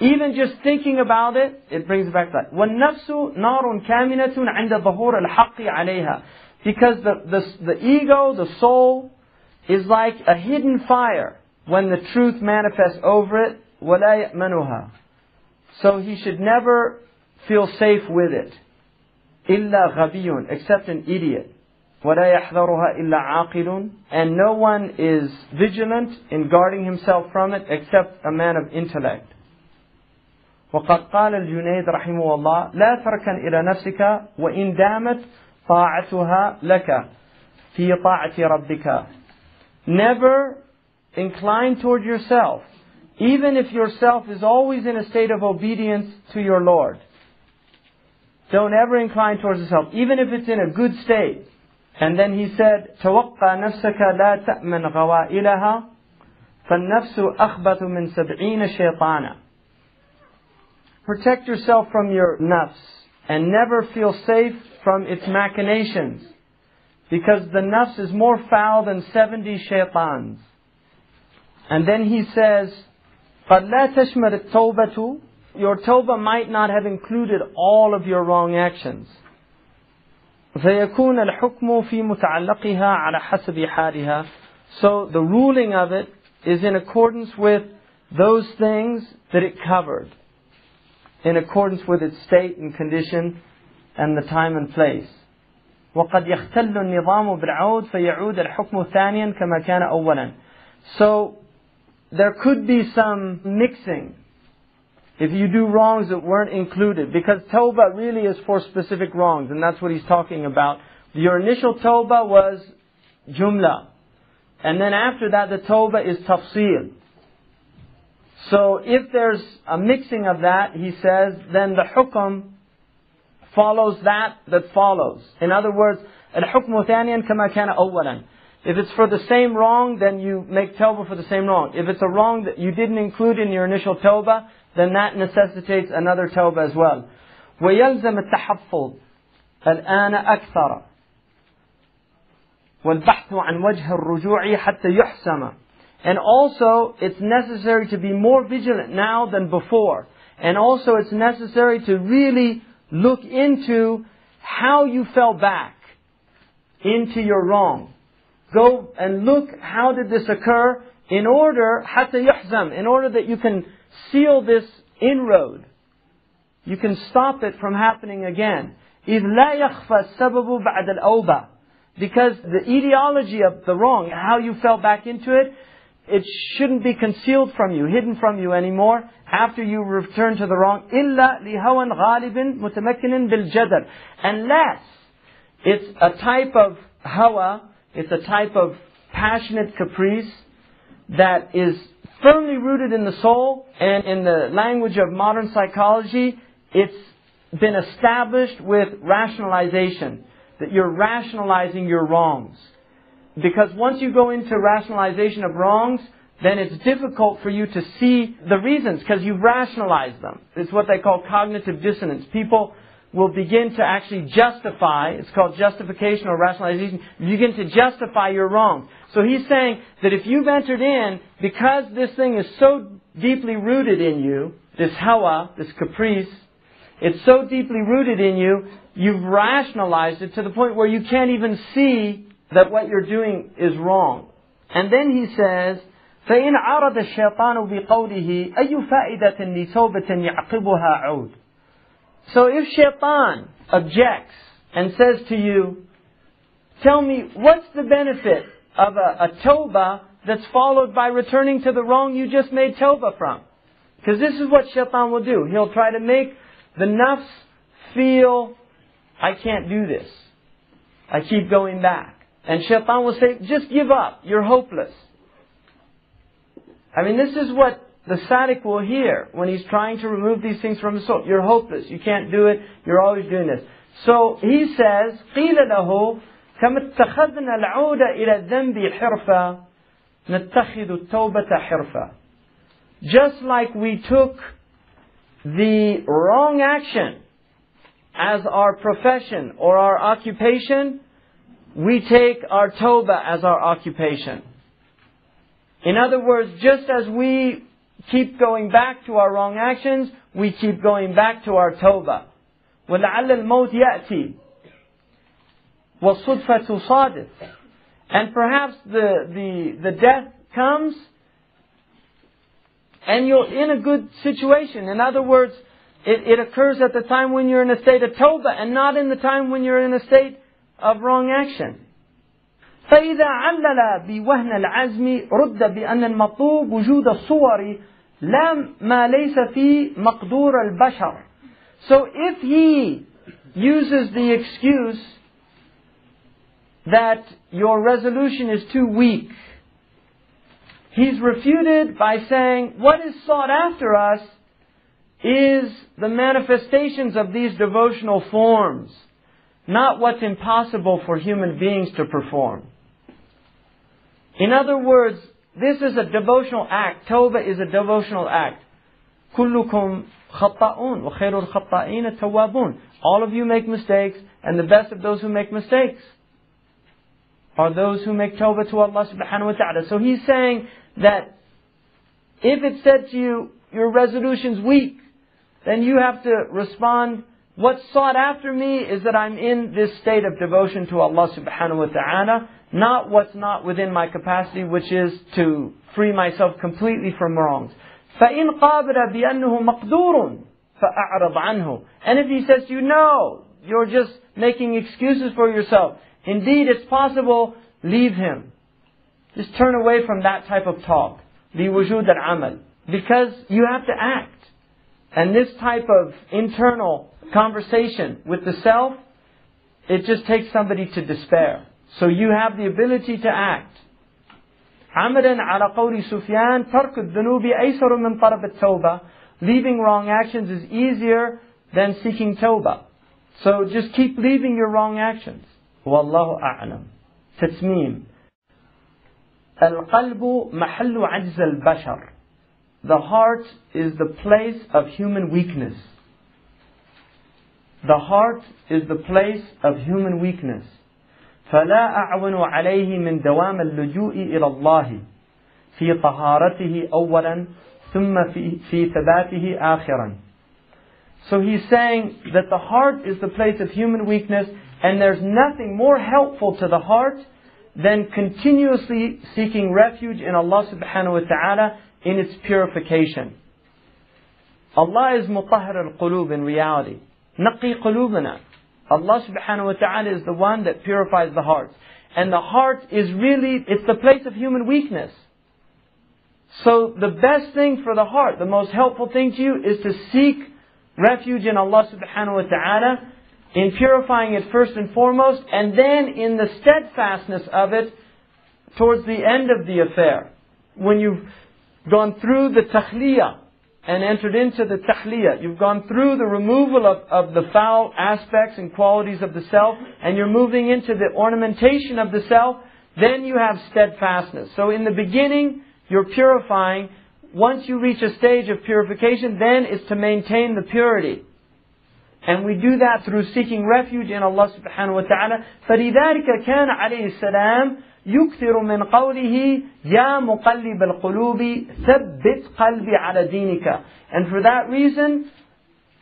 even just thinking about it, it brings back life. وَالنَّفْسُ نَارٌ كَامِنَةٌ عِنْدَ ظَهُورِ الْحَقِّ عَلَيْهَا because the, the, the ego, the soul, is like a hidden fire when the truth manifests over it. وَلَا يَأْمَنُهَا So he should never feel safe with it. إِلَّا غَبِيٌّ Except an idiot. ولا يحذرها إلا عاقل and no one is vigilant in guarding himself from it except a man of intellect وقد قال الجنيد رحمه الله لا تركن إلى نفسك وإن دامت طاعتها لك في طاعة ربك Never incline toward yourself, even if yourself is always in a state of obedience to your Lord. Don't ever incline towards yourself, even if it's in a good state. And then he said, توقع نفسك لا تأمن غوائلها فالنفس أخبث من سبعين شيطانا. Protect yourself from your nafs and never feel safe from its machinations because the nafs is more foul than 70 shaitans. And then he says, قَدْ لَا تَشْمَلِ التَّوْبَةُ Your tawbah might not have included all of your wrong actions. فيكون الحكم في متعلقها على حسب حالها. So the ruling of it is in accordance with those things that it covered. In accordance with its state and condition and the time and place. وقد يختل النظام بالعود فيعود الحكم ثانيا كما كان أولا. So there could be some mixing if you do wrongs that weren't included. Because tawbah really is for specific wrongs, and that's what he's talking about. Your initial tawbah was jumla. And then after that, the tawbah is tafsil. So if there's a mixing of that, he says, then the hukum follows that that follows. In other words, الحكم ثانيا كما كان أولا. If it's for the same wrong, then you make tawbah for the same wrong. If it's a wrong that you didn't include in your initial tawbah, then that necessitates another tawbah as well. ويلزم التحفظ الآن أكثر والبحث عن وجه الرجوع حتى يحسم and also it's necessary to be more vigilant now than before and also it's necessary to really look into how you fell back into your wrong go and look how did this occur in order حتى يحزم in order that you can seal this inroad you can stop it from happening again إذ لا يخفى السبب بعد الأوبة because the etiology of the wrong, how you fell back into it, it shouldn't be concealed from you, hidden from you anymore after you return to the wrong. إلا لهوى غالب متمكن بالجدل. Unless it's a type of hawa, it's a type of passionate caprice that is firmly rooted in the soul and in the language of modern psychology, it's been established with rationalization that you're rationalizing your wrongs. Because once you go into rationalization of wrongs, then it's difficult for you to see the reasons because you've rationalized them. It's what they call cognitive dissonance. People will begin to actually justify, it's called justification or rationalization, you begin to justify your wrong. So he's saying that if you've entered in, because this thing is so deeply rooted in you, this hawa, this caprice, it's so deeply rooted in you, you've rationalized it to the point where you can't even see that what you're doing is wrong. And then he says, فإن عرض الشيطان بقوله أي فائدة لتوبة يعقبها عود so if shaitan objects and says to you, tell me, what's the benefit of a, a that's followed by returning to the wrong you just made tawbah from? Because this is what shaitan will do. He'll try to make the nafs feel, I can't do this. I keep going back. And shaitan will say, just give up. You're hopeless. I mean, this is what the sadiq will hear when he's trying to remove these things from his soul. You're hopeless. You can't do it. You're always doing this. So he says, قيل له كما اتخذنا العود إلى الذنب حرفة نتخذ التوبة حرفة. Just like we took the wrong action as our profession or our occupation, we take our tawbah as our occupation. In other words, just as we keep going back to our wrong actions, we keep going back to our tawbah. ولعل الموت يأتي والصدفة تصادف and perhaps the, the, the death comes and you're in a good situation. In other words, it, it occurs at the time when you're in a state of tawbah and not in the time when you're in a state of wrong action. فإذا علل بوهن العزم رد بأن المطلوب وجود الصور لا ما ليس في مقدور البشر. So if he uses the excuse that your resolution is too weak, he's refuted by saying what is sought after us is the manifestations of these devotional forms, not what's impossible for human beings to perform. In other words, this is a devotional act. Tawbah is a devotional act. كلكم خطاؤون وخير الخطائين التوابون. All of you make mistakes, and the best of those who make mistakes are those who make tawbah to Allah subhanahu wa ta'ala. So he's saying that if it said to you, your resolution's weak, then you have to respond, what's sought after me is that I'm in this state of devotion to Allah subhanahu wa ta'ala, not what's not within my capacity, which is to free myself completely from wrongs. فَإِنْ قَابَلَ بِأَنَّهُ مَقْدُورٌ فَأَعْرَضْ عَنْهُ And if he says to you, no, you're just making excuses for yourself. Indeed, it's possible, leave him. Just turn away from that type of talk. لِوُجُودَ الْعَمَلِ Because you have to act. And this type of internal conversation with the self, it just takes somebody to despair. So you have the ability to act. عملا على قول سفيان ترك الذنوب أيسر من طلب التوبة Leaving wrong actions is easier than seeking tawbah. So just keep leaving your wrong actions. والله أعلم. تتميم. القلب محل عجز البشر. The heart is the place of human weakness. The heart is the place of human weakness. فلا أعون عليه من دوام اللجوء إلى الله في طهارته أولا ثم في, في ثباته آخرا. So he's saying that the heart is the place of human weakness and there's nothing more helpful to the heart than continuously seeking refuge in Allah subhanahu wa ta'ala in its purification. Allah is mutahhir al-qulub in reality. Naqi qulubana. Allah subhanahu wa ta'ala is the one that purifies the hearts. And the heart is really, it's the place of human weakness. So the best thing for the heart, the most helpful thing to you is to seek refuge in Allah subhanahu wa ta'ala, in purifying it first and foremost, and then in the steadfastness of it towards the end of the affair. When you've gone through the takhliyah and entered into the tahliyah. You've gone through the removal of, of the foul aspects and qualities of the self, and you're moving into the ornamentation of the self. Then you have steadfastness. So in the beginning, you're purifying. Once you reach a stage of purification, then it's to maintain the purity. And we do that through seeking refuge in Allah subhanahu wa ta'ala. فَلِذَلِكَ كَانَ عَلَيْهِ السَّلَامُ يكثر من قوله يا مقلب القلوب ثبت قلبي على دينك and for that reason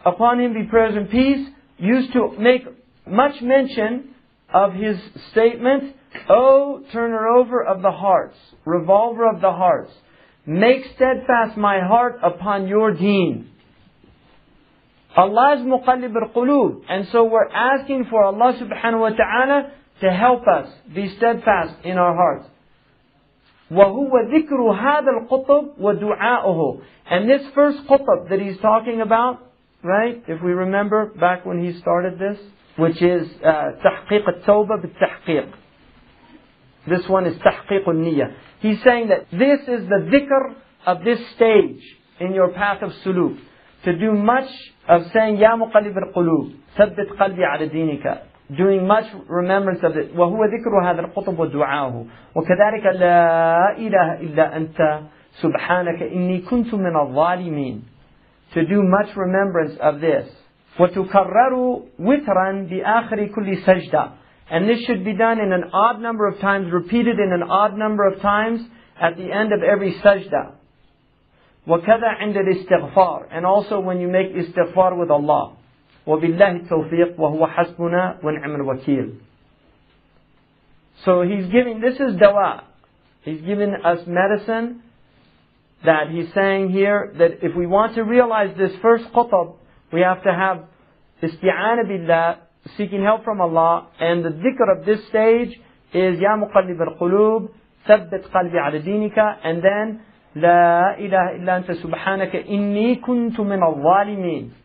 upon him be praise and peace used to make much mention of his statement O turner over of the hearts revolver of the hearts make steadfast my heart upon your deen Allah is muqallib al-qulub and so we're asking for Allah subhanahu wa ta'ala to help us be steadfast in our hearts. وهو ذكر هذا القطب ودعاؤه. And this first qutb that he's talking about, right? If we remember back when he started this, which is تحقيق التوبة بالتحقيق. This one is تحقيق النية. He's saying that this is the dhikr of this stage in your path of suluk. To do much of saying, يا مقلب القلوب ثبت قلبي على دينك doing much remembrance of it وهو ذكر هذا القطب ودعاؤه وكذلك لا إله إلا أنت سبحانك إني كنت من الظالمين to do much remembrance of this وتكرر وترا بآخر كل سجدة and this should be done in an odd number of times repeated in an odd number of times at the end of every sajda وكذا عند الاستغفار and also when you make istighfar with Allah وبالله التوفيق وهو حسبنا ونعم الوكيل. So he's giving, this is dawa. He's giving us medicine that he's saying here that if we want to realize this first qutb, we have to have isti'ana billah, seeking help from Allah, and the dhikr of this stage is Ya Muqallib al-Qulub, ثبت قلبي على دينك, and then لا إله إلا أنت سبحانك إني كنت من الظالمين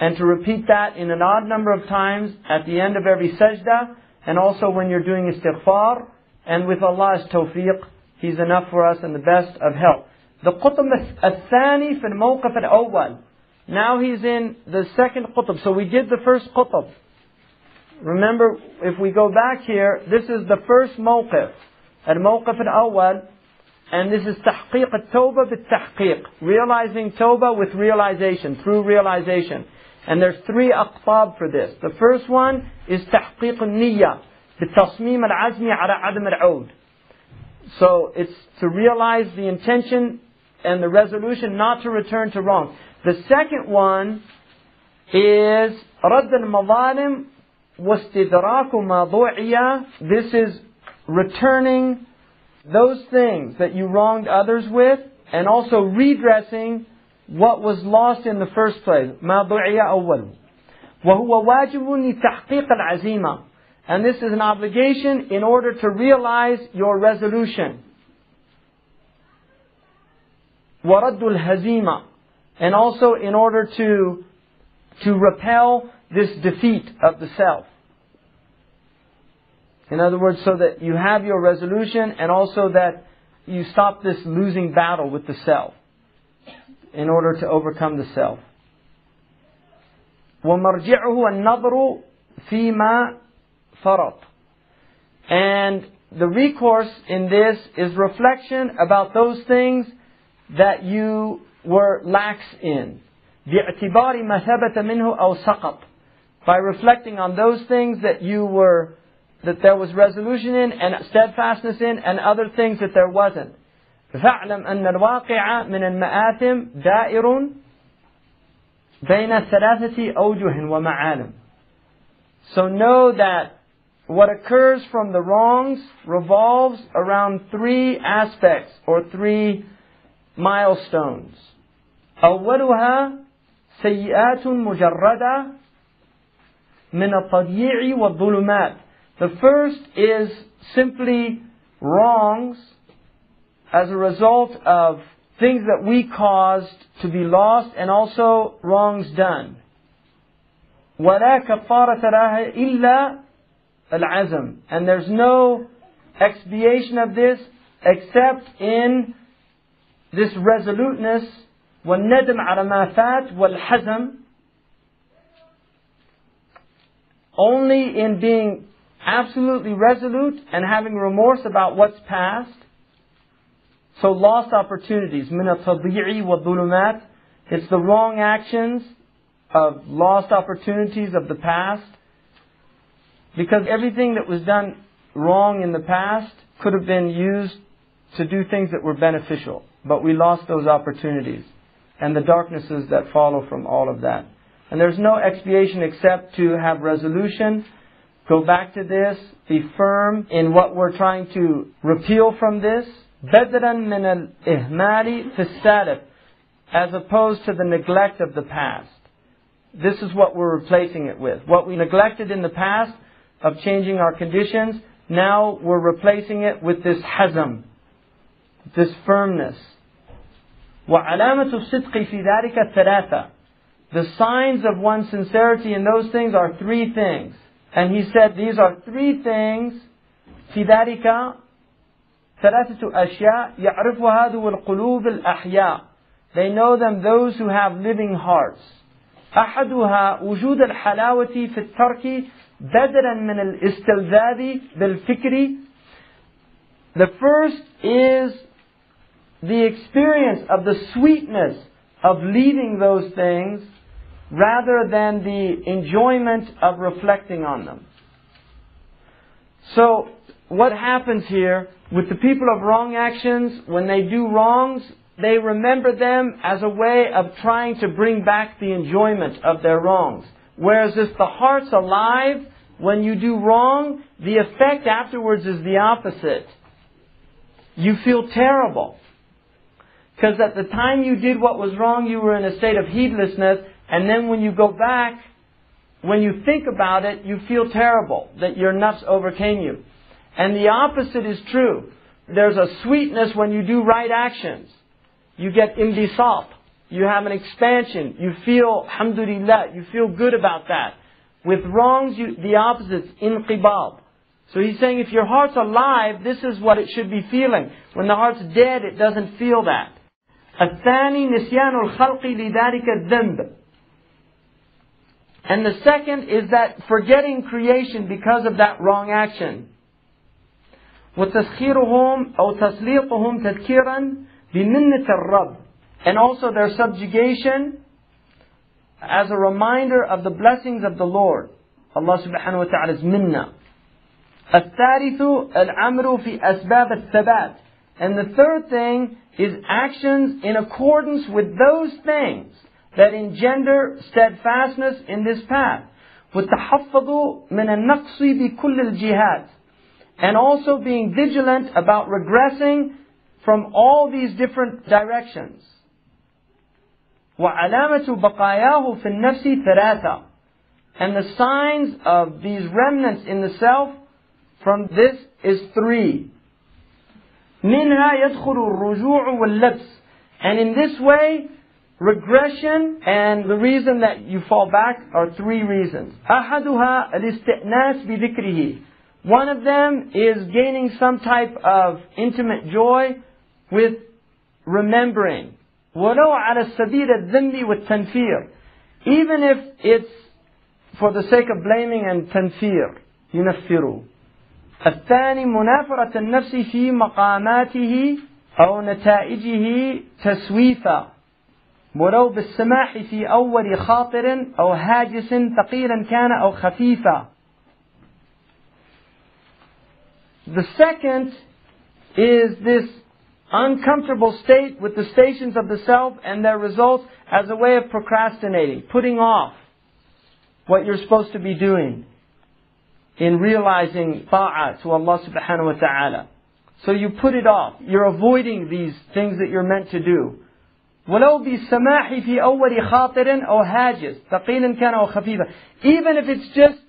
and to repeat that in an odd number of times at the end of every sajda, and also when you're doing istighfar, and with Allah's tawfiq, He's enough for us and the best of help. The qutb al-thani fi al-mawqif al-awwal. Now he's in the second qutb. So we did the first qutb. Remember, if we go back here, this is the first mawqif. Al-mawqif al-awwal. And this is tahqiq al-tawbah bil-tahqiq. Realizing tawbah with realization, through realization. And there's three aqtab for this. The first one is تحقيق النية بالتصميم العزمي على عدم العود. So it's to realize the intention and the resolution not to return to wrong. The second one is رد المظالم واستدراك ما This is returning those things that you wronged others with and also redressing what was lost in the first place. ما ضُعِيَ أول. وهو واجب لتحقيق العزيمة. And this is an obligation in order to realize your resolution. وَرَدُّ الْهَزِيمَةِ And also in order to, to repel this defeat of the self. In other words, so that you have your resolution and also that you stop this losing battle with the self in order to overcome the self. ومرجعه النظر فيما فرط. And the recourse in this is reflection about those things that you were lax in. باعتبار ما ثبت منه أو سقط. By reflecting on those things that you were, that there was resolution in and steadfastness in and other things that there wasn't. فاعلم أن الواقع من المآثم دائر بين ثلاثة أوجه ومعالم. So know that what occurs from the wrongs revolves around three aspects or three milestones. أولها سيئات مجردة من التضييع والظلمات. The first is simply wrongs as a result of things that we caused to be lost and also wrongs done. ولا كفارة لها إلا العزم. And there's no expiation of this except in this resoluteness والندم على ما فات والحزم only in being absolutely resolute and having remorse about what's past. so lost opportunities, min al-tabi'i It's the wrong actions of lost opportunities of the past. Because everything that was done wrong in the past could have been used to do things that were beneficial. But we lost those opportunities and the darknesses that follow from all of that. And there's no expiation except to have resolution, go back to this, be firm in what we're trying to repeal from this, بدلا من الإهمال في السالف as opposed to the neglect of the past. This is what we're replacing it with. What we neglected in the past of changing our conditions, now we're replacing it with this hazm, this firmness. وعلامة الصدق في ذلك الثلاثة. The signs of one's sincerity in those things are three things. And he said these are three things في ذلك ثلاثة أشياء يعرفها ذو القلوب الأحياء. They know them those who have living hearts. أحدها وجود الحلاوة في الترك بدلا من الاستلذاذ بالفكر. The first is the experience of the sweetness of leaving those things rather than the enjoyment of reflecting on them. So, what happens here with the people of wrong actions, when they do wrongs, they remember them as a way of trying to bring back the enjoyment of their wrongs. Whereas if the heart's alive, when you do wrong, the effect afterwards is the opposite. You feel terrible. Because at the time you did what was wrong, you were in a state of heedlessness, and then when you go back, when you think about it, you feel terrible that your nafs overcame you. And the opposite is true. There's a sweetness when you do right actions. You get imbisat. You have an expansion. You feel, alhamdulillah, you feel good about that. With wrongs, you, the opposites, inqibad. So he's saying if your heart's alive, this is what it should be feeling. When the heart's dead, it doesn't feel that. And the second is that forgetting creation because of that wrong action. وتسخيرهم أو تسليطهم تذكيرا بمنة الرب. And also their subjugation as a reminder of the blessings of the Lord. Allah subhanahu wa ta'ala's minna. الثالث الأمر في أسباب الثبات. And the third thing is actions in accordance with those things that engender steadfastness in this path. والتحفظ من النقص بكل الجهات. And also being vigilant about regressing from all these different directions. وعلامة بقاياه في النفس ثلاثة. And the signs of these remnants in the self from this is three. منها يدخل الرجوع واللبس. And in this way, regression and the reason that you fall back are three reasons. أحدها الاستئناس بذكره. One of them is gaining some type of intimate joy with remembering. ولو على سبيل الذم والتنفير. Even if it's for the sake of blaming and تنفير. ينفروا. الثاني منافرة النفس في مقاماته أو نتائجه تسويفا ولو بالسماح في أول خاطر أو هاجس ثقيلا كان أو خفيفا The second is this uncomfortable state with the stations of the self and their results as a way of procrastinating, putting off what you're supposed to be doing in realizing ta'ah to Allah subhanahu wa ta'ala. So you put it off. You're avoiding these things that you're meant to do. ولو بالسماح في أول خاطر أو هاجس ثقيل كان أو خفيفا even if it's just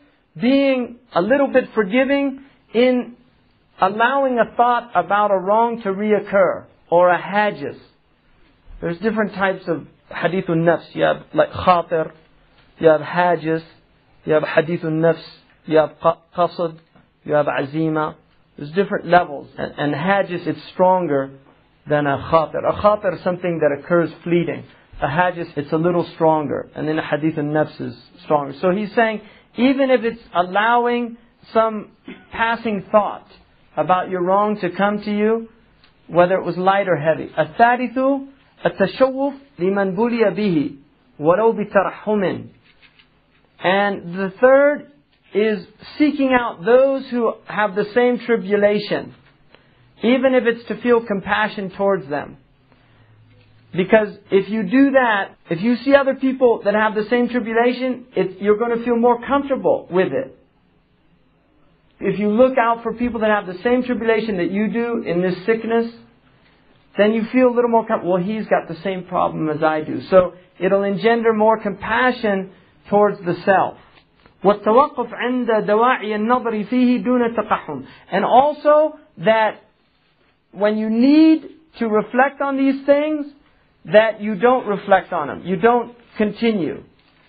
being a little bit forgiving in allowing a thought about a wrong to reoccur or a hajis there's different types of hadith nafs you have like khatir you have hajis you have hadith nafs you have qasd you have azima there's different levels and, and hajis it's stronger than a khatir. A khatir is something that occurs fleeting. A hajis, it's a little stronger. And then a hadith al-nafs is stronger. So he's saying, even if it's allowing some passing thought about your wrong to come to you, whether it was light or heavy. الثالث التشوف لمن بلي به ولو بترحم. And the third is seeking out those who have the same tribulation even if it's to feel compassion towards them. Because if you do that, if you see other people that have the same tribulation, it, you're going to feel more comfortable with it. If you look out for people that have the same tribulation that you do in this sickness, then you feel a little more comfortable. Well, he's got the same problem as I do. So it'll engender more compassion towards the self. والتوقف عند دواعي النظر فيه دون تقحم. And also that when you need to reflect on these things, that you don't reflect on them. You don't continue.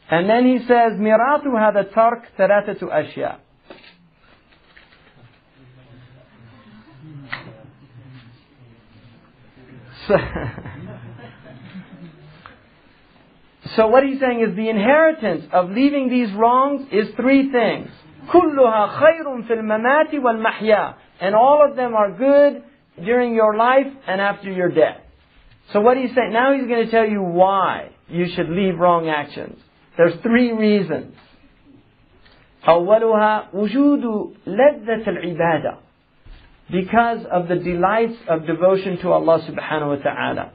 And then he says, ميراث هذا الترك ثلاثة أشياء. So, [laughs] so what he's saying is the inheritance of leaving these wrongs is three things. كلها خير في الممات والمحيا. And all of them are good during your life and after your death. So what he's saying, now he's going to tell you why you should leave wrong actions. There's three reasons. أولها وجود لذة العبادة because of the delights of devotion to Allah subhanahu wa ta'ala.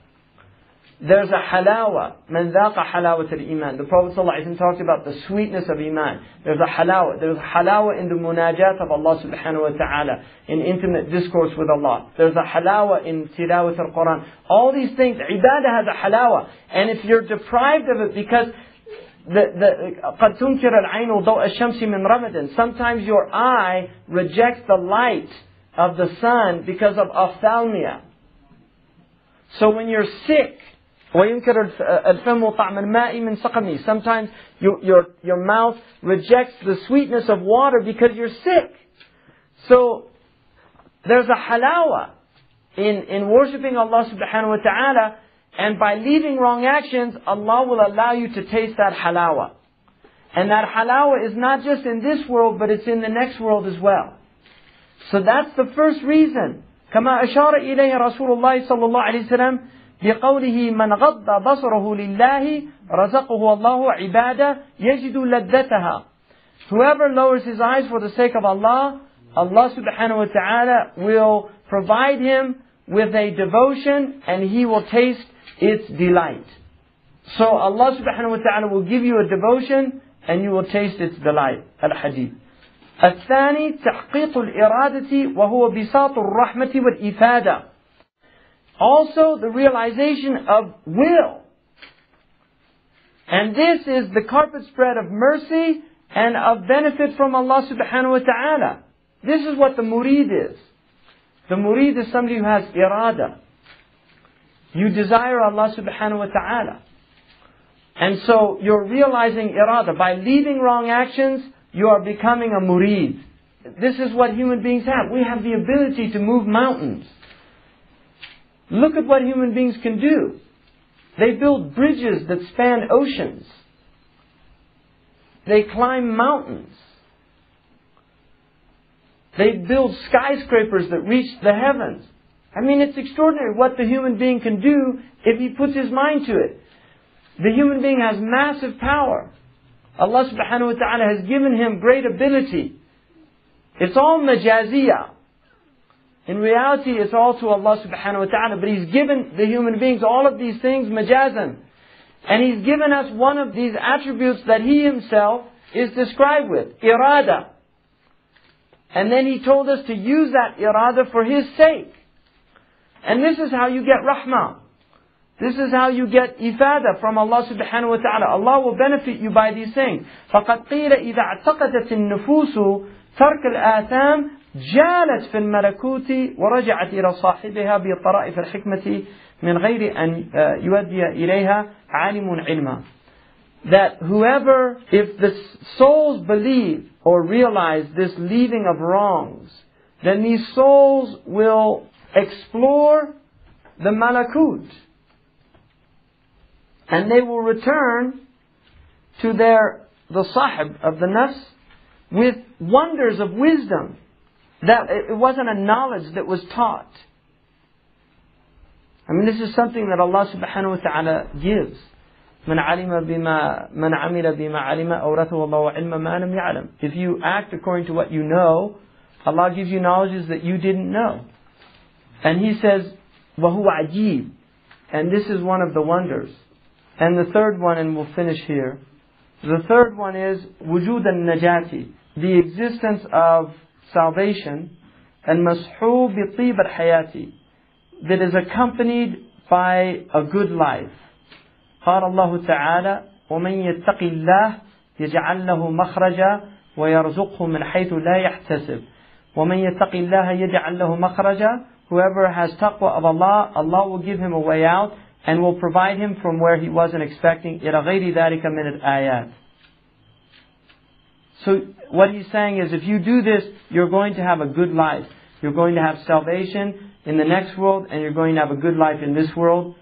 There's a halawa, man dhaqa halawat al-iman. The Prophet ﷺ talked about the sweetness of iman. There's a halawa. There's a halawa in the munajat of Allah subhanahu wa ta'ala, in intimate discourse with Allah. There's a halawa in tilawat al-Quran. All these things, ibadah has a halawa. And if you're deprived of it because the, the, قد تنكر العين ضوء الشمس من رمد. Sometimes your eye rejects the light of the sun because of ophthalmia. So when you're sick, وينكر الف- الفم طعم الماء من سقمي. Sometimes your, your, your mouth rejects the sweetness of water because you're sick. So there's a halawa in, in worshipping Allah subhanahu wa ta'ala and by leaving wrong actions, Allah will allow you to taste that halawa. And that halawa is not just in this world, but it's in the next world as well. So that's the first reason. كما أشار إليه رسول الله صلى الله عليه وسلم بقوله من غض بصره لله رزقه الله عبادة يجد لذتها. Whoever lowers his eyes for the sake of Allah, Allah subhanahu wa ta'ala will provide him with a devotion and he will taste its delight. So Allah subhanahu wa ta'ala will give you a devotion and you will taste its delight. Al-Hadith. الثاني تحقيق الإرادة وهو بساط الرحمة والإفادة. Also the realization of will. And this is the carpet spread of mercy and of benefit from Allah subhanahu wa ta'ala. This is what the murid is. The murid is somebody who has irada. You desire Allah subhanahu wa ta'ala. And so you're realizing irada. By leaving wrong actions, you are becoming a murid. This is what human beings have. We have the ability to move mountains. Look at what human beings can do. They build bridges that span oceans. They climb mountains. They build skyscrapers that reach the heavens. I mean, it's extraordinary what the human being can do if he puts his mind to it. The human being has massive power. Allah subhanahu wa ta'ala has given him great ability. It's all majaziyah. In reality, it's all to Allah subhanahu wa ta'ala, but He's given the human beings all of these things majazan. And He's given us one of these attributes that He Himself is described with, irada. And then He told us to use that irada for His sake. And this is how you get rahmah. This is how you get ifada from Allah subhanahu wa ta'ala. Allah will benefit you by these things. فقد قيل إذا اعتقدت النفوس ترك الآثام جالت في الملكوت ورجعت إلى صاحبها بطرائف الحكمة من غير أن يؤدي إليها عالم علما. That whoever, if the souls believe or realize this leaving of wrongs, then these souls will explore the malakut. And they will return to their, the sahib of the nafs with wonders of wisdom. That it wasn't a knowledge that was taught. I mean, this is something that Allah subhanahu wa ta'ala gives. من علم بما من عمل بما علم أورثه الله علم ما لم يعلم. If you act according to what you know, Allah gives you knowledges that you didn't know. And He says, وهو عجيب. And this is one of the wonders. And the third one, and we'll finish here. The third one is وجود النجاة. The existence of salvation and مصحوب بطيب الحياة that is accompanied by a good life. قال الله تعالى ومن يتق الله يجعل له مخرجا ويرزقه من حيث لا يحتسب ومن يتق الله يجعل له مخرجا Whoever has taqwa of Allah, Allah will give him a way out and will provide him from where he wasn't expecting. إلى غير ذلك من الآيات. So what he's saying is if you do this, you're going to have a good life. You're going to have salvation in the next world and you're going to have a good life in this world.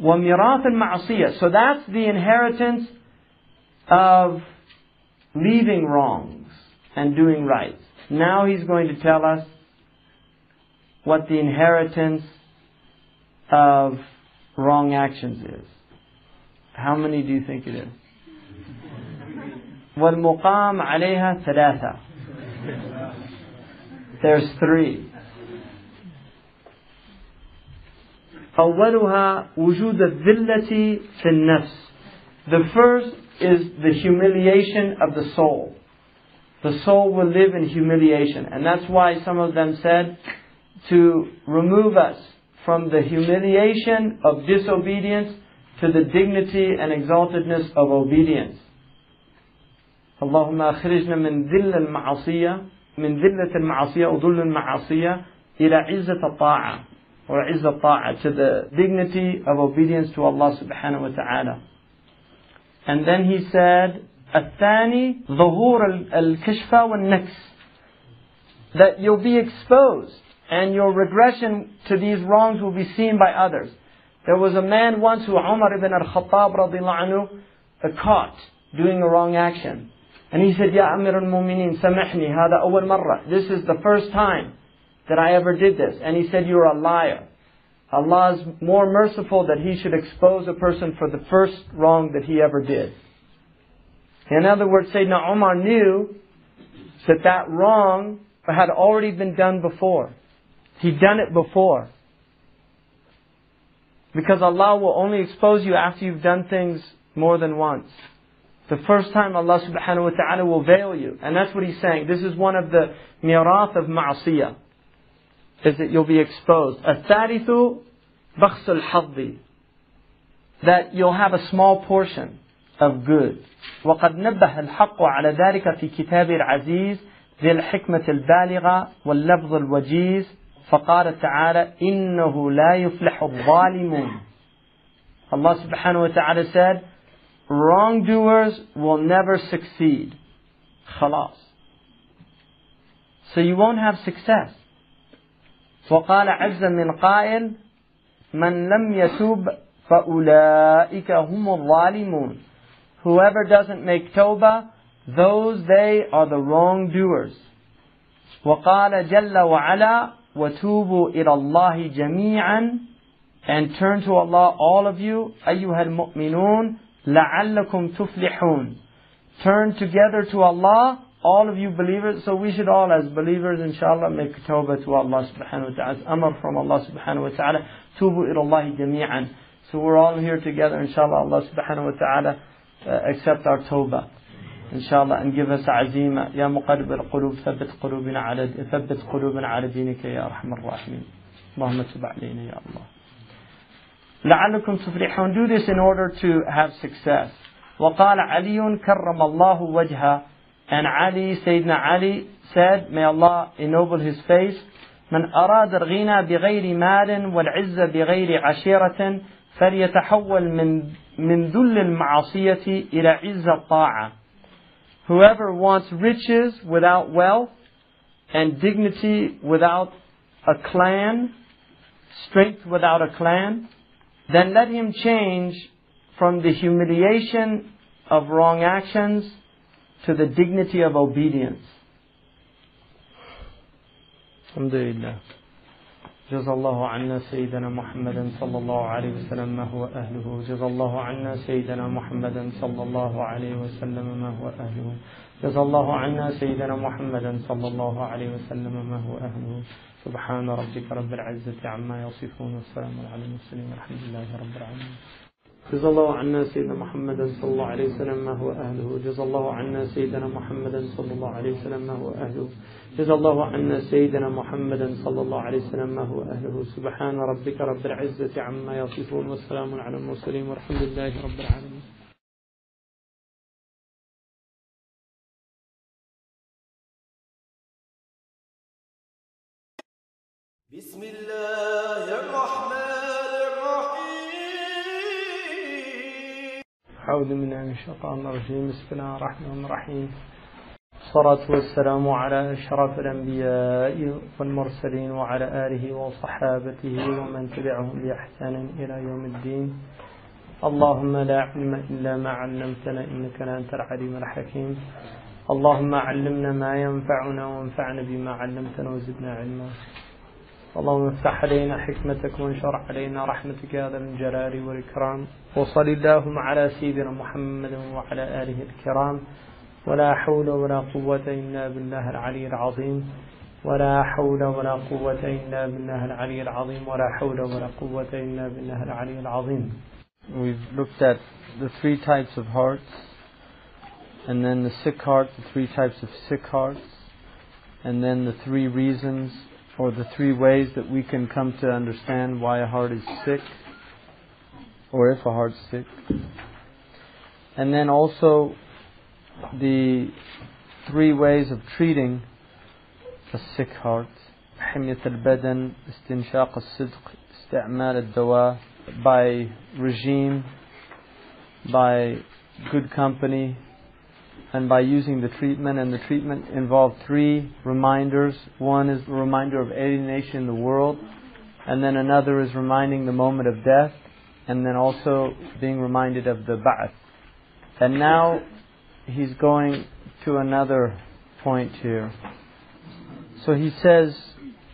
وَمِرَاث الْمَعْصِيَةِ So that's the inheritance of leaving wrongs and doing right. Now he's going to tell us what the inheritance of wrong actions is. How many do you think it is? والمقام عليها ثلاثة. There's three. أولها وجود الذلة في النفس. The first is the humiliation of the soul. The soul will live in humiliation. And that's why some of them said to remove us from the humiliation of disobedience to the dignity and exaltedness of obedience. اللهم أخرجنا من ذل المعصية من ذلة المعصية وذل المعصية إلى عزة الطاعة or عزة الطاعة to the dignity of obedience to Allah subhanahu wa ta'ala. And then he said, الثاني ظهور الكشفة والنكس that you'll be exposed and your regression to these wrongs will be seen by others. There was a man once who Umar ibn al-Khattab radiallahu anhu uh, caught doing a wrong action. And he said, Ya Amir al-Mu'mineen, samihni, hada awal marra. This is the first time that I ever did this. And he said, you're a liar. Allah is more merciful that He should expose a person for the first wrong that he ever did. In other words, Sayyidina Umar knew that that wrong had already been done before. He'd done it before. Because Allah will only expose you after you've done things more than once. The first time Allah subhanahu wa ta'ala will veil you. And that's what He's saying. This is one of the mirath of ma'asiyah. Is that you'll be exposed. الثالث بخس الحظ That you'll have a small portion of good. وقد نبه الحق على ذلك في كتاب العزيز ذي الحكمة البالغة واللفظ الوجيز فقال تعالى إنه لا يفلح الظالمون Allah subhanahu wa ta'ala said wrongdoers will never succeed خلاص so you won't have success وقال عز من قائل من لم يتوب فأولئك هم الظالمون Whoever doesn't make tawbah, those they are the wrongdoers. وقال جل وعلا وتوبوا إلى الله جميعا and turn to Allah all of you أيها المؤمنون لعلكم تفلحون turn together to Allah all of you believers so we should all as believers inshallah make tawbah to Allah subhanahu wa ta'ala amr from Allah subhanahu wa ta'ala tubu ila Allah jami'an so we're all here together inshallah Allah subhanahu wa ta'ala uh, accept our tawbah إن شاء الله أن give us عزيمة. يا مقلب القلوب ثبت قلوبنا على ثبت قلوبنا على دينك يا أرحم الراحمين. اللهم تب علينا يا الله. لعلكم تفلحون. Do this in order to have success. وقال علي كرم الله وجهه. And علي سيدنا علي said may Allah ennoble his face. من أراد الغنى بغير مال والعزة بغير عشيرة فليتحول من من ذل المعصية إلى عز الطاعة. Whoever wants riches without wealth and dignity without a clan, strength without a clan, then let him change from the humiliation of wrong actions to the dignity of obedience. Alhamdulillah. جزا الله عنا سيدنا محمدا صلى الله عليه وسلم ما هو أهله. جزا الله عنا سيدنا محمدا صلى الله عليه وسلم ما هو أهله. جزا الله عنا سيدنا محمدا صلى الله عليه وسلم ما هو أهله. سبحان ربك رب العزة عما يصفون والسلام على المرسلين. الحمد لله رب العالمين. جزا الله عنا سيدنا محمدا صلى الله عليه وسلم ما هو أهله. جزا الله عنا سيدنا محمدا صلى الله عليه وسلم ما هو أهله. جزا الله عنا سيدنا محمدا صلى الله عليه وسلم ما هو أهله. سبحان ربك رب العزة عما يصفون والسلام على المرسلين والحمد لله رب العالمين. بسم الله الرحمن الرحيم. بالله من الشيطان الرجيم. بسم الله الرحمن الرحيم. الصلاة والسلام على أشرف الأنبياء والمرسلين وعلى آله وصحابته ومن تبعهم بإحسان إلى يوم الدين. اللهم لا علم إلا ما علمتنا إنك أنت العليم الحكيم. اللهم علمنا ما ينفعنا وانفعنا بما علمتنا وزدنا علما. اللهم افتح علينا حكمتك وانشر علينا رحمتك يا ذا الجلال والإكرام. وصل اللهم على سيدنا محمد وعلى آله الكرام. ولا حول ولا قوة إلا بالله العلي العظيم ولا حول ولا قوة إلا بالله العلي العظيم ولا حول ولا قوة إلا بالله العلي العظيم We've looked at the three types of hearts, and then the sick heart, the three types of sick hearts, and then the three reasons or the three ways that we can come to understand why a heart is sick, or if a heart's sick. And then also the three ways of treating a sick heart حمية البدن استنشاق الصدق استعمال الدواء by regime by good company and by using the treatment and the treatment involved three reminders one is the reminder of alienation in the world and then another is reminding the moment of death and then also being reminded of the ba'ath and now he's going to another point here so he says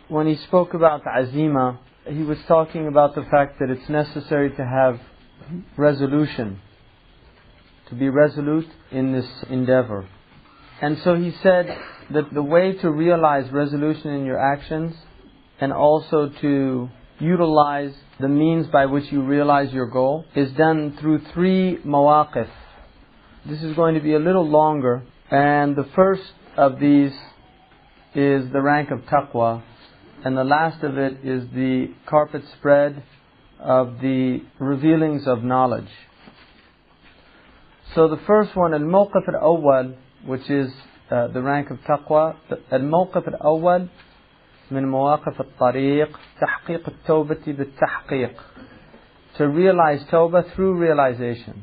when he spoke about azima he was talking about the fact that it's necessary to have resolution to be resolute in this endeavor. And so he said that the way to realize resolution in your actions and also to utilize the means by which you realize your goal is done through three mawaqif. This is going to be a little longer, and the first of these is the rank of taqwa, and the last of it is the carpet spread of the revealings of knowledge. So the first one, al-mawqif al-awwal, which is uh, the rank of taqwa, al-mawqif al-awwal من مواقف الطريق تحقيق التوبة بالتحقيق to realize tawbah through realization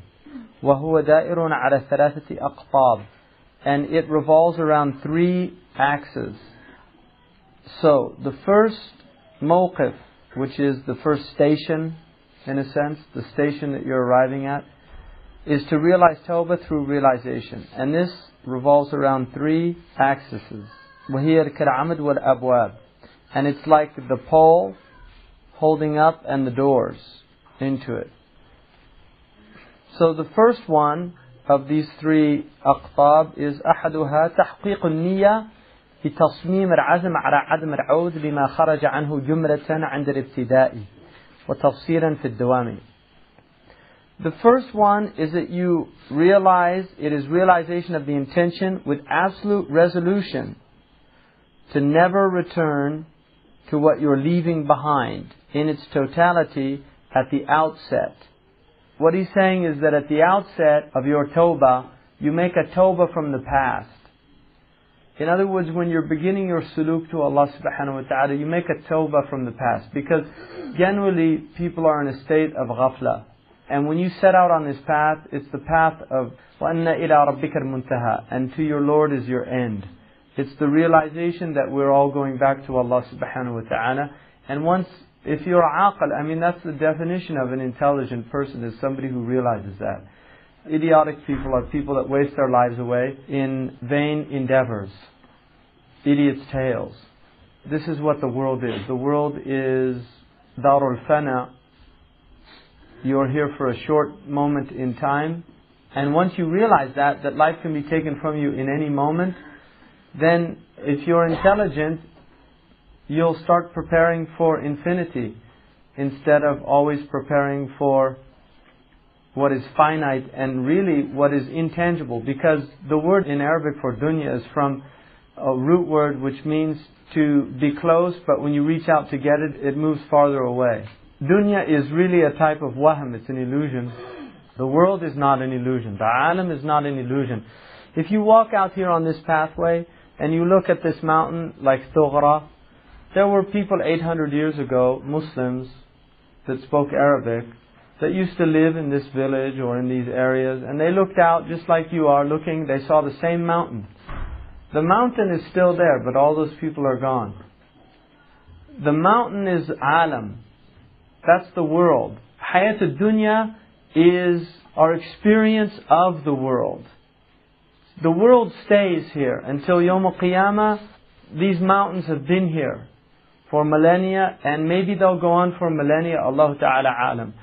وهو دائر على ثلاثة أقطاب and it revolves around three axes so the first mawqif which is the first station in a sense the station that you're arriving at is to realize tawbah through realization. And this revolves around three axes. وهي الكرعمد والأبواب. And it's like the pole holding up and the doors into it. So the first one of these three أقطاب is أحدها تحقيق النية بتصميم العزم على عدم العود لما خرج عنه جملة عند الابتداء وتفصيلا في الدوام the first one is that you realize it is realization of the intention with absolute resolution to never return to what you're leaving behind in its totality at the outset. What he's saying is that at the outset of your tawbah, you make a tawbah from the past. In other words, when you're beginning your suluk to Allah subhanahu wa ta'ala, you make a tawbah from the past. Because generally, people are in a state of ghafla. And when you set out on this path, it's the path of وَأَنَّ إِلَىٰ رَبِّكَ الْمُنْتَهَى And to your Lord is your end. It's the realization that we're all going back to Allah subhanahu wa ta'ala. And once, if you're aqal, I mean that's the definition of an intelligent person, is somebody who realizes that. Idiotic people are people that waste their lives away in vain endeavors. Idiots' tales. This is what the world is. The world is darul fana, you're here for a short moment in time. And once you realize that, that life can be taken from you in any moment, then if you're intelligent, you'll start preparing for infinity instead of always preparing for what is finite and really what is intangible. Because the word in Arabic for dunya is from a root word which means to be close, but when you reach out to get it, it moves farther away. Dunya is really a type of wahm, it's an illusion. The world is not an illusion. The alam is not an illusion. If you walk out here on this pathway and you look at this mountain like Tughra, there were people 800 years ago, Muslims, that spoke Arabic, that used to live in this village or in these areas, and they looked out just like you are looking, they saw the same mountain. The mountain is still there, but all those people are gone. The mountain is alam. That's the world. Hayat dunya is our experience of the world. The world stays here until Yom Qiyamah. These mountains have been here for millennia, and maybe they'll go on for millennia. Allah Ta'ala alam.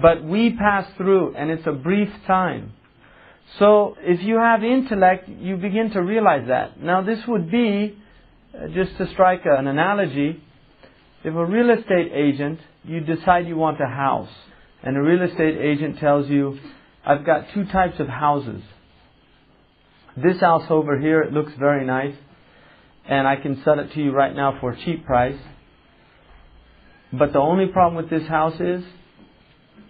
But we pass through, and it's a brief time. So if you have intellect, you begin to realize that. Now this would be, uh, just to strike an analogy, if a real estate agent, you decide you want a house, and a real estate agent tells you, I've got two types of houses. This house over here, it looks very nice, and I can sell it to you right now for a cheap price. But the only problem with this house is,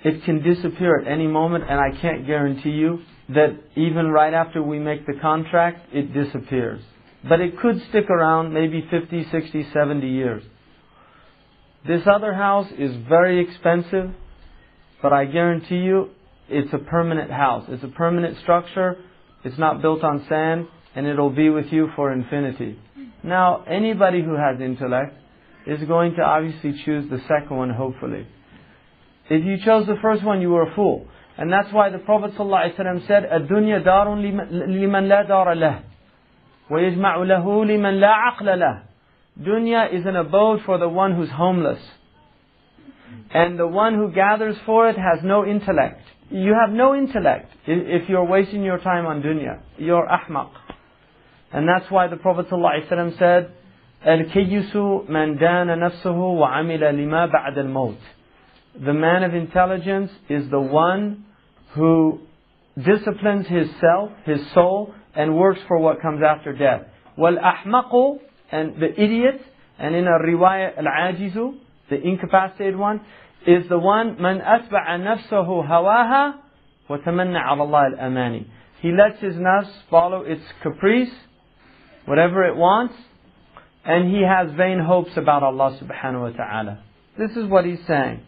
it can disappear at any moment, and I can't guarantee you that even right after we make the contract, it disappears. But it could stick around maybe 50, 60, 70 years. This other house is very expensive, but I guarantee you it's a permanent house. It's a permanent structure. It's not built on sand, and it'll be with you for infinity. Now, anybody who has intellect is going to obviously choose the second one, hopefully. If you chose the first one, you were a fool. And that's why the Prophet ﷺ said, الدنيا دار لمن لا دار له ويجمع له لمن لا عقل له Dunya is an abode for the one who's homeless. And the one who gathers for it has no intellect. You have no intellect if you're wasting your time on dunya. You're ahmaq. And that's why the Prophet ﷺ said, الكيس من دان نفسه وعمل لما بعد الموت. The man of intelligence is the one who disciplines his self, his soul, and works for what comes after death. والأحمق and the idiot, and in a riwayah al-ajizu, the incapacitated one, is the one من أتبع نفسه هواها وتمنى على الله الأماني. He lets his nafs follow its caprice, whatever it wants, and he has vain hopes about Allah subhanahu wa ta'ala. This is what he's saying.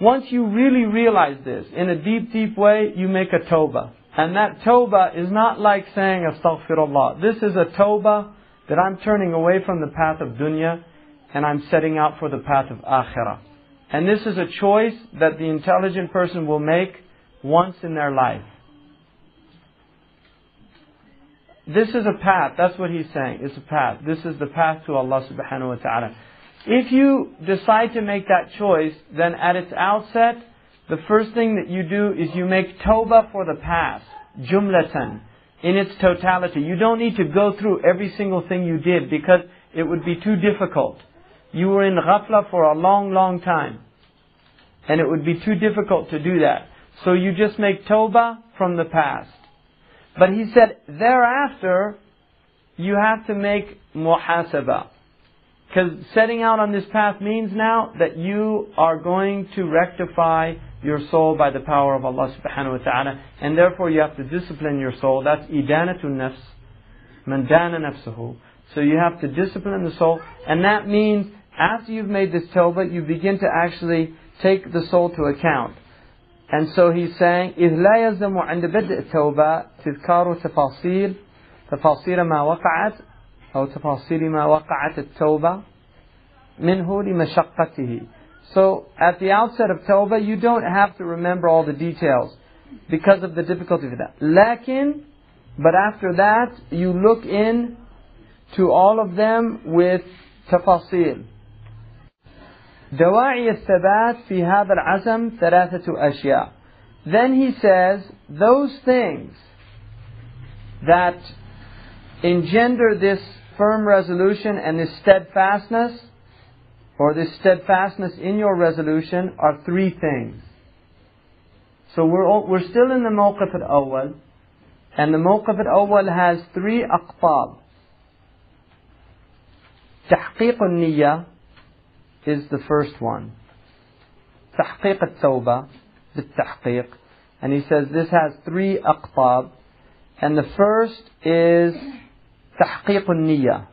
Once you really realize this, in a deep, deep way, you make a tawbah. And that tawbah is not like saying astaghfirullah. This is a tawbah that I'm turning away from the path of dunya and I'm setting out for the path of akhirah. And this is a choice that the intelligent person will make once in their life. This is a path. That's what he's saying. It's a path. This is the path to Allah subhanahu wa ta'ala. If you decide to make that choice, then at its outset, the first thing that you do is you make tawbah for the past. Jumlatan. In its totality. You don't need to go through every single thing you did because it would be too difficult. You were in ghafla for a long, long time. And it would be too difficult to do that. So you just make tawbah from the past. But he said, thereafter, you have to make muhasabah. Because setting out on this path means now that you are going to rectify your soul by the power of Allah subhanahu wa ta'ala. And therefore you have to discipline your soul. That's idanatun nafs. Mandana nafsuhu. So you have to discipline the soul. And that means after you've made this tawbah, you begin to actually take the soul to account. And so he's saying, إذ لا يلزم عند بدء التوبة تذكار تفاصيل تفاصيل ما وقعت أو تفاصيل ما وقعت التوبة منه لمشقته. So at the outset of Tawbah, you don't have to remember all the details because of the difficulty of that. لكن, but after that, you look in to all of them with تفاصيل. دواعي الثبات في هذا العزم ثلاثة أشياء. Then he says, those things that engender this firm resolution and this steadfastness, or this steadfastness in your resolution, are three things. So we're, all, we're still in the mawqif al-awwal, and the mawqif al-awwal has three aqtab. تحقيق النية is the first one. تحقيق التوبة بالتحقيق. And he says this has three أقطاب. And the first is تحقيق النية.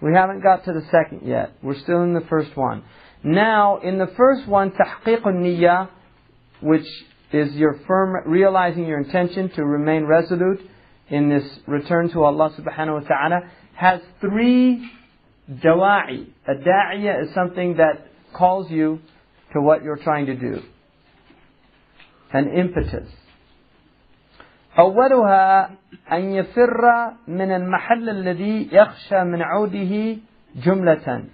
We haven't got to the second yet. We're still in the first one. Now, in the first one, تحقيق النية, which is your firm realizing your intention to remain resolute in this return to Allah subhanahu wa ta'ala, has three dawa'i. A da'iyah is something that calls you to what you're trying to do. An impetus. أولها أن يفر من المحل الذي يخشى من عوده جملة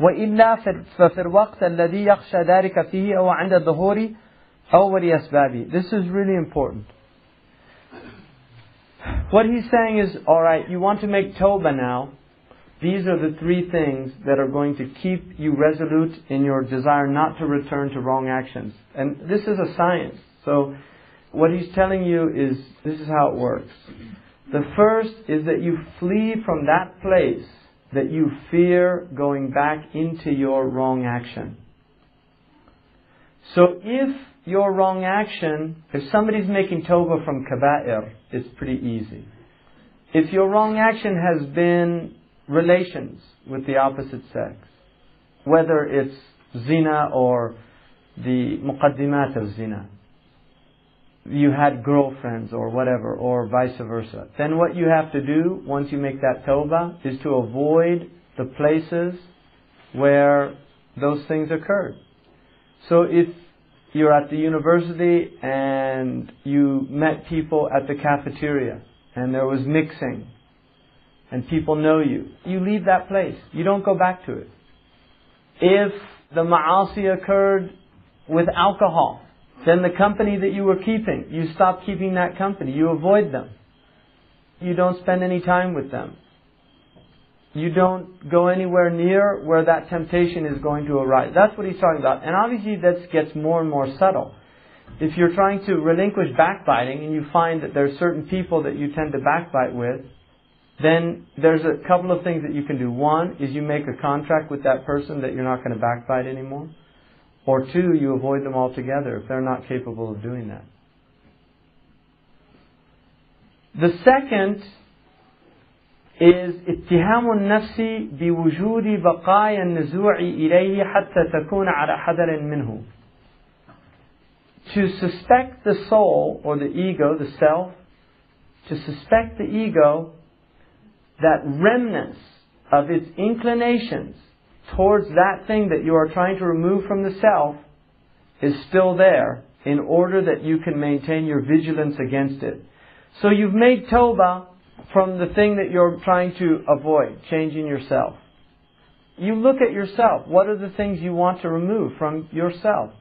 وإلا ففي الوقت الذي يخشى ذلك فيه أو عند ظهور أول أسبابه This is really important. What he's saying is, alright, you want to make Tawbah now. these are the three things that are going to keep you resolute in your desire not to return to wrong actions. And this is a science. So, what he's telling you is this is how it works. The first is that you flee from that place that you fear going back into your wrong action. So if your wrong action, if somebody's making tawbah from kaba'ir, it's pretty easy. If your wrong action has been relations with the opposite sex, whether it's zina or the muqaddimat of zina, you had girlfriends or whatever, or vice versa, then what you have to do once you make that tawbah is to avoid the places where those things occurred. So if you're at the university and you met people at the cafeteria and there was mixing and people know you, you leave that place. You don't go back to it. If the ma'asi occurred with alcohol, then the company that you were keeping, you stop keeping that company. You avoid them. You don't spend any time with them. You don't go anywhere near where that temptation is going to arise. That's what he's talking about. And obviously that gets more and more subtle. If you're trying to relinquish backbiting and you find that there are certain people that you tend to backbite with, then there's a couple of things that you can do. One is you make a contract with that person that you're not going to backbite anymore. Or two, you avoid them altogether if they're not capable of doing that. The second is اتهام النفس بوجود بقايا النزوع إليه حتى تكون على حذر منه. To suspect the soul or the ego, the self, to suspect the ego that remnants of its inclinations towards that thing that you are trying to remove from the self is still there in order that you can maintain your vigilance against it. So you've made tawbah from the thing that you're trying to avoid, changing yourself. You look at yourself. What are the things you want to remove from yourself?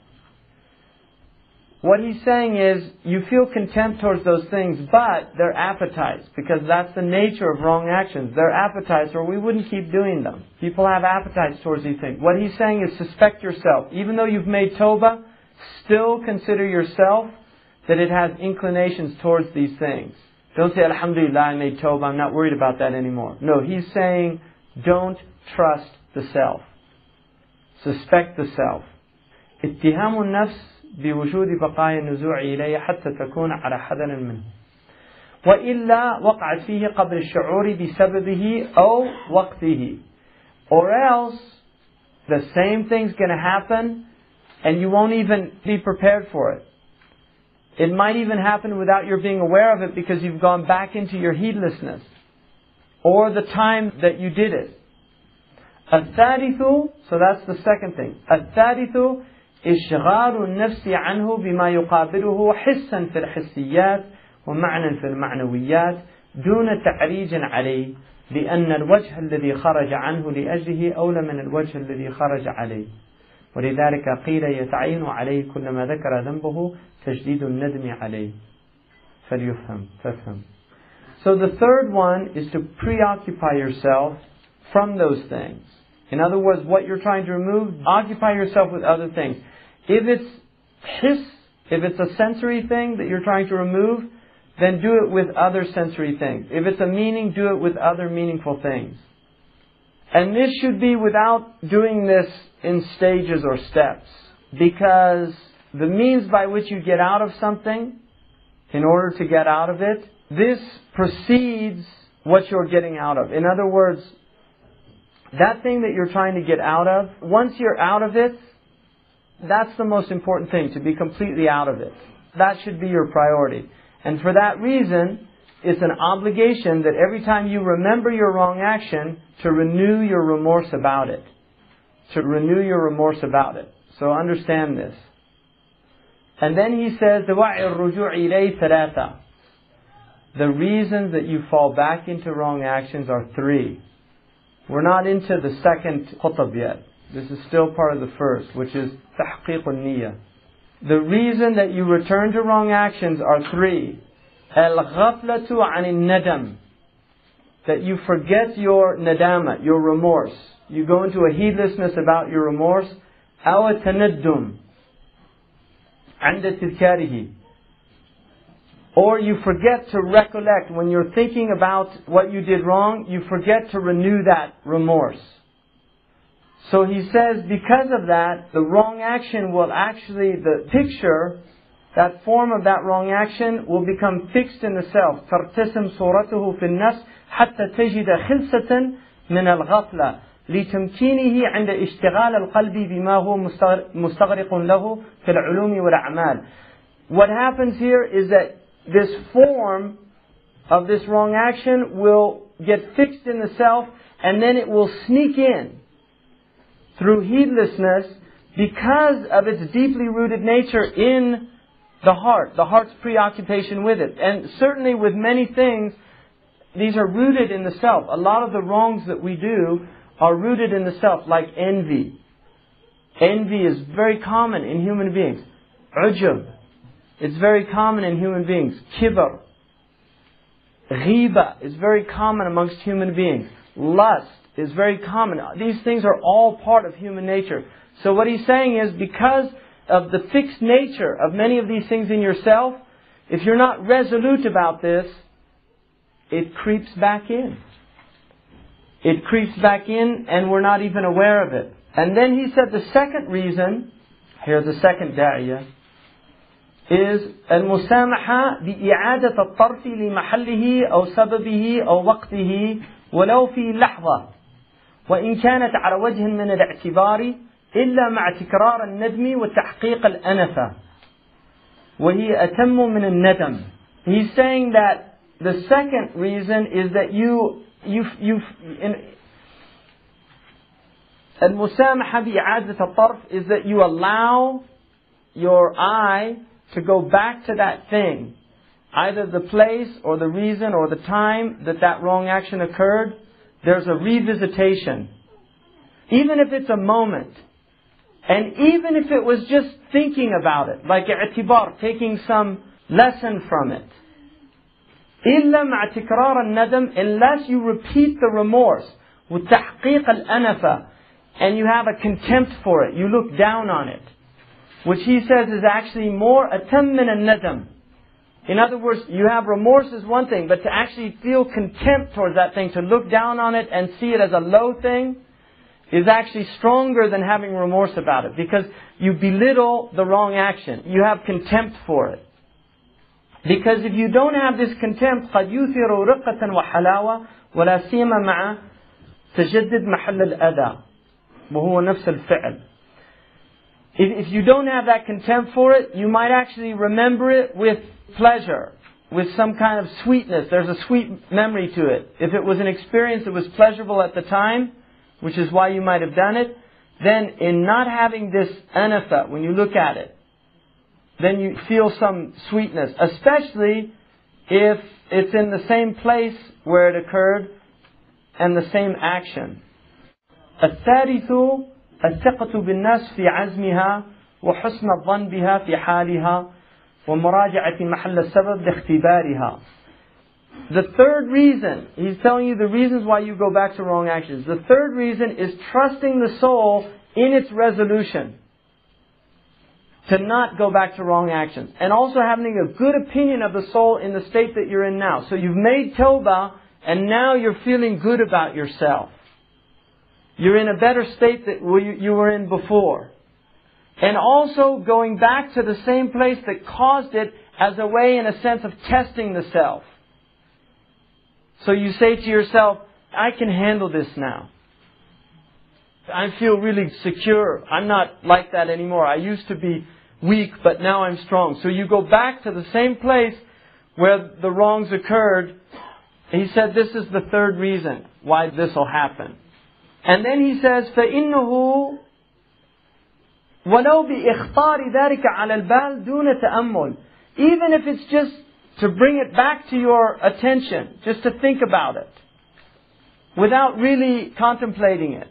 What he's saying is, you feel contempt towards those things, but they're appetites, because that's the nature of wrong actions. They're appetites, or we wouldn't keep doing them. People have appetites towards these things. What he's saying is, suspect yourself. Even though you've made Tawbah, still consider yourself that it has inclinations towards these things. Don't say, Alhamdulillah, I made Tawbah, I'm not worried about that anymore. No, he's saying, don't trust the self. Suspect the self. Ittihamun nafs بوجود بقايا النزوع إليه حتى تكون على حذر منه وإلا وقعت فيه قبل الشعور بسببه أو وقته or else the same thing's going to happen and you won't even be prepared for it. It might even happen without your being aware of it because you've gone back into your heedlessness or the time that you did it. الثالث, so that's the second thing. الثالث إشغال النفس عنه بما يقابله حسا في الحسيات ومعنى في المعنويات دون تعريج عليه لأن الوجه الذي خرج عنه لأجله أولى من الوجه الذي خرج عليه ولذلك قيل يتعين عليه كلما ذكر ذنبه تجديد الندم عليه فليفهم فافهم So the third one is to preoccupy yourself from those things. In other words, what you're trying to remove, occupy yourself with other things. If it's his, if it's a sensory thing that you're trying to remove, then do it with other sensory things. If it's a meaning, do it with other meaningful things. And this should be without doing this in stages or steps. Because the means by which you get out of something, in order to get out of it, this precedes what you're getting out of. In other words, that thing that you're trying to get out of, once you're out of it, that's the most important thing, to be completely out of it. That should be your priority. And for that reason, it's an obligation that every time you remember your wrong action, to renew your remorse about it. To renew your remorse about it. So understand this. And then he says, The reasons that you fall back into wrong actions are three. We're not into the second qutb yet. This is still part of the first, which is تحقيق النية. The reason that you return to wrong actions are three. الغفلة عن الندم. That you forget your nadama, your remorse. You go into a heedlessness about your remorse. أو التندم عند تذكاره. Or you forget to recollect when you're thinking about what you did wrong, you forget to renew that remorse. So he says because of that, the wrong action will actually, the picture, that form of that wrong action will become fixed in the self. ترتسم صورته في النفس حتى تجد خلسة من الغفلة لتمكينه عند اشتغال القلب بما هو مستغرق له في العلوم والأعمال. What happens here is that this form of this wrong action will get fixed in the self and then it will sneak in through heedlessness because of its deeply rooted nature in the heart, the heart's preoccupation with it. And certainly with many things, these are rooted in the self. A lot of the wrongs that we do are rooted in the self, like envy. Envy is very common in human beings. Ujub. It's very common in human beings. Kibr. Ghiba is very common amongst human beings. Lust is very common. These things are all part of human nature. So what he's saying is because of the fixed nature of many of these things in yourself, if you're not resolute about this, it creeps back in. It creeps back in and we're not even aware of it. And then he said the second reason, here the second da'iyah, is المسامحة بإعادة الطرف لمحله أو سببه أو وقته ولو في لحظة وإن كانت على وجه من الاعتبار إلا مع تكرار الندم وتحقيق الأنفة وهي أتم من الندم He's saying that the second reason is that you you you in, المسامحة بإعادة الطرف is that you allow your eye to go back to that thing, either the place or the reason or the time that that wrong action occurred, there's a revisitation. Even if it's a moment. And even if it was just thinking about it, like i'tibar, taking some lesson from it. إلا مع تكرار الندم unless you repeat the remorse وتحقيق الأنفة and you have a contempt for it, you look down on it which he says is actually more atam min nadam. In other words, you have remorse is one thing, but to actually feel contempt towards that thing, to look down on it and see it as a low thing, is actually stronger than having remorse about it because you belittle the wrong action. You have contempt for it. Because if you don't have this contempt, قد يثير رقة وحلاوة ولا سيما مع تجدد محل الأذى وهو نفس الفعل. If, if you don't have that contempt for it, you might actually remember it with pleasure, with some kind of sweetness. There's a sweet memory to it. If it was an experience that was pleasurable at the time, which is why you might have done it, then in not having this anafa, when you look at it, then you feel some sweetness, especially if it's in the same place where it occurred and the same action. الثالث الثقة بالناس في عزمها وحسن الظن بها في حالها ومراجعة محل السبب لاختبارها. The third reason, he's telling you the reasons why you go back to wrong actions. The third reason is trusting the soul in its resolution to not go back to wrong actions. And also having a good opinion of the soul in the state that you're in now. So you've made tawbah and now you're feeling good about yourself. You're in a better state that you were in before. And also going back to the same place that caused it as a way, in a sense, of testing the self. So you say to yourself, I can handle this now. I feel really secure. I'm not like that anymore. I used to be weak, but now I'm strong. So you go back to the same place where the wrongs occurred. He said this is the third reason why this will happen. And then he says, فإنه ولو بإخطار ذلك على البال دون تأمل. Even if it's just to bring it back to your attention, just to think about it, without really contemplating it.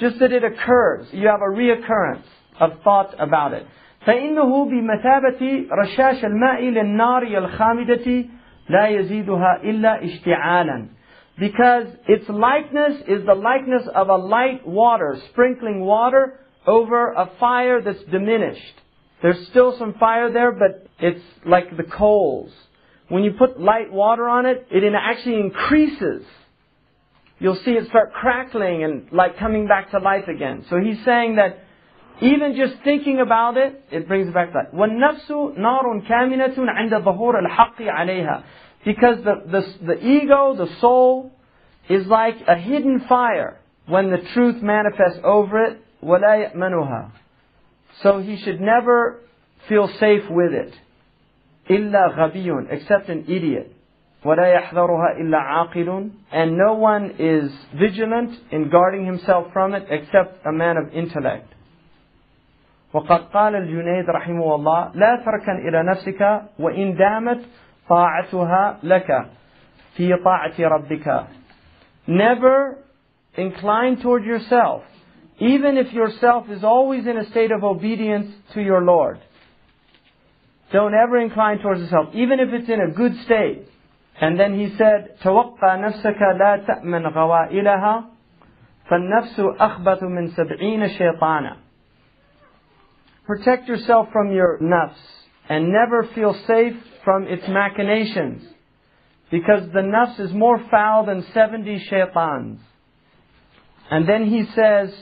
Just that it occurs. You have a reoccurrence of thought about it. فإنه بمثابة رشاش الماء للنار الخامدة لا يزيدها إلا اشتعالا because its likeness is the likeness of a light water, sprinkling water over a fire that's diminished. There's still some fire there, but it's like the coals. When you put light water on it, it actually increases you'll see it start crackling and like coming back to life again. So he's saying that even just thinking about it, it brings it back to life. وَالنَّفْسُ نَارٌ كَامِنَةٌ عِنْدَ ظَهُورِ الْحَقِّ عَلَيْهَا Because the, the, the ego, the soul, is like a hidden fire when the truth manifests over it. وَلَا يَأْمَنُهَا So he should never feel safe with it. إِلَّا غَبِيٌّ Except an idiot. وَلَا يَحْذَرُهَا إِلَّا عَاقِلٌ And no one is vigilant in guarding himself from it except a man of intellect. وقد قال الجنيد رحمه الله لا تركن إلى نفسك وإن دامت طاعتها لك في طاعة ربك Never incline toward yourself, even if yourself is always in a state of obedience to your Lord. Don't ever incline towards yourself, even if it's in a good state. And then he said, توقع نفسك لا تأمن غوائلها فالنفس أخبث من سبعين شيطانا Protect yourself from your nafs and never feel safe from its machinations. Because the nafs is more foul than 70 shaitans. And then he says,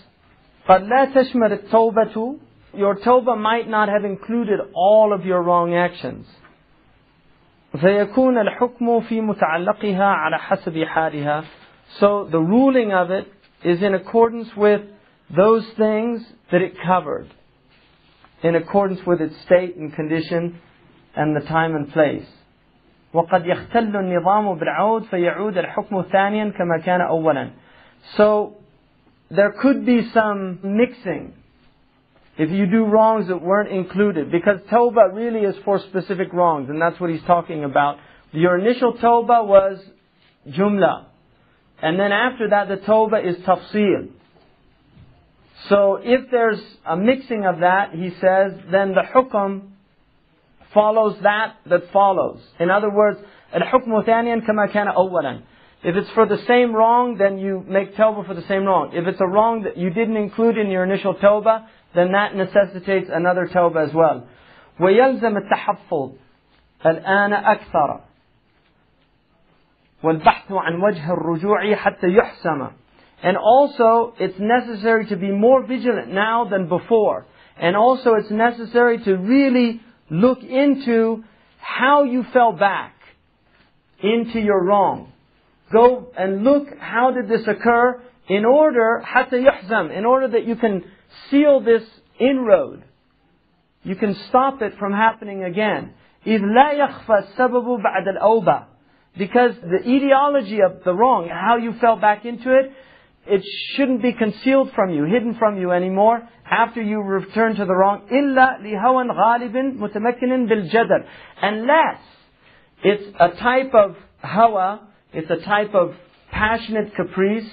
قَدْ لَا تَشْمَرِ التَّوْبَةُ Your tawbah might not have included all of your wrong actions. فيكون الحكم في متعلقها على حسب حالها. So the ruling of it is in accordance with those things that it covered in accordance with its state and condition and the time and place. وقد يختل النظام بالعود فيعود الحكم ثانيا كما كان أولا. So there could be some mixing if you do wrongs that weren't included, because tawbah really is for specific wrongs, and that's what he's talking about. Your initial tawbah was jumla, and then after that the tawbah is tafsil. So if there's a mixing of that, he says, then the hukm follows that that follows. In other words, الحكم ثانيا kama kana أولا. If it's for the same wrong, then you make tawbah for the same wrong. If it's a wrong that you didn't include in your initial tawbah, then that necessitates another tawbah as well. ويلزم التحفظ الآن أكثر والبحث عن وجه الرجوع حتى يحسم and also, it's necessary to be more vigilant now than before. And also, it's necessary to really look into how you fell back into your wrong. Go and look how did this occur in order, حتى يحزم, in order that you can seal this inroad. You can stop it from happening again. إذ لا يخفى السبب بعد الأوبة. Because the etiology of the wrong, how you fell back into it, it shouldn't be concealed from you, hidden from you anymore after you return to the wrong. إلا لهوى غالب متمكن بالجدل. Unless it's a type of hawa it's a type of passionate caprice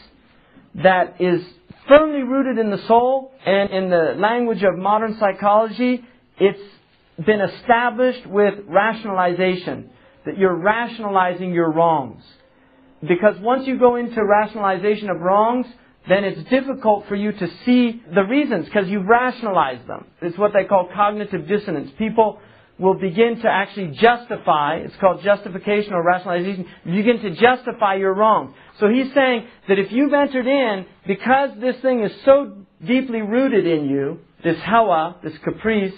that is firmly rooted in the soul and in the language of modern psychology, it's been established with rationalization. That you're rationalizing your wrongs. Because once you go into rationalization of wrongs, then it's difficult for you to see the reasons because you've rationalized them. It's what they call cognitive dissonance. People will begin to actually justify, it's called justification or rationalization, you begin to justify your wrong. So he's saying that if you've entered in, because this thing is so deeply rooted in you, this hawa, this caprice,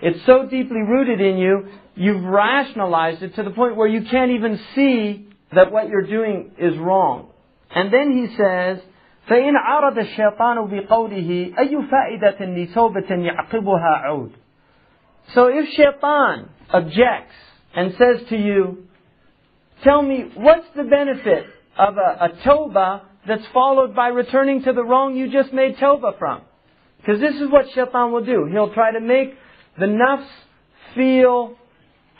it's so deeply rooted in you, you've rationalized it to the point where you can't even see that what you're doing is wrong. And then he says, فإن عرض الشيطان بقوله أي فائدة لتوبة يعقبها عود so if shaitan objects and says to you, tell me, what's the benefit of a, a that's followed by returning to the wrong you just made tawbah from? Because this is what shaitan will do. He'll try to make the nafs feel,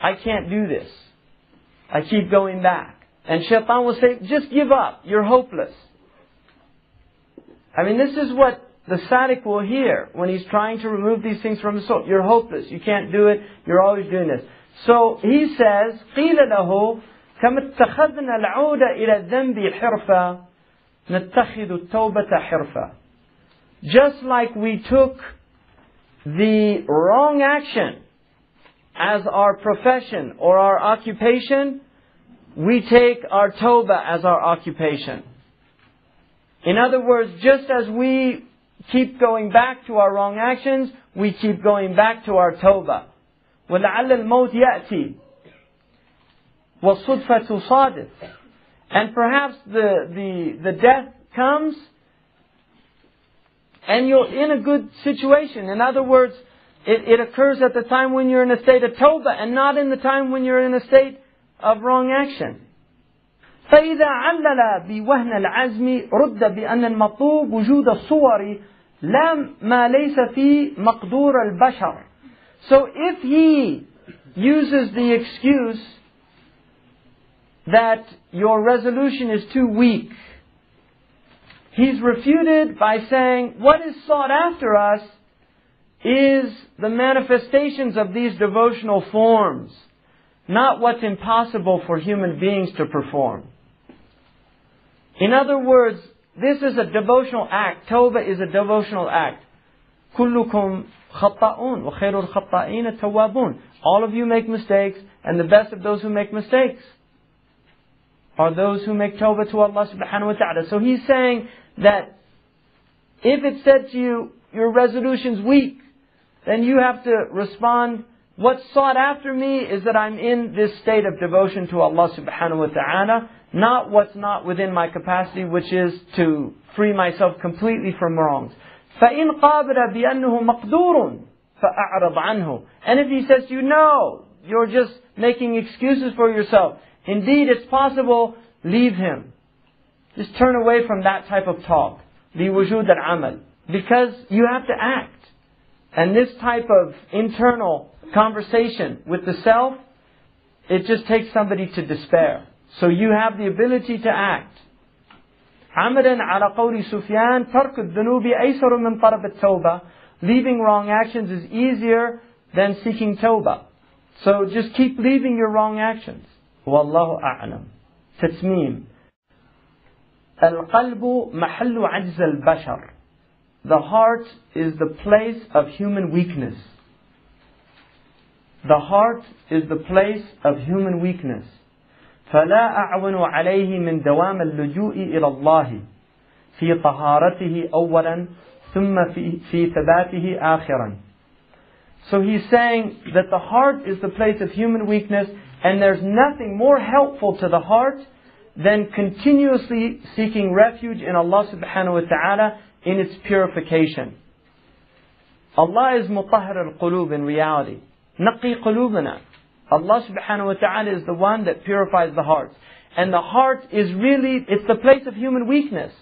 I can't do this. I keep going back. And shaitan will say, just give up. You're hopeless. I mean, this is what the sadiq will hear when he's trying to remove these things from his soul. You're hopeless. You can't do it. You're always doing this. So he says, قيل له كما اتخذنا العود إلى الذنب حرفة نتخذ التوبة حرفة. Just like we took the wrong action as our profession or our occupation, we take our tawbah as our occupation. In other words, just as we keep going back to our wrong actions, we keep going back to our tawbah. ولعل الموت يأتي والصدفة تصادف and perhaps the, the, the death comes and you're in a good situation. In other words, it, it occurs at the time when you're in a state of tawbah and not in the time when you're in a state of wrong action. فإذا علل بوهن العزم رد بأن المطلوب وجود الصور لا ما ليس في مقدور البشر. So if he uses the excuse that your resolution is too weak, he's refuted by saying what is sought after us is the manifestations of these devotional forms, not what's impossible for human beings to perform. In other words, this is a devotional act. Tawbah is a devotional act. كلكم خطاؤون وخير الخطائين التوابون. All of you make mistakes, and the best of those who make mistakes are those who make tawbah to Allah subhanahu wa ta'ala. So he's saying that if it said to you, your resolution's weak, then you have to respond, what's sought after me is that I'm in this state of devotion to Allah subhanahu wa ta'ala, not what's not within my capacity, which is to free myself completely from wrongs. فإن قابل بأنه مقدور فأعرض عنه. And if he says to you, no, you're just making excuses for yourself. Indeed, it's possible, leave him. Just turn away from that type of talk. لوجود العمل. Because you have to act. And this type of internal conversation with the self, it just takes somebody to despair. So you have the ability to act. عملا على قول سفيان ترك الذنوب أيسر من طلب التوبة Leaving wrong actions is easier than seeking tawbah. So just keep leaving your wrong actions. والله أعلم تتميم القلب محل عجز البشر The heart is the place of human weakness. The heart is the place of human weakness. فلا أعون عليه من دوام اللجوء إلى الله في طهارته أولا ثم في, في ثباته آخرا. So he's saying that the heart is the place of human weakness and there's nothing more helpful to the heart than continuously seeking refuge in Allah subhanahu wa ta'ala in its purification. Allah is mutahhir al-qulub in reality. Naqi qulubana. Allah subhanahu wa ta'ala is the one that purifies the hearts. And the heart is really, it's the place of human weakness.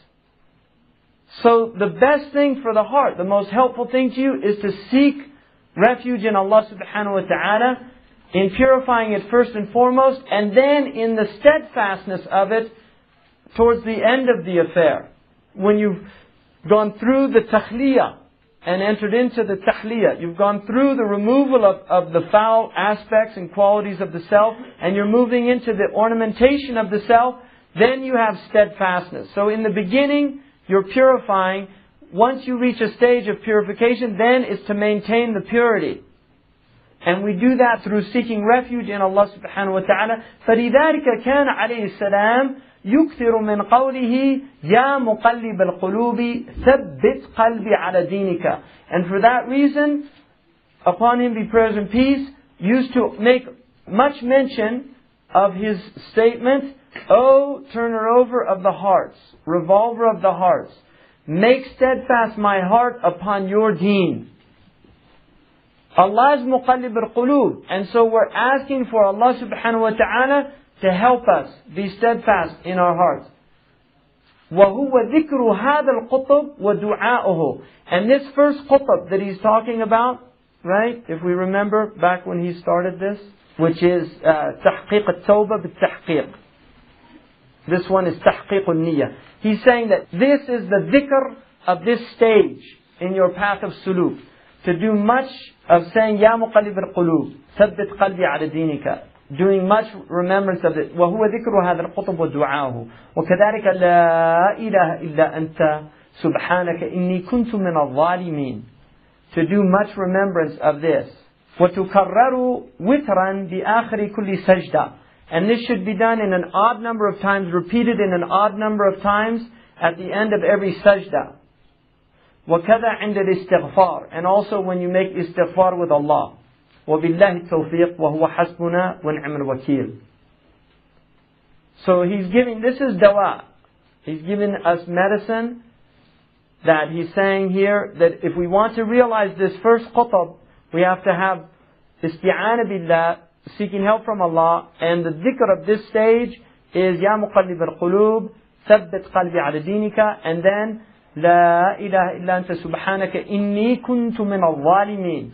So the best thing for the heart, the most helpful thing to you is to seek refuge in Allah subhanahu wa ta'ala in purifying it first and foremost, and then in the steadfastness of it towards the end of the affair. When you've gone through the takhliyah and entered into the tahliyah, you've gone through the removal of, of the foul aspects and qualities of the self, and you're moving into the ornamentation of the self, then you have steadfastness. So in the beginning, you're purifying. Once you reach a stage of purification, then it's to maintain the purity. And we do that through seeking refuge in Allah subhanahu wa ta'ala. فلذلك كان عليه السلام يكثر من قوله يا مقلب القلوب ثبت قلبي على دينك. And for that reason, upon him be prayers and peace, used to make much mention of his statement, O turner over of the hearts, revolver of the hearts, make steadfast my heart upon your deen. Allah is muqallib al-qulub. And so we're asking for Allah subhanahu wa ta'ala to help us be steadfast in our hearts. وهو ذكر هذا القطب ودعاؤه. And this first qutb that he's talking about, right? If we remember back when he started this, which is تحقيق التوبة بالتحقيق. This one is تحقيق النية. He's saying that this is the dhikr of this stage in your path of suluk. To do much of saying يا مقلب القلوب ثبت قلبي على دينك doing much remembrance of it وهو ذكر هذا القطب ودعاؤه وكذلك لا إله إلا أنت سبحانك إني كنت من الظالمين to do much remembrance of this وتكرر وترا بآخر كل سجدة and this should be done in an odd number of times repeated in an odd number of times at the end of every sajda. وكذا عند الاستغفار and also when you make istighfar with Allah. وبالله التوفيق وهو حسبنا ونعم الوكيل. So he's giving, this is dawa. He's giving us medicine that he's saying here that if we want to realize this first qutb, we have to have isti'ana billah, seeking help from Allah, and the dhikr of this stage is Ya Muqallib al-Qulub, ثبت قلبي على دينك, and then لا إله إلا أنت سبحانك إني كنت من الظالمين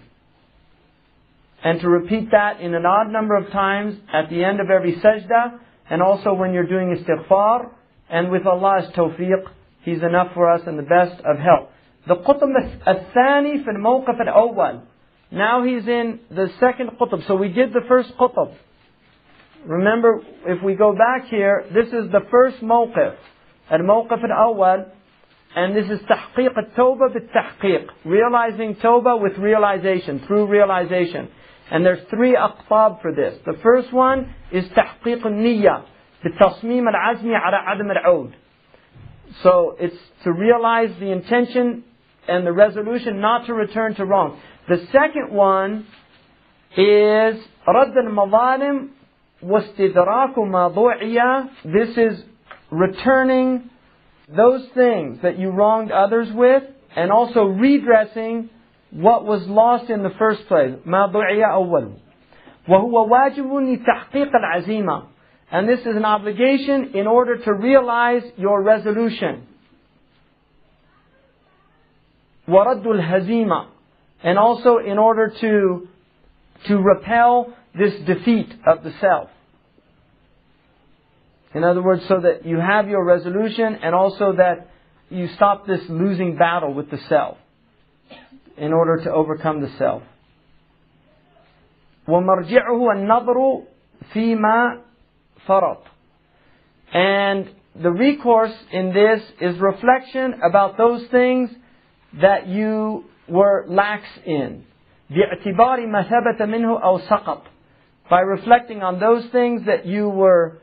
and to repeat that in an odd number of times at the end of every sajda, and also when you're doing istighfar, and with Allah's tawfiq, He's enough for us and the best of help. The qutb al-thani fil mawqif al-awwal. Now he's in the second qutb. So we did the first qutb. Remember, if we go back here, this is the first mawqif. Al-mawqif al-awwal. And this is tahqiq al-tawbah tahqiq, Realizing tawbah with realization, through realization. And there's three aqtab for this. The first one is تحقيق النية بالتصميم العزمي على عدم العود. So it's to realize the intention and the resolution not to return to wrong. The second one is رد المظالم واستدراك ما ضُعِيَ This is returning those things that you wronged others with and also redressing what was lost in the first place. ما ضُعِيَ أول. وهو واجب لتحقيق العزيمة. And this is an obligation in order to realize your resolution. وَرَدُّ الْهَزِيمَةِ And also in order to, to repel this defeat of the self. In other words, so that you have your resolution and also that you stop this losing battle with the self in order to overcome the self. ومرجعه النظر فيما فرط. And the recourse in this is reflection about those things that you were lax in. باعتبار ما ثبت منه أو سقط. By reflecting on those things that you were,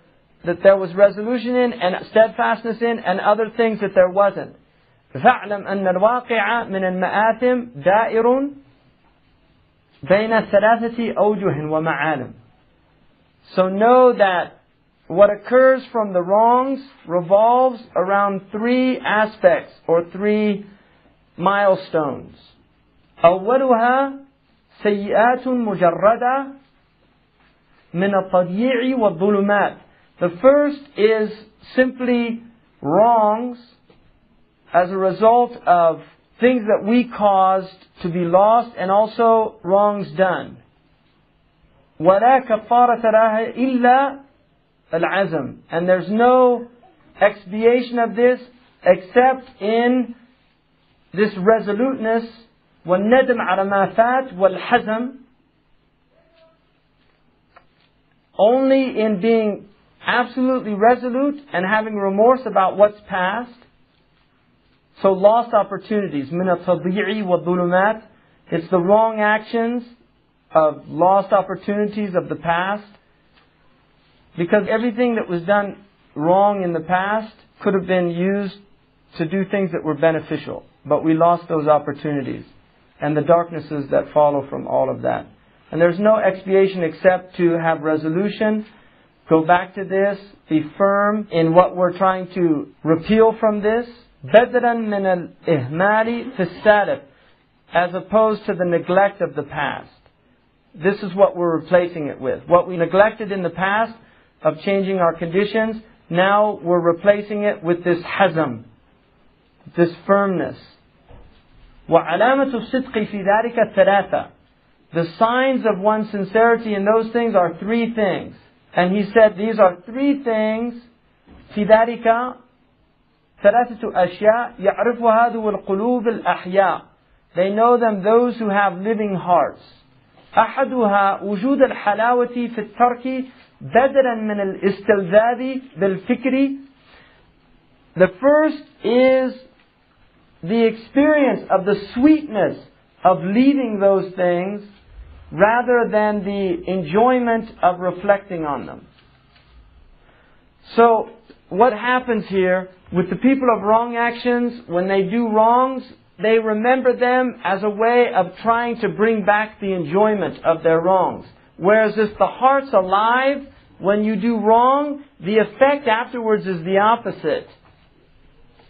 that there was resolution in and steadfastness in and other things that there wasn't. فاعلم أن الواقع من المآثم دائر بين ثلاثة أوجه ومعالم. So know that what occurs from the wrongs revolves around three aspects or three milestones. أولها سيئات مجردة من التضييع والظلمات. The first is simply wrongs as a result of things that we caused to be lost and also wrongs done. ولا كفارة لها إلا العزم. And there's no expiation of this except in this resoluteness والندم على ما فات والحزم only in being absolutely resolute and having remorse about what's past. so lost opportunities, wa it's the wrong actions of lost opportunities of the past. Because everything that was done wrong in the past could have been used to do things that were beneficial. But we lost those opportunities and the darknesses that follow from all of that. And there's no expiation except to have resolution, go back to this, be firm in what we're trying to repeal from this, بدلا من الإهمال في السالف as opposed to the neglect of the past. This is what we're replacing it with. What we neglected in the past of changing our conditions, now we're replacing it with this hazm, this firmness. وعلامة الصدق في ذلك الثلاثة. The signs of one's sincerity in those things are three things. And he said these are three things في ذلك ثلاثة أشياء يعرفها ذو القلوب الأحياء. They know them those who have living hearts. أحدها وجود الحلاوة في الترك بدلا من الاستلذاذ بالفكر. The first is the experience of the sweetness of leaving those things rather than the enjoyment of reflecting on them. So, what happens here with the people of wrong actions, when they do wrongs, they remember them as a way of trying to bring back the enjoyment of their wrongs. Whereas if the heart's alive, when you do wrong, the effect afterwards is the opposite.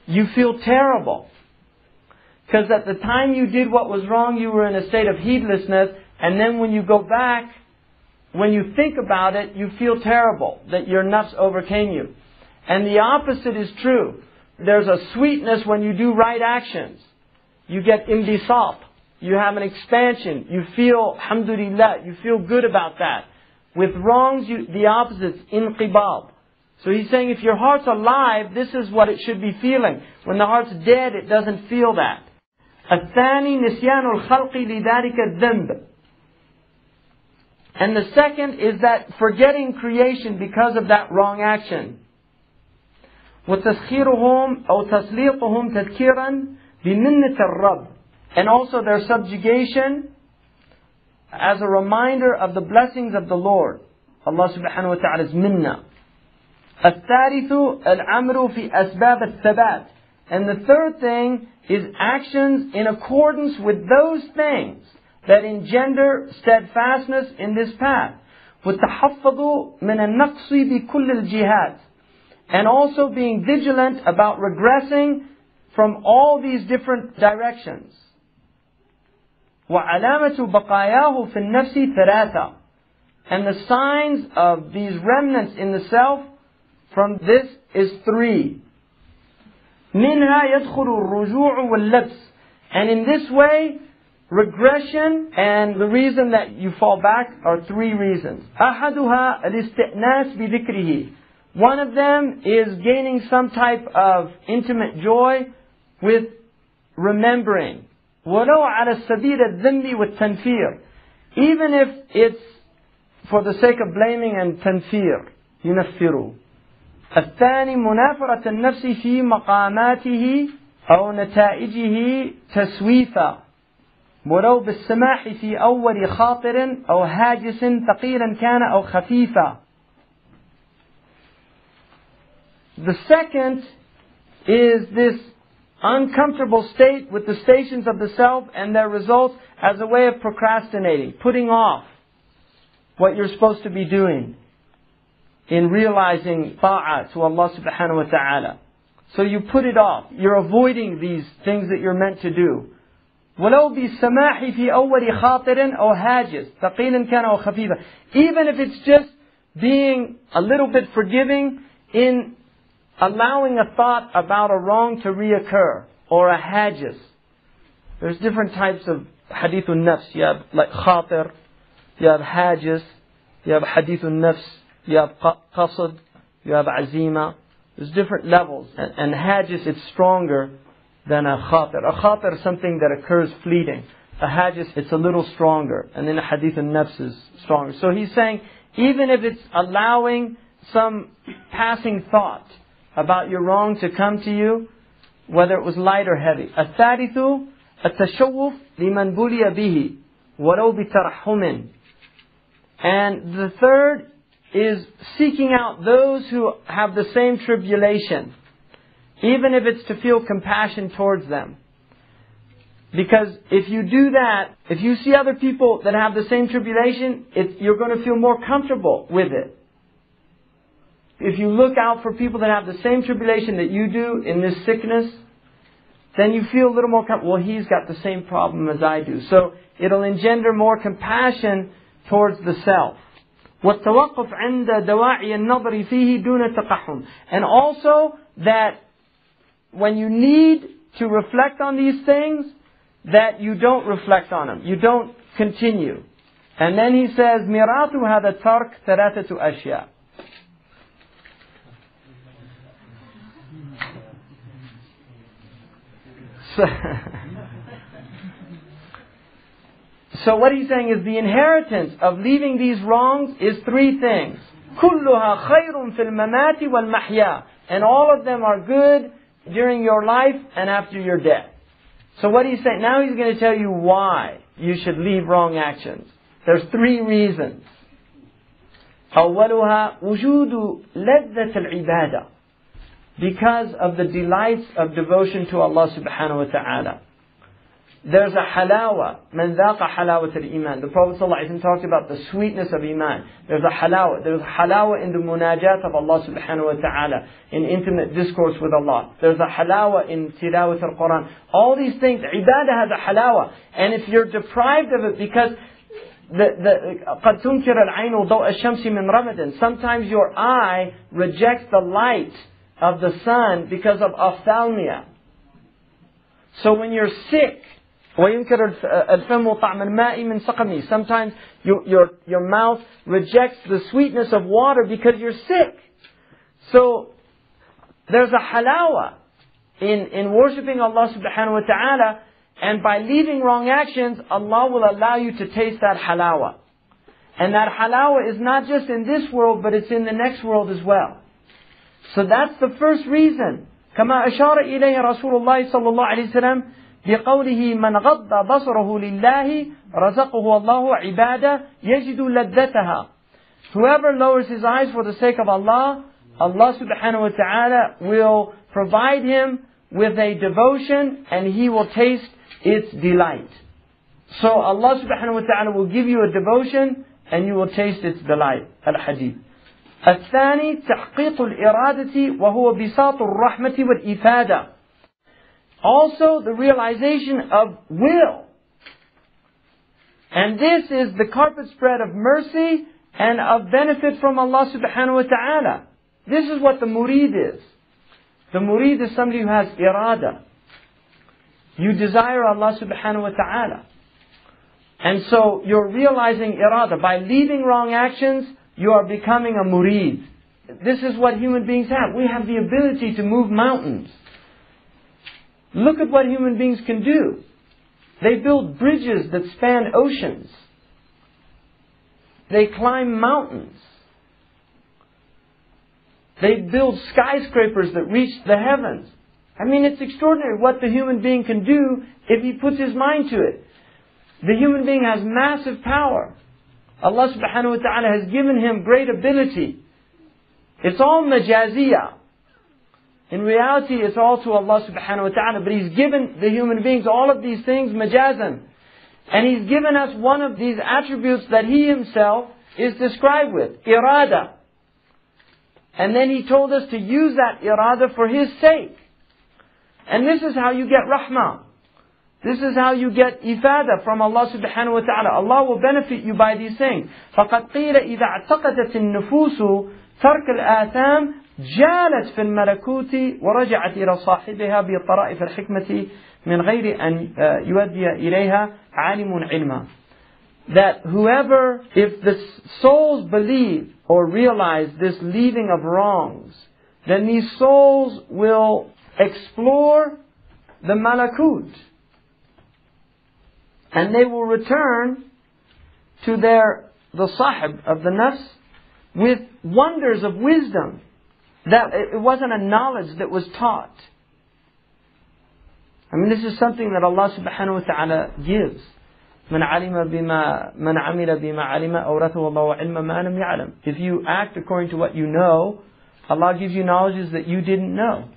You feel terrible. Because at the time you did what was wrong, you were in a state of heedlessness, and then when you go back, when you think about it, you feel terrible that your nafs overcame you. And the opposite is true. There's a sweetness when you do right actions. You get imbisat. You have an expansion. You feel, alhamdulillah, you feel good about that. With wrongs, you, the opposite, is inqibad. So he's saying if your heart's alive, this is what it should be feeling. When the heart's dead, it doesn't feel that. الثاني نسيان الخلق لذلك الذنب. And the second is that forgetting creation because of that wrong action. وتسخيرهم أو تسليطهم تذكيرا بمنة الرب and also their subjugation as a reminder of the blessings of the Lord. Allah subhanahu wa ta'ala's minna. الثالث الأمر في أسباب الثبات and the third thing is actions in accordance with those things that engender steadfastness in this path. وَالتَّحَفَّظُ مِنَ النَّقْصِ بِكُلِّ الْجِهَادِ And also being vigilant about regressing from all these different directions. وعلامة بقاياه في النفس ثلاثة. And the signs of these remnants in the self from this is three. منها يدخل الرجوع واللبس. And in this way, regression and the reason that you fall back are three reasons. أحدها الاستئناس بذكره. One of them is gaining some type of intimate joy with remembering. ولو على السبيل الذم والتنفير. Even if it's for the sake of blaming and تنفير. ينفروا. الثاني منافرة النفس في مقاماته أو نتائجه تسويفا ولو بالسماح في أول خاطر أو هاجس ثقيلا كان أو خفيفا The second is this uncomfortable state with the stations of the self and their results as a way of procrastinating, putting off what you're supposed to be doing in realizing ta'ah to Allah subhanahu wa ta'ala. So you put it off. You're avoiding these things that you're meant to do. ولو بالسماح في أول خاطر أو هاجس ثقيلا كان أو خفيفا even if it's just being a little bit forgiving in allowing a thought about a wrong to reoccur or a hajis there's different types of hadith nafs you have like khatir you have hajis you have hadith nafs you have qasd you have azima there's different levels and, and hajis it's stronger than a khatir. A khatir is something that occurs fleeting. A hajis, it's a little stronger. And then a hadith al-nafs is stronger. So he's saying, even if it's allowing some passing thought about your wrong to come to you, whether it was light or heavy. الثالث التشوف لمن بلي به ولو بترحم. And the third is seeking out those who have the same tribulation even if it's to feel compassion towards them. Because if you do that, if you see other people that have the same tribulation, it, you're going to feel more comfortable with it. If you look out for people that have the same tribulation that you do in this sickness, then you feel a little more comfortable. Well, he's got the same problem as I do. So it'll engender more compassion towards the self. والتوقف عند دواعي النظر فيه دون تقحم. And also that when you need to reflect on these things, that you don't reflect on them. You don't continue. And then he says, مِرَاتُ هَذَا التَّرْكِ ثَلَاثَةُ أَشْيَاء so, [laughs] so what he's saying is the inheritance of leaving these wrongs is three things. كلها خير في الممات والمحيا and all of them are good during your life and after your death. So what he's saying, now he's going to tell you why you should leave wrong actions. There's three reasons. أولها وجود لذة العبادة because of the delights of devotion to Allah subhanahu wa ta'ala. There's a halawa. Man dhaqa halawat al-iman. The Prophet ﷺ talked about the sweetness of iman. There's a halawa. There's a halawa in the munajat of Allah subhanahu wa ta'ala. In intimate discourse with Allah. There's a halawa in tilawat al-Quran. All these things, ibadah has a halawa. And if you're deprived of it because the, the, قد تنكر العين ضوء الشمس من رمضان. Sometimes your eye rejects the light of the sun because of ophthalmia. So when you're sick, وينكر الفم طعم الماء من سقمي. Sometimes you, your, your mouth rejects the sweetness of water because you're sick. So there's a halawa in, in worshipping Allah subhanahu wa ta'ala and by leaving wrong actions, Allah will allow you to taste that halawa. And that halawa is not just in this world, but it's in the next world as well. So that's the first reason. كما أشار إليه رسول الله صلى الله عليه وسلم بقوله من غض بصره لله رزقه الله عبادة يجد لذتها. Whoever lowers his eyes for the sake of Allah, Allah subhanahu wa ta'ala will provide him with a devotion and he will taste its delight. So Allah subhanahu wa ta'ala will give you a devotion and you will taste its delight. Al-Hadith. الثاني تحقيق الإرادة وهو بساط الرحمة والإفادة. Also the realization of will. And this is the carpet spread of mercy and of benefit from Allah subhanahu wa ta'ala. This is what the murid is. The murid is somebody who has irada. You desire Allah subhanahu wa ta'ala. And so you're realizing irada. By leaving wrong actions, you are becoming a murid. This is what human beings have. We have the ability to move mountains. Look at what human beings can do. They build bridges that span oceans. They climb mountains. They build skyscrapers that reach the heavens. I mean, it's extraordinary what the human being can do if he puts his mind to it. The human being has massive power. Allah subhanahu wa ta'ala has given him great ability. It's all majaziyah. In reality, it's all to Allah subhanahu wa ta'ala, but He's given the human beings all of these things majazan. And He's given us one of these attributes that He Himself is described with, irada. And then He told us to use that irada for His sake. And this is how you get rahmah. This is how you get ifada from Allah subhanahu wa ta'ala. Allah will benefit you by these things. فقد قيل إذا اعتقدت النفوس ترك الآثام جالت في الملكوت ورجعت إلى صاحبها بطرائف الحكمة من غير أن يؤدي إليها عالم علما. That whoever, if the souls believe or realize this leaving of wrongs, then these souls will explore the malakut. And they will return to their, the sahib of the nafs with wonders of wisdom. That it wasn't a knowledge that was taught. I mean, this is something that Allah subhanahu wa ta'ala gives. من علم بما من عمل بما علم أورثه الله علم ما لم يعلم. If you act according to what you know, Allah gives you knowledges that you didn't know.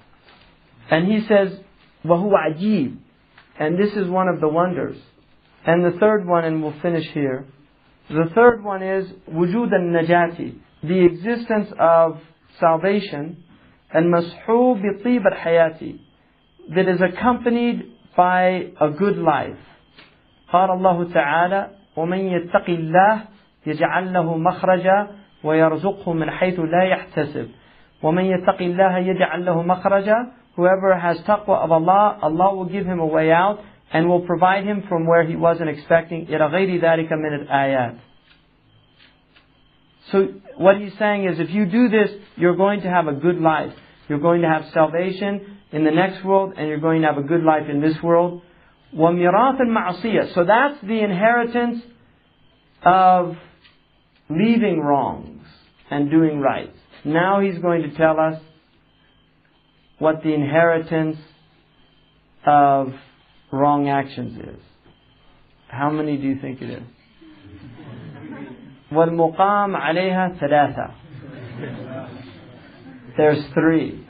And He says, وهو عجيب. And this is one of the wonders. And the third one, and we'll finish here. The third one is وجود النجاة. The existence of salvation and مصحوب بطيب الحياة that is accompanied by a good life. قال الله تعالى ومن يتق الله يجعل له مخرجا ويرزقه من حيث لا يحتسب ومن يتق الله يجعل له مخرجا Whoever has taqwa of Allah, Allah will give him a way out and will provide him from where he wasn't expecting. إلى غير ذلك من الآيات. So what he's saying is if you do this, you're going to have a good life. You're going to have salvation in the next world and you're going to have a good life in this world. وَمِرَاث الْمَعْصِيَةِ So that's the inheritance of leaving wrongs and doing right. Now he's going to tell us what the inheritance of wrong actions is. How many do you think it is? والمقام عليها ثلاثة. There's three.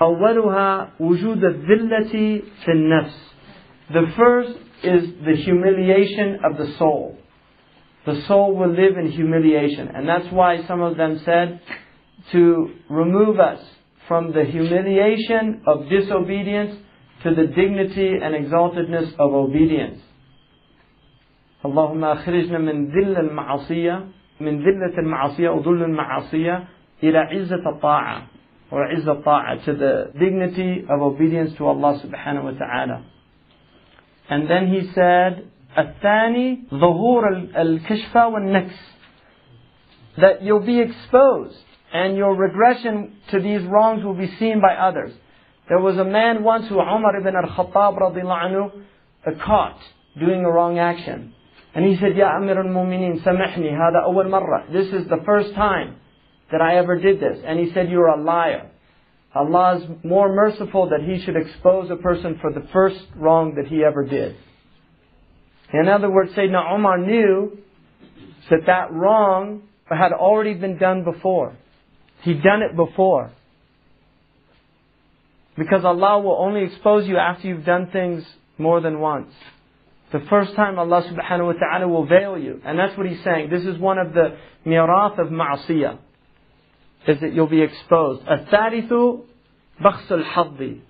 أولها وجود الذلة في النفس. The first is the humiliation of the soul. The soul will live in humiliation. And that's why some of them said to remove us from the humiliation of disobedience to the dignity and exaltedness of obedience. اللهم أخرجنا من ذل المعصية من ذلة المعصية وذل المعصية إلى عزة الطاعة or عزة الطاعة to the dignity of obedience to Allah subhanahu wa ta'ala. And then he said, الثاني ظهور الكشفة والنكس that you'll be exposed and your regression to these wrongs will be seen by others. There was a man once who Umar ibn al-Khattab radiallahu anhu caught doing a wrong action. And he said, Ya Amir al-Mu'mineen, samihni, hada awal marra. This is the first time that I ever did this. And he said, you're a liar. Allah is more merciful that He should expose a person for the first wrong that he ever did. In other words, Sayyidina Umar knew that that wrong had already been done before. He'd done it before. Because Allah will only expose you after you've done things more than once. The first time Allah subhanahu wa ta'ala will veil you. And that's what He's saying. This is one of the mirath of ma'asiyah. Is that you'll be exposed. الثالث بخس الحظ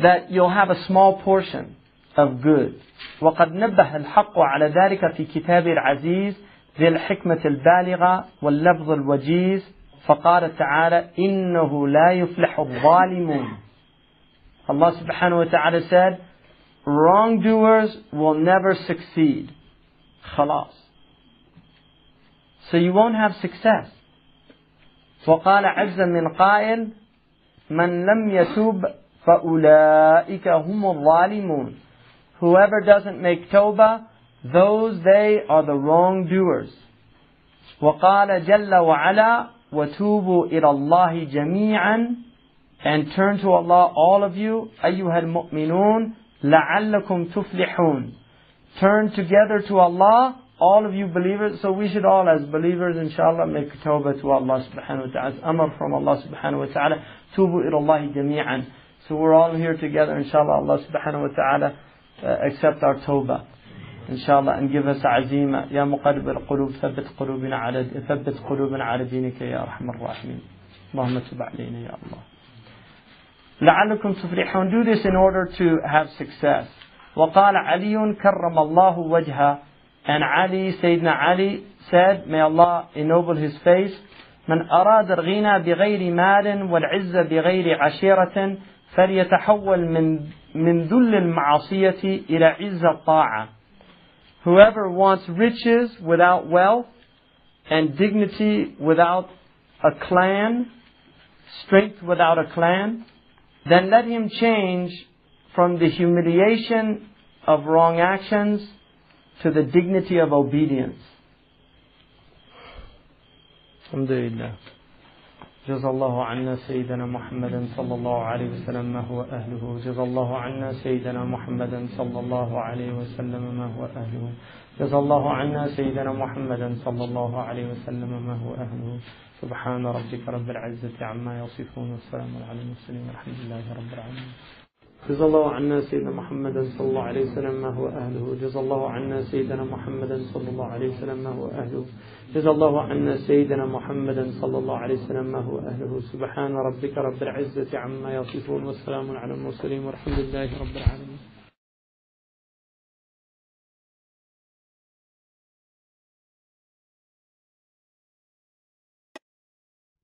That you'll have a small portion of good. وقد نبه الحق على ذلك في كتاب العزيز ذي الحكمة البالغة واللفظ الوجيز فقال تعالى إنه لا يفلح الظالمون Allah subhanahu wa ta'ala said wrongdoers will never succeed خلاص so you won't have success وقال عز من قائل من لم يتوب فأولئك هم الظالمون Whoever doesn't make tawbah, those they are the wrongdoers. وقال جل وعلا وتوبوا إلى الله جميعا and turn to Allah all of you أيها المؤمنون لعلكم تفلحون turn together to Allah all of you believers so we should all as believers inshallah make tawbah to Allah subhanahu wa ta'ala amr from Allah subhanahu wa ta'ala tubu ila Allah jami'an so we're all here together inshallah Allah subhanahu wa ta'ala uh, accept our tawbah Inshallah and give us azima يا مقلب القلوب ثبت قلوبنا على ثبت قلوبنا على دينك يا أرحم الراحمين. اللهم تب علينا يا الله. لعلكم تفلحون. Do this in order to have success. وقال علي كرم الله وجهه. And Ali Sayyidina Ali said may Allah ennoble his face. من أراد الغنى بغير مال والعزة بغير عشيرة فليتحول من من ذل المعصية إلى عز الطاعة. Whoever wants riches without wealth and dignity without a clan, strength without a clan, then let him change from the humiliation of wrong actions to the dignity of obedience. Alhamdulillah. جزا الله عنا سيدنا محمدا صلى الله عليه وسلم ما هو أهله. جزا الله عنا سيدنا محمدا صلى الله عليه وسلم ما هو أهله. جزا الله عنا سيدنا محمدا صلى الله عليه وسلم ما هو أهله. سبحان ربك رب العزة عما يصفون والسلام على المرسلين والحمد لله رب العالمين. جزا الله عنا سيدنا محمدا صلى الله عليه وسلم ما هو أهله. جزا الله عنا سيدنا محمدا صلى الله عليه وسلم ما هو أهله. جزا الله عنا سيدنا محمدا صلى الله عليه وسلم ما هو أهله. سبحان ربك رب العزة عما يصفون والسلام على المرسلين والحمد لله رب العالمين.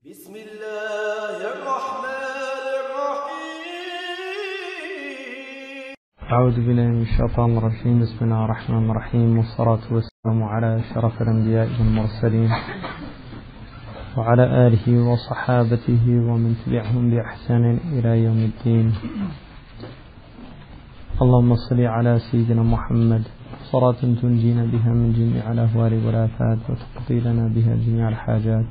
بسم الله أعوذ بالله من الشيطان الرجيم. بسم الله الرحمن الرحيم. والصلاة والسلام على شرف الأنبياء والمرسلين وعلى آله وصحابته ومن تبعهم بإحسان إلى يوم الدين. اللهم صل على سيدنا محمد. صلاة تنجينا بها من جميع الأهوال والآفات وتقضي لنا بها جميع الحاجات.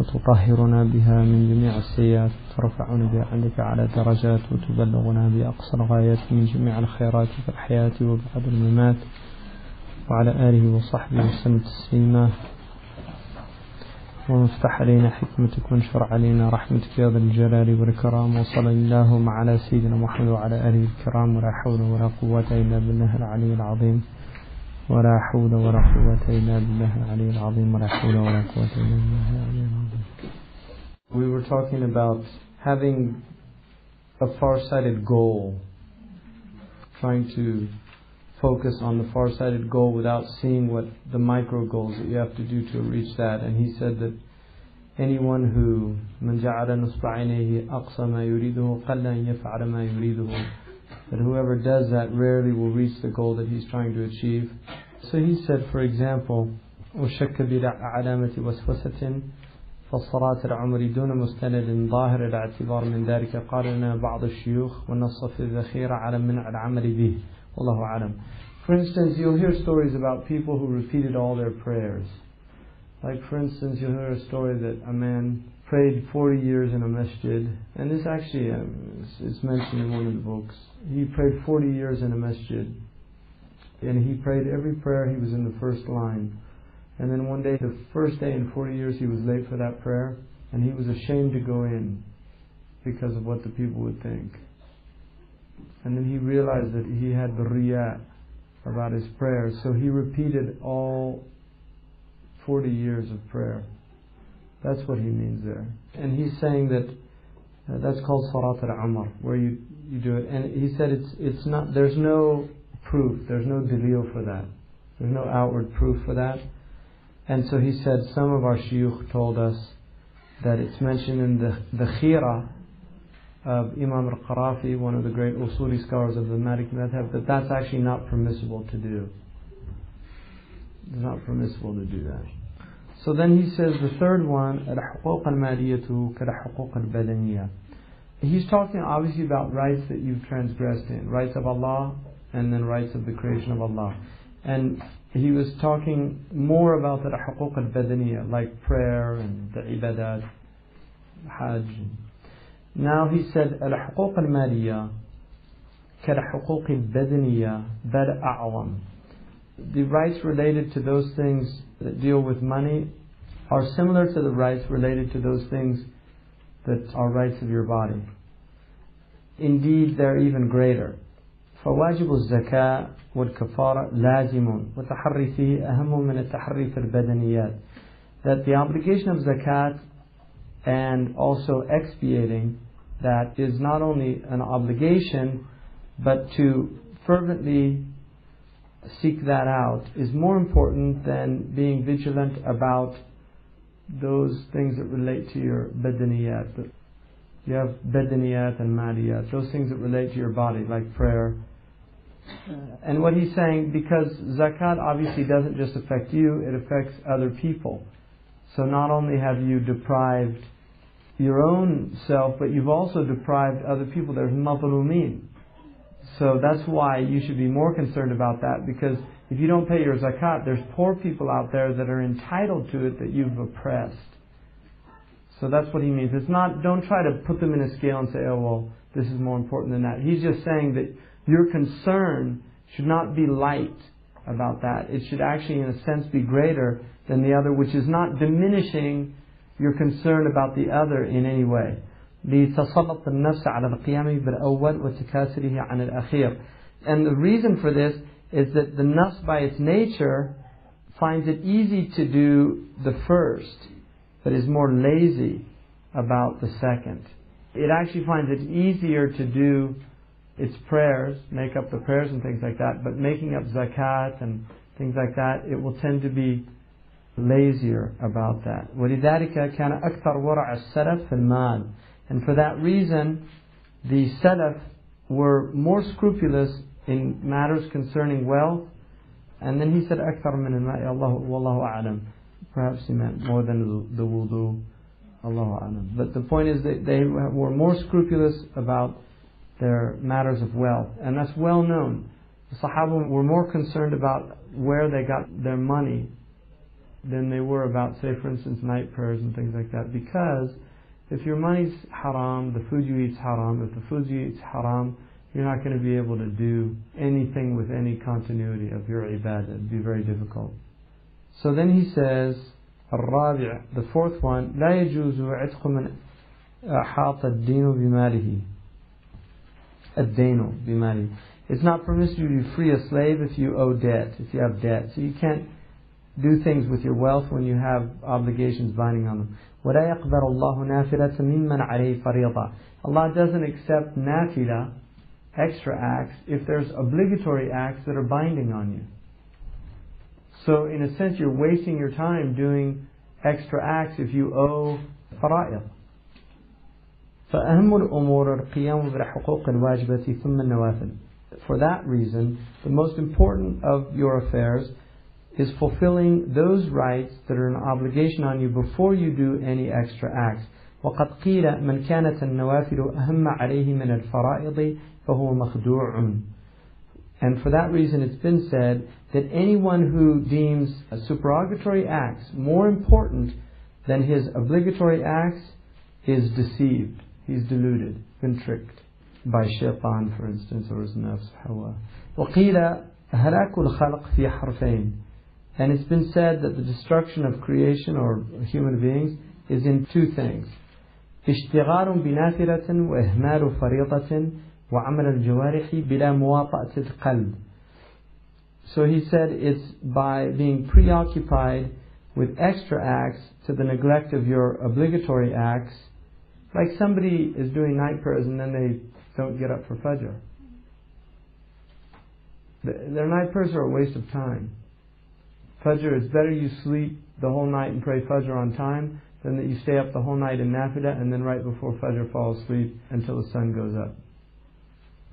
وتطهرنا بها من جميع السيئات وترفعنا بها عندك على درجات وتبلغنا بأقصى الغايات من جميع الخيرات في الحياة وبعد الممات. وعلى آله وصحبه وسلم تسليما. وافتح علينا حكمتك وانشر علينا رحمتك يا ذا الجلال والإكرام. وصلى اللهم على سيدنا محمد وعلى آله الكرام. ولا حول ولا قوة إلا بالله العلي العظيم. ولا حول ولا قوة إلا بالله العلي العظيم ولا حول ولا قوة إلا بالله العلي العظيم We were talking about having a far-sighted goal, trying to focus on the far-sighted goal without seeing what the micro goals that you have to do to reach that. And he said that anyone who من جعل نصب عينيه أقصى ما يريده قل أن يفعل ما يريده that whoever does that rarely will reach the goal that he's trying to achieve. So he said, for example, وشك بعلامة وسوسة فالصلاة العمر دون مستند ظاهر الاعتبار من ذلك قال لنا بعض الشيوخ والنص في الذخيرة على منع العمل به والله أعلم For instance, you'll hear stories about people who repeated all their prayers. Like, for instance, you'll hear a story that a man prayed 40 years in a masjid, and this actually um, is, is mentioned in one of the books. He prayed 40 years in a masjid, and he prayed every prayer, he was in the first line. And then one day, the first day in 40 years, he was late for that prayer, and he was ashamed to go in because of what the people would think. And then he realized that he had the riyah about his prayer, so he repeated all 40 years of prayer. That's what he means there. And he's saying that uh, that's called Salat al-Amr, where you, you do it. And he said it's it's not there's no proof, there's no delil for that. There's no outward proof for that. And so he said some of our shuyukh told us that it's mentioned in the, the khira of Imam al-Qarafi, one of the great Usuli scholars of the Malik Madhab, that that's actually not permissible to do. It's not permissible to do that. So then he says the third one, الحقوق المالية كالحقوق البدنية He's talking obviously about rights that you've transgressed in, rights of Allah and then rights of the creation of Allah. And he was talking more about the حقوق البدنية, like prayer and the ibadat, hajj. Now he said الحقوق المالية كالحقوق البدنية بل أعظم. The rights related to those things that deal with money are similar to the rights related to those things that are rights of your body. Indeed, they're even greater. فواجب الزكاة والكفارة لازم والتحري فيه أهم من التحري في البدنيات. That the obligation of zakat and also expiating that is not only an obligation, but to fervently seek that out is more important than being vigilant about those things that relate to your badaniyat. You have badaniyat and madiyat, those things that relate to your body, like prayer. Uh, and what he's saying, because zakat obviously doesn't just affect you, it affects other people. So not only have you deprived your own self, but you've also deprived other people. There's mazlumin. So that's why you should be more concerned about that because if you don't pay your zakat, there's poor people out there that are entitled to it that you've oppressed. So that's what he means. It's not, don't try to put them in a scale and say, oh, well, this is more important than that. He's just saying that your concern should not be light about that. It should actually, in a sense, be greater than the other, which is not diminishing your concern about the other in any way. لتسلط النفس على القيام بالأول وتكاسله عن الأخير. And the reason for this is that the nafs by its nature finds it easy to do the first, but is more lazy about the second. It actually finds it easier to do its prayers, make up the prayers and things like that, but making up zakat and things like that, it will tend to be lazier about that. ولذلك كان أكثر ورع السلف في المال. And for that reason, the Salaf were more scrupulous in matters concerning wealth. And then he said, أكثر من الماء الله والله أعلم. Perhaps he meant more than the, the wudu. Allah alam. But the point is that they were more scrupulous about their matters of wealth. And that's well known. The Sahaba were more concerned about where they got their money than they were about, say, for instance, night prayers and things like that. Because if your money's haram, the food you eat's haram. If the food you eat's haram, you're not going to be able to do anything with any continuity of your ibadah. It'd be very difficult. So then he says, الرابع the fourth one لا يجوز عتق من أحاط الدين بماله الدين بماله It's not permissible to free a slave if you owe debt, if you have debt. So you can't do things with your wealth when you have obligations binding on them. ولا يقبل الله نافلة ممن عليه فريضة. Allah doesn't accept nafila, extra acts, if there's obligatory acts that are binding on you. So in a sense, you're wasting your time doing extra acts if you owe فرائض. فأهم الأمور القيام بالحقوق الواجبة ثم النوافل. For that reason, the most important of your affairs is fulfilling those rights that are an obligation on you before you do any extra acts. وقد قيل من كانت النوافل أهم عليه من الفرائض فهو مخدوع. And for that reason it's been said that anyone who deems supererogatory acts more important than his obligatory acts is deceived. He's deluded, been tricked by shaitan for instance or his nafs hawa. وقيل هلاك الخلق في حرفين and it's been said that the destruction of creation or human beings is in two things. اشتغال بنافلة وإهمال فريضة وعمل الجوارح بلا مواطأة القلب. So he said it's by being preoccupied with extra acts to the neglect of your obligatory acts. Like somebody is doing night prayers and then they don't get up for Fajr. Their night prayers are a waste of time. Fajr, it's better you sleep the whole night and pray Fajr on time than that you stay up the whole night in Nafila and then right before Fajr fall asleep until the sun goes up.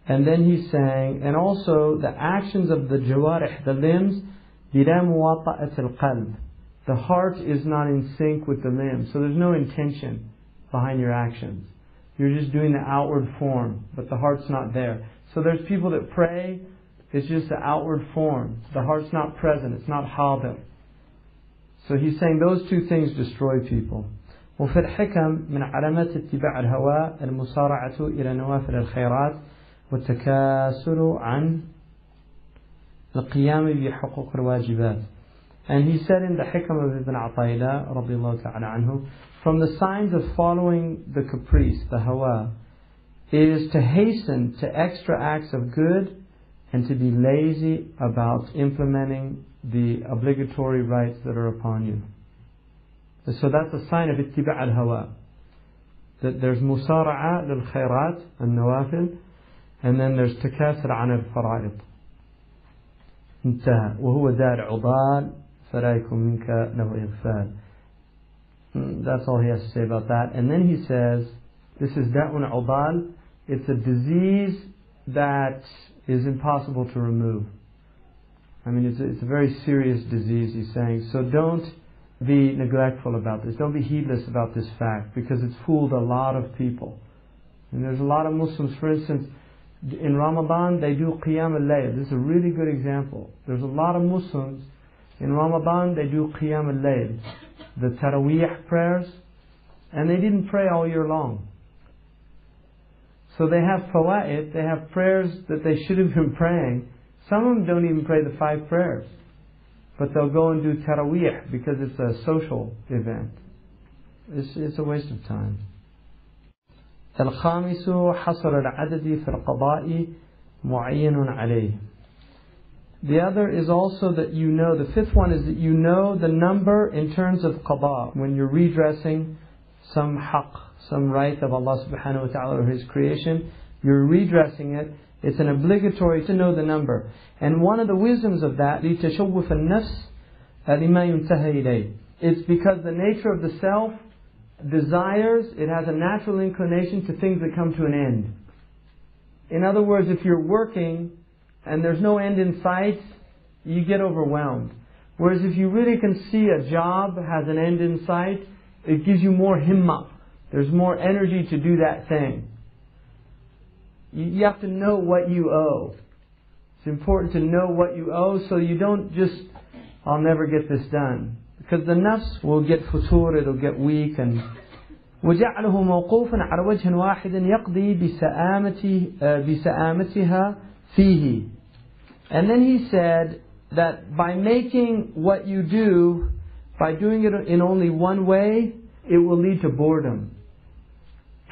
And then he's saying, and also the actions of the jawarih, the limbs, بلا مواطأة القلب. The heart is not in sync with the limbs, so there's no intention behind your actions. You're just doing the outward form, but the heart's not there. So there's people that pray it's just the outward form. The heart's not present. It's not hadir. So he's saying those two things destroy people. وفي الحكم من علامات اتباع الهوى المسارعة إلى نوافل الخيرات عن القيام بحقوق الواجبات. And he said in the Hikam of Ibn Ata'illah radiallahu from the signs of following the caprice the hawa is to hasten to extra acts of good and to be lazy about implementing the obligatory rights that are upon you. So that's a sign of ittiba' al-hawa that there's musara'a lil khairat and nawafil and then there's takasur an al-fara'id. انتهى وهو دار عضال فلا يكون منك له إغفال That's all he has to say about that. And then he says, this is da'un udal. It's a disease that is impossible to remove. I mean, it's a, it's a very serious disease, he's saying. So don't be neglectful about this. Don't be heedless about this fact because it's fooled a lot of people. And there's a lot of Muslims, for instance, in Ramadan they do Qiyam al-Layl. This is a really good example. There's a lot of Muslims in Ramadan they do Qiyam al-Layl, the Taraweeh prayers, and they didn't pray all year long. So they have fawa'it, they have prayers that they should have been [laughs] praying. Some of them don't even pray the five prayers. But they'll go and do taraweeh because it's a social event. It's, it's a waste of time. الخامس حصر العدد في القضاء معين عليه. The other is also that you know, the fifth one is that you know the number in terms of qada, when you're redressing some haqq, some right of Allah subhanahu wa ta'ala or His creation, you're redressing it, it's an obligatory to know the number. And one of the wisdoms of that, لِتَشَوُّفَ النَّفْسِ لِمَا يُنْتَهَى إِلَيْهِ It's because the nature of the self desires, it has a natural inclination to things that come to an end. In other words, if you're working and there's no end in sight, you get overwhelmed. Whereas if you really can see a job has an end in sight, it gives you more himma. There's more energy to do that thing. You have to know what you owe. It's important to know what you owe so you don't just, I'll never get this done. Because the nafs will get futur, it'll get weak and وجعله موقوفا على وجه واحد يقضي بسآمته بسآمتها فيه. And then he said that by making what you do by doing it in only one way, it will lead to boredom.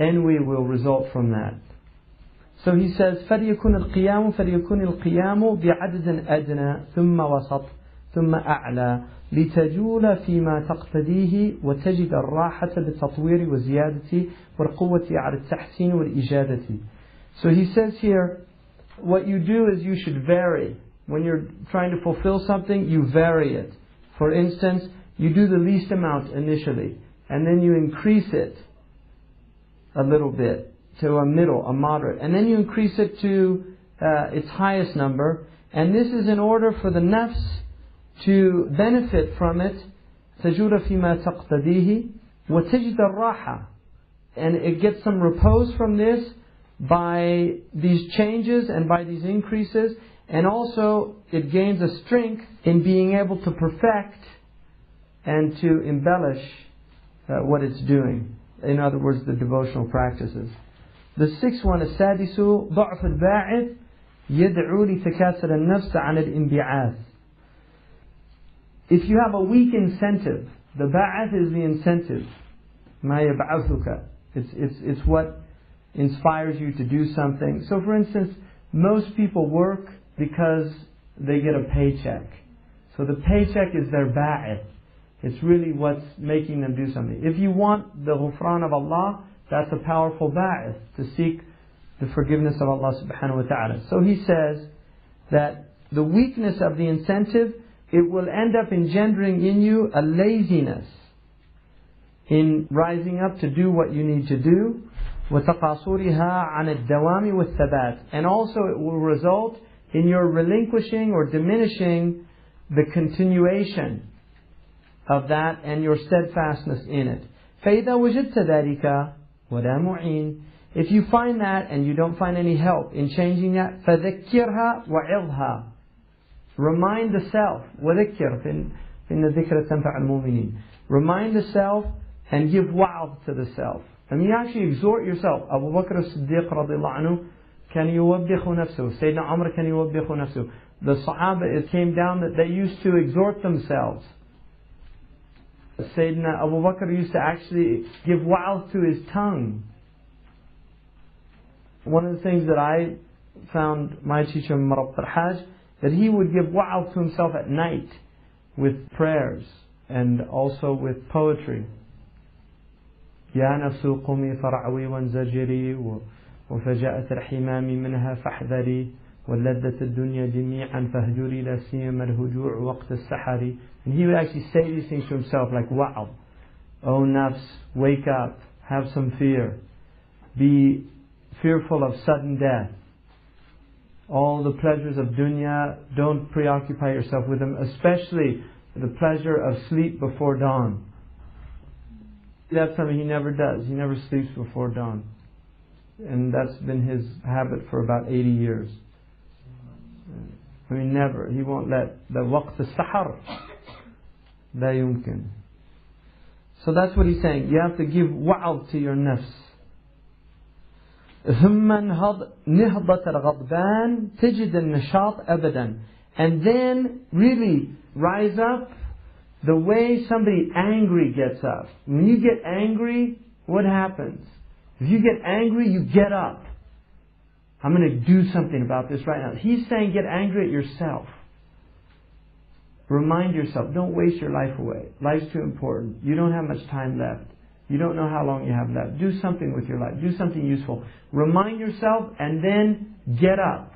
Ennui will result from that. So he says, فليكن القيام فليكن القيام بعدد أدنى ثم وسط ثم أعلى لتجول فيما تقتديه وتجد الراحة بالتطوير والزيادة والقوة على التحسين والإجادة. So he says here, what you do is you should vary. When you're trying to fulfill something, you vary it. For instance, you do the least amount initially, and then you increase it a little bit to a middle, a moderate, and then you increase it to uh, its highest number, and this is in order for the nafs to benefit from it تجول فيما تقتديه وتجد الراحة and it gets some repose from this by these changes and by these increases and also it gains a strength in being able to perfect and to embellish uh, what it's doing in other words the devotional practices the sixth one السادس ضعف الباعث يدعو لتكاسل النفس عن الانبعاث if you have a weak incentive, the ba'ath is the incentive. Ma. It's, it's, it's what inspires you to do something. So for instance, most people work because they get a paycheck. So the paycheck is their ba'ath. It's really what's making them do something. If you want the ghufran of Allah, that's a powerful ba'ath to seek the forgiveness of Allah subhanahu wa ta'ala. So he says that the weakness of the incentive it will end up engendering in you a laziness in rising up to do what you need to do وتقاصرها عن الدوام والثبات and also it will result in your relinquishing or diminishing the continuation of that and your steadfastness in it فإذا وجدت ذلك ولا معين if you find that and you don't find any help in changing that فذكرها وعظها Remind the self. وَذَكِّرْ فَإِنَّ ذِكْرَ تَنْفَعَ الْمُؤْمِنِينَ Remind the self and give wa'z to the self. And you actually exhort yourself. Abu Bakr as-Siddiq radiallahu anhu, كان يوبخ نفسه. Sayyidina Umar you يوبخ نفسه. The Sahaba, it came down that they used to exhort themselves. Sayyidina Abu Bakr used to actually give wa'z to his tongue. One of the things that I found my teacher, Murabit al-Hajj, that he would give wa'z to himself at night with prayers and also with poetry. الحمام منها فاحذري الدنيا جميعا فاهجري لا سيما الهجوع وقت السحر And he would actually say these things to himself like wow oh nafs, wake up, have some fear, be fearful of sudden death, all the pleasures of dunya, don't preoccupy yourself with them, especially the pleasure of sleep before dawn. That's something he never does. He never sleeps before dawn. And that's been his habit for about 80 years. I mean, never. He won't let the waqt al-sahar. La yumkin. So that's what he's saying. You have to give wa'z to your nafs. ثم انهض نهضة الغضبان تجد النشاط أبدا and then really rise up the way somebody angry gets up. When you get angry, what happens? If you get angry, you get up. I'm going to do something about this right now. He's saying get angry at yourself. Remind yourself, don't waste your life away. Life's too important. You don't have much time left. You don't know how long you have left. Do something with your life. Do something useful. Remind yourself and then get up.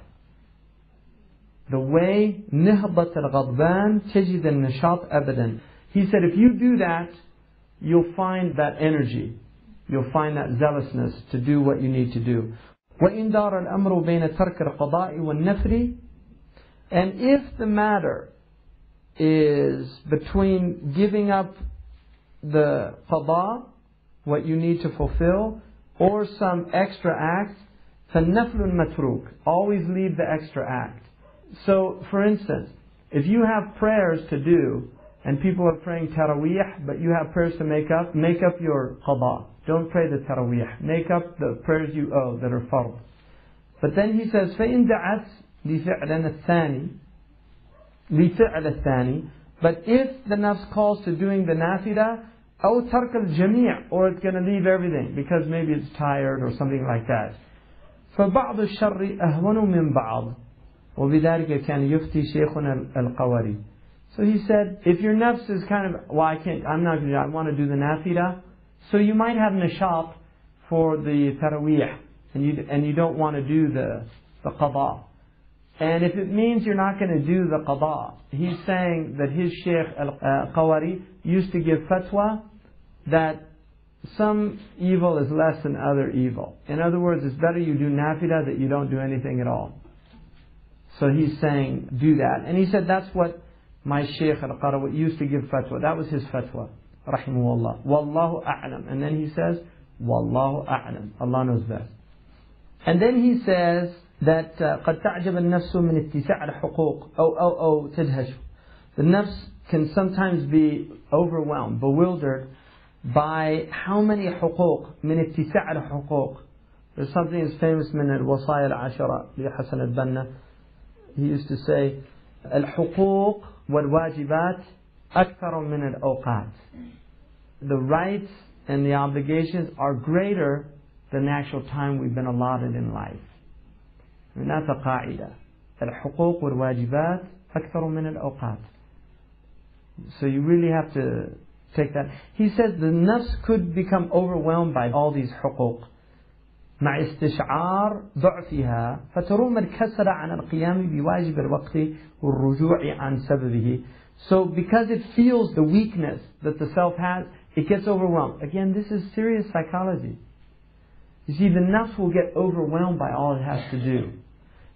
The way نهضة الغضبان تجد النشاط أبدا. He said if you do that, you'll find that energy. You'll find that zealousness to do what you need to do. وإن دار الأمر بين ترك القضاء والنفر And if the matter is between giving up the qada what you need to fulfill, or some extra act, فَالنَّفْلُ matruk. Always leave the extra act. So, for instance, if you have prayers to do, and people are praying tarawih, but you have prayers to make up, make up your qada. Don't pray the tarawih. Make up the prayers you owe that are fard. But then he says, فَإِن دَعَتْ لِفِعْلًا الثَّانِي لِفِعْلَ الثَّانِي But if the nafs calls to doing the nafila, أو ترك الجميع or it's going to leave everything because maybe it's tired or something like that. فبعض الشر أهون من بعض وبذلك كان يفتي شيخنا القوري. So he said, if your nafs is kind of, well, I can't, I'm not going to, I want to do the nafila, so you might have nishab for the tarawih, and you and you don't want to do the the qada. And if it means you're not going to do the qada, he's saying that his sheikh al-Qawri uh, used to give fatwa that some evil is less than other evil. In other words, it's better you do nafila that you don't do anything at all. So he's saying, do that. And he said, that's what my Shaykh al-Qarawi used to give fatwa. That was his fatwa. Rahimullah. Wallahu a'lam. And then he says, Wallahu a'lam. Allah knows best. And then he says that, قَدْ تَعْجَبَ النَّفْسُ مِنْ اتِّسَاعَ الْحُقُوقِ أو, أو, أو تدهش. The nafs can sometimes be overwhelmed, bewildered by how many حقوق من اتساع الحقوق. There's something that's famous من الوصايا العشرة لحسن البنا. He used to say الحقوق والواجبات أكثر من الأوقات. The rights and the obligations are greater than the actual time we've been allotted in life. And that's a قاعدة. الحقوق والواجبات أكثر من الأوقات. So you really have to take that. He says the nafs could become overwhelmed by all these حقوق. مع استشعار ضعفها فتروم الكسل عن القيام بواجب الوقت والرجوع عن سببه. So because it feels the weakness that the self has, it gets overwhelmed. Again, this is serious psychology. You see, the nafs will get overwhelmed by all it has to do.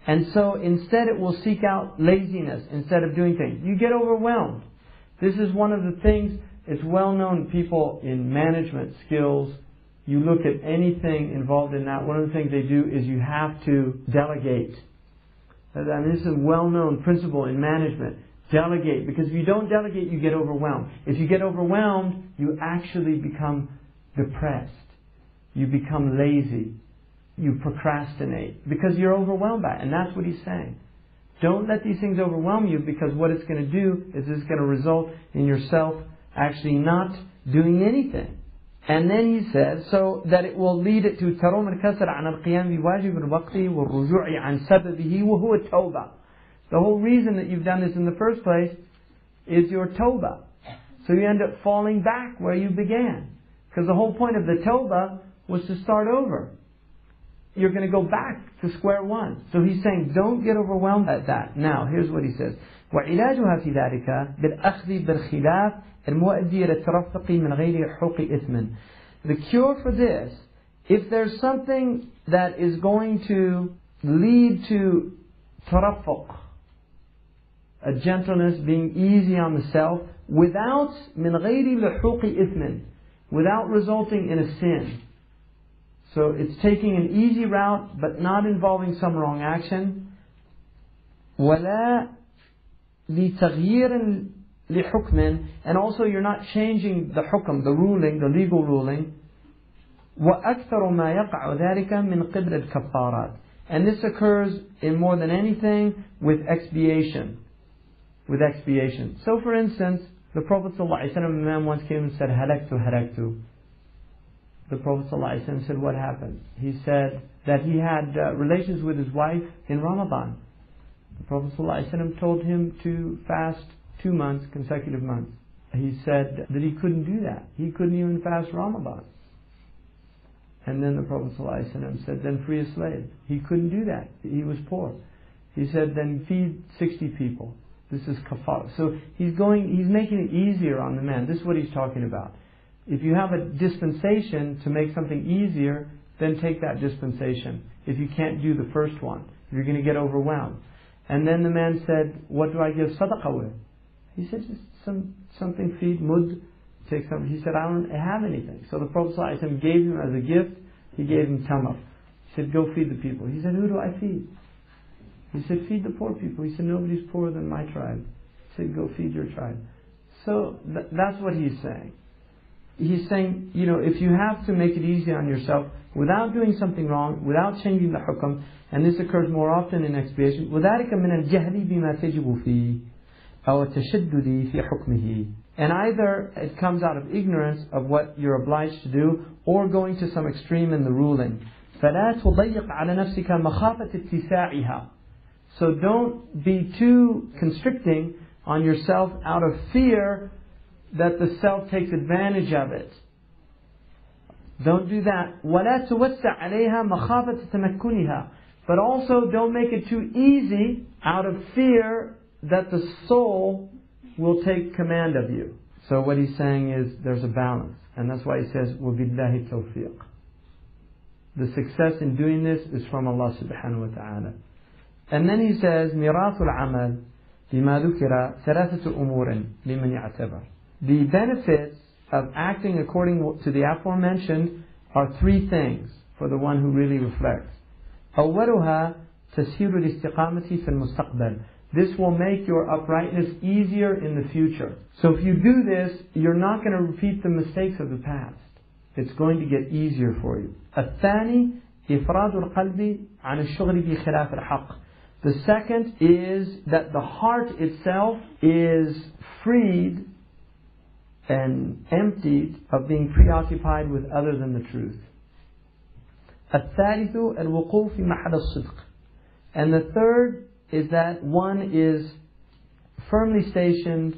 And so instead it will seek out laziness instead of doing things. You get overwhelmed. This is one of the things, it's well known people in management skills, you look at anything involved in that, one of the things they do is you have to delegate. And this is a well known principle in management. Delegate. Because if you don't delegate, you get overwhelmed. If you get overwhelmed, you actually become depressed. You become lazy. You procrastinate. Because you're overwhelmed by it. And that's what he's saying. Don't let these things overwhelm you because what it's going to do is it's going to result in yourself actually not doing anything. And then he says, so that it will lead it to تروم الكسر عن القيام بواجب الوقت والرجوع عن سببه وهو التوبة. The whole reason that you've done this in the first place is your tawbah. So you end up falling back where you began. Because the whole point of the tawbah was to start over. You're going to go back to square one. So he's saying, don't get overwhelmed at that. Now, here's what he says. وعلاجها في ذلك بالأخذ بالخلاف المؤدي إلى الترفق من غير حقوق إثم. The cure for this, if there's something that is going to lead to tarafuq, a gentleness, being easy on the self, without من غير لحوق إثم, without resulting in a sin. So it's taking an easy route, but not involving some wrong action. ولا لتغيير لحكم and also you're not changing the حكم, the ruling, the legal ruling. وأكثر ما يقع ذلك من قبل الكفارات. And this occurs in more than anything with expiation. With expiation. So for instance, the Prophet ﷺ, a man once came and said, Halaktu, halaktu. The Prophet ﷺ said, What happened? He said that he had uh, relations with his wife in Ramadan. The Prophet ﷺ told him to fast two months, consecutive months. He said that he couldn't do that. He couldn't even fast Ramadan. And then the Prophet ﷺ said, Then free a slave. He couldn't do that. He was poor. He said, Then feed 60 people. This is kafara. So he's going, he's making it easier on the man. This is what he's talking about. If you have a dispensation to make something easier, then take that dispensation. If you can't do the first one, you're going to get overwhelmed. And then the man said, What do I give sadaqah with? He said, Just some, something, feed mud, take some. He said, I don't have anything. So the Prophet ﷺ gave him as a gift, he gave him tamar. He said, Go feed the people. He said, Who do I feed? He said, Feed the poor people. He said, Nobody's poorer than my tribe. He said, Go feed your tribe. So th- that's what he's saying. He's saying, you know, if you have to make it easy on yourself without doing something wrong, without changing the hukam, and this occurs more often in expiation, وَذَلِكَ مِنَ الْجَهْلِ بِمَا تَجِبُ فِيهِ أو التشدد في حكمه and either it comes out of ignorance of what you're obliged to do or going to some extreme in the ruling فلا تضيق على نفسك مخافة اتساعها so don't be too constricting on yourself out of fear that the self takes advantage of it don't do that ولا توسع عليها مخافة تمكنها but also don't make it too easy out of fear that the soul will take command of you. So what he's saying is there's a balance. And that's why he says, وَبِاللَّهِ tawfiq. The success in doing this is from Allah subhanahu wa ta'ala. And then he says, مِيراث العمل بما ذكر ثلاثة أمور لمن يعتبر. The benefits of acting according to the aforementioned are three things for the one who really reflects. أولها تسهيل الاستقامة في المستقبل this will make your uprightness easier in the future. So if you do this, you're not going to repeat the mistakes of the past. It's going to get easier for you. الثاني إفراد القلب عن الشغل بخلاف الحق. The second is that the heart itself is freed and emptied of being preoccupied with other than the truth. الثالث الوقوف في محل الصدق. And the third is that one is firmly stationed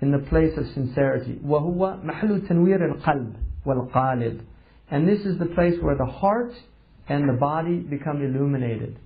in the place of sincerity. وهو محل تنوير القلب والقالب. And this is the place where the heart and the body become illuminated.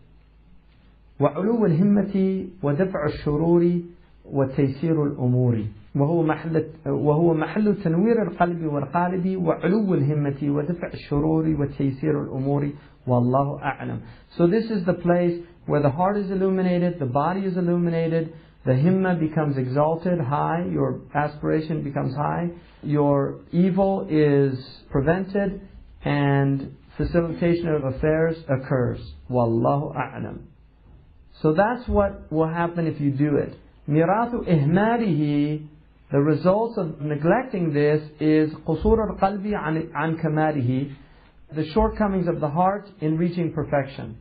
وعلو الهمة ودفع الشرور وتيسير الأمور وهو محل وهو محل تنوير القلب والقالب وعلو الهمة ودفع الشرور وتيسير الأمور والله أعلم. So this is the place where the heart is illuminated, the body is illuminated, the himma becomes exalted, high, your aspiration becomes high, your evil is prevented, and facilitation of affairs occurs. Wallahu a'lam. So that's what will happen if you do it. Miratu ihmalihi, the results of neglecting this is qusur al-qalbi an kamalihi, the shortcomings of the heart in reaching perfection.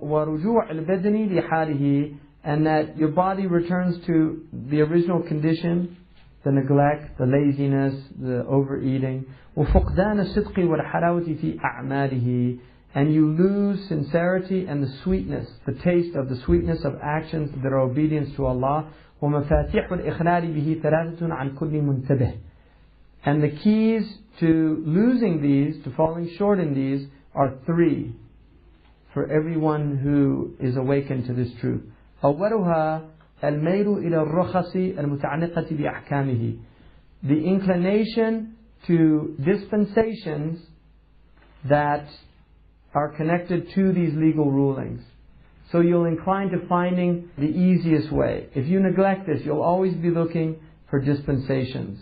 ورجوع البدن لحاله and that your body returns to the original condition, the neglect, the laziness, the overeating. وفقدان الصدق والحلاوة في أعماله and you lose sincerity and the sweetness, the taste of the sweetness of actions that are obedience to Allah. ومفاتيح الإخلال به ثلاثة عن كل منتبه. And the keys to losing these, to falling short in these, are three for everyone who is awakened to this truth. أولها الميل إلى الرخص المتعلقة بأحكامه. The inclination to dispensations that are connected to these legal rulings. So you'll incline to finding the easiest way. If you neglect this, you'll always be looking for dispensations.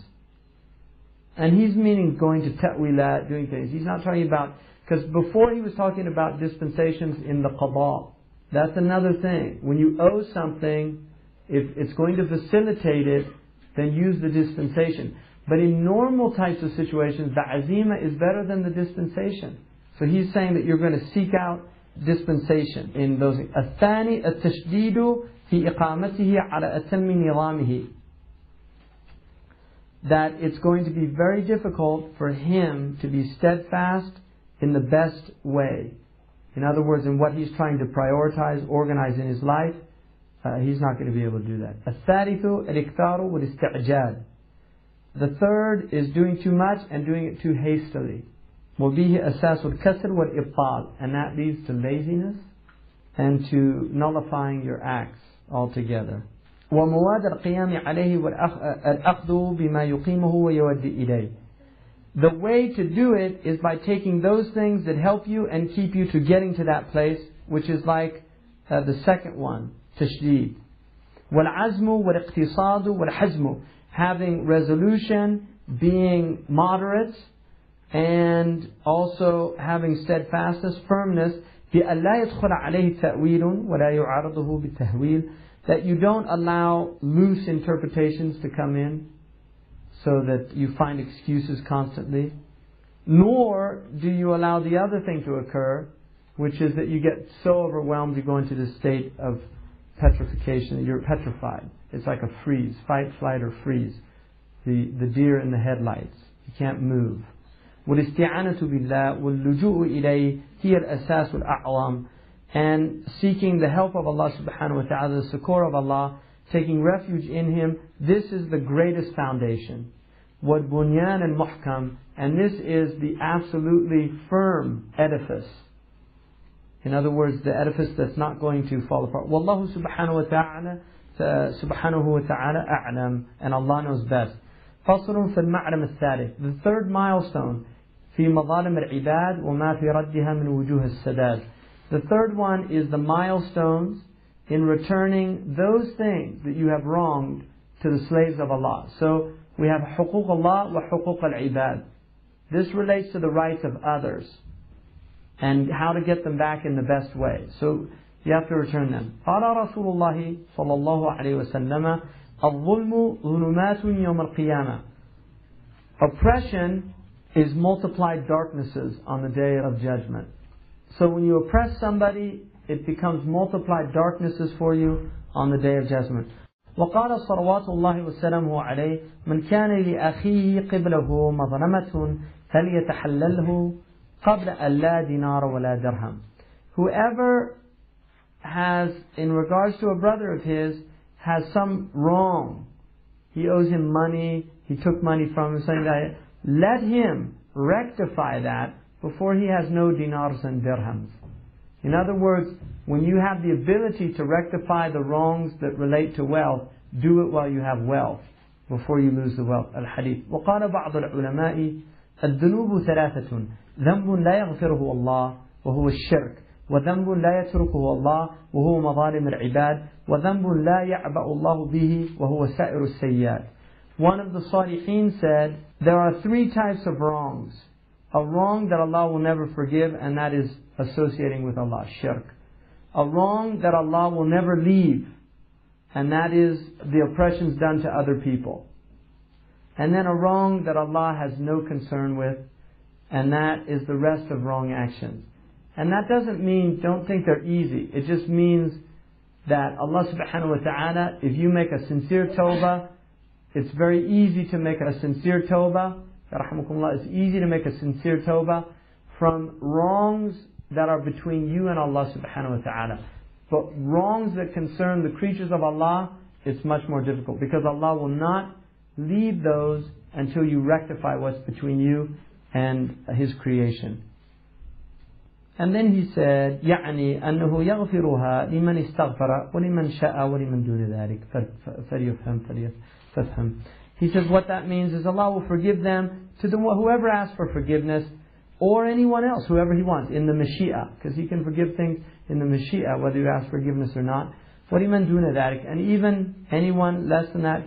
And he's meaning going to ta'wilat, doing things. He's not talking about because before he was talking about dispensations in the qada. That's another thing. When you owe something, if it's going to facilitate it, then use the dispensation. But in normal types of situations, the azima is better than the dispensation. So he's saying that you're going to seek out dispensation in those. الثاني التشديد في إقامته على أتم نظامه. That it's going to be very difficult for him to be steadfast in the best way. In other words, in what he's trying to prioritize, organize in his life, uh, he's not going to be able to do that. الثالث الإكثار والاستعجال. The third is doing too much and doing it too hastily. وبه أساس الكسل والإبطال. And that leads to laziness and to nullifying your acts altogether. ومواد القيام عليه والأخذ بما يقيمه ويودي إليه. the way to do it is by taking those things that help you and keep you to getting to that place, which is like uh, the second one, tashdeed. Wal-azmu, wal-iqtisadu, wal-hazmu. Having resolution, being moderate, and also having steadfastness, firmness, that you don't allow loose interpretations to come in so that you find excuses constantly, nor do you allow the other thing to occur, which is that you get so overwhelmed you go into this state of petrification. You're petrified. It's like a freeze, fight, flight, or freeze. The, the deer in the headlights. You can't move. والاستعانة بالله واللجوء إليه هي الأساس الأعظم and seeking the help of Allah subhanahu wa ta'ala, the succor of Allah, taking refuge in Him, this is the greatest foundation. What bunyan and muhkam, and this is the absolutely firm edifice. In other words, the edifice that's not going to fall apart. Wallahu subhanahu wa ta'ala, subhanahu wa ta'ala a'lam, and Allah knows best. فصل في المعلم الثالث. The third milestone في مظالم العباد وما في ردها من وجوه السداد. The third one is the milestones in returning those things that you have wronged to the slaves of Allah. So we have حقوق Allah wa حقوق العباد. This relates to the rights of others and how to get them back in the best way. So you have to return them. قال رسول الله صلى الله عليه وسلم الظلم ظلمات يوم القيامة. Oppression is multiplied darknesses on the day of judgment. So when you oppress somebody, it becomes multiplied darknesses for you on the day of judgment. وقال صلوات الله وسلامه عليه من كان لأخيه قبله مظلمة فليتحلله قبل أن لا دينار ولا درهم. Whoever has, in regards to a brother of his, has some wrong. He owes him money, he took money from him, something like that. Let him rectify that before he has no dinars and dirhams. In other words, when you have the ability to rectify the wrongs that relate to wealth, do it while you have wealth, before you lose the wealth. Al-Hadith. وقال بعض العلماء الذنوب ثلاثة ذنب لا يغفره الله وهو الشرك وذنب لا يتركه الله وهو مظالم العباد وذنب لا يعبأ الله به وهو سائر السيئات One of the Salihin said, there are three types of wrongs. A wrong that Allah will never forgive, and that is associating with Allah, shirk. A wrong that Allah will never leave, and that is the oppressions done to other people. And then a wrong that Allah has no concern with, and that is the rest of wrong actions. And that doesn't mean don't think they're easy. It just means that Allah subhanahu wa ta'ala, if you make a sincere tawbah, it's very easy to make a sincere tawbah. It's easy to make a sincere tawbah from wrongs that are between you and Allah subhanahu wa ta'ala. But wrongs that concern the creatures of Allah, it's much more difficult because Allah will not leave those until you rectify what's between you and His creation. And then he said, يعني أنه يغفرها لمن استغفر ولمن شاء ولمن دون ذلك فليفهم فليفهم. He says what that means is Allah will forgive them to the, whoever asks for forgiveness or anyone else, whoever he wants, in the mashi'a, because he can forgive things in the mashi'a, whether you ask forgiveness or not. What وَلِمَنْ دُونَ that? And even anyone less than that,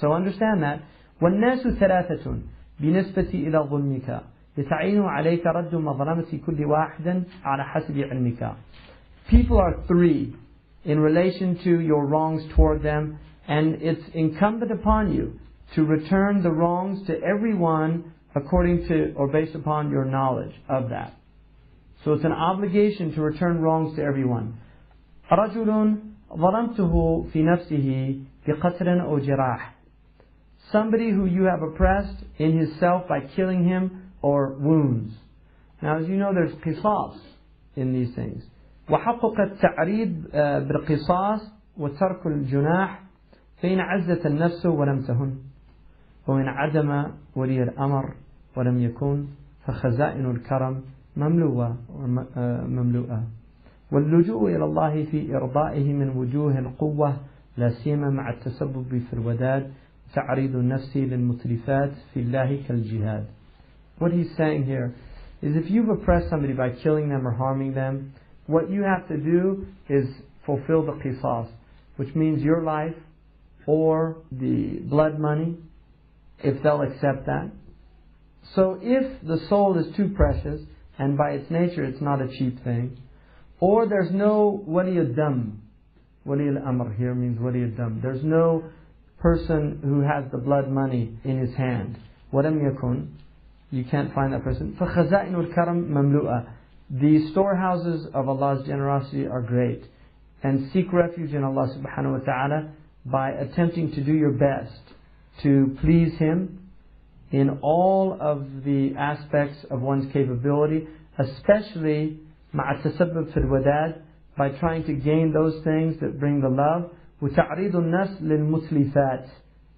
so understand that. وَالنَّاسُ ثَلَاثَةٌ بِنِسْبَةِ إِلَى ظُلْمِكَ يَتَعِينُ عَلَيْكَ رَدُّ مَظْلَمَةِ كُلِّ عَلَى حَسْبِ عِلْمِكَ People are three in relation to your wrongs toward them, and it's incumbent upon you to return the wrongs to everyone according to or based upon your knowledge of that. So it's an obligation to return wrongs to everyone. رجل ظلمته في نفسه بقتل أو جراح. Somebody who you have oppressed in his self by killing him or wounds. Now, as you know, there's qisas in these things. وحقق التعريض بالقصاص وترك الجناح فإن عزت النفس ولم تهن وإن عدم ولي الأمر ولم يكن فخزائن الكرم مملوءة مملوءة واللجوء إلى الله في إرضائه من وجوه القوة لا سيما مع التسبب في الوداد تعريض النفس للمتلفات في الله كالجهاد what he's saying here is if you've oppressed somebody by killing them or harming them, what you have to do is fulfill the qisas, which means your life or the blood money, if they'll accept that. So if the soul is too precious, and by its nature it's not a cheap thing, or there's no wali dam, wali al-amr here means wali dam. There's no person who has the blood money in his hand. وَلَمْ يَكُنْ you can't find that person. فَخَزَائِنُ الْكَرَمْ مَمْلُؤَةً The storehouses of Allah's generosity are great. and seek refuge in Allah subhanahu wa ta'ala by attempting to do your best to please Him in all of the aspects of one's capability, especially مع التسبب في الوداد by trying to gain those things that bring the love وتعريض النفس للمتلفات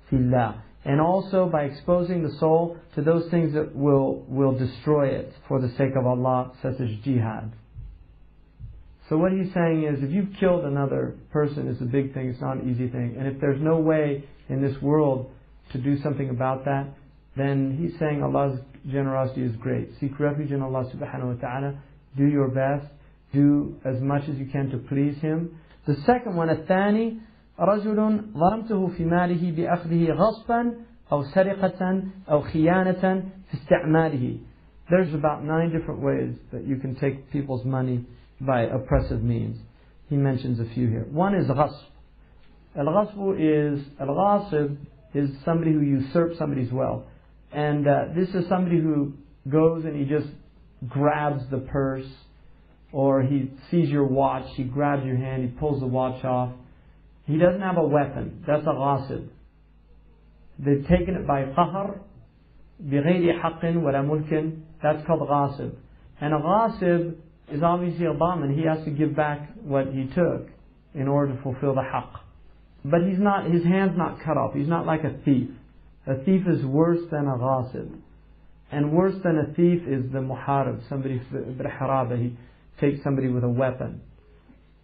في الله and also by exposing the soul to those things that will, will destroy it for the sake of Allah, such as jihad. So what he's saying is, if you've killed another person, it's a big thing, it's not an easy thing. And if there's no way in this world to do something about that, then he's saying Allah's generosity is great. Seek refuge in Allah subhanahu wa ta'ala, do your best, do as much as you can to please Him. The second one, الثاني رجل ظلمته في ماله بأخذه غصبا أو سرقة أو خيانة في استعماله. There's about nine different ways that you can take people's money by oppressive means. He mentions a few here. One is غصب. Al-ghasb is, al-ghasib is somebody who usurps somebody's wealth. And uh, this is somebody who goes and he just grabs the purse, or he sees your watch, he grabs your hand, he pulls the watch off. He doesn't have a weapon. That's a ghasib. They've taken it by qahr, بغير حق ولا ملك. That's called ghasib. And a ghasib is obviously a dhaman. He has to give back what he took in order to fulfill the haqq. But he's not, his hand's not cut off. He's not like a thief. A thief is worse than a ghasib. And worse than a thief is the muharib, somebody, haraba, he takes somebody with a weapon.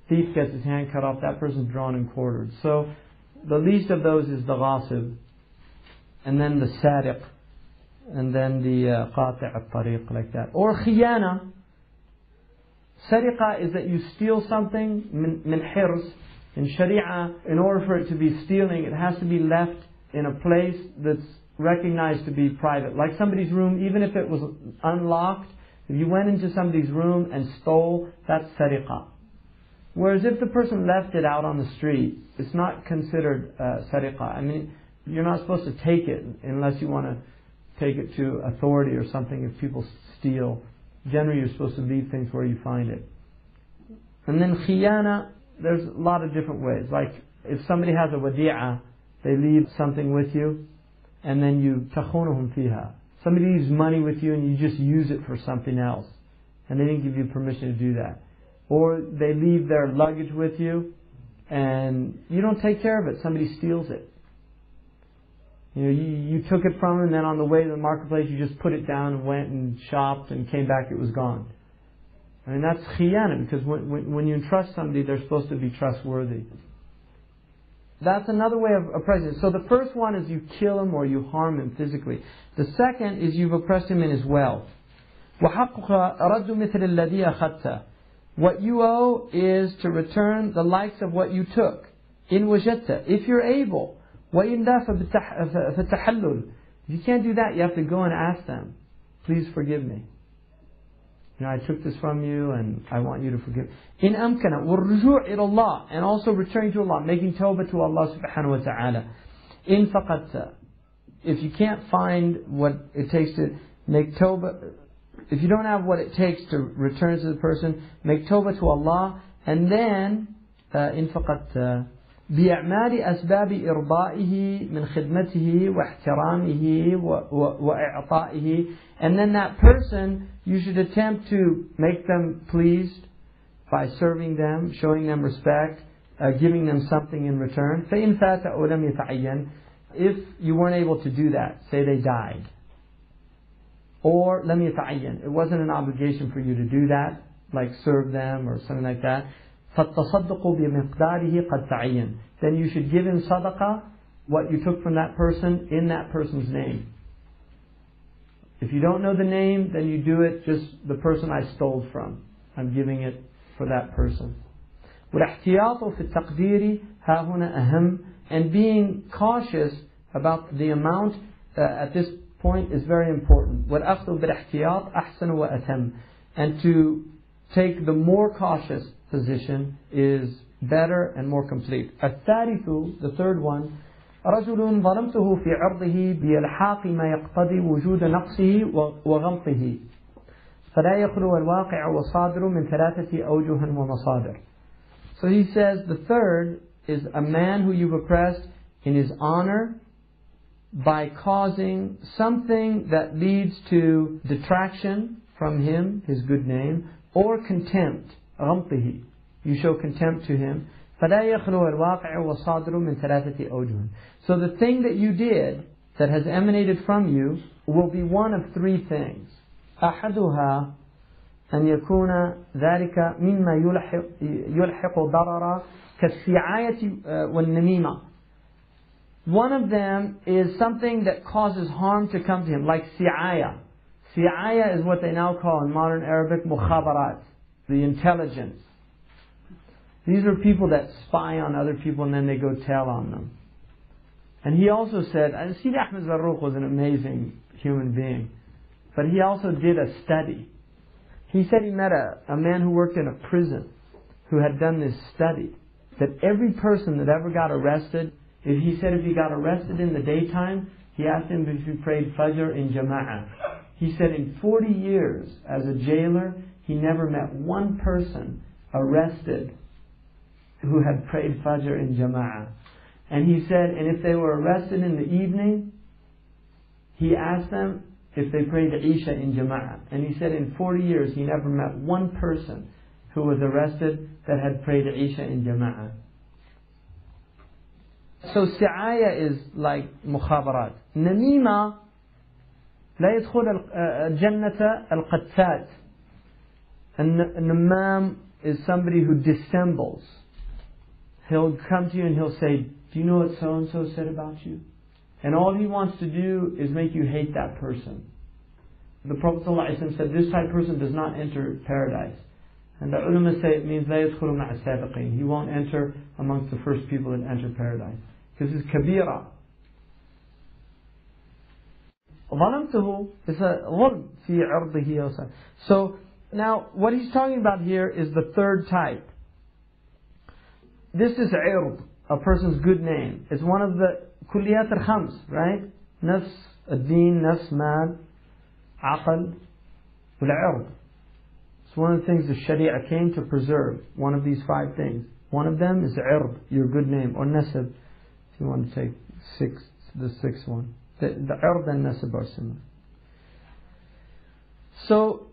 Thief gets his hand cut off, that person's drawn and quartered. So, the least of those is the ghasib, and then the sariq, and then the uh, qati' al-tariq, like that. Or khiyana. Sariqa is that you steal something, min, min hirz. In Sharia, in order for it to be stealing, it has to be left in a place that's recognized to be private. Like somebody's room, even if it was unlocked, if you went into somebody's room and stole, that's sariqa. Whereas if the person left it out on the street, it's not considered uh, sariqa. I mean, you're not supposed to take it unless you want to take it to authority or something if people steal. Generally, you're supposed to leave things where you find it. And then khiyana, there's a lot of different ways. Like, if somebody has a wadi'ah, they leave something with you, and then you takhunuhum fiha. Somebody leaves money with you and you just use it for something else. And they didn't give you permission to do that. Or they leave their luggage with you and you don't take care of it. Somebody steals it. You know, you, you took it from them and then on the way to the marketplace you just put it down and went and shopped and came back, it was gone. I mean, that's khiyana because when, when, when you entrust somebody, they're supposed to be trustworthy. That's another way of oppressing. So the first one is you kill him or you harm him physically. The second is you've oppressed him in his wealth. What you owe is to return the likes of what you took. In wajetta, if you're able. If you can't do that, you have to go and ask them, please forgive me. You know, I took this from you and I want you to forgive. In amkana, والرجوع إلى Allah, and also returning to Allah, making tawbah to Allah subhanahu wa ta'ala. In faqadta, if you can't find what it takes to make tawbah, if you don't have what it takes to return to the person, make tawbah to Allah, and then, uh, in faqadta, بإعمال أسباب إرضائه من خدمته واحترامه وإعطائه and then that person you should attempt to make them pleased by serving them, showing them respect, uh, giving them something in return. فإن فات أو لم يتعين if you weren't able to do that, say they died. Or لم يتعين it wasn't an obligation for you to do that, like serve them or something like that. فالتصدق بمقداره قد تعين then you should give him sadaqah what you took from that person in that person's name. If you don't know the name, then you do it just the person I stole from. I'm giving it for that person. والاحتياط في التقدير ها هنا أهم and being cautious about the amount uh, at this point is very important. والأخذ بالاحتياط أحسن وأتم and to take the more cautious position is better and more complete. الثالث, the third one, رجل ظلمته في عرضه بإلحاق ما يقتضي وجود نقصه وغمطه فلا يخلو الواقع وصادر من ثلاثة أوجه ومصادر. So So he says the third is a man who you've oppressed in his honor by causing something that leads to detraction from him, his good name, or contempt, غمطه. You show contempt to him. فلا يخلو الواقع والصادر من ثلاثة أوجه. So the thing that you did that has emanated from you will be one of three things. أحدها أن يكون ذلك مما يلحق, يلحق ضررا كالسعاية والنميمة. One of them is something that causes harm to come to him, like si'aya. Si'aya is what they now call in modern Arabic mukhabarat, the intelligence. These are people that spy on other people and then they go tell on them. And he also said, uh, and Sidi Ahmed Zarruq was an amazing human being, but he also did a study. He said he met a, a man who worked in a prison who had done this study that every person that ever got arrested, if he said if he got arrested in the daytime, he asked him if he prayed Fajr in Jama'ah. He said in 40 years as a jailer, he never met one person arrested who had prayed Fajr in Jama'ah. And he said, and if they were arrested in the evening, he asked them if they prayed Isha in Jama'ah. And he said in 40 years he never met one person who was arrested that had prayed Isha in Jama'ah. So Si'aya is like mukhabarat. Namima لا يدخل الجنة القتات. And Namam is somebody who dissembles. He'll come to you and he'll say, Do you know what so and so said about you? And all he wants to do is make you hate that person. The Prophet ﷺ said, This type of person does not enter paradise. And the ulama say it means لا يدخل مع السابقين. He won't enter amongst the first people that enter paradise. Because it's kabira. ظلمته is a ظلم في عرضه So now what he's talking about here is the third type. This is عِرْض, a person's good name. It's one of the كُلِيَّاتِ الخَمْس, right? Nafs, ad-din, nafs, mal, aql. It's one of the things the Sharia came to preserve. One of these five things. One of them is عِرْض, your good name, or نَسْب, if you want to take six, the sixth one. The, the ird and nasab are similar. So,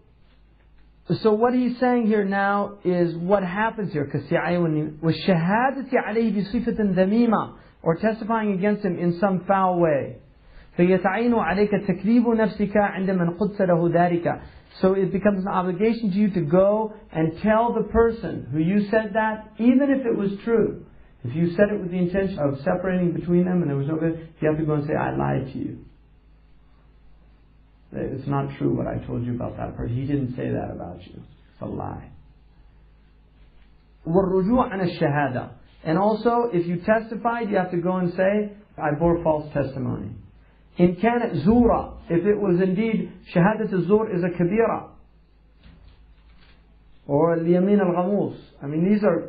so what he's saying here now is what happens here. وَالشَّهَادَةِ عَلَيْهِ بِصِفَةٍ ذَمِيمَةٍ Or testifying against him in some foul way. فيتعين عليك تكذيب نفسك عند من قدس له ذلك. So it becomes an obligation to you to go and tell the person who you said that, even if it was true. If you said it with the intention of separating between them and there was no good, you have to go and say, I lied to you. It's not true what I told you about that person. He didn't say that about you. It's a lie. والرجوع عن الشهادة. And also, if you testified, you have to go and say, I bore false testimony. إن كانت زورا, if it was indeed شهادة الزور is a كبيرة. Or اليمين الغموس. I mean, these are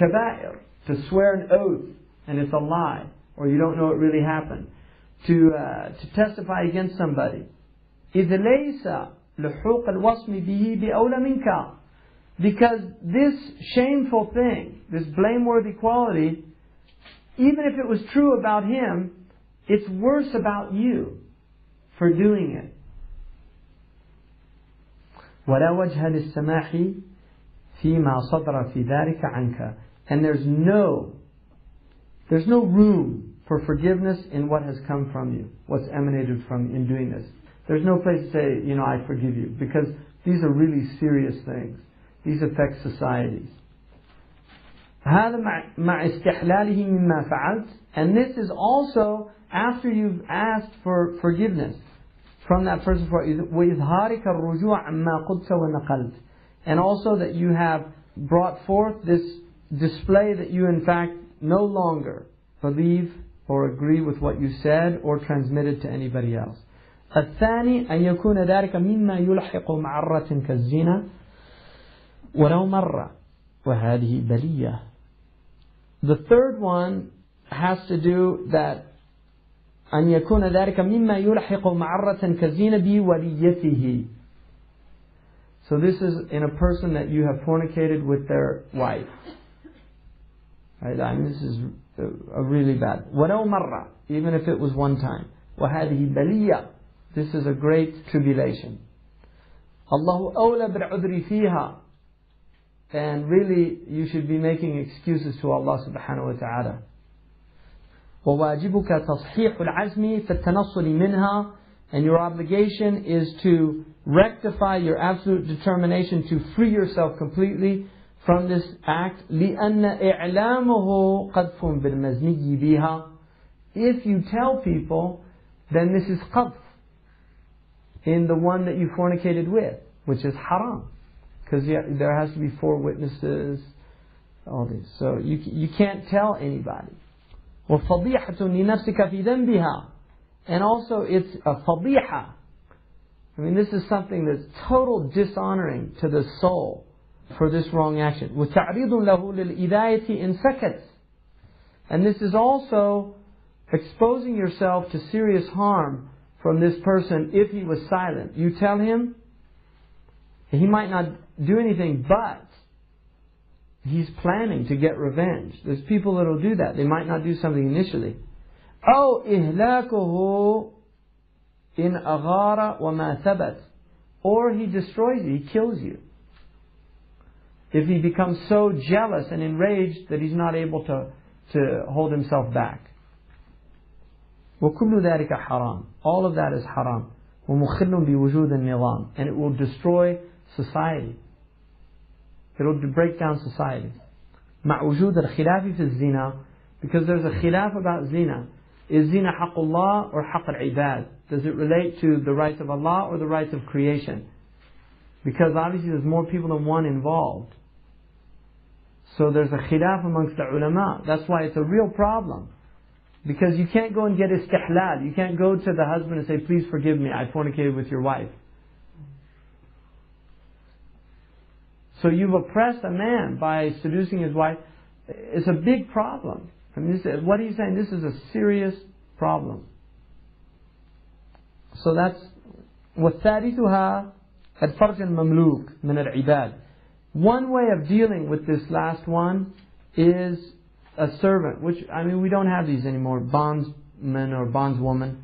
كبائر. To swear an oath and it's a lie, or you don't know it really happened. To, uh, to testify against somebody. إذ ليس لحوق الوصم به بأولى منك. Because this shameful thing, this blameworthy quality, even if it was true about him, it's worse about you for doing it. ولا وجه للسماح فيما صدر في ذلك عنك. And there's no, there's no room for forgiveness in what has come from you, what's emanated from in doing this. There's no place to say, you know, I forgive you, because these are really serious things. These affect societies. هذا مع استحلاله مما فعلت and this is also after you've asked for forgiveness from that person for وإظهارك الرجوع عما قدت ونقلت and also that you have brought forth this display that you in fact no longer believe or agree with what you said or transmitted to anybody else الثاني أن يكون ذلك مما يلحق معرة كالزنا ولو مرة وهذه بلية The third one has to do that أن يكون ذلك مما يلحق معرة كالزنا بوليته So this is in a person that you have fornicated with their wife. Right? I mean, this is a, a really bad. ولو مرة, even if it was one time. وهذه بلية. This is a great tribulation. الله أولى بالعذر فيها. And really, you should be making excuses to Allah subhanahu wa ta'ala. وواجبك تصحيح العزم في التنصل منها and your obligation is to rectify your absolute determination to free yourself completely from this act لأن إعلامه قذف بالمزني بها if you tell people then this is qadf in the one that you fornicated with which is haram because there has to be four witnesses all this so you, you can't tell anybody وفضيحة لنفسك في ذنبها and also it's a fadiha I mean this is something that's total dishonoring to the soul for this wrong action وتعريض له للإذاية إن سكت and this is also exposing yourself to serious harm from this person if he was silent you tell him he might not do anything but he's planning to get revenge. There's people that will do that. They might not do something initially. أو إهلاكه إن أغار وما ثبت. Or he destroys you, he kills you. If he becomes so jealous and enraged that he's not able to, to hold himself back. وكل ذلك حرام. All of that is haram. ومخل بوجود النظام. And it will destroy society. It'll break down society. مع وجود الخلاف في الزنا because there's a khilaf about zina. Is zina حق الله or حق العباد? Does it relate to the rights of Allah or the rights of creation? Because obviously there's more people than one involved. So there's a khilaf amongst the ulama. That's why it's a real problem. Because you can't go and get istihlal. You can't go to the husband and say, please forgive me, I fornicated with your wife. So you've oppressed a man by seducing his wife. It's a big problem. I mean, this, what he's saying, this is a serious problem. So that's وثالثها الفرج المملوك من العباد. One way of dealing with this last one is a servant, which I mean we don't have these anymore, bondsman or bondswoman.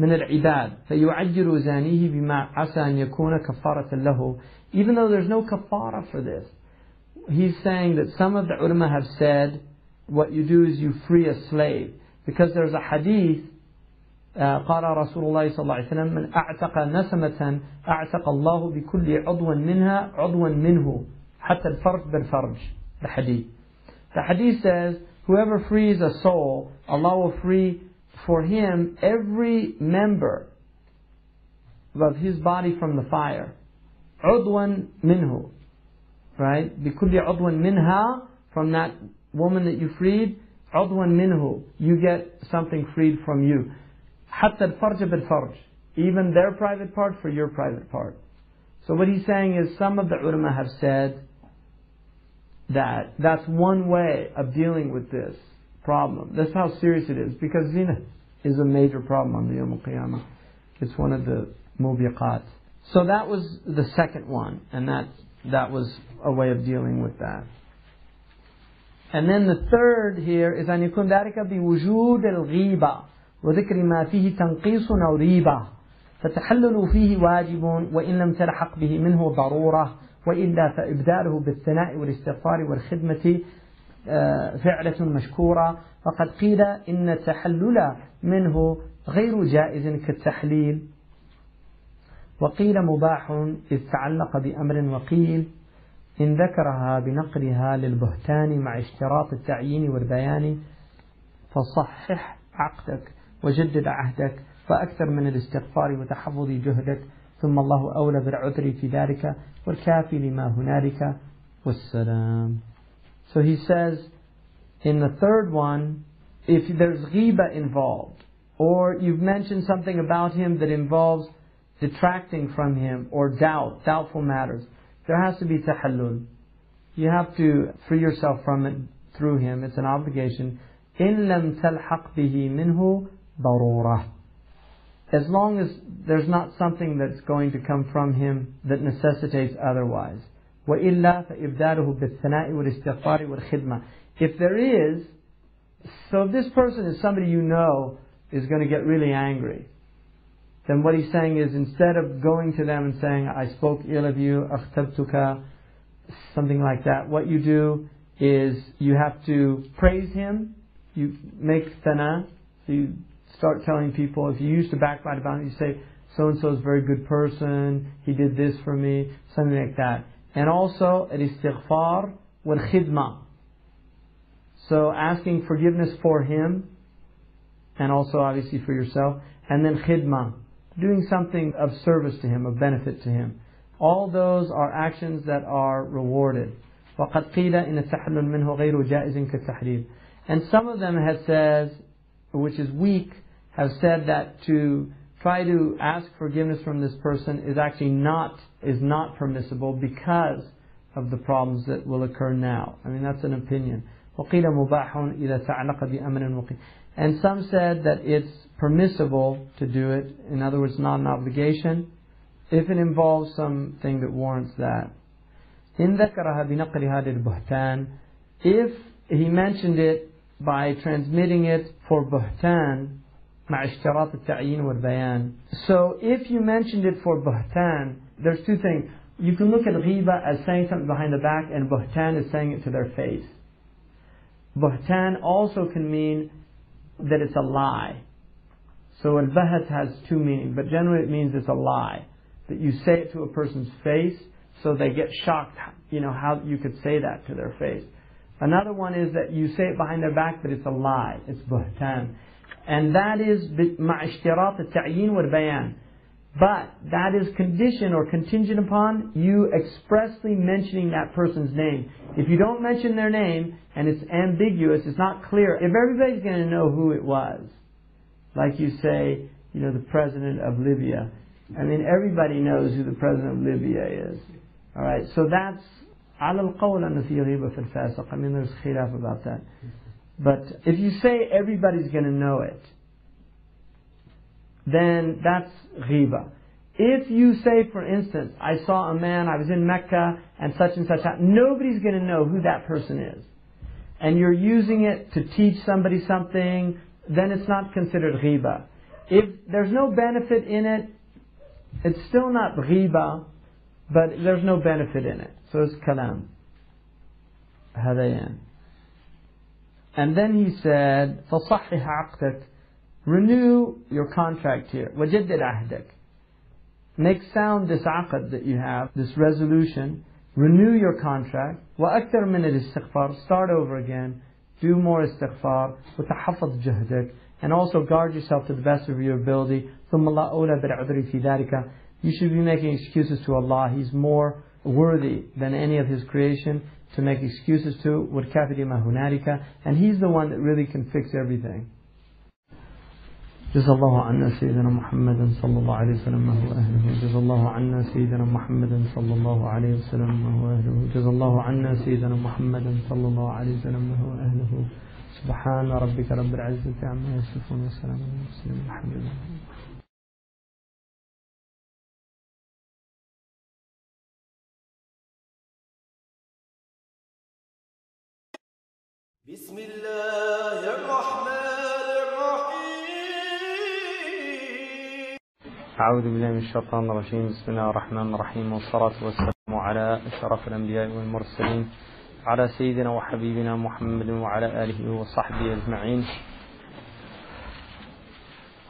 من العباد فيعجل زانيه بما عسى أن يكون كفارة له even though there's no kafara for this. He's saying that some of the ulama have said what you do is you free a slave because there's a hadith قال رسول الله صلى الله عليه وسلم من أعتق نسمة أعتق الله بكل عضو منها عضوا منه حتى الفرج بالفرج the hadith the hadith says Whoever frees a soul, Allah will free for him every member of his body from the fire. Udwan minhu. Right? Bikulli udwan minha, from that woman that you freed, udwan minhu. You get something freed from you. Hatta al-farj bil-farj. Even their private part for your private part. So what he's saying is some of the ulama have said that that's one way of dealing with this problem. That's how serious it is because zina is a major problem on the Yom Qiyamah. It's one of the mubiqat. So that was the second one, and that that was a way of dealing with that. And then the third here is أن يكون ذلك بوجود الغيبة وذكر ما فيه تنقيص أو ريبة فتحلل فيه واجب وإن لم تلحق به منه ضرورة وإلا فإبداله بالثناء والاستغفار والخدمة فعلة مشكورة. وقد قيل إن التحلل منه غير جائز كالتحليل. وقيل مباح إذ تعلق بأمر وقيل إن ذكرها بنقلها للبهتان مع اشتراط التعيين والبيان فصحح عقدك وجدد عهدك وأكثر من الاستغفار وتحفظ جهدك. ثم الله أولى بالعذر في ذلك والكافي لما هنالك والسلام So he says in the third one, if there's ghiba involved, or you've mentioned something about him that involves detracting from him, or doubt, doubtful matters, there has to be tahallul. You have to free yourself from it through him. It's an obligation. إِن لَمْ تَلْحَقْ بِهِ مِنْهُ ضَرُورَةٌ As long as there's not something that's going to come from him that necessitates otherwise. وإلا فإبداله بالثناء والاستغفار والخدمة. If there is, so if this person is somebody you know is going to get really angry, then what he's saying is instead of going to them and saying, I spoke ill of you, akhtabtuka, something like that, what you do is you have to praise him, you make thana, so you start telling people, if you used to backbite about him, you say, so and so is a very good person, he did this for me, something like that. And also, al-istighfar wal-khidma. So asking forgiveness for him, and also obviously for yourself, and then khidma, doing something of service to him, of benefit to him. All those are actions that are rewarded. وقد قيل إن التحلل منه غير جائز كالتحريم. And some of them have said, which is weak, have said that to try to ask forgiveness from this person is actually not is not permissible because of the problems that will occur now. I mean that's an opinion. And some said that it's permissible to do it, in other words, not an obligation, if it involves something that warrants that. In If he mentioned it by transmitting it for buhtan, مع اشتراط التعيين والبيان so if you mentioned it for buhtan there's two things you can look at ghiba as saying something behind the back and buhtan is saying it to their face buhtan also can mean that it's a lie so al-bahat has two meanings but generally it means it's a lie that you say it to a person's face so they get shocked, you know, how you could say that to their face. Another one is that you say it behind their back, but it's a lie. It's buhtan. And that is مع اشتراط التعيين والبيان. But that is conditioned or contingent upon you expressly mentioning that person's name. If you don't mention their name and it's ambiguous, it's not clear, if everybody's going to know who it was, like you say, you know, the president of Libya, I mean, everybody knows who the president of Libya is. All right, so that's على القول أن في غيبة في الفاسق. I mean, there's khilaf about that. But if you say everybody's going to know it, then that's ghiba. If you say, for instance, I saw a man, I was in Mecca, and such and such, nobody's going to know who that person is. And you're using it to teach somebody something, then it's not considered ghiba. If there's no benefit in it, it's still not ghiba, but there's no benefit in it. So it's kalam. هذا And then he said, فصحح عقدك. Renew your contract here. وجدد عهدك. Make sound this aqd that you have, this resolution. Renew your contract. وأكثر من الاستغفار. Start over again. Do more istighfar. وتحفظ جهدك. And also guard yourself to the best of your ability. ثم لا أولى بالعذر في ذلك. You should be making excuses to Allah. He's more worthy than any of His creation To make excuses to. وَالْكَافِرِ مَا هُنَالِكَ And He's the one that really can fix everything. جزا الله عنا سيدنا محمدا صلى الله عليه وسلم ما هو أهله جزا الله عنا سيدنا محمدا صلى الله عليه وسلم ما هو أهله جزا الله عنا سيدنا محمدا صلى الله عليه وسلم ما هو أهله سبحان ربك رب العزة عما يصفون وسلام على المرسلين الحمد لله بسم الله الرحمن الرحيم. أعوذ بالله من الشيطان الرجيم. بسم الله الرحمن الرحيم. والصلاة والسلام على أشرف الأنبياء والمرسلين على سيدنا وحبيبنا محمد وعلى آله وصحبه أجمعين.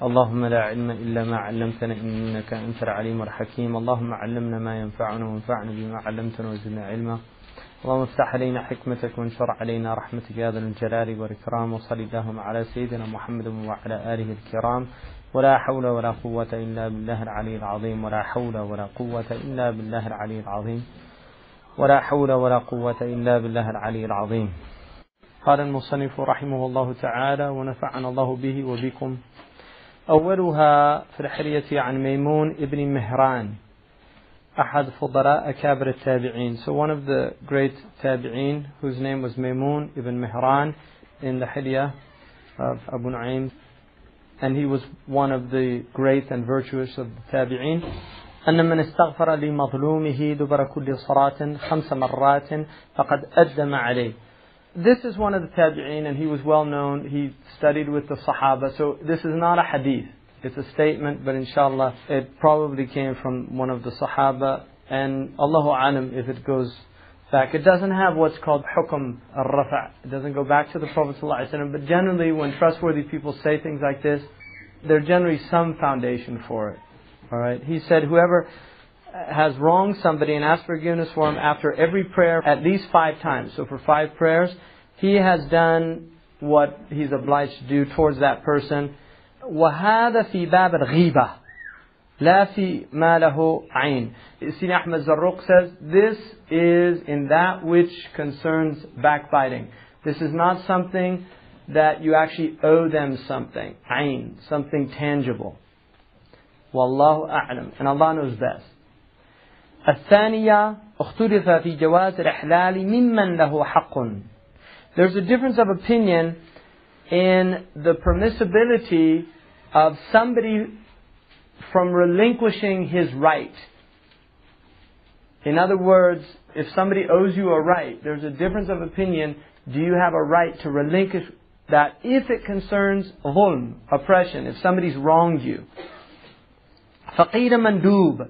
اللهم لا علم إلا ما علمتنا إنك أنت العليم الحكيم. اللهم علمنا ما ينفعنا وانفعنا بما علمتنا وزدنا علما. اللهم افتح علينا حكمتك وانشر علينا رحمتك يا ذا الجلال والإكرام وصل اللهم على سيدنا محمد وعلى آله الكرام. ولا حول ولا قوة إلا بالله العلي العظيم. ولا حول ولا قوة إلا بالله العلي العظيم. ولا حول ولا قوة إلا بالله العلي العظيم. قال المصنف رحمه الله تعالى ونفعنا الله به وبكم. أولها في الحلية عن ميمون ابن مهران. أحد فضلاء أكابر التابعين so one of the great tabi'in whose name was Maymun ibn Mihran in the Hilya of Abu Nu'aym and he was one of the great and virtuous of the tabi'in أن من استغفر لمظلومه دبر كل صلاة خمس مرات فقد أدم عليه this is one of the tabi'een and he was well known. He studied with the Sahaba. So this is not a hadith. It's a statement, but inshallah, it probably came from one of the Sahaba. And Allahu alam if it goes back. It doesn't have what's called hukum al-rafa'. It doesn't go back to the Prophet ﷺ. But generally, when trustworthy people say things like this, there's generally some foundation for it. All right. He said, whoever has wronged somebody and asked forgiveness for him after every prayer at least five times. So for five prayers, he has done what he's obliged to do towards that person. وهذا في باب الغيبة. لا في ما له عين. Sidi Ahmed Zarruq says this is in that which concerns backbiting. This is not something that you actually owe them something. عين something tangible. والله أعلم and Allah knows best. الثانية اختلف في جواز الإحلال ممن له حق. There's a difference of opinion in the permissibility of somebody from relinquishing his right. In other words, if somebody owes you a right, there's a difference of opinion. Do you have a right to relinquish that if it concerns dhulm, oppression, if somebody's wronged you? فقيل مندوب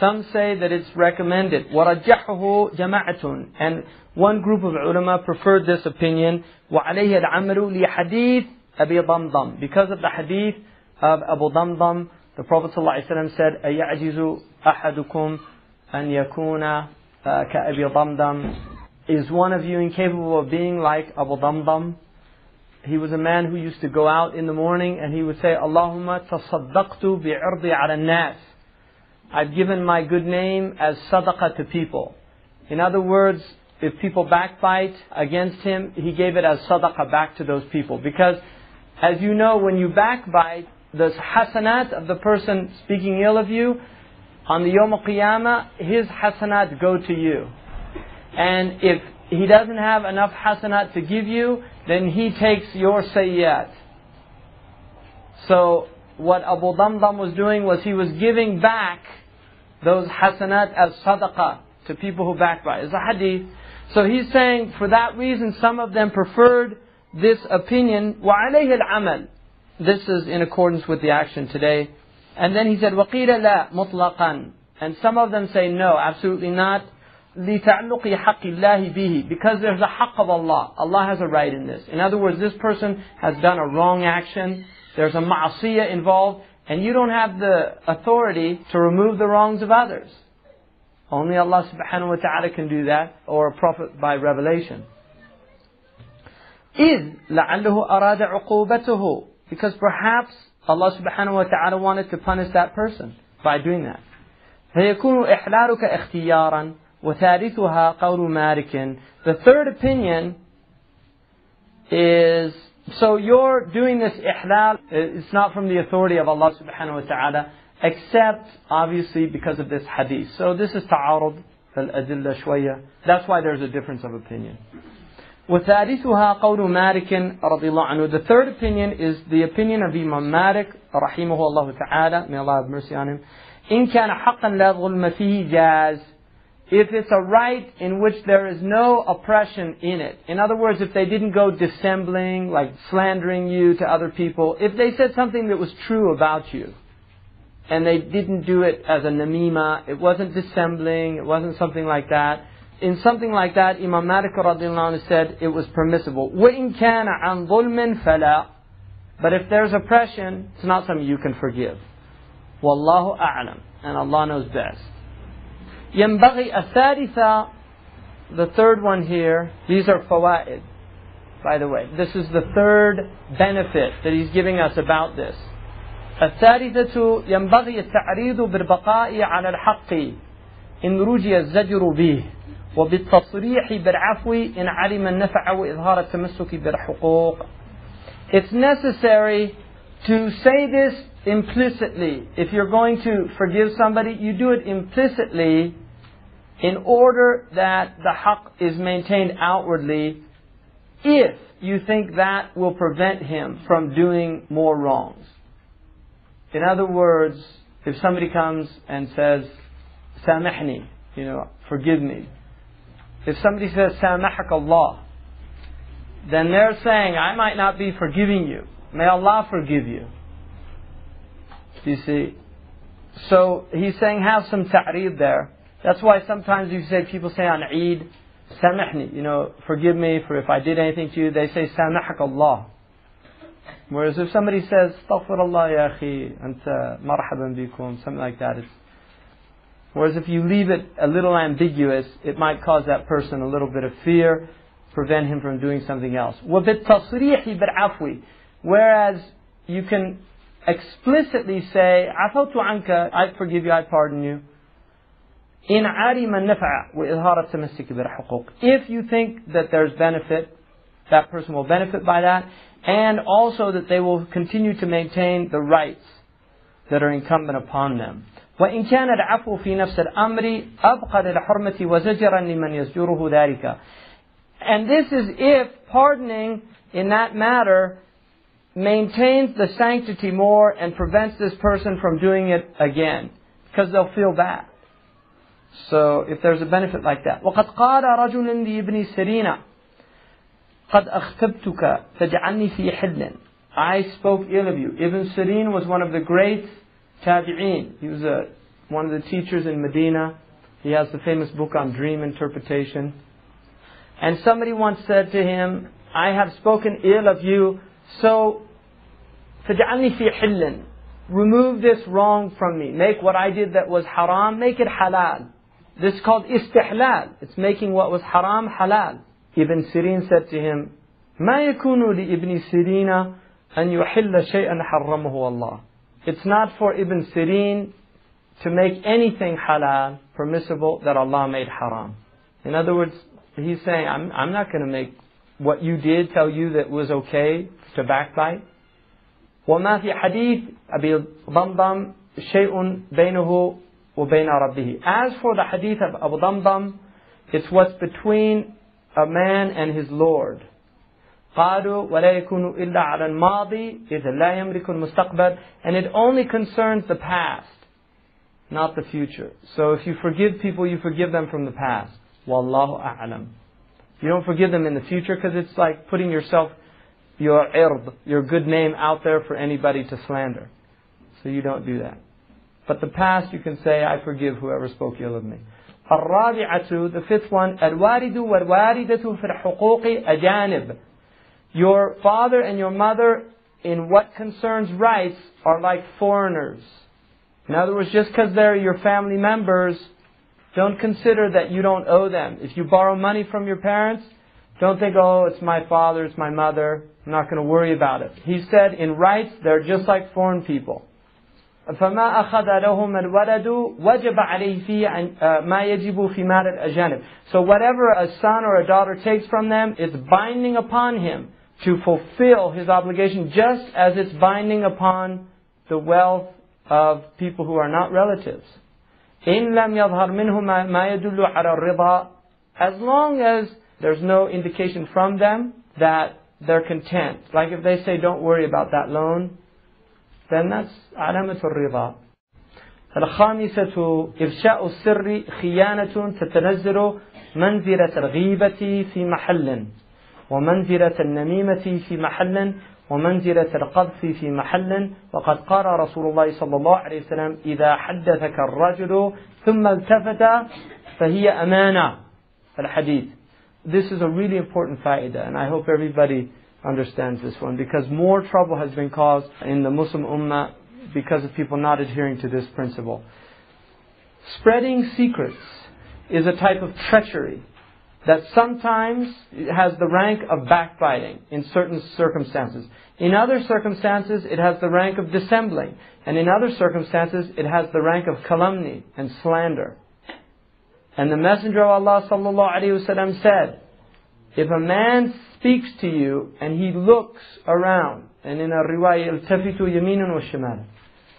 some say that it's recommended. وَرَجَّحُهُ جَمَاعَةٌ And one group of ulama preferred this opinion. وَعَلَيْهِ الْعَمَلُ لِحَدِيث أَبِي ضَمْضَمْ Because of the hadith of Abu Damdam, the Prophet ﷺ said, أَيَعْجِزُ أَحَدُكُمْ أَنْ يَكُونَ كَأَبِي ضَمْضَمْ Is one of you incapable of being like Abu Damdam? He was a man who used to go out in the morning and he would say, اللهم تصدقت بعرضي على الناس I've given my good name as sadaqah to people. In other words, if people backbite against him, he gave it as sadaqah back to those people. Because, as you know, when you backbite, the hasanat of the person speaking ill of you, on the Yom Qiyamah, his hasanat go to you. And if he doesn't have enough hasanat to give you, then he takes your sayyat. So, what Abu Damdam was doing was he was giving back those hasanat as sadaqah to people who backbite. It's a hadith. So he's saying for that reason some of them preferred this opinion. وَعَلَيْهِ الْعَمَلِ This is in accordance with the action today. And then he said, وَقِيلَ لَا مُطْلَقًا And some of them say no, absolutely not. لِتَعْلُقِ حَقِّ اللَّهِ بِهِ Because there's a haqq of Allah. Allah has a right in this. In other words, this person has done a wrong action. There's a ma'asiyah involved. And you don't have the authority to remove the wrongs of others. Only Allah subhanahu wa ta'ala can do that, or a prophet by revelation. إِذْ لَعَلَّهُ أَرَادَ عُقُوبَتُهُ Because perhaps Allah subhanahu wa ta'ala wanted to punish that person by doing that. فيكون إحلالك اختيارا وثالثها قول مالك The third opinion is so you're doing this ihlal, it's not from the authority of Allah subhanahu wa ta'ala, except obviously because of this hadith. So this is ta'arud al-adilla shwaya. That's why there's a difference of opinion. وثالثها قول مالك رضي الله عنه. The third opinion is the opinion of Imam Malik رحمه الله تعالى. May Allah have mercy on him. إن كان حقا لا ظلم فيه جاز if it's a right in which there is no oppression in it. In other words, if they didn't go dissembling, like slandering you to other people, if they said something that was true about you, and they didn't do it as a namima, it wasn't dissembling, it wasn't something like that. In something like that, Imam Malik radiallahu said it was permissible. وَإِن كَانَ عَنْ ظُلْمٍ فَلَا But if there's oppression, it's not something you can forgive. Wallahu a'lam. And Allah knows best. ينبغي الثالثة the third one here these are فوائد by the way this is the third benefit that he's giving us about this الثالثة ينبغي التعريض بالبقاء على الحق إن رجي الزجر به وبالتصريح بالعفو إن علم النفع وإظهار التمسك بالحقوق It's necessary to say this implicitly. If you're going to forgive somebody, you do it implicitly in order that the haqq is maintained outwardly if you think that will prevent him from doing more wrongs. In other words, if somebody comes and says, Samahni, you know, forgive me. if somebody says, Samahak Allah, then they're saying, I might not be forgiving you. May Allah forgive you. You see? So he's saying have some ta'reed there. That's why sometimes you say people say on Eid, samahni, you know, forgive me for if I did anything to you, they say samahak Allah. Whereas if somebody says, Astaghfirullah ya akhi, anta marhaban bikum, something like that, it's Whereas if you leave it a little ambiguous, it might cause that person a little bit of fear, prevent him from doing something else. وَبِالتَّصْرِيحِ بِالْعَفْوِ Whereas you can explicitly say, عَفَوْتُ عَنْكَ I forgive you, I pardon you. إِنْ عَرِمَ النَّفْعَ وَإِظْهَارَ التَّمَسِّكِ بِالْحُقُوقِ If you think that there's benefit, that person will benefit by that, and also that they will continue to maintain the rights that are incumbent upon them. وإن كان العفو في نفس الأمر أبقى للحرمة وزجرا لمن يزجره ذلك. And this is if pardoning in that matter maintains the sanctity more and prevents this person from doing it again. Because they'll feel bad. So if there's a benefit like that. وقد قال رجل لابن سيرين قد أخطبتك فاجعلني في حل I spoke ill of you. Ibn Sirin was one of the great tabi'een. He was a, one of the teachers in Medina. He has the famous book on dream interpretation. And somebody once said to him, I have spoken ill of you, so فَجْعَلْنِي فِي حِلٍّ Remove this wrong from me. Make what I did that was haram, make it halal. This is called istihlal. It's making what was haram halal. Ibn Sirin said to him, ما يكون لابن سيرين أن يحل شيئا حرمه الله. It's not for Ibn Sirin to make anything halal, permissible, that Allah made haram. In other words, he's saying, I'm, I'm not going to make what you did tell you that was okay to backbite. وما في حديث أبي ضمضم شيء بينه وبين ربه. As for the hadith of Abu Damdam, it's what's between a man and his Lord. قالوا ولا يكون إلا على الماضي إذا لا يملك المستقبل and it only concerns the past not the future so if you forgive people you forgive them from the past والله أعلم you don't forgive them in the future because it's like putting yourself your ird your good name out there for anybody to slander so you don't do that but the past you can say I forgive whoever spoke ill of me الرابعة the fifth one الوالد والوالدة في الحقوق أجانب your father and your mother, in what concerns rights, are like foreigners. In other words, just because they're your family members, don't consider that you don't owe them. If you borrow money from your parents, don't think, oh, it's my father, it's my mother, I'm not going to worry about it. He said, in rights, they're just like foreign people. فما أخذ لهم الولد وجب عليه فيه ما يجب في مال الأجانب. So whatever a son or a daughter takes from them, it's binding upon him to fulfill his obligation just as it's binding upon the wealth of people who are not relatives. إن لم يظهر منه ما يدل على الرضا as long as there's no indication from them that they're content. Like if they say, don't worry about that loan, then that's علامة الرضا. الخامسة إفشاء السر خيانة تتنزل منزلة الغيبة في محل ومنزلة النميمة في محل ومنزلة القذف في محل وقد قال رسول الله صلى الله عليه وسلم إذا حدثك الرجل ثم التفت فهي أمانة الحديث This is a really important faida and I hope everybody understands this one because more trouble has been caused in the Muslim Ummah because of people not adhering to this principle. Spreading secrets is a type of treachery that sometimes has the rank of backbiting in certain circumstances. In other circumstances, it has the rank of dissembling. And in other circumstances, it has the rank of calumny and slander. And the Messenger of Allah sallallahu alaihi wasallam said, if a man speaks to you and he looks around, and in a riwayah, التفتوا يمين وشمال.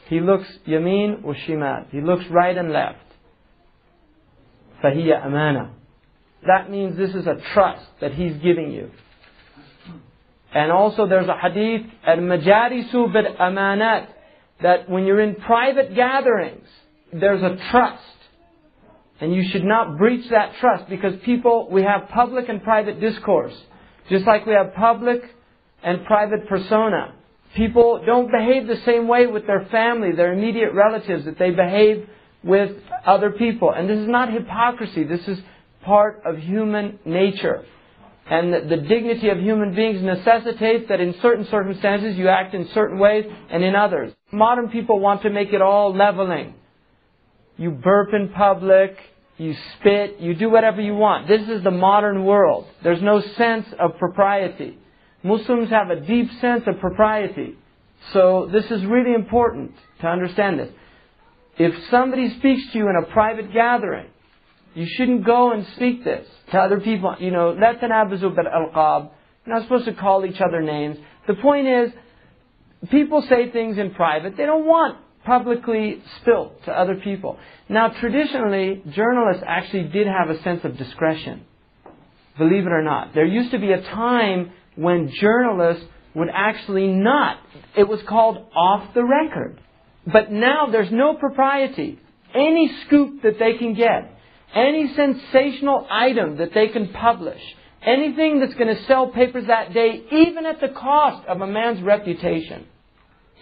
He looks yamin wa shimal. He looks right and left. فهي أمانة. That means this is a trust that he's giving you. And also there's a hadith, al-majalisu bil amanat, that when you're in private gatherings, there's a trust. And you should not breach that trust because people, we have public and private discourse. Just like we have public and private persona. People don't behave the same way with their family, their immediate relatives, that they behave with other people. And this is not hypocrisy. This is part of human nature. And the, dignity of human beings necessitates that in certain circumstances you act in certain ways and in others. Modern people want to make it all leveling. You burp in public, you spit, you do whatever you want. This is the modern world. There's no sense of propriety. Muslims have a deep sense of propriety. So this is really important to understand this. If somebody speaks to you in a private gathering, you shouldn't go and speak this to other people. You know, لا تنابزوا بالألقاب. You're not supposed to call each other names. The point is, people say things in private they don't want publicly spilt to other people. Now, traditionally, journalists actually did have a sense of discretion. Believe it or not. There used to be a time when journalists would actually not. It was called off the record. But now there's no propriety. Any scoop that they can get, any sensational item that they can publish, anything that's going to sell papers that day, even at the cost of a man's reputation,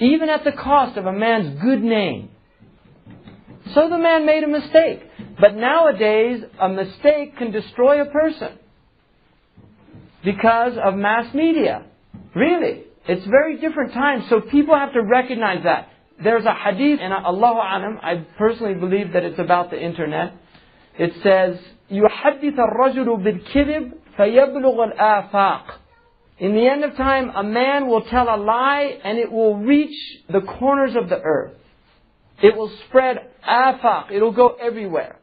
even at the cost of a man's good name. So the man made a mistake. But nowadays, a mistake can destroy a person because of mass media. Really. It's very different times. So people have to recognize that. There's a hadith, and Allahu Alam, I personally believe that it's about the internet. It says, يحدث الرجل بالكذب فيبلغ الآفاق. In the end of time, a man will tell a lie and it will reach the corners of the earth. It will spread afaq. It'll go everywhere.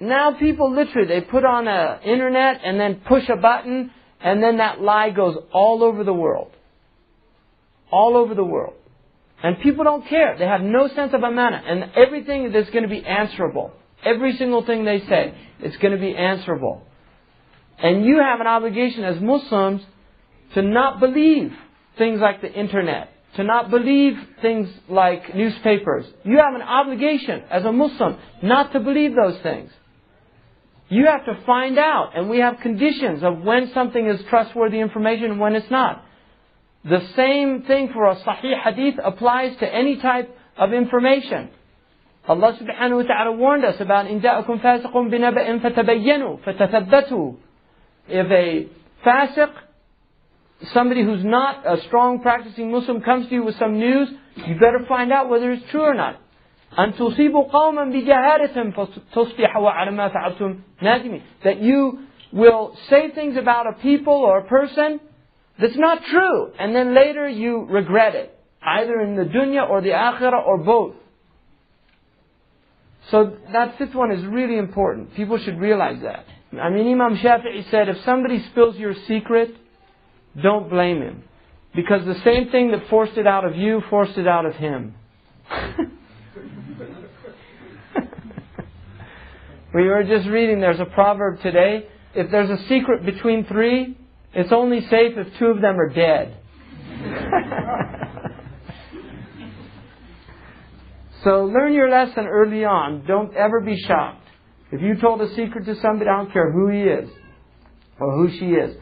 Now people literally, they put on a internet and then push a button and then that lie goes all over the world. All over the world. And people don't care. They have no sense of amana. And everything is going to be answerable. Every single thing they say, it's going to be answerable. And you have an obligation as Muslims to not believe things like the internet, to not believe things like newspapers. You have an obligation as a Muslim not to believe those things. You have to find out, and we have conditions of when something is trustworthy information and when it's not. The same thing for a Sahih Hadith applies to any type of information. Allah subhanahu wa ta'ala warned us about إن جاءكم فاسق بنبأ فتبينوا فتثبتوا. If a fasiq, somebody who's not a strong practicing Muslim comes to you with some news, you better find out whether it's true or not. أن تصيبوا قوما بجهالة فتصبحوا على ما فعلتم نادمين. That you will say things about a people or a person that's not true, and then later you regret it, either in the dunya or the akhirah or both. So that fifth one is really important. People should realize that. I mean, Imam Shafi'i said, if somebody spills your secret, don't blame him. Because the same thing that forced it out of you forced it out of him. [laughs] we were just reading, there's a proverb today. If there's a secret between three, it's only safe if two of them are dead. so learn your lesson early on. Don't ever be shocked. If you told a secret to somebody, I don't care who he is or who she is,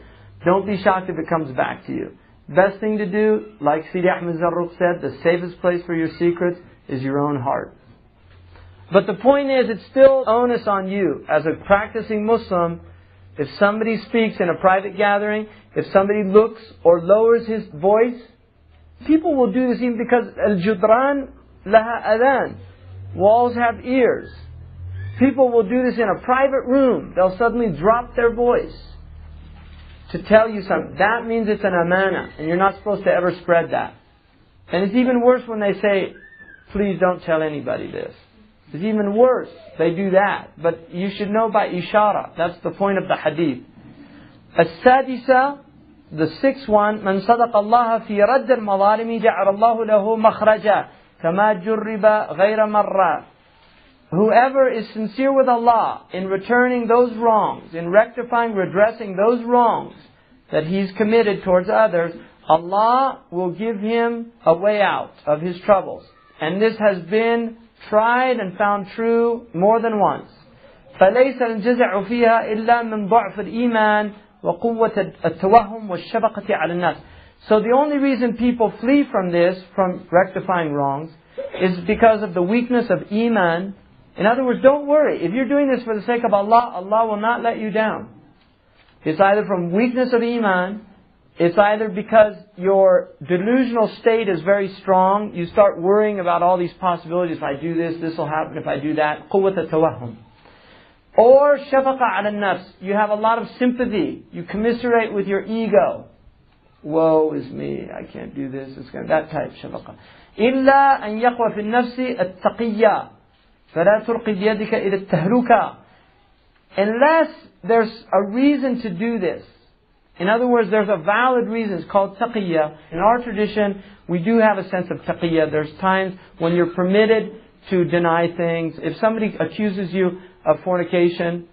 don't be shocked if it comes back to you. Best thing to do, like Sidi Ahmed Zarruq said, the safest place for your secrets is your own heart. But the point is, it's still onus on you as a practicing Muslim. If somebody speaks in a private gathering, if somebody looks or lowers his voice, people will do this even because al-judran laha adhan. Walls have ears. People will do this in a private room. They'll suddenly drop their voice to tell you something. That means it's an amana, and you're not supposed to ever spread that. And it's even worse when they say, please don't tell anybody this. It's even worse. They do that. But you should know by ishara. That's the point of the hadith. السادسة the sixth one من صدق الله في رد المظالم جعل الله له مخرجا كما جرب غير مرة Whoever is sincere with Allah in returning those wrongs, in rectifying, redressing those wrongs that he's committed towards others, Allah will give him a way out of his troubles. And this has been tried and found true more than once. فليس الجزع فيها إلا من ضعف الإيمان وقوة التوهم والشفقة على الناس. So the only reason people flee from this, from rectifying wrongs, is because of the weakness of Iman. In other words, don't worry. If you're doing this for the sake of Allah, Allah will not let you down. It's either from weakness of Iman, it's either because your delusional state is very strong, you start worrying about all these possibilities. If I do this, this will happen. If I do that, قوة التوهم. Or shafaqa ala nafs. You have a lot of sympathy. You commiserate with your ego. Woe is me. I can't do this. It's going that type shafaqa. إلا أن يقوى في النفس التقية فلا تلقي بيدك إلى التهلكة. Unless there's a reason to do this. in other words, there's a valid reason. It's called taqiyya. In our tradition, we do have a sense of taqiyya. There's times when you're permitted to deny things. If somebody accuses you of fornication,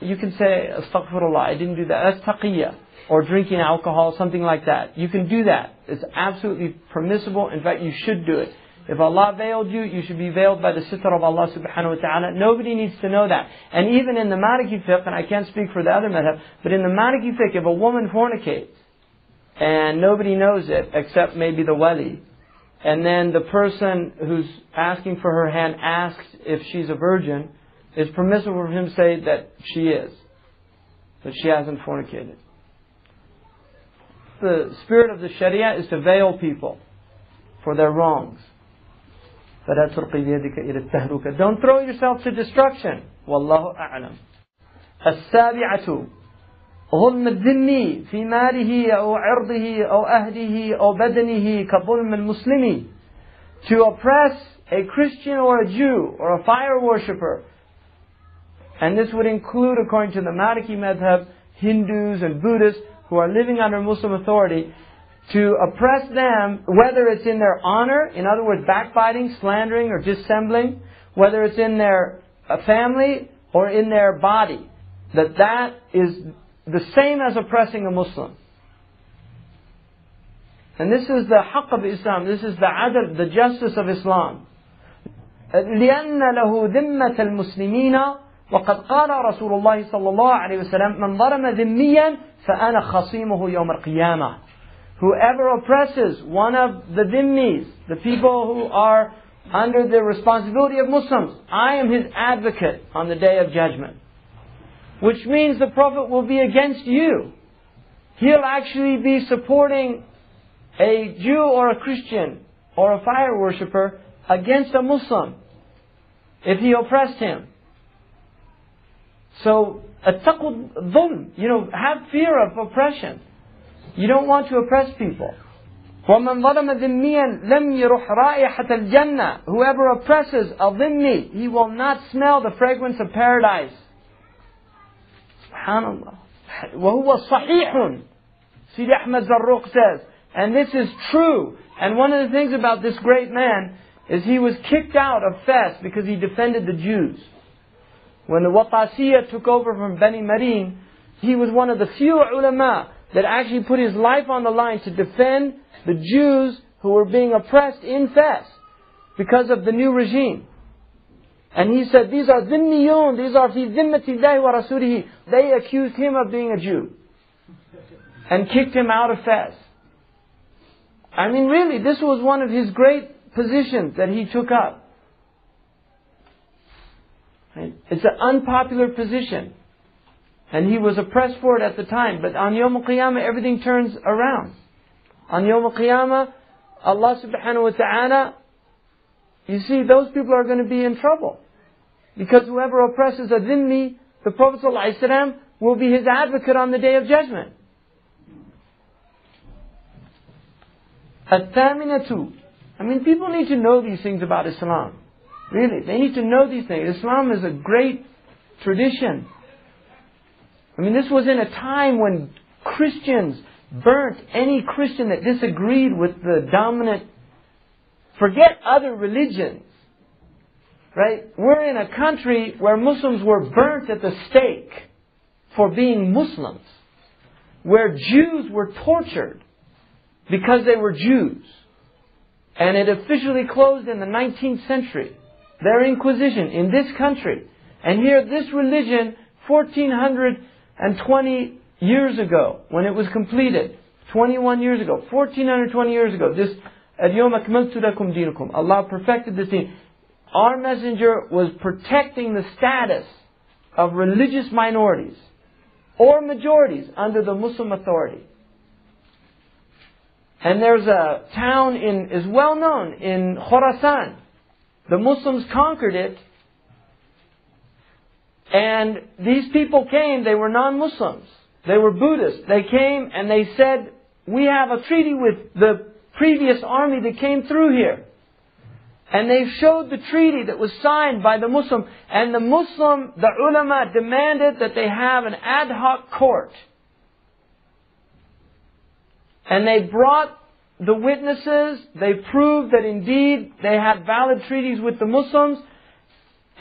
you can say, astaghfirullah, I didn't do that. That's taqiyya. Or drinking alcohol, something like that. You can do that. It's absolutely permissible. In fact, you should do it. If Allah veiled you, you should be veiled by the sitr of Allah subhanahu wa ta'ala. Nobody needs to know that. And even in the Maliki fiqh, and I can't speak for the other madhab, but in the Maliki fiqh, if a woman fornicates, and nobody knows it, except maybe the wali, and then the person who's asking for her hand asks if she's a virgin, it's permissible for him to say that she is, that she hasn't fornicated. The spirit of the Sharia is to veil people for their wrongs فلا تلقي بيدك إلى التهلكة. Don't throw yourself to destruction. والله أعلم. السابعة ظلم الذمي في ماله أو عرضه أو أهله أو بدنه كظلم المسلم. To oppress a Christian or a Jew or a fire worshipper. And this would include, according to the Maliki Madhab, Hindus and Buddhists who are living under Muslim authority to oppress them, whether it's in their honor, in other words, backbiting, slandering, or dissembling, whether it's in their uh, family or in their body, that that is the same as oppressing a Muslim. And this is the haqq of Islam, this is the adl, the justice of Islam. لأن له ذمة المسلمين وقد قال رسول الله صلى الله عليه وسلم من ظلم ذميا فأنا خصيمه يوم القيامة Whoever oppresses one of the dhimmis, the people who are under the responsibility of Muslims, I am his advocate on the day of judgment. Which means the Prophet will be against you. He'll actually be supporting a Jew or a Christian or a fire worshipper against a Muslim if he oppressed him. So, attaqud dhulm, you know, have fear of oppression. You don't want to oppress people. وَمَنْ ظَلَمَ ذِمِّيًا لَمْ يَرُحْ رَائِحَةَ الْجَنَّةِ Whoever oppresses a dhimmi, he will not smell the fragrance of paradise. SubhanAllah. وَهُوَ صَحِيحٌ Sidi Ahmad Zarruq says, and this is true. And one of the things about this great man is he was kicked out of Fes because he defended the Jews. When the Wattasiyah took over from Bani Marin, he was one of the few ulama that actually put his life on the line to defend the Jews who were being oppressed in Fes because of the new regime. And he said, these are dhimmiyun, these are fi dhimmatillahi wa rasulihi. They accused him of being a Jew. And kicked him out of Fes. I mean, really, this was one of his great positions that he took up. It's an unpopular position. And he was oppressed for it at the time. But on Yom Qiyamah, everything turns around. On Yom Qiyamah, Allah subhanahu wa ta'ala, you see, those people are going to be in trouble. Because whoever oppresses a dhimmi, the Prophet ﷺ will be his advocate on the day of judgment. At-thaminatu. I mean, people need to know these things about Islam. Really, they need to know these things. Islam is a great tradition. I mean, this was in a time when Christians burnt any Christian that disagreed with the dominant. Forget other religions. Right? We're in a country where Muslims were burnt at the stake for being Muslims. Where Jews were tortured because they were Jews. And it officially closed in the 19th century. Their Inquisition in this country. And here, this religion, 1420 years ago, when it was completed, 21 years ago, 1420 years ago, this اليوم أكملت لكم دينكم. Allah perfected this deen. Our messenger was protecting the status of religious minorities or majorities under the Muslim authority. And there's a town in, is well known in Khorasan. The Muslims conquered it. and these people came, they were non-Muslims. They were Buddhists. They came and they said, we have a treaty with the previous army that came through here. And they showed the treaty that was signed by the Muslim. And the Muslim, the ulama demanded that they have an ad hoc court. And they brought the witnesses. They proved that indeed they had valid treaties with the Muslims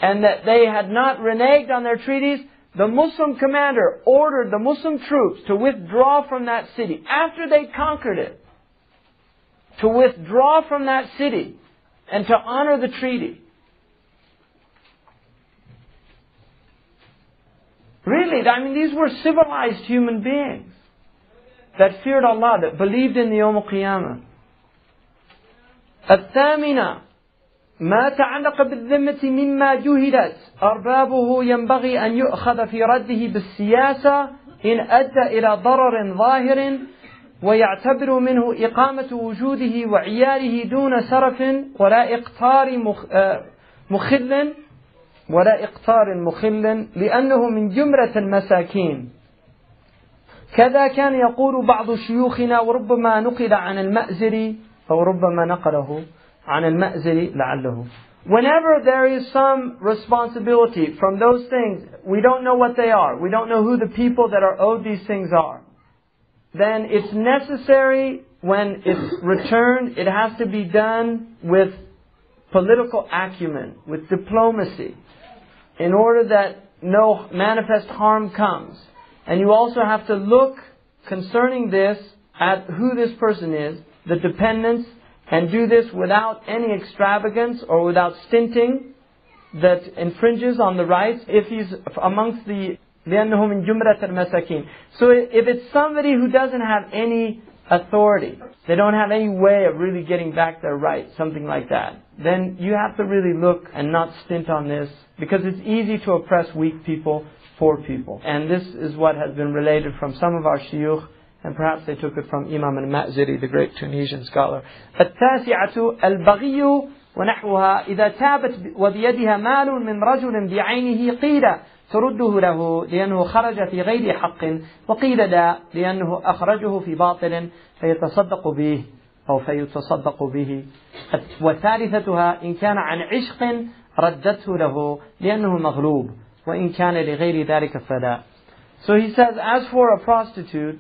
And that they had not reneged on their treaties. The Muslim commander ordered the Muslim troops to withdraw from that city after they conquered it. To withdraw from that city and to honor the treaty. Really, I mean, these were civilized human beings that feared Allah, that believed in the Yawm al-Qiyamah. الثامنة ما تعلق بالذمة مما جهلت. أربابه ينبغي أن يؤخذ في رده بالسياسة إن أدى إلى ضرر ظاهر ويعتبر منه إقامة وجوده وعياله دون سرف ولا إقتار مخل ولا إقتار مخل لأنه من جمرة المساكين. كذا كان يقول بعض شيوخنا وربما نقل عن المأزري أو ربما نقله. عن المأزري لعله Whenever there is some responsibility from those things, we don't know what they are. We don't know who the people that are owed these things are. then it's necessary when it's returned, it has to be done with political acumen, with diplomacy, in order that no manifest harm comes. And you also have to look concerning this at who this person is, the dependents, and do this without any extravagance or without stinting that infringes on the rights if he's amongst the لأنه جمرة المساكين So if it's somebody who doesn't have any authority, they don't have any way of really getting back their rights, something like that, then you have to really look and not stint on this because it's easy to oppress weak people, poor people. And this is what has been related from some of our shuyukh and perhaps they took it from Imam al-Ma'ziri, the great Tunisian scholar. التاسعة البغي ونحوها إذا تابت وبيدها مال من رجل بعينه قيل ترده له لأنه خرج في غير حق وقيل لا لأنه أخرجه في باطل فيتصدق به أو فيتصدق به وثالثتها إن كان عن عشق ردته له لأنه مغلوب وإن كان لغير ذلك فلا So he says, as for a prostitute,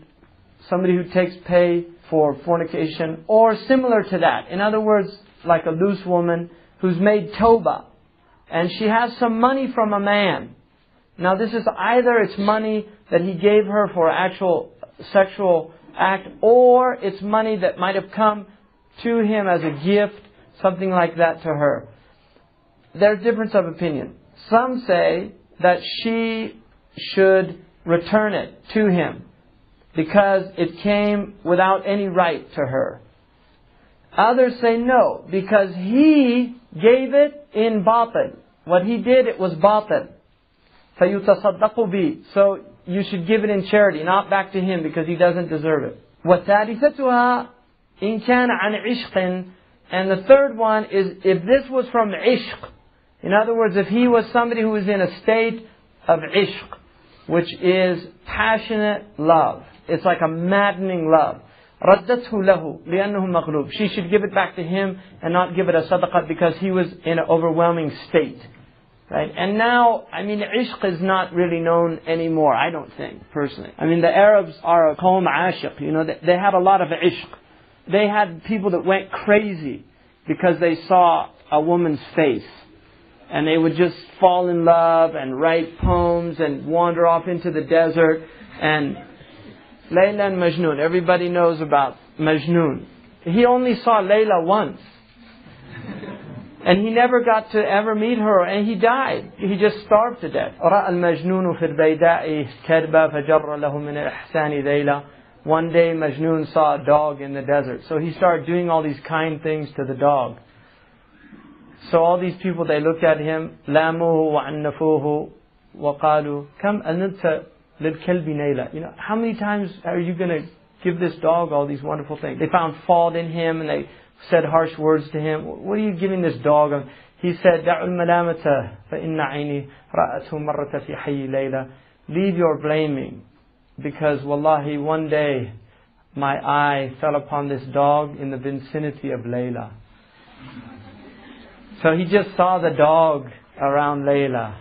somebody who takes pay for fornication, or similar to that, in other words, like a loose woman who's made tawbah, and she has some money from a man, Now this is either it's money that he gave her for actual sexual act or it's money that might have come to him as a gift, something like that to her. There's difference of opinion. Some say that she should return it to him because it came without any right to her. Others say no, because he gave it in batil. What he did, it was batil. فَيُتَصَدَّقُ بِي So you should give it in charity, not back to him, because he doesn't deserve it. وَثَالِثَتُهَا إِن كَانَ عَنْ عِشْقٍ And the third one is, if this was from ishq, in other words, if he was somebody who was in a state of ishq, which is passionate love. It's like a maddening love. رَدَّتْهُ لَهُ لِأَنَّهُ مَغْلُوب She should give it back to him and not give it a sadaqah because he was in an overwhelming state. Right? And now, I mean, ishq is not really known anymore, I don't think, personally. I mean, the Arabs are a qawm ashiq, you know, they, they had a lot of ishq. They had people that went crazy because they saw a woman's face. And they would just fall in love and write poems and wander off into the desert. And Layla and Majnun, everybody knows about Majnun. He only saw Layla once. And he never got to ever meet her, and he died. He just starved to death. رأى المجنون في البيداء كذبا فجر له من الإحسان ذيلا. One day Majnun saw a dog in the desert, so he started doing all these kind things to the dog. So all these people, they looked at him, لاموه وعنفوه وقالوا كم أنت للكلب نيلا. You know, how many times are you going to give this dog all these wonderful things? They found fault in him and they said harsh words to him. What are you giving this dog? He said, دعوا الملامة فإن عيني رأته مرة في حي ليلة. Leave your blaming because wallahi one day my eye fell upon this dog in the vicinity of Layla. So he just saw the dog around Layla.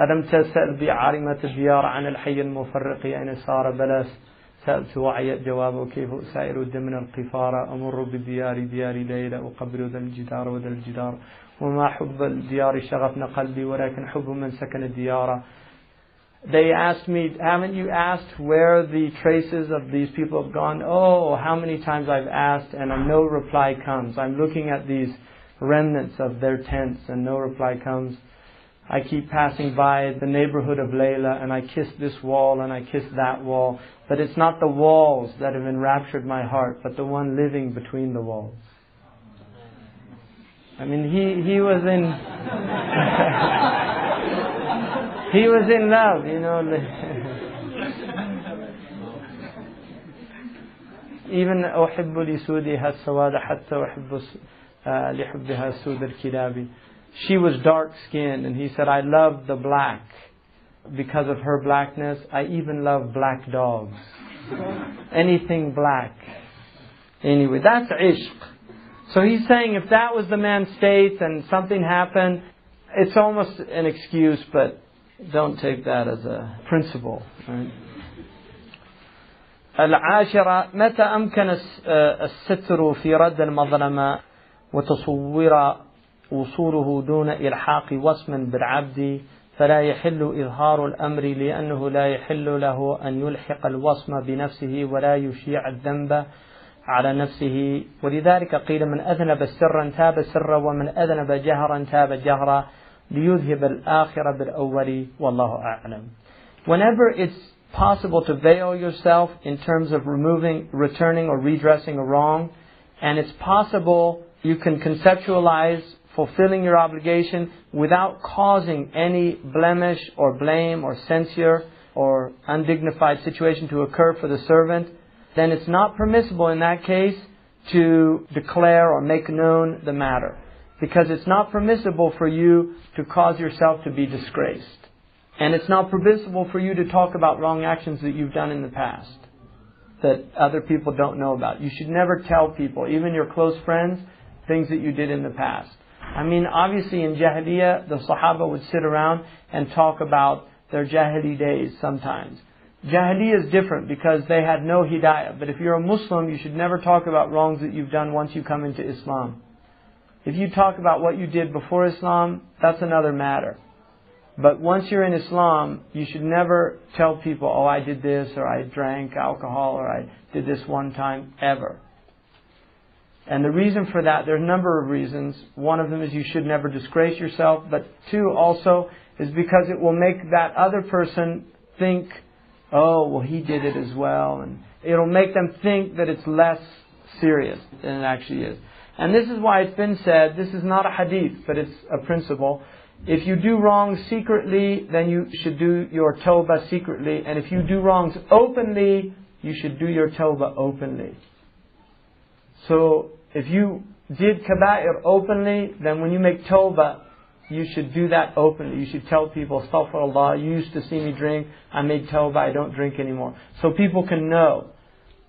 ألم تسأل بعارمة الديار عن الحي المفرق أين صار بلس سألت وعيت جوابه كيف أسائر الدم القفار أمر بديار ديار ليلى أقبل ذا الجدار وذا الجدار وما حب الديار شغفنا قلبي ولكن حب من سكن الديار They asked me, haven't you asked where the traces of these people have gone? Oh, how many times I've asked and no reply comes. I'm looking at these remnants of their tents and no reply comes. I keep passing by the neighborhood of Layla and I kiss this wall and I kiss that wall. But it's not the walls that have enraptured my heart, but the one living between the walls. I mean, he, he was in, [laughs] he was in love, you know. [laughs] even أحب لسودها السواد حتى أحب لحبها سود الكلاب she was dark skinned, and he said, I love the black. Because of her blackness, I even love black dogs. [laughs] Anything black. Anyway, that's ishq. So he's saying if that was the man's state and something happened, it's almost an excuse, but don't take that as a principle. Right? العاشرة متى أمكن الستر في رد المظلمة وتصور وصوله دون إلحاق وصم بالعبد فلا يحل إظهار الأمر لأنه لا يحل له أن يلحق الوصم بنفسه ولا يشيع الذنب على نفسه. ولذلك قيل من أذنب سرا تاب سرا ومن أذنب جهرا تاب جهرا ليذهب الآخر بالأول والله أعلم. Whenever it's possible to veil yourself in terms of removing, returning or redressing a wrong, and it's possible you can conceptualize fulfilling your obligation without causing any blemish or blame or censure or undignified situation to occur for the servant, then it's not permissible in that case to declare or make known the matter. Because it's not permissible for you to cause yourself to be disgraced. And it's not permissible for you to talk about wrong actions that you've done in the past that other people don't know about. You should never tell people, even your close friends, things that you did in the past. I mean, obviously in Jahiliyyah, the Sahaba would sit around and talk about their Jahili days sometimes. Jahiliyyah is different because they had no hidayah. But if you're a Muslim, you should never talk about wrongs that you've done once you come into Islam. If you talk about what you did before Islam, that's another matter. But once you're in Islam, you should never tell people, oh, I did this, or I drank alcohol, or I did this one time, ever. And the reason for that, there are a number of reasons. One of them is you should never disgrace yourself, but two also is because it will make that other person think, oh, well, he did it as well. And it'll make them think that it's less serious than it actually is. And this is why it's been said, this is not a hadith, but it's a principle. If you do wrong secretly, then you should do your tawbah secretly. And if you do wrongs openly, you should do your tawbah openly. So if you did kaba'ir openly, then when you make tawbah, you should do that openly. You should tell people, Astaghfirullah, you used to see me drink, I made tawbah, I don't drink anymore. So people can know.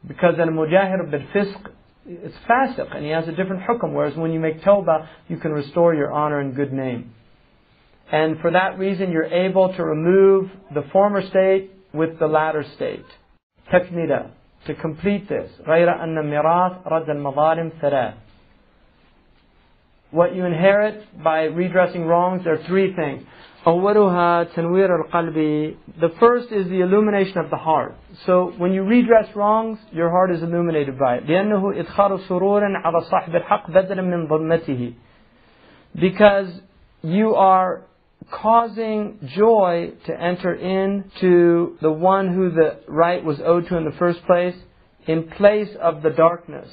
Because al mujahir bil fisq, it's fasiq, and he has a different hukum, whereas when you make tawbah, you can restore your honor and good name. And for that reason, you're able to remove the former state with the latter state. Takmila to complete this غير أن ميراث رد المظالم ثلاث what you inherit by redressing wrongs there are three things أولها تنوير القلب the first is the illumination of the heart so when you redress wrongs your heart is illuminated by it لأنه إدخال سرور على صاحب الحق بدلا من ظلمته because you are causing joy to enter into the one who the right was owed to in the first place in place of the darkness.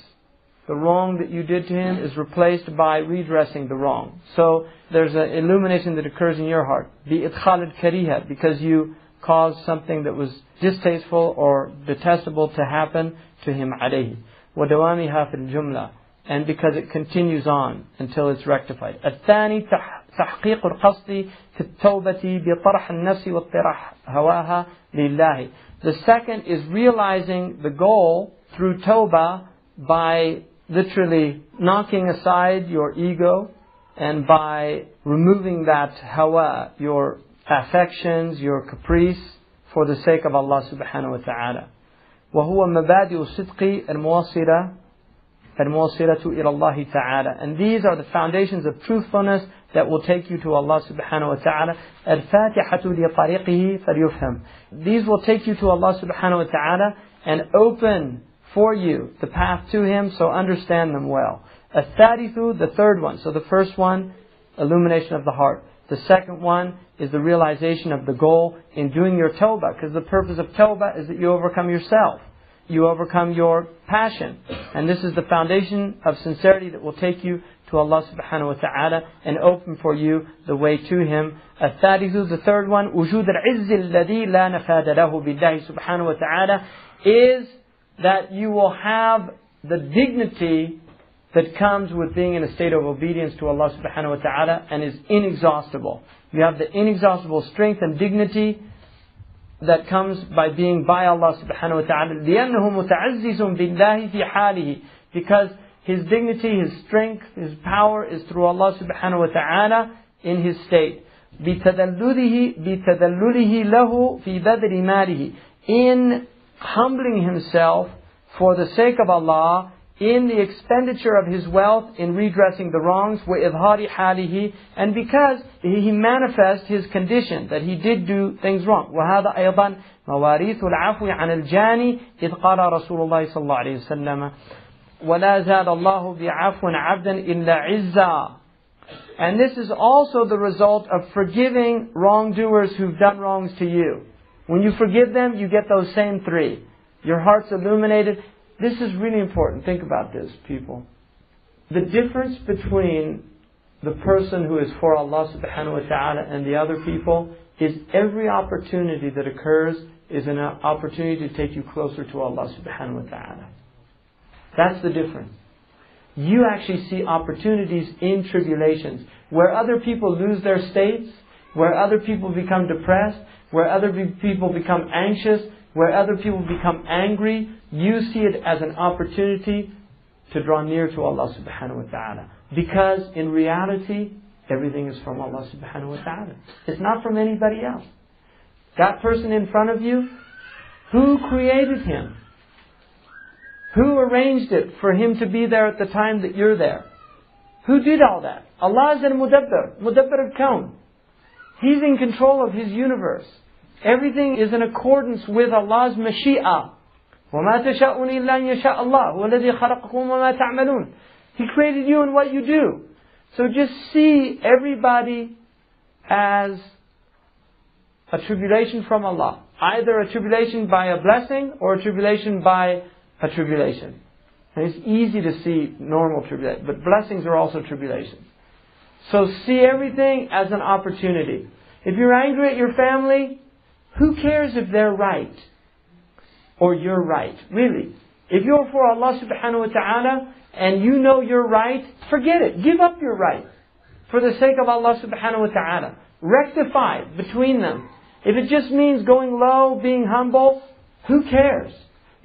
The wrong that you did to him is replaced by redressing the wrong. So there's an illumination that occurs in your heart. بإدخال الكريهة because you caused something that was distasteful or detestable to happen to him عليه. ودوامها في الجملة and because it continues on until it's rectified. الثاني تحقيق القصد في التوبة بطرح النفس واطرح هواها لله. The second is realizing the goal through tawbah by literally knocking aside your ego and by removing that hawa, your affections, your caprice, for the sake of Allah subhanahu wa ta'ala. وهو مبادئ الصدق الموصلة الموصلة إلى الله تعالى. And these are the foundations of truthfulness that will take you to Allah subhanahu wa ta'ala. الفاتحة لطريقه فليفهم. These will take you to Allah subhanahu wa ta'ala and open for you the path to Him, so understand them well. الثالث, the third one. So the first one, illumination of the heart. The second one is the realization of the goal in doing your tawbah, because the purpose of tawbah is that you overcome yourself. You overcome your passion. And this is the foundation of sincerity that will take you to Allah subhanahu wa ta'ala and open for you the way to Him. الثالث, the third one, وجود العز الذي لا نفاد له بالله سبحانه وتعالى is that you will have the dignity that comes with being in a state of obedience to Allah subhanahu wa ta'ala and is inexhaustible. You have the inexhaustible strength and dignity that comes by being by Allah subhanahu wa ta'ala. لأنه متعزز بالله في حاله because his dignity, his strength, his power is through Allah subhanahu wa ta'ala in his state. بتذلله بتذلله له في بذل ماله in humbling himself for the sake of Allah in the expenditure of his wealth in redressing the wrongs, وإظهار حاله, and because he manifests his condition that he did do things wrong. وهذا أيضا مواريث العفو عن الجاني إذ قال رسول الله صلى الله عليه وسلم ولا زاد الله بعفو عبدا إلا عزا And this is also the result of forgiving wrongdoers who've done wrongs to you. When you forgive them, you get those same three. Your heart's illuminated. this is really important. Think about this, people. The difference between the person who is for Allah subhanahu wa ta'ala and the other people is every opportunity that occurs is an opportunity to take you closer to Allah subhanahu wa ta'ala. That's the difference. You actually see opportunities in tribulations. Where other people lose their states, where other people become depressed, where other people become anxious, where other people become angry, you see it as an opportunity to draw near to Allah subhanahu wa ta'ala. Because in reality, everything is from Allah subhanahu wa ta'ala. It's not from anybody else. That person in front of you, who created him? Who arranged it for him to be there at the time that you're there? Who did all that? Allah is al-mudabbir, mudabbir al-kawn. He's in control of His universe. Everything is in accordance with Allah's mashi'a. وَمَا تَشَاءُونَ إِلَّا يَشَاءَ اللَّهُ وَالَّذِي خَلَقَكُمْ وَمَا تَعْمَلُونَ He created you and what you do. So just see everybody as a tribulation from Allah. Either a tribulation by a blessing or a tribulation by a tribulation. And it's easy to see normal tribulation, but blessings are also tribulations. So see everything as an opportunity. If you're angry at your family, who cares if they're right? Or you're right? Really. If you're for Allah subhanahu wa ta'ala and you know you're right, forget it. Give up your right. For the sake of Allah subhanahu wa ta'ala. Rectify between them. If it just means going low, being humble, who cares?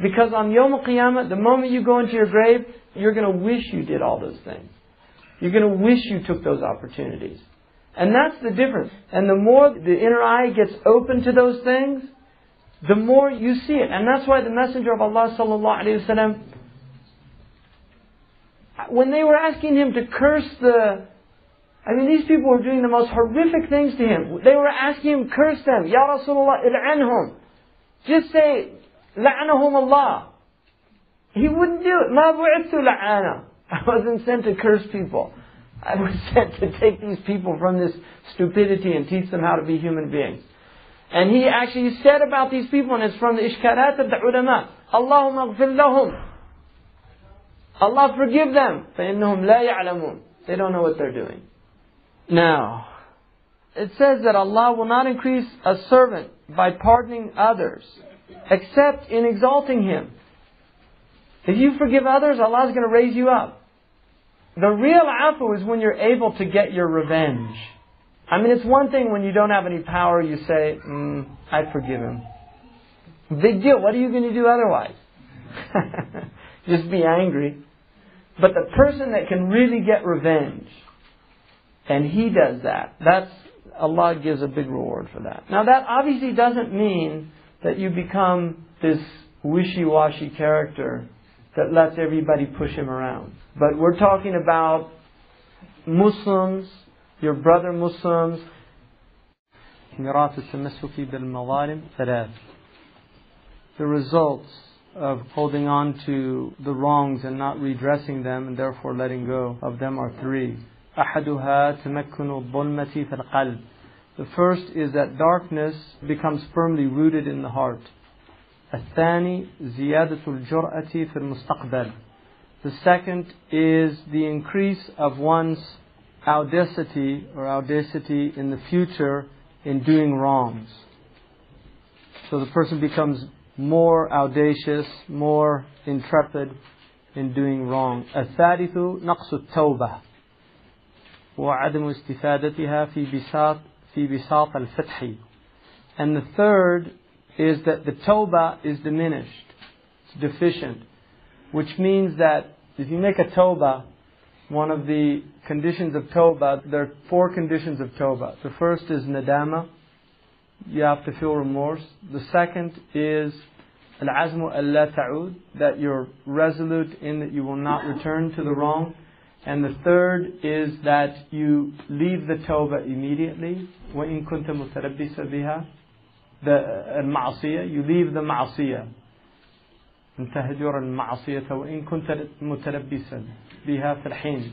Because on Yom Qiyamah, the moment you go into your grave, you're going to wish you did all those things. You're going to wish you took those opportunities. And that's the difference. And the more the inner eye gets open to those things, the more you see it. And that's why the Messenger of Allah sallallahu alaihi wasallam, when they were asking him to curse the, I mean, these people were doing the most horrific things to him. They were asking him, curse them. Ya Rasulullah, il'anhum. Just say, la'anahum Allah. He wouldn't do it. Ma bu'ithu la'ana. I wasn't sent to curse people. I was [laughs] sent to take these people from this stupidity and teach them how to be human beings. And he actually said about these people, and it's from the Ishkarat of the ulama, Allahumma gfir lahum. Allah forgive them. فَإِنَّهُمْ لَا يَعْلَمُونَ They don't know what they're doing. Now, it says that Allah will not increase a servant by pardoning others, except in exalting him. If you forgive others, Allah is going to raise you up. The real afu is when you're able to get your revenge. I mean, it's one thing when you don't have any power, you say, mm, I forgive him. Big deal. What are you going to do otherwise? [laughs] Just be angry. But the person that can really get revenge, and he does that, that's, Allah gives a big reward for that. Now that obviously doesn't mean that you become this wishy-washy character that lets everybody push him around. But we're talking about Muslims, your brother Muslims. ميراث التمسك بالمظالم ثلاث. The results of holding on to the wrongs and not redressing them and therefore letting go of them are three. أحدها تمكن الظلمة في القلب. The first is that darkness becomes firmly rooted in the heart. الثاني زيادة الجرأة في المستقبل. The second is the increase of one's audacity or audacity in the future in doing wrongs. So the person becomes more audacious, more intrepid in doing wrong. الثالث نقص التوبة وعدم استفادتها في بساط في بساط الفتح. And the third is that the tawbah is diminished, it's deficient, which means that if you make a tawbah, one of the conditions of tawbah, there are four conditions of tawbah. The first is nadama, you have to feel remorse. The second is al-azmu alla ta'ud, that you're resolute in that you will not return to the wrong. And the third is that you leave the tawbah immediately. وَإِن كُنْتَ مُتَرَبِّسَ بِهَا The المعصية, you leave the معصية. أن تهجر المعصية وإن كنت متلبسا بها في الحين.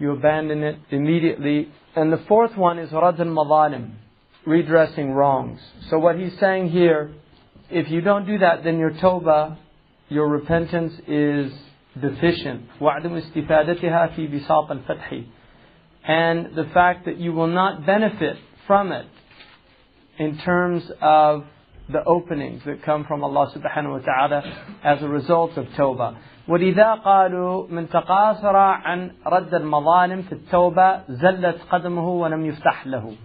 You abandon it immediately. And the fourth one is رد المظالم redressing wrongs. So what he's saying here, if you don't do that, then your tawbah, your repentance is deficient. وعدم استفادتها في بساط الفتح. And the fact that you will not benefit from it in terms of the openings that come from Allah subhanahu wa ta'ala as a result of tawbah. ولذا قالوا من تقاصر عن رد المظالم في التوبة زلت قدمه ولم يفتح له.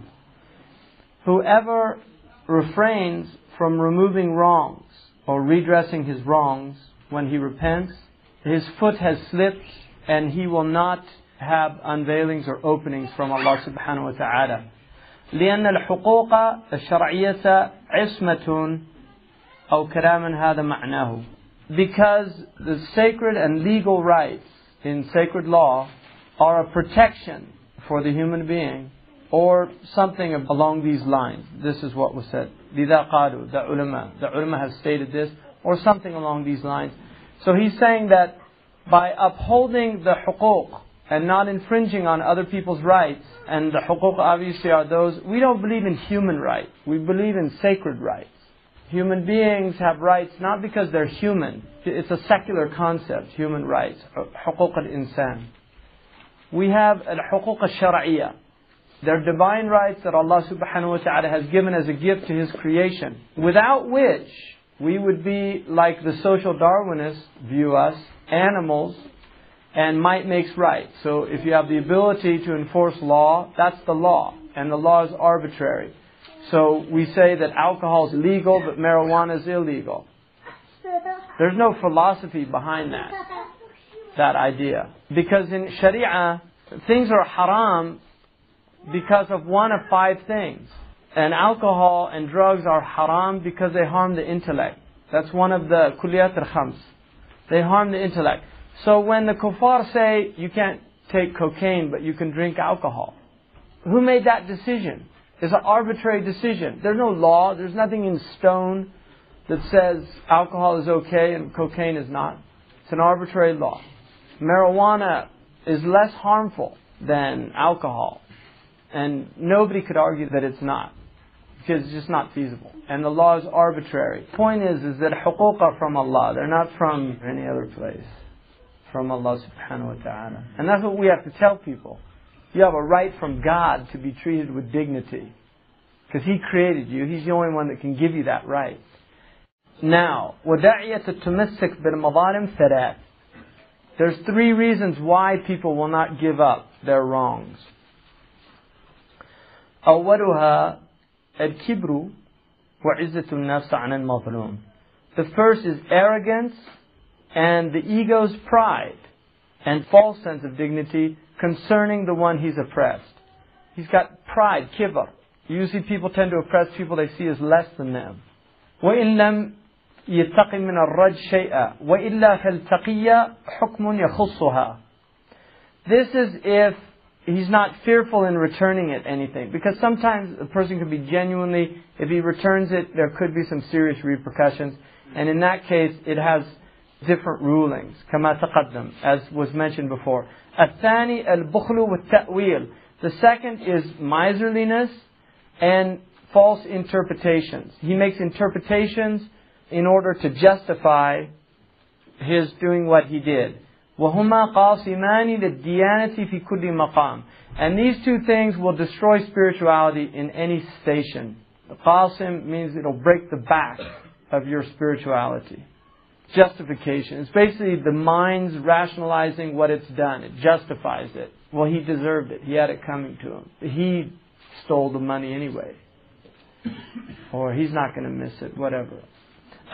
Whoever refrains from removing wrongs or redressing his wrongs when he repents, his foot has slipped and he will not have unveilings or openings from Allah subhanahu wa ta'ala. لأن الحقوق الشرعية عصمة أو كلاما هذا معناه. Because the sacred and legal rights in sacred law are a protection for the human being or something along these lines. This is what was said. لذا قالوا, the ulama, the ulama have stated this, or something along these lines. So he's saying that by upholding the huquq and not infringing on other people's rights, and the huquq obviously are those, we don't believe in human rights, we believe in sacred rights. Human beings have rights not because they're human, it's a secular concept, human rights, huquq al-insan. We have al-huquq al-shar'iyah, they're divine rights that Allah subhanahu wa ta'ala has given as a gift to His creation, without which we would be like the social Darwinists view us, animals, and might makes right. So if you have the ability to enforce law, that's the law, and the law is arbitrary. So we say that alcohol is legal, but marijuana is illegal. There's no philosophy behind that, that idea. Because in Sharia, things are haram because of one of five things. And alcohol and drugs are haram because they harm the intellect. That's one of the kulliyat al-khams. They harm the intellect. So when the kuffar say you can't take cocaine but you can drink alcohol, who made that decision? It's an arbitrary decision. There's no law, there's nothing in stone that says alcohol is okay and cocaine is not. It's an arbitrary law. Marijuana is less harmful than alcohol. And nobody could argue that it's not. Because it's just not feasible. And the law is arbitrary. Point is, is that huquq are from Allah. They're not from any other place From Allah subhanahu wa ta'ala. And that's what we have to tell people. You have a right from God to be treated with dignity. Because He created you. He's the only one that can give you that right. Now, وداعية التمسك بالمظالم ثلاث. There's three reasons why people will not give up their wrongs. أولها الكبر وعزة النفس عن المظلوم. The first is arrogance and the ego's pride and false sense of dignity concerning the one he's oppressed. He's got pride, kibr. Usually people tend to oppress people they see as less than them. وإن لم يتقي من الرج شيئا وإلا فالتقي حكم يخصها This is if he's not fearful in returning it anything. Because sometimes a person could be genuinely, if he returns it, there could be some serious repercussions. And in that case, it has different rulings. كما تقدم, as was mentioned before. الثاني البخل والتأويل. The second is miserliness and false interpretations. He makes interpretations in order to justify his doing what he did. وهما قاصمان للديانة في كل مقام. And these two things will destroy spirituality in any station. The qasim means it'll break the back of your spirituality. Justification. It's basically the mind's rationalizing what it's done. It justifies it. Well, he deserved it. He had it coming to him. He stole the money anyway. Or he's not going to miss it, whatever.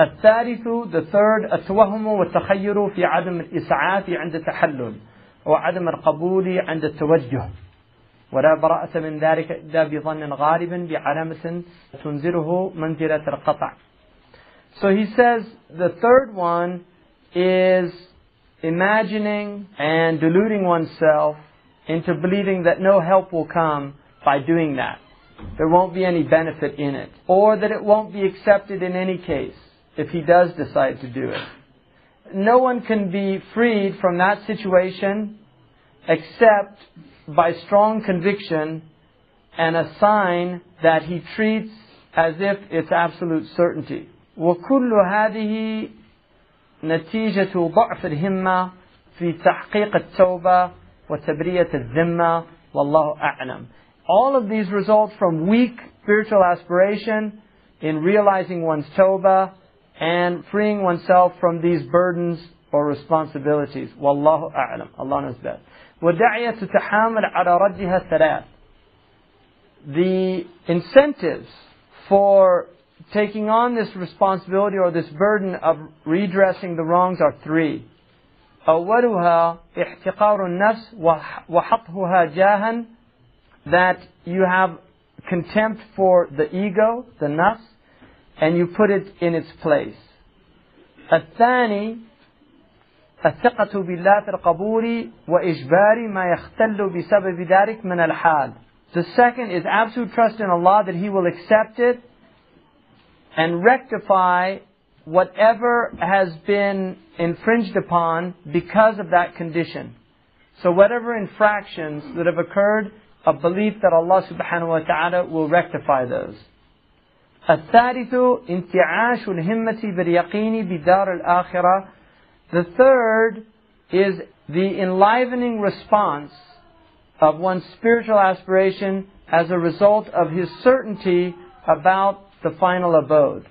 الثالث the third التوهم والتخير في عدم الإسعاف عند التحلل وعدم القبول عند التوجه ولا براءة من ذلك إلا بظن غالب بعلامة تنزله منزلة القطع so he says the third one is imagining and deluding oneself into believing that no help will come by doing that. There won't be any benefit in it. Or that it won't be accepted in any case if he does decide to do it. No one can be freed from that situation except by strong conviction and a sign that he treats as if it's absolute certainty. وكل هذه نتيجة ضعف الهمة في تحقيق التوبة وتبرية الذمة والله أعلم. All of these result from weak spiritual aspiration in realizing one's tawbah and freeing oneself from these burdens or responsibilities. والله أعلم. Allah knows best. وداعية تتحامل على ردها ثلاث. The incentives for taking on this responsibility or this burden of redressing the wrongs are three. أولها احتقار النفس وحطها جاها that you have contempt for the ego, the nafs, and you put it in its place. الثاني الثقة بالله في القبول وإجبار ما يختل بسبب ذلك من الحال. The second is absolute trust in Allah that He will accept it and rectify whatever has been infringed upon because of that condition. So whatever infractions that have occurred, a belief that Allah subhanahu wa ta'ala will rectify those. الثالث انتعاش الهمة باليقين بدار الآخرة. The third is the enlivening response of one's spiritual aspiration as a result of his certainty about the final abode.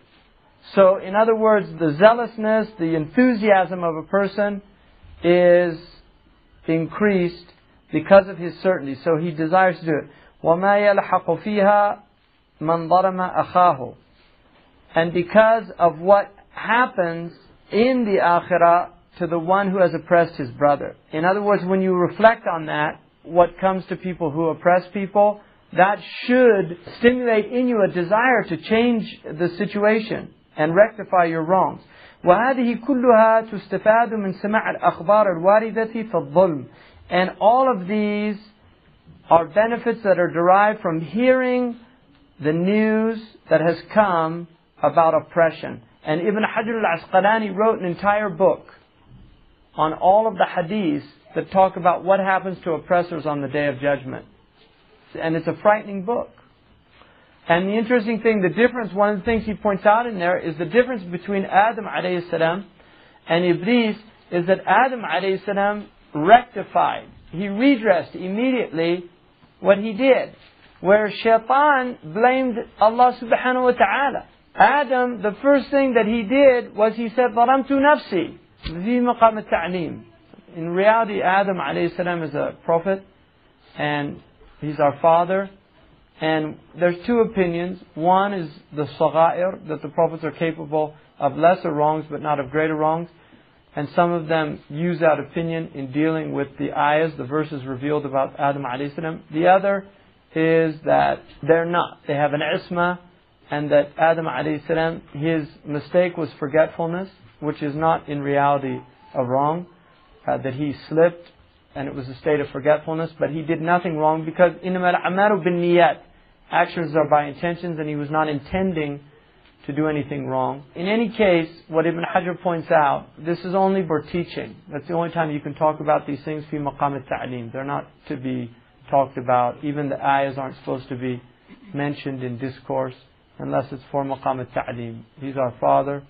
So, in other words, the zealousness, the enthusiasm of a person is increased because of his certainty. So he desires to do it. وَمَا يَلْحَقُ فِيهَا مَنْ ظَلَمَ أَخَاهُ And because of what happens in the akhirah to the one who has oppressed his brother. In other words, when you reflect on that, what comes to people who oppress people, that should stimulate in you a desire to change the situation and rectify your wrongs. وهذه كلها تستفاد من سماع الأخبار الواردة في الظلم. And all of these are benefits that are derived from hearing the news that has come about oppression. And Ibn Hajar al-Asqalani wrote an entire book on all of the hadiths that talk about what happens to oppressors on the day of judgment. And it's a frightening book. And the interesting thing, the difference, one of the things he points out in there is the difference between Adam alayhi salam and Iblis is that Adam alayhi salam rectified. He redressed immediately what he did. Where Shaitan blamed Allah subhanahu wa ta'ala. Adam, the first thing that he did was he said, ظلمت نفسي في مقام التعليم. In reality, Adam alayhi salam is a prophet and he's our father. And there's two opinions. One is the saghair, that the prophets are capable of lesser wrongs but not of greater wrongs. And some of them use that opinion in dealing with the ayahs, the verses revealed about Adam salam. The other is that they're not. They have an isma, and that Adam salam, his mistake was forgetfulness, which is not in reality a wrong. Uh, that he slipped, and it was a state of forgetfulness, but he did nothing wrong because إِنَّمَا الْأَعْمَالُ بِالنِّيَّاتِ Actions are by intentions, and he was not intending to do anything wrong. In any case, what Ibn Hajar points out, this is only for teaching. That's the only time you can talk about these things fi maqam al-ta'lim. They're not to be talked about. Even the ayahs aren't supposed to be mentioned in discourse unless it's for maqam al-ta'lim. He's our father,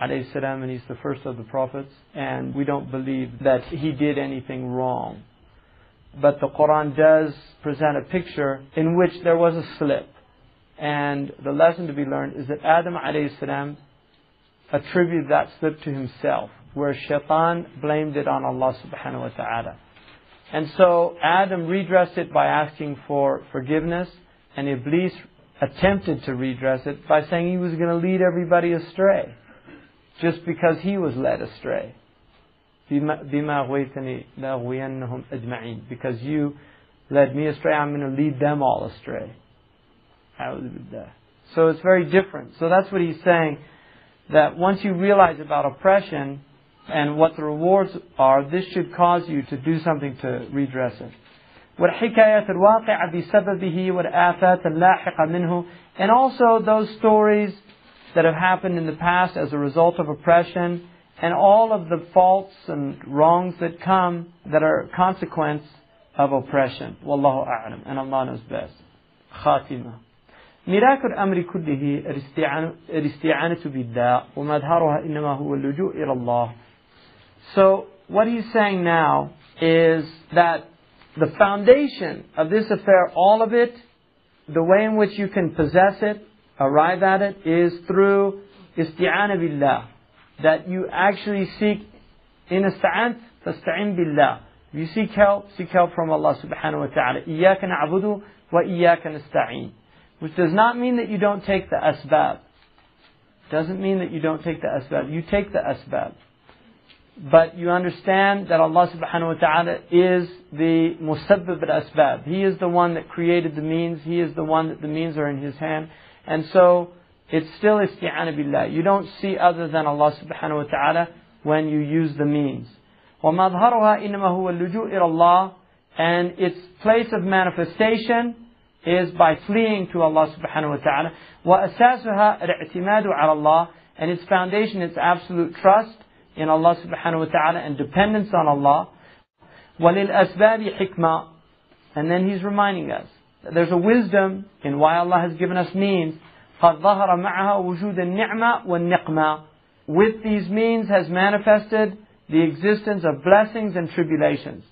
alayhi salam, and he's the first of the prophets, and we don't believe that he did anything wrong. But the Quran does present a picture in which there was a slip. And the lesson to be learned is that Adam alayhi salam attributed that slip to himself, where shaitan blamed it on Allah subhanahu wa ta'ala. And so Adam redressed it by asking for forgiveness, and Iblis attempted to redress it by saying he was going to lead everybody astray, just because he was led astray. بما أغويتني لأغوينهم أجمعين because you led me astray I'm going to lead them all astray so it's very different so that's what he's saying that once you realize about oppression and what the rewards are this should cause you to do something to redress it والحكايات الواقعة بسببه والآفات اللاحقة منه and also those stories that have happened in the past as a result of oppression and all of the faults and wrongs that come that are consequence of oppression. Wallahu a'lam. And Allah knows best. خاتمة. ميراك الأمر كله الاستعانة بالله ومظهرها إنما هو اللجوء إلى الله. So what he's saying now is that the foundation of this affair, all of it, the way in which you can possess it, arrive at it is through isti'ana billah. That you actually seek in ista'ant, fasta'in billah. You seek help, seek help from Allah subhanahu wa ta'ala. إِيَّاكَ wa وَإِيَّاكَ نَسْتَعِينَ Which does not mean that you don't take the asbab. Doesn't mean that you don't take the asbab. You take the asbab. But you understand that Allah subhanahu wa ta'ala is the musabbib al-asbab. He is the one that created the means. He is the one that the means are in His hand. And so, it's still isti'ana billah. You don't see other than Allah subhanahu wa ta'ala when you use the means. وَمَظْهَرُهَا إِنَّمَا هُوَ اللُّجُوء إِلَى اللَّهِ And its place of manifestation is by fleeing to Allah subhanahu wa ta'ala. وَأَسَاسُهَا الْاعْتِمَادُ عَلى اللَّهِ And its foundation is absolute trust in Allah subhanahu wa ta'ala and dependence on Allah. وَلِلْأَسْبَابِ حِكْمَةً And then he's reminding us that there's a wisdom in why Allah has given us means قد ظهر معها وجود النعمة والنقمة. With these means has manifested the existence of blessings and tribulations.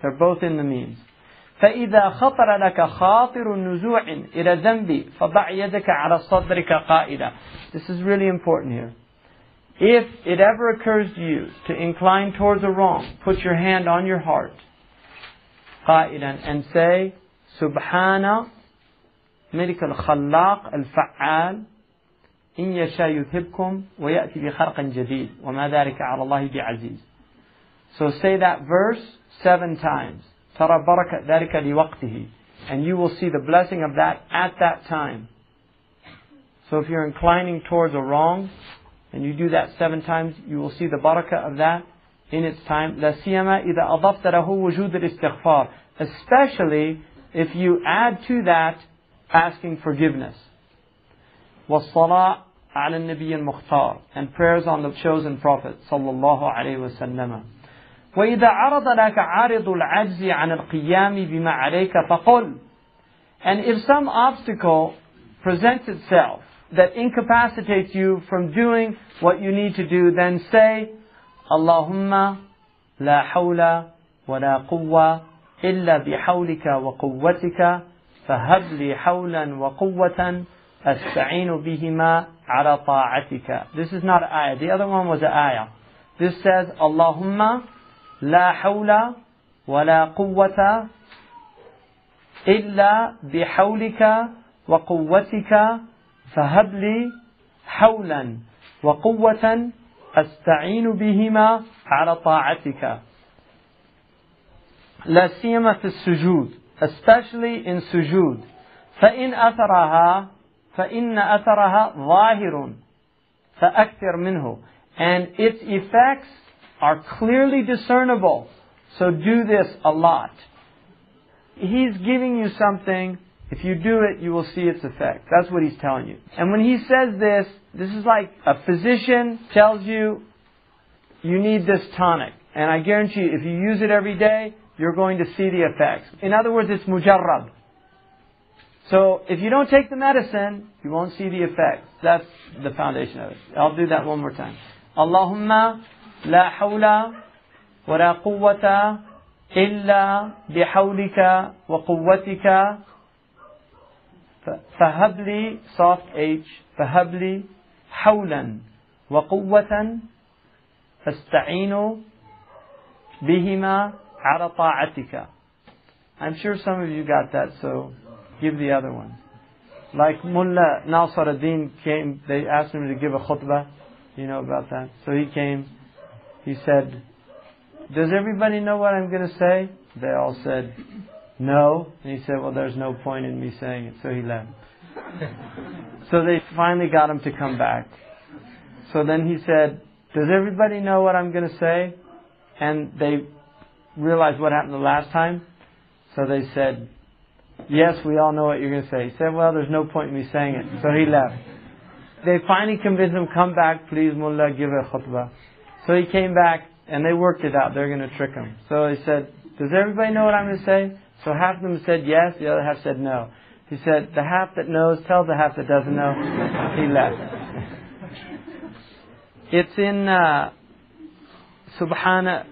They're both in the means. فإذا خطر لك خاطر نزوع إلى ذنب فضع يدك على صدرك قائلا. This is really important here. If it ever occurs to you to incline towards a wrong, put your hand on your heart قائلا and say سبحان ملك الخلاق الفعال إن يشاء يذهبكم ويأتي بخلق جديد وما ذلك على الله بعزيز So say that verse seven times ترى بركة ذلك لوقته and you will see the blessing of that at that time. So if you're inclining towards a wrong and you do that seven times, you will see the barakah of that in its time. لا سيما إذا أضفت له وجود الاستغفار. Especially if you add to that asking forgiveness. والصلاة على النبي المختار and prayers on the chosen prophet صلى الله عليه وسلم وإذا عرض لك عارض العجز عن القيام بما عليك فقل and if some obstacle presents itself that incapacitates you from doing what you need to do then say اللهم لا حول ولا قوة إلا بحولك وقوتك فهب لي حولا وقوة أستعين بهما على طاعتك. This is not ayah. The other one was an ayah. This says, اللهم لا حول ولا قوة إلا بحولك وقوتك فهب لي حولا وقوة أستعين بهما على طاعتك. لا سيما في السجود especially in سجود فإن أثرها فإن أثرها ظاهر فأكثر منه and its effects are clearly discernible so do this a lot he's giving you something if you do it you will see its effect that's what he's telling you and when he says this this is like a physician tells you you need this tonic and I guarantee you if you use it every day you're going to see the effects. In other words, it's mujarrab. So if you don't take the medicine, you won't see the effects. That's the foundation of it. I'll do that one more time. Allahumma la hawla wa la quwwata illa bihawlika wa quwwatika fahabli soft h fahabli hawlan wa quwwatan fasta'inu bihima على طاعتك. I'm sure some of you got that, so give the other one. Like Mullah Nasr ad-Din came, they asked him to give a khutbah. You know about that? So he came, he said, Does everybody know what I'm going to say? They all said, No. And he said, Well, there's no point in me saying it. So he left. [laughs] so they finally got him to come back. So then he said, Does everybody know what I'm going to say? And they realized what happened the last time. So they said, Yes, we all know what you're going to say. He said, Well, there's no point in me saying it. So he left. They finally convinced him, Come back, please, Mullah, give a khutbah. So he came back and they worked it out. They're going to trick him. So he said, Does everybody know what I'm going to say? So half of them said yes, the other half said no. He said, The half that knows tells the half that doesn't know. he left. it's in uh, Subhana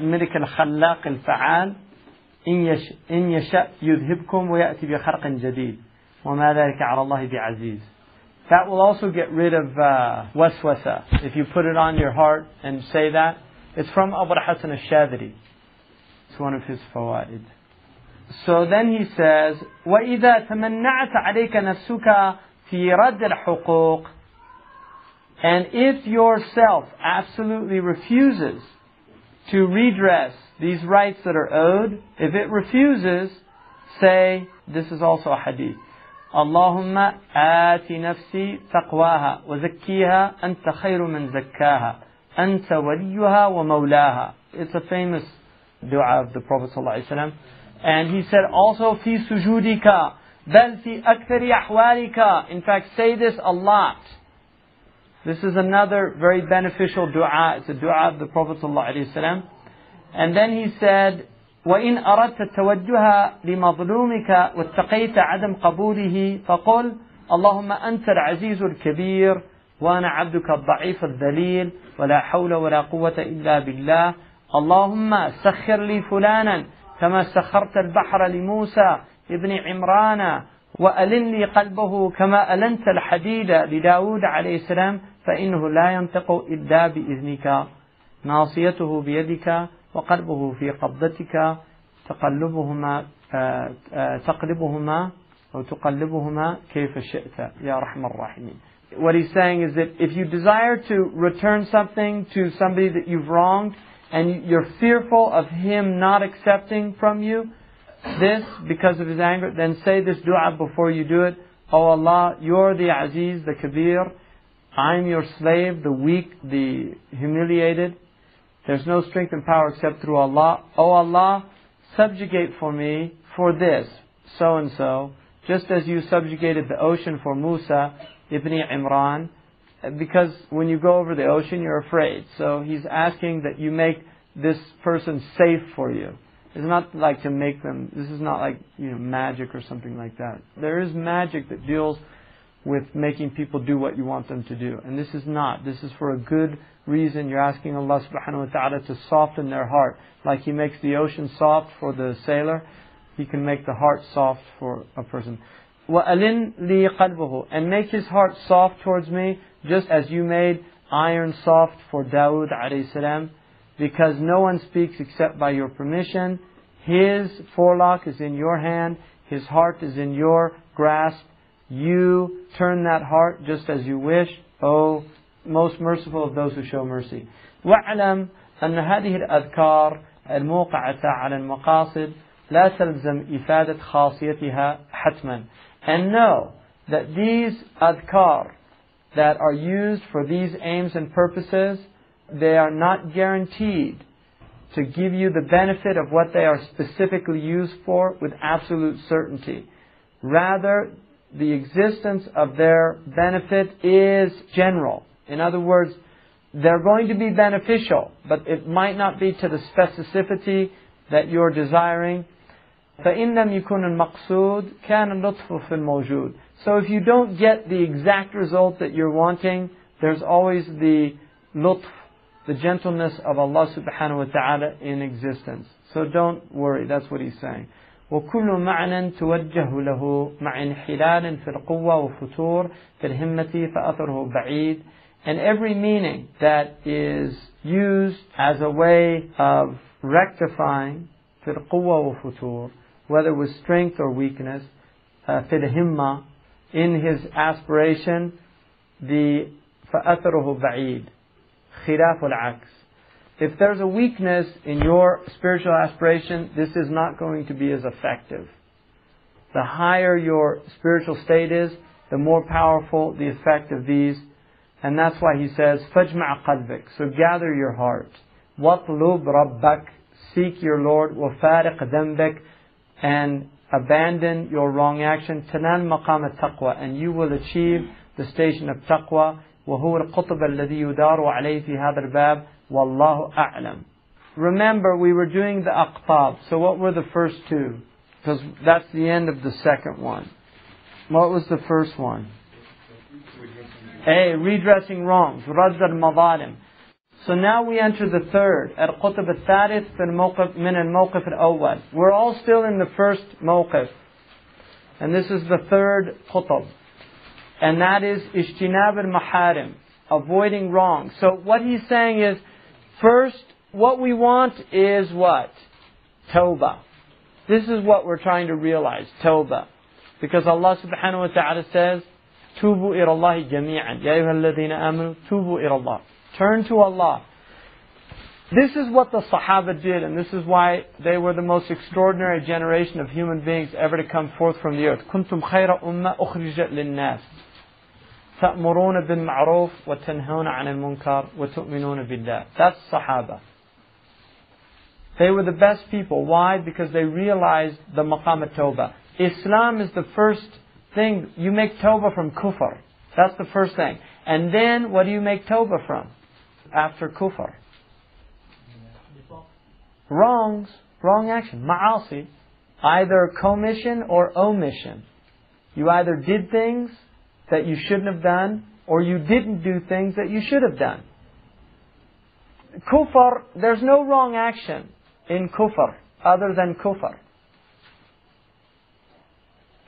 ملك الخلاق الفعال إن يشاء يذهبكم ويأتي بخلق جديد وما ذلك على الله بعزيز That will also get rid of uh, waswasa. If you put it on your heart and say that, it's from Abu Hassan al-Shadhili. It's one of his fawaid. So then he says, وَإِذَا تَمَنَّعَتَ عَلَيْكَ نَفْسُكَ فِي رَدِّ الْحُقُوقِ And if yourself absolutely refuses to redress these rights that are owed, if it refuses, say, this is also a hadith. اللهم آت نفسي تقواها وزكيها أنت خير من زكاها أنت وليها ومولاها. It's a famous dua of the Prophet ﷺ. And he said also في سجودك بل في أكثر أحوالك. In fact, say this a lot. This is another very beneficial dua. It's a dua of the Prophet ﷺ. And then he said, وإن أردت التوجه لمظلومك واتقيت عدم قبوله فقل اللهم أنت العزيز الكبير وأنا عبدك الضعيف الذليل ولا حول ولا قوة إلا بالله اللهم سخر لي فلانا كما سخرت البحر لموسى ابن عمران وألن لي قلبه كما ألنت الحديد لداود عليه السلام فإنه لا ينطق إلا بإذنك ناصيته بيدك وقلبه في قبضتك تقلبهما تقلبهما أو تقلبهما كيف شئت يا رحم الراحمين What he's saying is that if you desire to return something to somebody that you've wronged and you're fearful of him not accepting from you this because of his anger, then say this dua before you do it. Oh Allah, you're the Aziz, the Kabir. I'm your slave, the weak, the humiliated. There's no strength and power except through Allah. Oh Allah, subjugate for me for this, so and so, just as you subjugated the ocean for Musa ibn Imran, because when you go over the ocean, you're afraid. So he's asking that you make this person safe for you. It's not like to make them, this is not like, you know, magic or something like that. There is magic that deals with making people do what you want them to do. And this is not. This is for a good reason. You're asking Allah subhanahu wa ta'ala to soften their heart. Like He makes the ocean soft for the sailor, He can make the heart soft for a person. وَأَلِنْ لِي قَلْبُهُ And make his heart soft towards me, just as you made iron soft for Dawood alayhi salam, because no one speaks except by your permission. His forelock is in your hand, his heart is in your grasp. You turn that heart just as you wish, O most merciful of those who show mercy. واعلم أن هذه الأذكار الموقعة على المقاصد لا تلزم إفادة خاصيتها حتما. And know that these adhkar that are used for these aims and purposes, they are not guaranteed to give you the benefit of what they are specifically used for with absolute certainty. Rather, the existence of their benefit is general. In other words, they're going to be beneficial, but it might not be to the specificity that you're desiring. فإن لم يكن المقصود كان اللطف في الموجود. So if you don't get the exact result that you're wanting, there's always the lutf, the gentleness of Allah subhanahu wa ta'ala in existence. So don't worry, that's what he's saying. وكل معنى توجه له مع انحلال في القوة وفتور في الهمة فأثره بعيد and every meaning that is used as a way of rectifying في القوة وفتور whether with strength or weakness uh, في الهمة in his aspiration the فأثره بعيد خلاف العكس if there's a weakness in your spiritual aspiration, this is not going to be as effective. The higher your spiritual state is, the more powerful the effect of these. And that's why he says, فَجْمَعْ قَلْبِكَ So gather your heart. وَطْلُبْ رَبَّكَ Seek your Lord. وَفَارِقْ ذَنْبِكَ And abandon your wrong action. تَنَال مَقَامَ التَّقْوَى And you will achieve the station of taqwa. وهو القطب الذي يدار عليه في هذا الباب Wallahu a'lam. Remember, we were doing the aqtab. So what were the first two? Because that's the end of the second one. What was the first one? A. Redressing wrongs. رد المظالم. So now we enter the third. القطب الثالث في الموقف من الموقف الأول. We're all still in the first موقف. And this is the third qutb. And that is اجتناب المحارم. Avoiding wrong. So what he's saying is, First, what we want is what? Tawbah. This is what we're trying to realize, Tawbah. Because Allah subhanahu wa ta'ala says, Tubu ilallahi jami'an. Ya amanu, tubu ilallah. Turn to Allah. This is what the Sahaba did, and this is why they were the most extraordinary generation of human beings ever to come forth from the earth. كنتم خير أمة أخرجت للناس. تأمرون بالمعروف وتنهون عن المنكر وتؤمنون بالله. That's Sahaba. They were the best people. Why? Because they realized the maqam tawbah. Islam is the first thing. You make tawbah from kufr. That's the first thing. And then what do you make tawbah from? After kufr. Wrongs. Wrong action. Ma'asi. Either commission or omission. You either did things that you shouldn't have done, or you didn't do things that you should have done. Kufr, there's no wrong action in kufr other than kufr.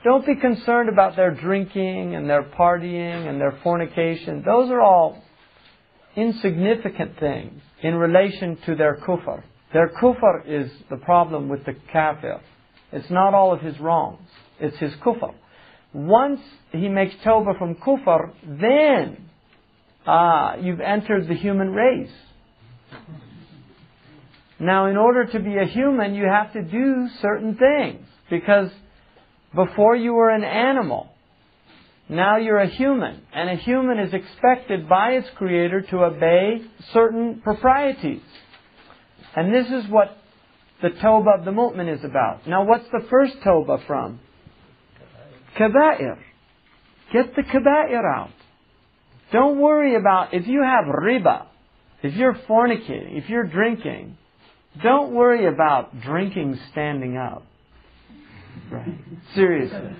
Don't be concerned about their drinking and their partying and their fornication. Those are all insignificant things in relation to their kufr. Their kufr is the problem with the kafir. It's not all of his wrongs. It's his kufr. Once he makes tawbah from kufr, then ah, you've entered the human race. Now, in order to be a human, you have to do certain things. Because before you were an animal, now you're a human. And a human is expected by its creator to obey certain proprieties. And this is what the tawbah of the mu'min is about. Now, what's the first tawbah from? Kaba'ir. Get the kaba'ir out. Don't worry about if you have riba, if you're fornicating, if you're drinking, don't worry about drinking standing up. Right. Seriously.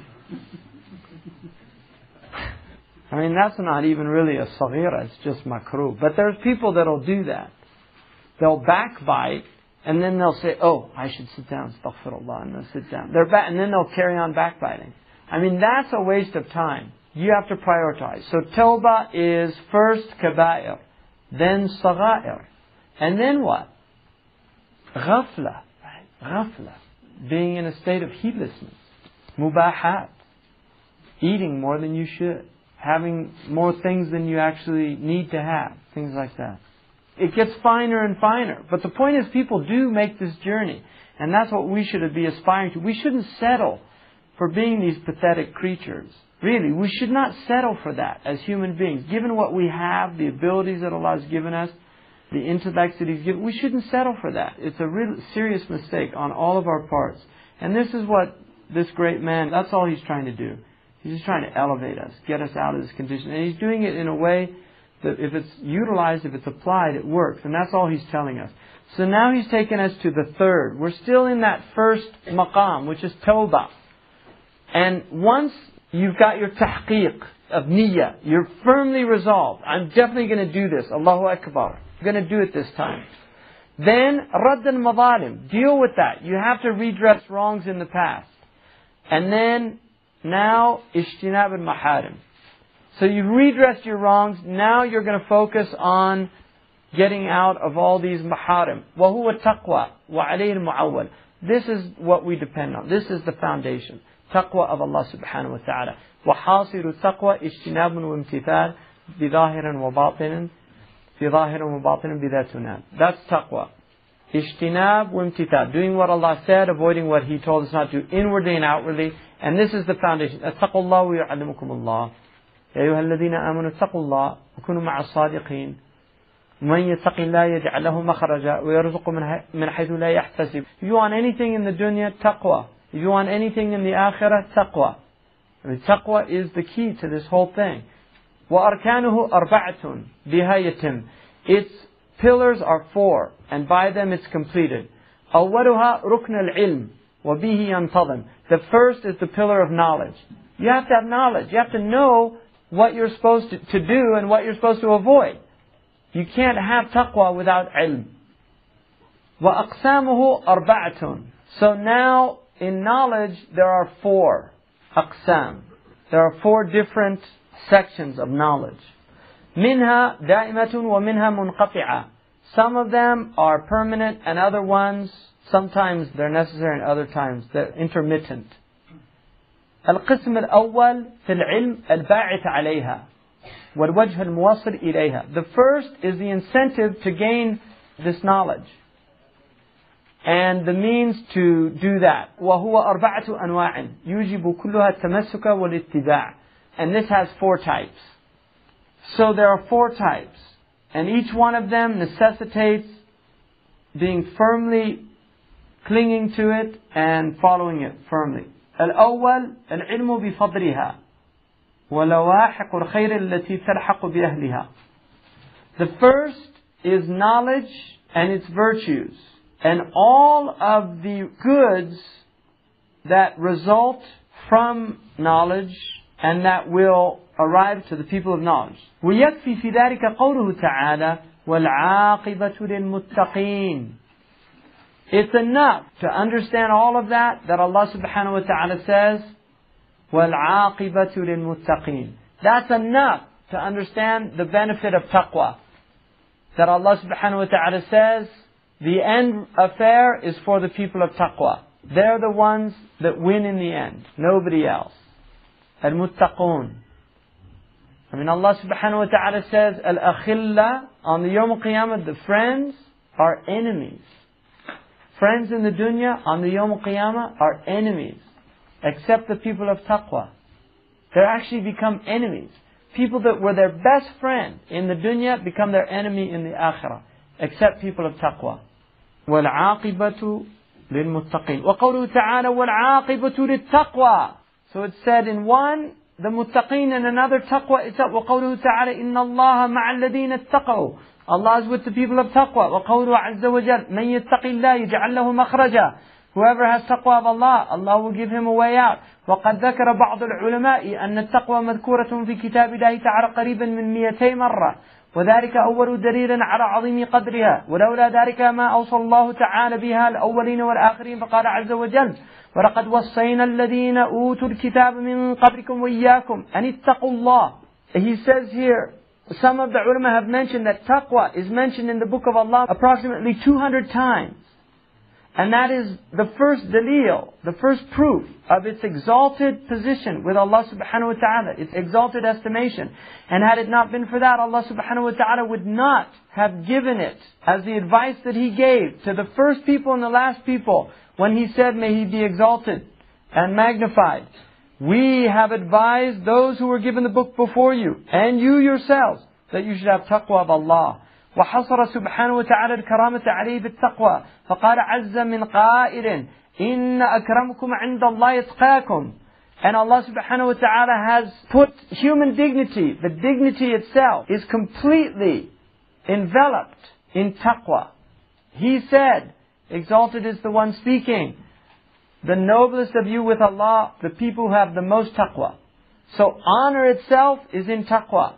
I mean, that's not even really a saghira, it's just makruh. But there's people that'll do that. They'll backbite, and then they'll say, oh, I should sit down, astaghfirullah, and they'll sit down. They're back, and then they'll carry on backbiting. I mean, that's a waste of time. You have to prioritize. So tawbah is first kaba'ir, then saghair. And then what? Ghafla. Right? Ghafla. Being in a state of heedlessness. Mubahat. Eating more than you should. Having more things than you actually need to have. Things like that. It gets finer and finer. But the point is people do make this journey. And that's what we should be aspiring to. We shouldn't settle for being these pathetic creatures. Really, we should not settle for that as human beings. Given what we have, the abilities that Allah has given us, the intellect that He's given, we shouldn't settle for that. It's a real serious mistake on all of our parts. And this is what this great man, that's all he's trying to do. He's just trying to elevate us, get us out of this condition. And he's doing it in a way that if it's utilized, if it's applied, it works. And that's all he's telling us. So now he's taken us to the third. We're still in that first maqam, which is tawbah. And once you've got your tahqiq of niyyah, you're firmly resolved, I'm definitely going to do this, Allahu Akbar. I'm going to do it this time. Then, radd al-madalim. Deal with that. You have to redress wrongs in the past. And then, now, ishtinab al-maharim. So you've redressed your wrongs, now you're going to focus on getting out of all these maharim. وَهُوَ التَّقْوَى وَعَلَيْهِ الْمُعَوَّلِ This is what we depend on. This is the foundation. Taqwa of Allah subhanahu wa ta'ala. وحاصل التقوى اجتناب وامتثال بظاهر وباطن في ظاهر وباطن بذات تنام. That's taqwa. Ijtinab وامتثال. Doing what Allah said, avoiding what He told us not to, inwardly and outwardly. And this is the foundation. اتقوا الله ويعلمكم الله. يا أيها الذين آمنوا اتقوا الله وكونوا مع الصادقين. من يتق الله يجعل له مخرجا ويرزق من حيث لا يحتسب. If you want anything in the dunya, taqwa. If you want anything in the akhirah, taqwa. I mean, taqwa is the key to this whole thing. وأركانه أربعة بها يتم. Its pillars are four, and by them it's completed. أولها ركن العلم وبه ينتظم. The first is the pillar of knowledge. You have to have knowledge. You have to know what you're supposed to, to do and what you're supposed to avoid. You can't have taqwa without ilm. وأقسامه أربعة. So now in knowledge there are four aqsam. There are four different sections of knowledge. منها دائمة ومنها منقطعة. Some of them are permanent and other ones sometimes they're necessary and other times they're intermittent. القسم الأول في العلم الباعث عليها والوجه الموصل إليها. The first is the incentive to gain this knowledge and the means to do that. وهو أربعة أنواع يوجب كلها التمسك والاتباع. And this has four types. So there are four types. And each one of them necessitates being firmly clinging to it and following it firmly. الأول العلم بفضلها ولواحق الخير التي تلحق بأهلها. The first is knowledge and its virtues and all of the goods that result from knowledge and that will arrive to the people of knowledge. ويكفي في ذلك قوله تعالى والعاقبة للمتقين. It's enough to understand all of that that Allah subhanahu wa ta'ala says وَالْعَاقِبَةُ لِلْمُتَّقِينَ That's enough to understand the benefit of taqwa. That Allah subhanahu wa ta'ala says the end affair is for the people of taqwa. They're the ones that win in the end, nobody else. Al-Muttaqun. I mean, Allah subhanahu wa ta'ala says, Al-Akhilla, on the Yom Qiyamah, the friends are enemies. Friends in the dunya, on the Yom Qiyamah, are enemies. Except the people of taqwa. They actually become enemies. People that were their best friend in the dunya become their enemy in the akhirah. Except people of taqwa. والعاقبة للمتقين وقوله تعالى والعاقبة للتقوى So it said in one the muttaqeen and another taqwa itself. وقوله تعالى إن الله مع الذين اتقوا Allah is with the people of taqwa. وقوله عز وجل من يتق الله يجعل له مخرجا Whoever has taqwa of Allah, Allah will give him a way out. وقد ذكر بعض العلماء أن التقوى مذكورة في كتاب الله تعالى قريبا من 200 مرة وذلك أول دليل على عظيم قدرها ولولا ذلك ما أوصى الله تعالى بها الأولين والآخرين فقال عز وجل ولقد وصينا الذين أوتوا الكتاب من قبلكم وإياكم أن اتقوا الله He says here some of the ulama have mentioned that taqwa is mentioned in the book of Allah approximately 200 times. And that is the first dalil, the first proof of its exalted position with Allah subhanahu wa ta'ala, its exalted estimation. And had it not been for that, Allah subhanahu wa ta'ala would not have given it as the advice that He gave to the first people and the last people when He said, may He be exalted and magnified. We have advised those who were given the book before you and you yourselves that you should have taqwa of Allah. وحصر سبحانه وتعالى الكرامة عليه بالتقوى فقال عز من قائل إن أكرمكم عند الله يتقاكم and Allah subhanahu wa ta'ala has put human dignity, the dignity itself is completely enveloped in taqwa. He said, exalted is the one speaking, the noblest of you with Allah, the people who have the most taqwa. So honor itself is in taqwa.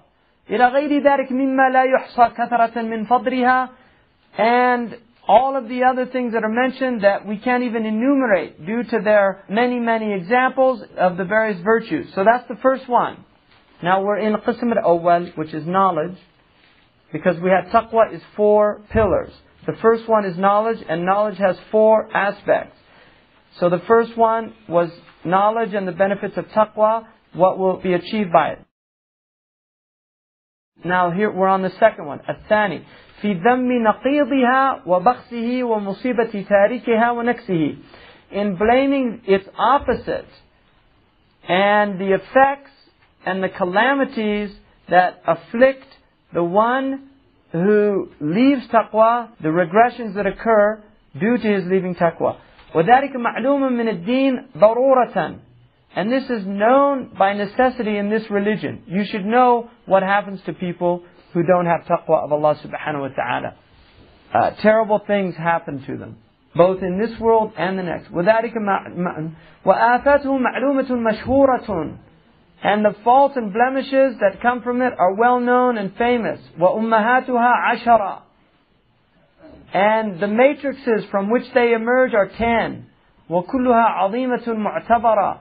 إلى غير ذلك مما لا يحصى كثرة من فضلها and all of the other things that are mentioned that we can't even enumerate due to their many, many examples of the various virtues. So that's the first one. Now we're in Qism al-Awwal, which is knowledge, because we have taqwa is four pillars. The first one is knowledge, and knowledge has four aspects. So the first one was knowledge and the benefits of taqwa, what will be achieved by it. Now here we're on the second one, الثاني في ذم نقيضها وبخسه ومصيبة تاركها ونكسه in blaming its opposite and the effects and the calamities that afflict the one who leaves taqwa, the regressions that occur due to his leaving taqwa. وذلك معلوم من الدين ضرورة and this is known by necessity in this religion. You should know what happens to people who don't have taqwa of Allah subhanahu wa ta'ala. Uh, terrible things happen to them, both in this world and the next. وَذَلِكَ وَآفَاتُهُ مَعْلُومَةٌ مَشْهُورَةٌ And the faults and blemishes that come from it are well known and famous. وَأُمَّهَاتُهَا عَشَرًا And the matrices from which they emerge are ten. وَكُلُّهَا عَظِيمَةٌ مُعْتَبَرًا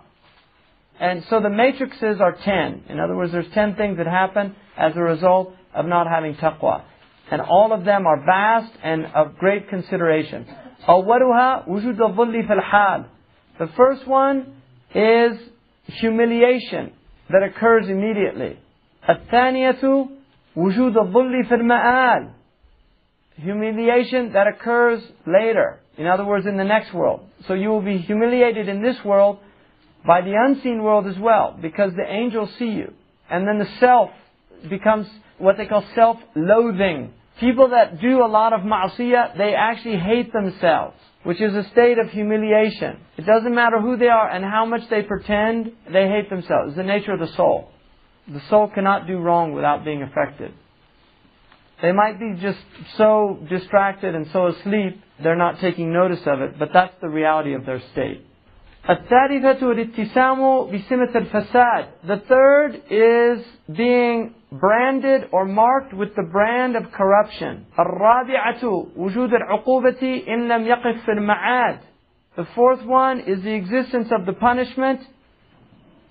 and so the matrices are 10. In other words, there's 10 things that happen as a result of not having taqwa. And all of them are vast and of great consideration. أولها وجود الظل في الحال. The first one is humiliation that occurs immediately. الثانية وجود الظل في المآل. Humiliation that occurs later. In other words, in the next world. So you will be humiliated in this world by the unseen world as well, because the angels see you. And then the self becomes what they call self-loathing. People that do a lot of ma'asiyah, they actually hate themselves, which is a state of humiliation. It doesn't matter who they are and how much they pretend, they hate themselves. It's the nature of the soul. The soul cannot do wrong without being affected. They might be just so distracted and so asleep, they're not taking notice of it, but that's the reality of their state. الثالثة الاتسام بسمة الفساد. The third is being branded or marked with the brand of corruption. الرابعة وجود العقوبة إن لم يقف في المعاد. The fourth one is the existence of the punishment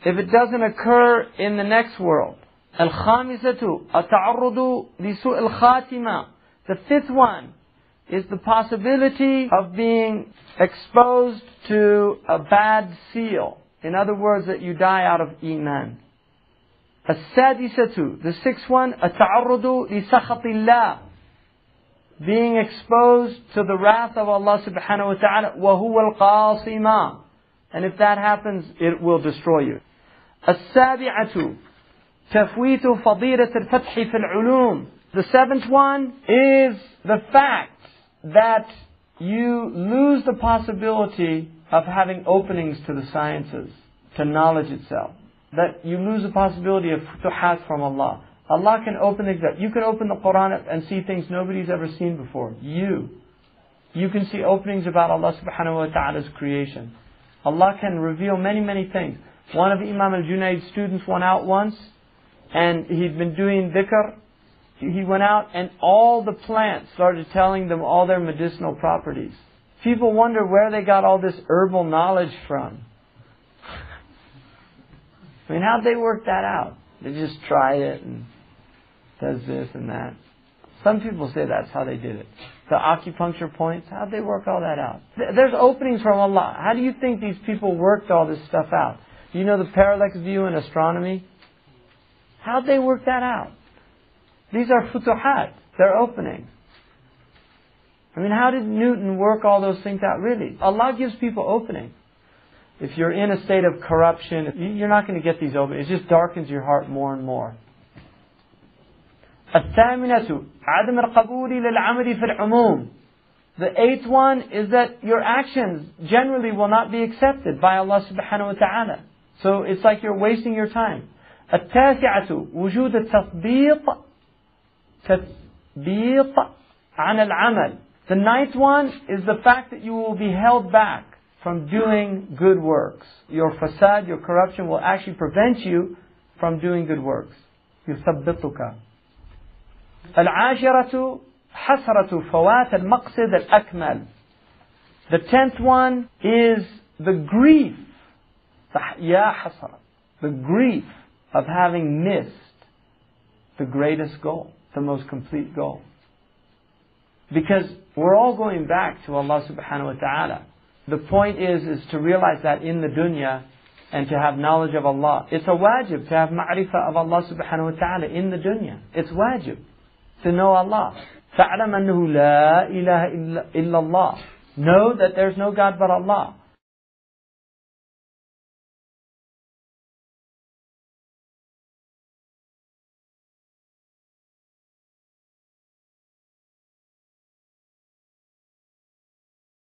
if it doesn't occur in the next world. الخامسة التعرض لسوء الخاتمة. The fifth one is the possibility of being exposed to a bad seal. In other words, that you die out of Iman. السادسة, the sixth one, التعرض لسخط الله. Being exposed to the wrath of Allah subhanahu wa ta'ala, وهو القاصمة. And if that happens, it will destroy you. السابعة, تفويت فضيلة الفتح في العلوم. The seventh one is the fact that you lose the possibility of having openings to the sciences, to knowledge itself. that you lose the possibility of futuhat from Allah. Allah can open things up. You can open the Quran up and see things nobody's ever seen before. You. You can see openings about Allah subhanahu wa ta'ala's creation. Allah can reveal many, many things. One of Imam al-Junaid's students went out once and he'd been doing dhikr. He went out and all the plants started telling them all their medicinal properties. People wonder where they got all this herbal knowledge from. I mean, how'd they work that out? They just try it and does this and that. Some people say that's how they did it. The acupuncture points, how'd they work all that out? There's openings from Allah. How do you think these people worked all this stuff out? Do you know the parallax view in astronomy? How'd they work that out? These are futuhat. They're openings. I mean, how did Newton work all those things out? Really, Allah gives people openings. If you're in a state of corruption, you're not going to get these openings. It just darkens your heart more and more. الثامنة عدم القبول للعمل في العموم. The eighth one is that your actions generally will not be accepted by Allah subhanahu wa ta'ala. So it's like you're wasting your time. التاسعة وجود التثبيط تثبيط عن العمل. The ninth one is the fact that you will be held back from doing good works. Your fasad, your corruption will actually prevent you from doing good works. يثبطك. العاشرة حسرة فوات المقصد الأكمل. The tenth one is the grief. يا حسرة. The grief of having missed the greatest goal, the most complete goal. Because we're all going back to Allah subhanahu wa ta'ala. The point is, is to realize that in the dunya and to have knowledge of Allah. It's a wajib to have ma'rifah of Allah subhanahu wa ta'ala in the dunya. It's wajib to know Allah. فَاعْلَمْ أَنَّهُ لَا إِلَهَ إِلَّا اللَّهِ Know that there's no God but Allah.